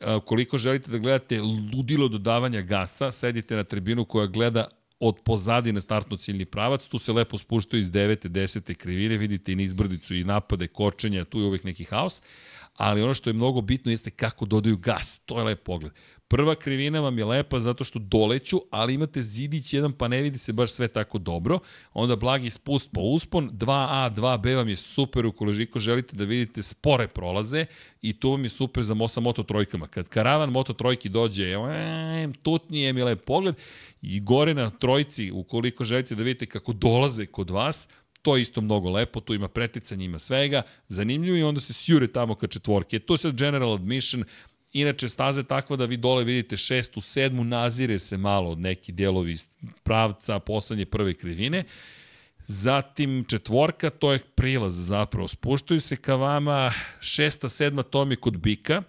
A, Koliko želite da gledate ludilo dodavanja gasa, sedite na tribinu koja gleda od pozadi na startno ciljni pravac, tu se lepo spuštaju iz 9. 10. krivine, vidite i nizbrdicu i napade, kočenja, tu je uvek neki haos, ali ono što je mnogo bitno jeste kako dodaju gas, to je lep pogled. Prva krivina vam je lepa zato što doleću, ali imate zidić jedan pa ne vidi se baš sve tako dobro. Onda blagi spust po uspon, 2A, 2B vam je super ukoliko želite da vidite spore prolaze i to vam je super za sa moto trojkama. Kad karavan moto trojki dođe, em, tutnije mi lep pogled i gore na trojci, ukoliko želite da vidite kako dolaze kod vas, to je isto mnogo lepo, tu ima preticanje, ima svega, zanimljivo i onda se sjure tamo ka četvorke. To je sad general admission, Inače, staza je takva da vi dole vidite šestu, sedmu, nazire se malo od neki dijelovi pravca poslednje prve krivine. Zatim četvorka, to je prilaz zapravo. Spuštaju se ka vama, šesta, sedma, to mi kod bika.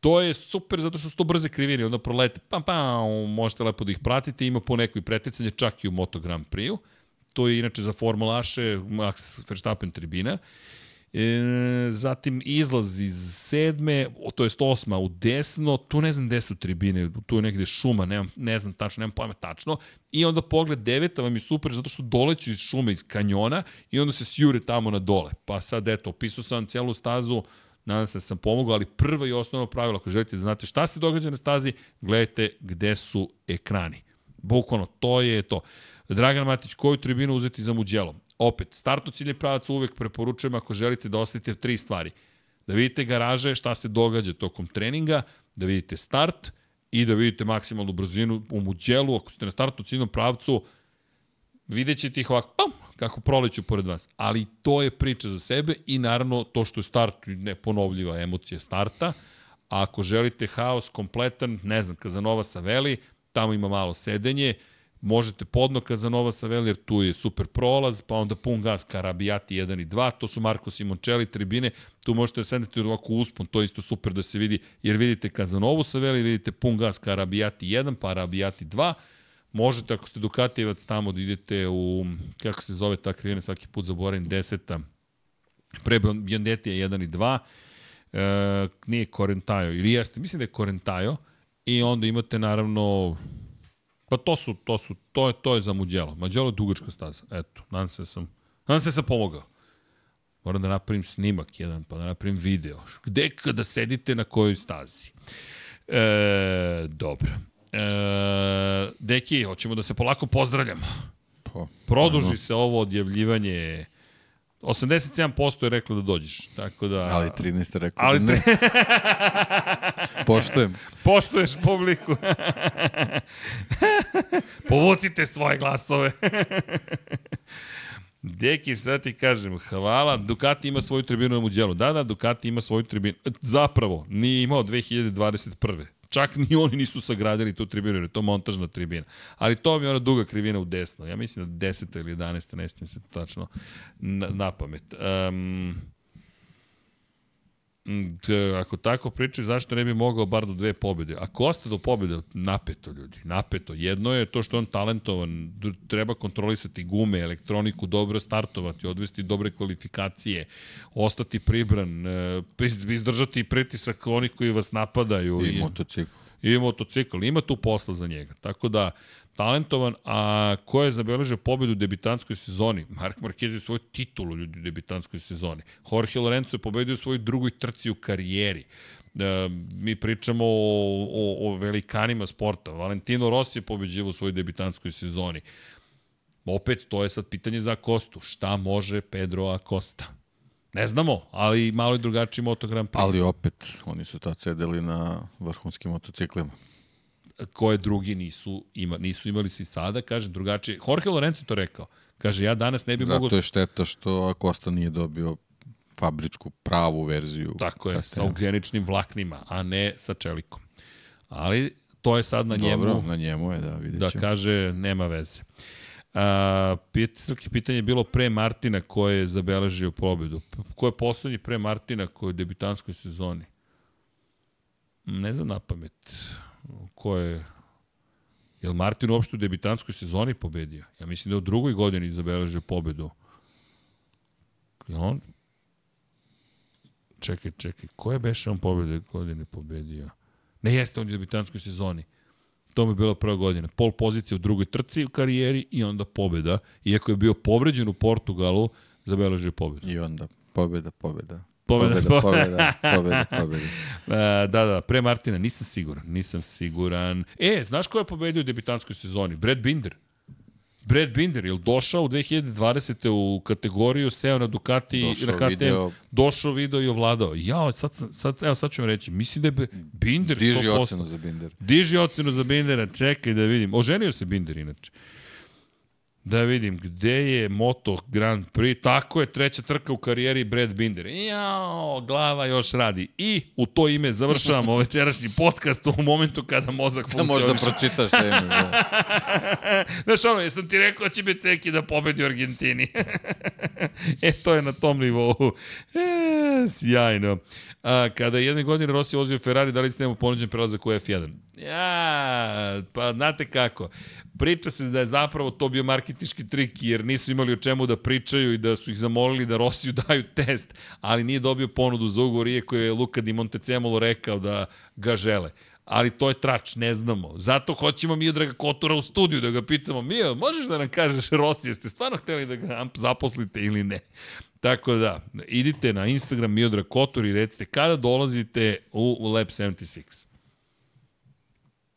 To je super zato što su to brze krivine, onda prolete, pam, pam, možete lepo da ih pratite, ima po nekoj preticanje, čak i u Moto Grand Prix-u. To je inače za formulaše Max Verstappen tribina. E, zatim izlaz iz sedme, to jest osma u desno, tu ne znam gde su tribine, tu je negde šuma, nemam, ne znam tačno, nemam pojma tačno. I onda pogled deveta vam je super zato što doleću iz šume, iz kanjona i onda se sjure tamo na dole. Pa sad eto, opisao sam celu stazu, nadam se da sam pomogao, ali prvo i osnovno pravilo, ako želite da znate šta se događa na stazi, gledajte gde su ekrani. Bukvalno, to je to. Dragan Matić, koju tribinu uzeti za Muđelo? Opet, startno ciljni pravac uvek preporučujem ako želite da ostavite tri stvari. Da vidite garaže, šta se događa tokom treninga, da vidite start i da vidite maksimalnu brzinu u muđelu. Ako ste na startnom ciljnom pravcu, vidjet ćete ih ovako, pam, kako proleću pored vas. Ali to je priča za sebe i naravno to što je start neponovljiva emocija starta. A ako želite haos kompletan, ne znam, Kazanova sa Veli, tamo ima malo sedenje, možete podno Kazanova sa Veli, jer tu je super prolaz, pa onda pun gas Karabijati 1 i 2, to su Marko Simoncelli tribine, tu možete da ovako uspon, to je isto super da se vidi, jer vidite Kazanovu sa Veli, vidite pun gas Karabijati 1, pa Arabijati 2, možete ako ste Dukatijevac tamo da idete u, kako se zove ta krivina, svaki put zaboravim, deseta, pre Biondetija 1 i 2, e, nije Korentajo, ili jeste, mislim da je Korentajo, i onda imate naravno Pa to su, to su, to je, to je za Muđelo. Muđelo je dugačka staza. Eto, nadam se da sam, nadam se da sam pomogao. Moram da napravim snimak jedan, pa da napravim video. Gde kada sedite na kojoj stazi? E, dobro. E, deki, hoćemo da se polako pozdravljamo. Pa, Produži se ovo odjavljivanje 87% je reklo da dođeš, tako da... Ali 13 je rekao Ali da ne. Poštujem. Poštuješ publiku. Povucite svoje glasove. Deki, šta ti kažem, hvala. Ducati ima svoju tribinu na Muđelu. Da, da, Ducati ima svoju tribinu. Zapravo, nije imao 2021. Čak ni oni nisu sagradili tu tribinu, jer je to montažna tribina. Ali to je ona duga krivina u desno. Ja mislim da 10. ili 11. ne se tačno na, na pamet. Um, ako tako pričaju, zašto ne bi mogao bar do dve pobjede? Ako osta do pobjede, napeto ljudi, napeto. Jedno je to što on talentovan, treba kontrolisati gume, elektroniku, dobro startovati, odvesti dobre kvalifikacije, ostati pribran, e, izdržati pritisak onih koji vas napadaju. I, i motocikl. I motocikl, ima tu posla za njega. Tako da, talentovan, a ko je zabeležio pobedu u debitanskoj sezoni? Mark Marquez je svoju titulu ljudi u debitanskoj sezoni. Jorge Lorenzo je pobedio u svojoj drugoj trci u karijeri. E, mi pričamo o, o, o velikanima sporta. Valentino Rossi je pobeđivo u svojoj debitanskoj sezoni. Opet, to je sad pitanje za Kostu. Šta može Pedro Acosta? Ne znamo, ali malo je drugačiji motogram. Ali opet, oni su tad sedeli na vrhunskim motociklima koje drugi nisu, ima, nisu imali svi sada, kaže drugačije. Jorge Lorenzo to rekao. Kaže, ja danas ne bi Zato mogo... Zato je šteta što Acosta nije dobio fabričku pravu verziju. Tako je, sa ugljeničnim vlaknima, a ne sa čelikom. Ali to je sad na njemu. Dobro, na njemu je, da, vidjet Da kaže, nema veze. A, pit, pitanje je bilo pre Martina ko je zabeležio pobedu. Ko je poslednji pre Martina ko je u debitanskoj sezoni? Ne znam na pamet ko je... Je li Martin uopšte u debitanskoj sezoni pobedio? Ja mislim da u drugoj godini zabeležio pobedu. Je on... Čekaj, čekaj, ko je beše on pobede godine pobedio? Ne jeste on u debitanskoj sezoni. To mu je bila prva godina. Pol pozicija u drugoj trci u karijeri i onda pobeda. Iako je bio povređen u Portugalu, zabeležio pobedu. I onda pobjeda, pobjeda. Pobjeda, Pobjeda, pobjeda, pobjeda, pobjeda. E, da, da, pre Martina, nisam siguran, nisam siguran. E, znaš ko je pobedio u debitanskoj sezoni? Brad Binder. Brad Binder, je došao u 2020. u kategoriju, seo na Ducati Došao, na KTM, video. došao, video i ovladao. Jao, sad, sad, evo sad ću vam reći, mislim da je Binder Diži 100%. ocenu za Binder. Diži ocenu za Bindera, čekaj da vidim. Oženio se Binder inače. Da vidim, gde je Moto Grand Prix? Tako je, treća trka u karijeri Brad Binder. Jao, glava još radi. I u to ime završavamo večerašnji podcast u momentu kada mozak Da možda pročitaš. Da. Znaš ono, jesam ti rekao da će Beceki da pobedi u Argentini. e, to je na tom nivou. E, sjajno. A, kada je jedne godine Rossi vozio Ferrari, da li ste njemu ponuđen prelazak u F1? Ja, pa znate kako. Priča se da je zapravo to bio marketinški trik, jer nisu imali o čemu da pričaju i da su ih zamolili da Rosiju daju test, ali nije dobio ponudu za ugovor, iako je Luka Di Montecemolo rekao da ga žele ali to je trač, ne znamo. Zato hoćemo Miodraga Kotora u studiju da ga pitamo, Mio, možeš da nam kažeš Rossi, jeste stvarno hteli da ga zaposlite ili ne? Tako da, idite na Instagram Miodrag Kotor i recite kada dolazite u Lab 76.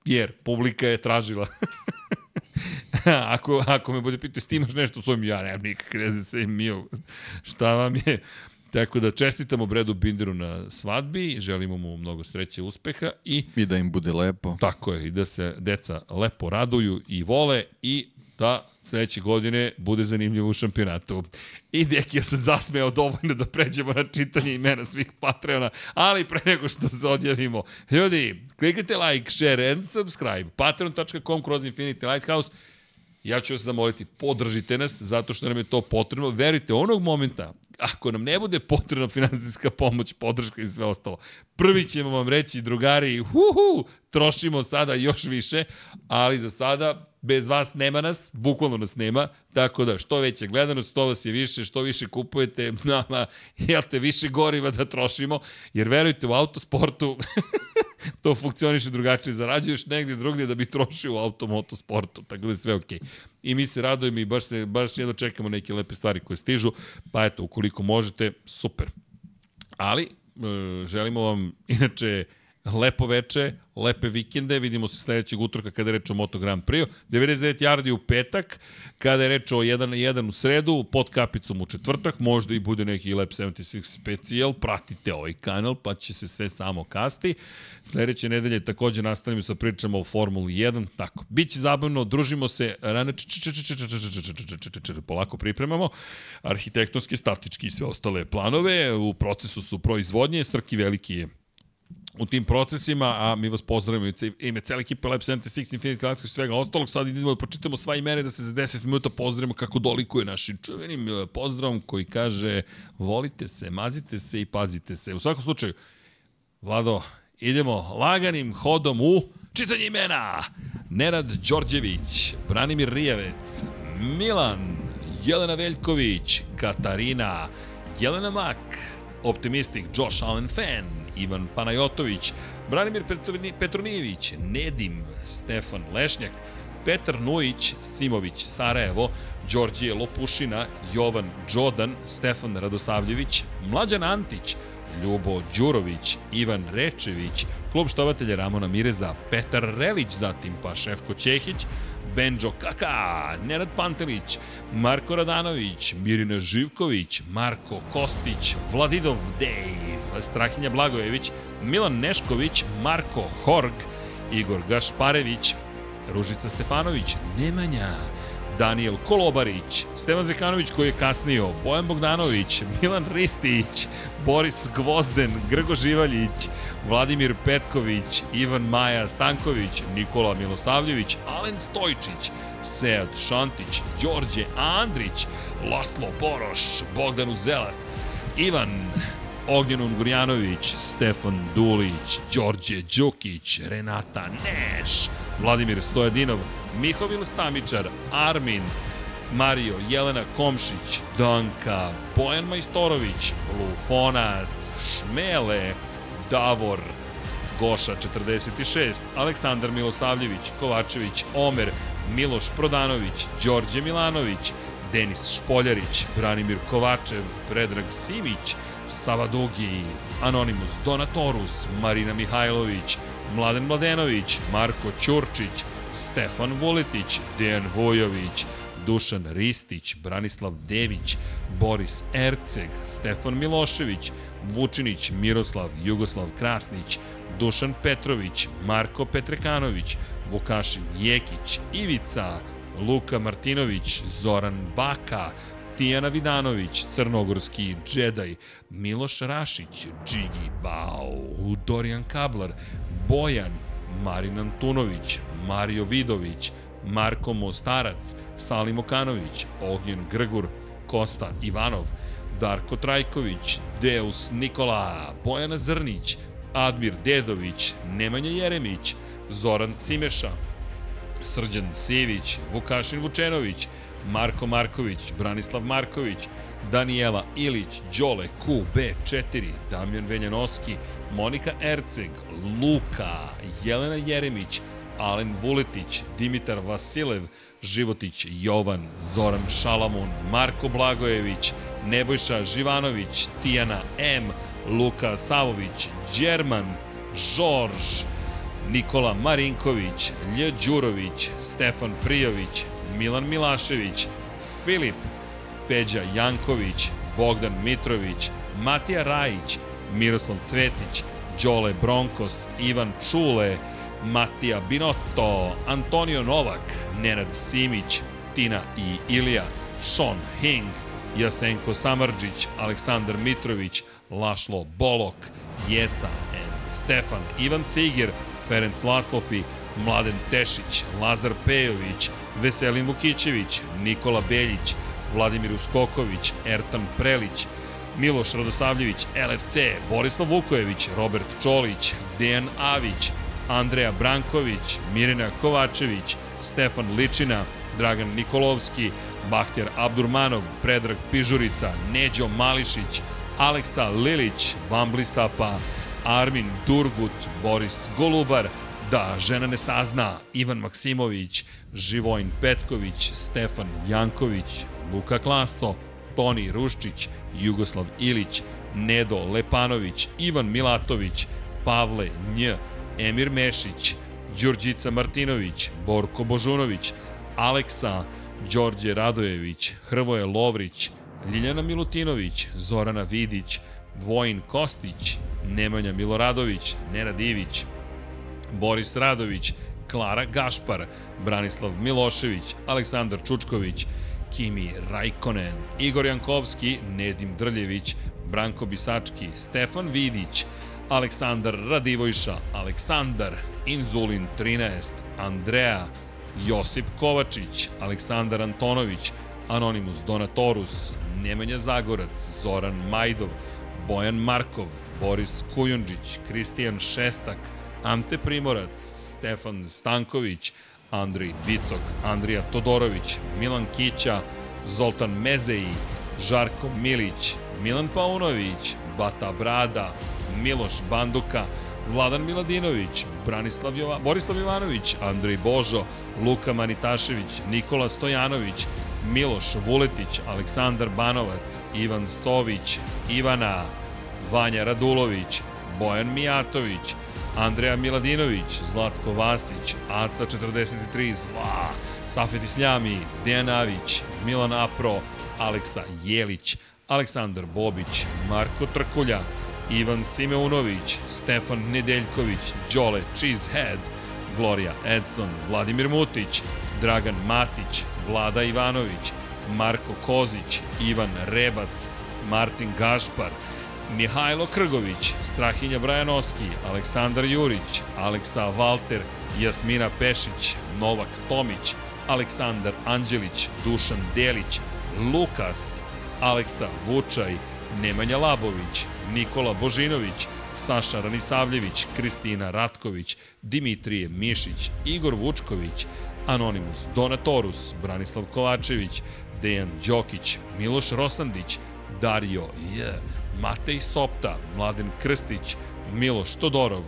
Jer publika je tražila. ako, ako me bude pitao, ti imaš nešto u svojom, ja nemam nikakve veze sa Mio. Šta vam je? Tako da čestitamo Bredu Binderu na svadbi, želimo mu mnogo sreće, uspeha i I da im bude lepo. Tako je, i da se deca lepo raduju i vole i da sledeće godine bude zanimljivo u šampionatu. I Dekija se zasmeo dovoljno da pređemo na čitanje imena svih Patreona, ali pre nego što se odjavimo, ljudi, klikajte like, share and subscribe, patreon.com kroz Infinity Lighthouse, ja ću vas zamoliti, podržite nas, zato što nam je to potrebno. Verujte, onog momenta, ako nam ne bude potrebna finansijska pomoć, podrška i sve ostalo, prvi ćemo vam reći, drugari, huhu, trošimo sada još više, ali za sada bez vas nema nas, bukvalno nas nema, tako da što veća gledanost, to vas je više, što više kupujete nama, jel te, više goriva da trošimo, jer verujte, u autosportu to funkcioniše drugačije, zarađuješ negdje drugdje da bi trošio u automotosportu, tako da je sve okej. I mi se radujemo i baš, se, baš jedno čekamo neke lepe stvari koje stižu, pa eto, ukoliko možete, super. Ali, e, želimo vam, inače, lepo veče, lepe vikende, vidimo se sledećeg utorka kada je reč o Moto Grand Prix, 99 yardi u petak, kada je reč o 1 na 1 u sredu, pod kapicom u četvrtak, možda i bude neki Lab 76 specijal, pratite ovaj kanal, pa će se sve samo kasti. Sledeće nedelje takođe nastavimo sa pričama o Formuli 1, tako, biće zabavno, družimo se, rano, polako pripremamo, arhitektonski, statički i sve ostale planove, u procesu su proizvodnje, Srki Veliki je u tim procesima, a mi vas pozdravimo ime cele ekipe Lab 76, Infinity Galactic i svega ostalog. Sad idemo da pročitamo sva imena da se za 10 minuta pozdravimo kako dolikuje našim čuvenim eh, pozdravom koji kaže volite se, mazite se i pazite se. U svakom slučaju, Vlado, idemo laganim hodom u čitanje imena. Nerad Đorđević, Branimir Rijevec, Milan, Jelena Veljković, Katarina, Jelena Mak, Optimistik, Josh Allen Fan, Ivan Panajotović, Branimir Petroni- Petronijević, Nedim, Stefan Lešnjak, Petar Nujić, Simović, Sarajevo, Đorđije Lopušina, Jovan Đodan, Stefan Radosavljević, Mlađan Antić, Ljubo Đurović, Ivan Rečević, klub štovatelja Ramona Mireza, Petar Relić, zatim pa Šefko Ćehić, Benđo Kaka, Nenad Pantelić, Marko Radanović, Mirina Živković, Marko Kostić, Vladidov Dave, Strahinja Blagojević, Milan Nešković, Marko Horg, Igor Gašparević, Ružica Stefanović, Nemanja, Daniel Kolobarić, Stevan Zekanović koji je kasnio, Bojan Bogdanović, Milan Ristić, Boris Gvozden, Grgo Živaljić, Vladimir Petković, Ivan Maja Stanković, Nikola Milosavljević, Alen Stojčić, Sead Šantić, Đorđe Andrić, Laslo Boroš, Bogdan Uzelac, Ivan Ognjen Ungurjanović, Stefan Dulić, Đorđe Đukić, Renata Neš, Vladimir Stojadinov, Mihovil Stamičar, Armin, Mario, Jelena Komšić, Danka, Bojan Majstorović, Lufonac, Šmele, Davor, Goša 46, Aleksandar Milosavljević, Kovačević, Omer, Miloš Prodanović, Đorđe Milanović, Denis Špoljarić, Branimir Kovačev, Predrag Simić, Sava Dugi, Anonimus Donatorus, Marina Mihajlović, Mladen Mladenović, Marko Ćurčić, Stefan Vuletić, Dejan Vojović, Dušan Ristić, Branislav Dević, Boris Erceg, Stefan Milošević, Vučinić, Miroslav, Jugoslav Krasnić, Dušan Petrović, Marko Petrekanović, Vukašin Jekić, Ivica, Luka Martinović, Zoran Baka, Tijana Vidanović, Crnogorski Džedaj, Miloš Rašić, Džigi Bao, Dorijan Kablar, Bojan, Marin Antunović, Mario Vidović, Marko Mostarac, Salim Okanović, Ognjen Grgur, Kosta Ivanov, Darko Trajković, Deus Nikola, Bojana Zrnić, Admir Dedović, Nemanja Jeremić, Zoran Cimeša, Srđan Sivić, Vukašin Vučenović, Marko Marković, Branislav Marković, Daniela Ilić, Đole QB4, Damjan Venjanoski, Monika Erceg, Luka, Jelena Jeremić, Alen Vuletić, Dimitar Vasilev, Životić Jovan, Zoran Šalamun, Marko Blagojević, Nebojša Živanović, Tijana M, Luka Savović, Đerman, Žorž, Nikola Marinković, Lj. Đurović, Stefan Prijović, Milan Milašević, Filip, Peđa Janković, Bogdan Mitrović, Matija Rajić, Miroslav Cvetić, Đole Bronkos, Ivan Čule, Matija Binotto, Antonio Novak, Nenad Simić, Tina i Ilija, Sean Hing, Jasenko Samarđić, Aleksandar Mitrović, Lašlo Bolok, Jeca and Stefan, Ivan Ciger, Ferenc Laslofi, Mladen Tešić, Lazar Pejović, Veselin Vukićević, Nikola Beljić, Vladimir Uskoković, Ertan Prelić, Miloš Radosavljević, LFC, Borislav Vukojević, Robert Čolić, Dejan Avić, Andreja Branković, Mirina Kovačević, Stefan Ličina, Dragan Nikolovski, Bahtjar Abdurmanov, Predrag Pižurica, Neđo Mališić, Aleksa Lilić, Vambli Sapa, Armin Durgut, Boris Golubar, Da, žena ne sazna, Ivan Maksimović, Živojn Petković, Stefan Janković, Luka Klaso, Toni Ruščić, Jugoslav Ilić, Nedo Lepanović, Ivan Milatović, Pavle Nj, Emir Mešić, Đurđica Martinović, Borko Božunović, Aleksa, Đorđe Radojević, Hrvoje Lovrić, Ljiljana Milutinović, Zorana Vidić, Vojin Kostić, Nemanja Miloradović, Nenad Ivić, Boris Radović, Klara Gašpar, Branislav Milošević, Aleksandar Čučković, Kimi Rajkonen, Igor Jankovski, Nedim Drljević, Branko Bisački, Stefan Vidić, Aleksandar Radivojša, Aleksandar, Inzulin 13, Andreja, Josip Kovačić, Aleksandar Antonović, Anonimus Donatorus, Nemanja Zagorac, Zoran Majdov, Bojan Markov, Boris Kujundžić, Kristijan Šestak, Ante Primorac, Stefan Stanković, Andrij Vicok, Andrija Todorović, Milan Kića, Zoltan Mezeji, Žarko Milić, Milan Paunović, Bata Brada, Miloš Banduka, Vladan Miladinović, Branislav Jova, Borislav Ivanović, Andrej Božo, Luka Manitašević, Nikola Stojanović, Miloš Vuletić, Aleksandar Banovac, Ivan Sović, Ivana, Vanja Radulović, Bojan Mijatović, Andreja Miladinović, Zlatko Vasić, Aca 43, Zla, Safet Isljami, Dejan Avić, Milan Apro, Aleksa Jelić, Aleksandar Bobić, Marko Trkulja, Ivan Simeunović, Stefan Nedeljković, Đole Cheesehead, Gloria Edson, Vladimir Mutić, Dragan Matić, Vlada Ivanović, Marko Kozić, Ivan Rebac, Martin Gašpar, Mihajlo Krgović, Strahinja Brajanoski, Aleksandar Jurić, Aleksa Valter, Jasmina Pešić, Novak Tomić, Aleksandar Anđelić, Dušan Delić, Lukas, Aleksa Vučaj, Nemanja Labović, Nikola Božinović, Saša Ranisavljević, Kristina Ratković, Dimitrije Mišić, Igor Vučković, Anonimus Donatorus, Branislav Kovačević, Dejan Đokić, Miloš Rosandić, Dario J, Matej Sopta, Mladen Krstić, Miloš Todorov,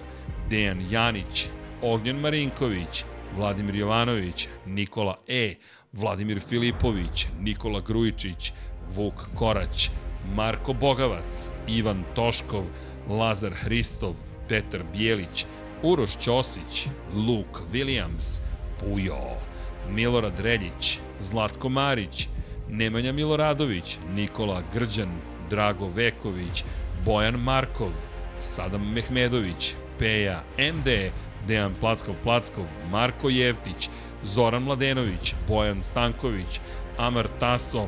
Dejan Janić, Ognjen Marinković, Vladimir Jovanović, Nikola E, Vladimir Filipović, Nikola Grujičić, Vuk Korać, Marko Bogavac, Ivan Toškov, Lazar Hristov, Petar Bijelić, Uroš Ćosić, Luke Williams, Pujo, Milorad Reljić, Zlatko Marić, Nemanja Miloradović, Nikola Grđan, Drago Veković, Bojan Markov, Sadam Mehmedović, Peja MD, Dejan Plackov-Plackov, Marko Jevtić, Zoran Mladenović, Bojan Stanković, Amar Taso,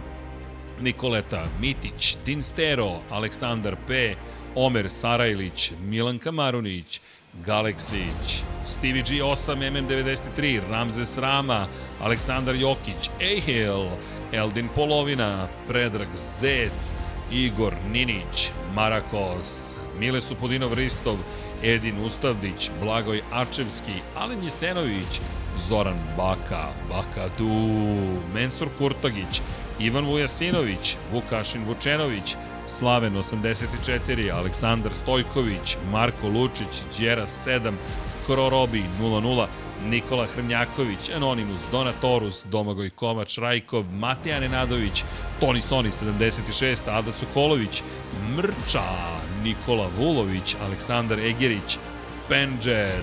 Nikoleta Mitić, Tinstero, Aleksandar P, Omer Sarajlić, Milan Kamarunić, Galeksić, Stevie G8, MM93, Ramzes Rama, Aleksandar Jokić, Ehil, Eldin Polovina, Predrag Zec, Igor Ninić, Marakos, Mile Supodinov Ristov, Edin Ustavdić, Blagoj Ačevski, Alen Jesenović, Zoran Baka, Bakadu, Mensur Kurtagić, Ivan Vujasinović, Vukašin Vučenović, Slaven 84, Aleksandar Stojković, Marko Lučić, Đera 7, Krorobi 00, Nikola Hrnjaković, Anonimus, Donatorus, Domagoj Kovač, Rajkov, Mateja Nenadović, Toni Soni 76, Ada Sokolović, Mrča, Nikola Vulović, Aleksandar Egerić, Penđer,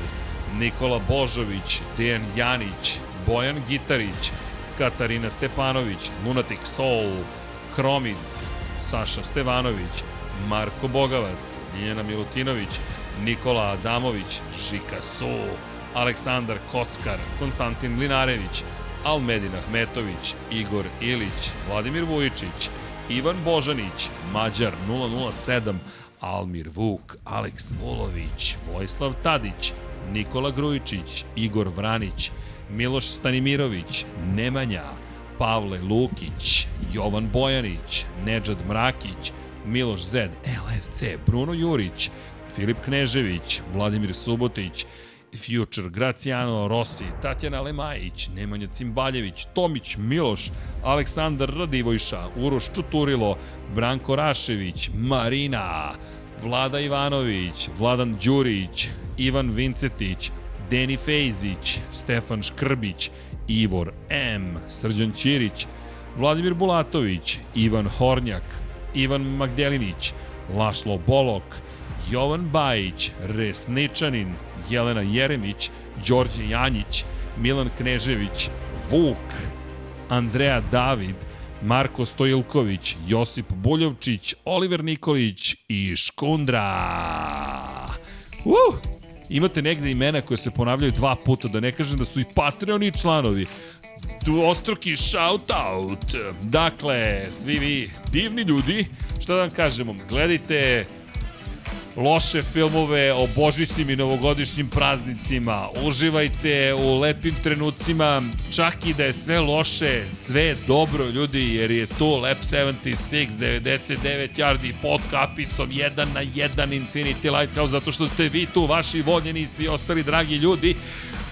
Nikola Božović, Dejan Janić, Bojan Gitarić, Katarina Stepanović, Lunatic Soul, Kromid, Saša Stevanović, Marko Bogavac, Ljiljana Milutinović, Nikola Adamović, Žika Su, Aleksandar Kockar, Konstantin Linarević, Almedin Ahmetović, Igor Ilić, Vladimir Vujičić, Ivan Božanić, Mađar 007, Almir Vuk, Aleks Vulović, Vojislav Tadić, Nikola Grujičić, Igor Vranić, Miloš Stanimirović, Nemanja, Pavle Lukić, Jovan Bojanić, Nedžad Mrakić, Miloš Zed, LFC, Bruno Jurić, Filip Knežević, Vladimir Subotić, Future, Graciano Rossi, Tatjana Lemajić, Nemanja Cimbaljević, Tomić Miloš, Aleksandar Radivojša, Uroš Čuturilo, Branko Rašević, Marina, Vlada Ivanović, Vladan Đurić, Ivan Vincetić, Deni Fejzić, Stefan Škrbić, Ivor M, Srđan Ćirić, Vladimir Bulatović, Ivan Hornjak, Ivan Magdelinić, Lašlo Bolok, Jovan Bajić, Resničanin, Jelena Jeremić, Đorđe Janjić, Milan Knežević, Vuk, Andreja David, Marko Stojilković, Josip Buljovčić, Oliver Nikolić i Škundra. Uh! Imate negde imena koje se ponavljaju dva puta, da ne kažem da su i Patreoni članovi. Dvostruki shoutout. Dakle, svi vi divni ljudi, šta da vam kažemo, gledajte loše filmove o božićnim i novogodišnjim praznicima. Uživajte u lepim trenucima, čak i da je sve loše, sve je dobro ljudi, jer je tu Lab 76, 99 yardi pod kapicom, 1 na 1 Infinity Lighthouse, zato što ste vi tu, vaši voljeni i svi ostali dragi ljudi,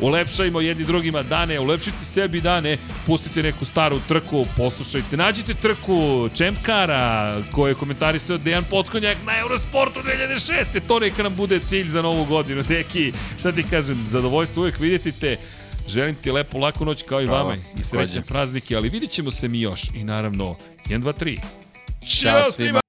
ulepšajmo jedni drugima dane, ulepšite sebi dane, pustite neku staru trku, poslušajte, nađite trku Čemkara, koji je komentarisao Dejan Potkonjak na Eurosportu 2006. To neka nam bude cilj za novu godinu, deki, šta ti kažem, zadovoljstvo uvek vidjeti te, Želim ti lepu, laku noć kao i Hvala, vama. I srećne praznike, ali vidit ćemo se mi još. I naravno 1, 2, 3. Ćao svima!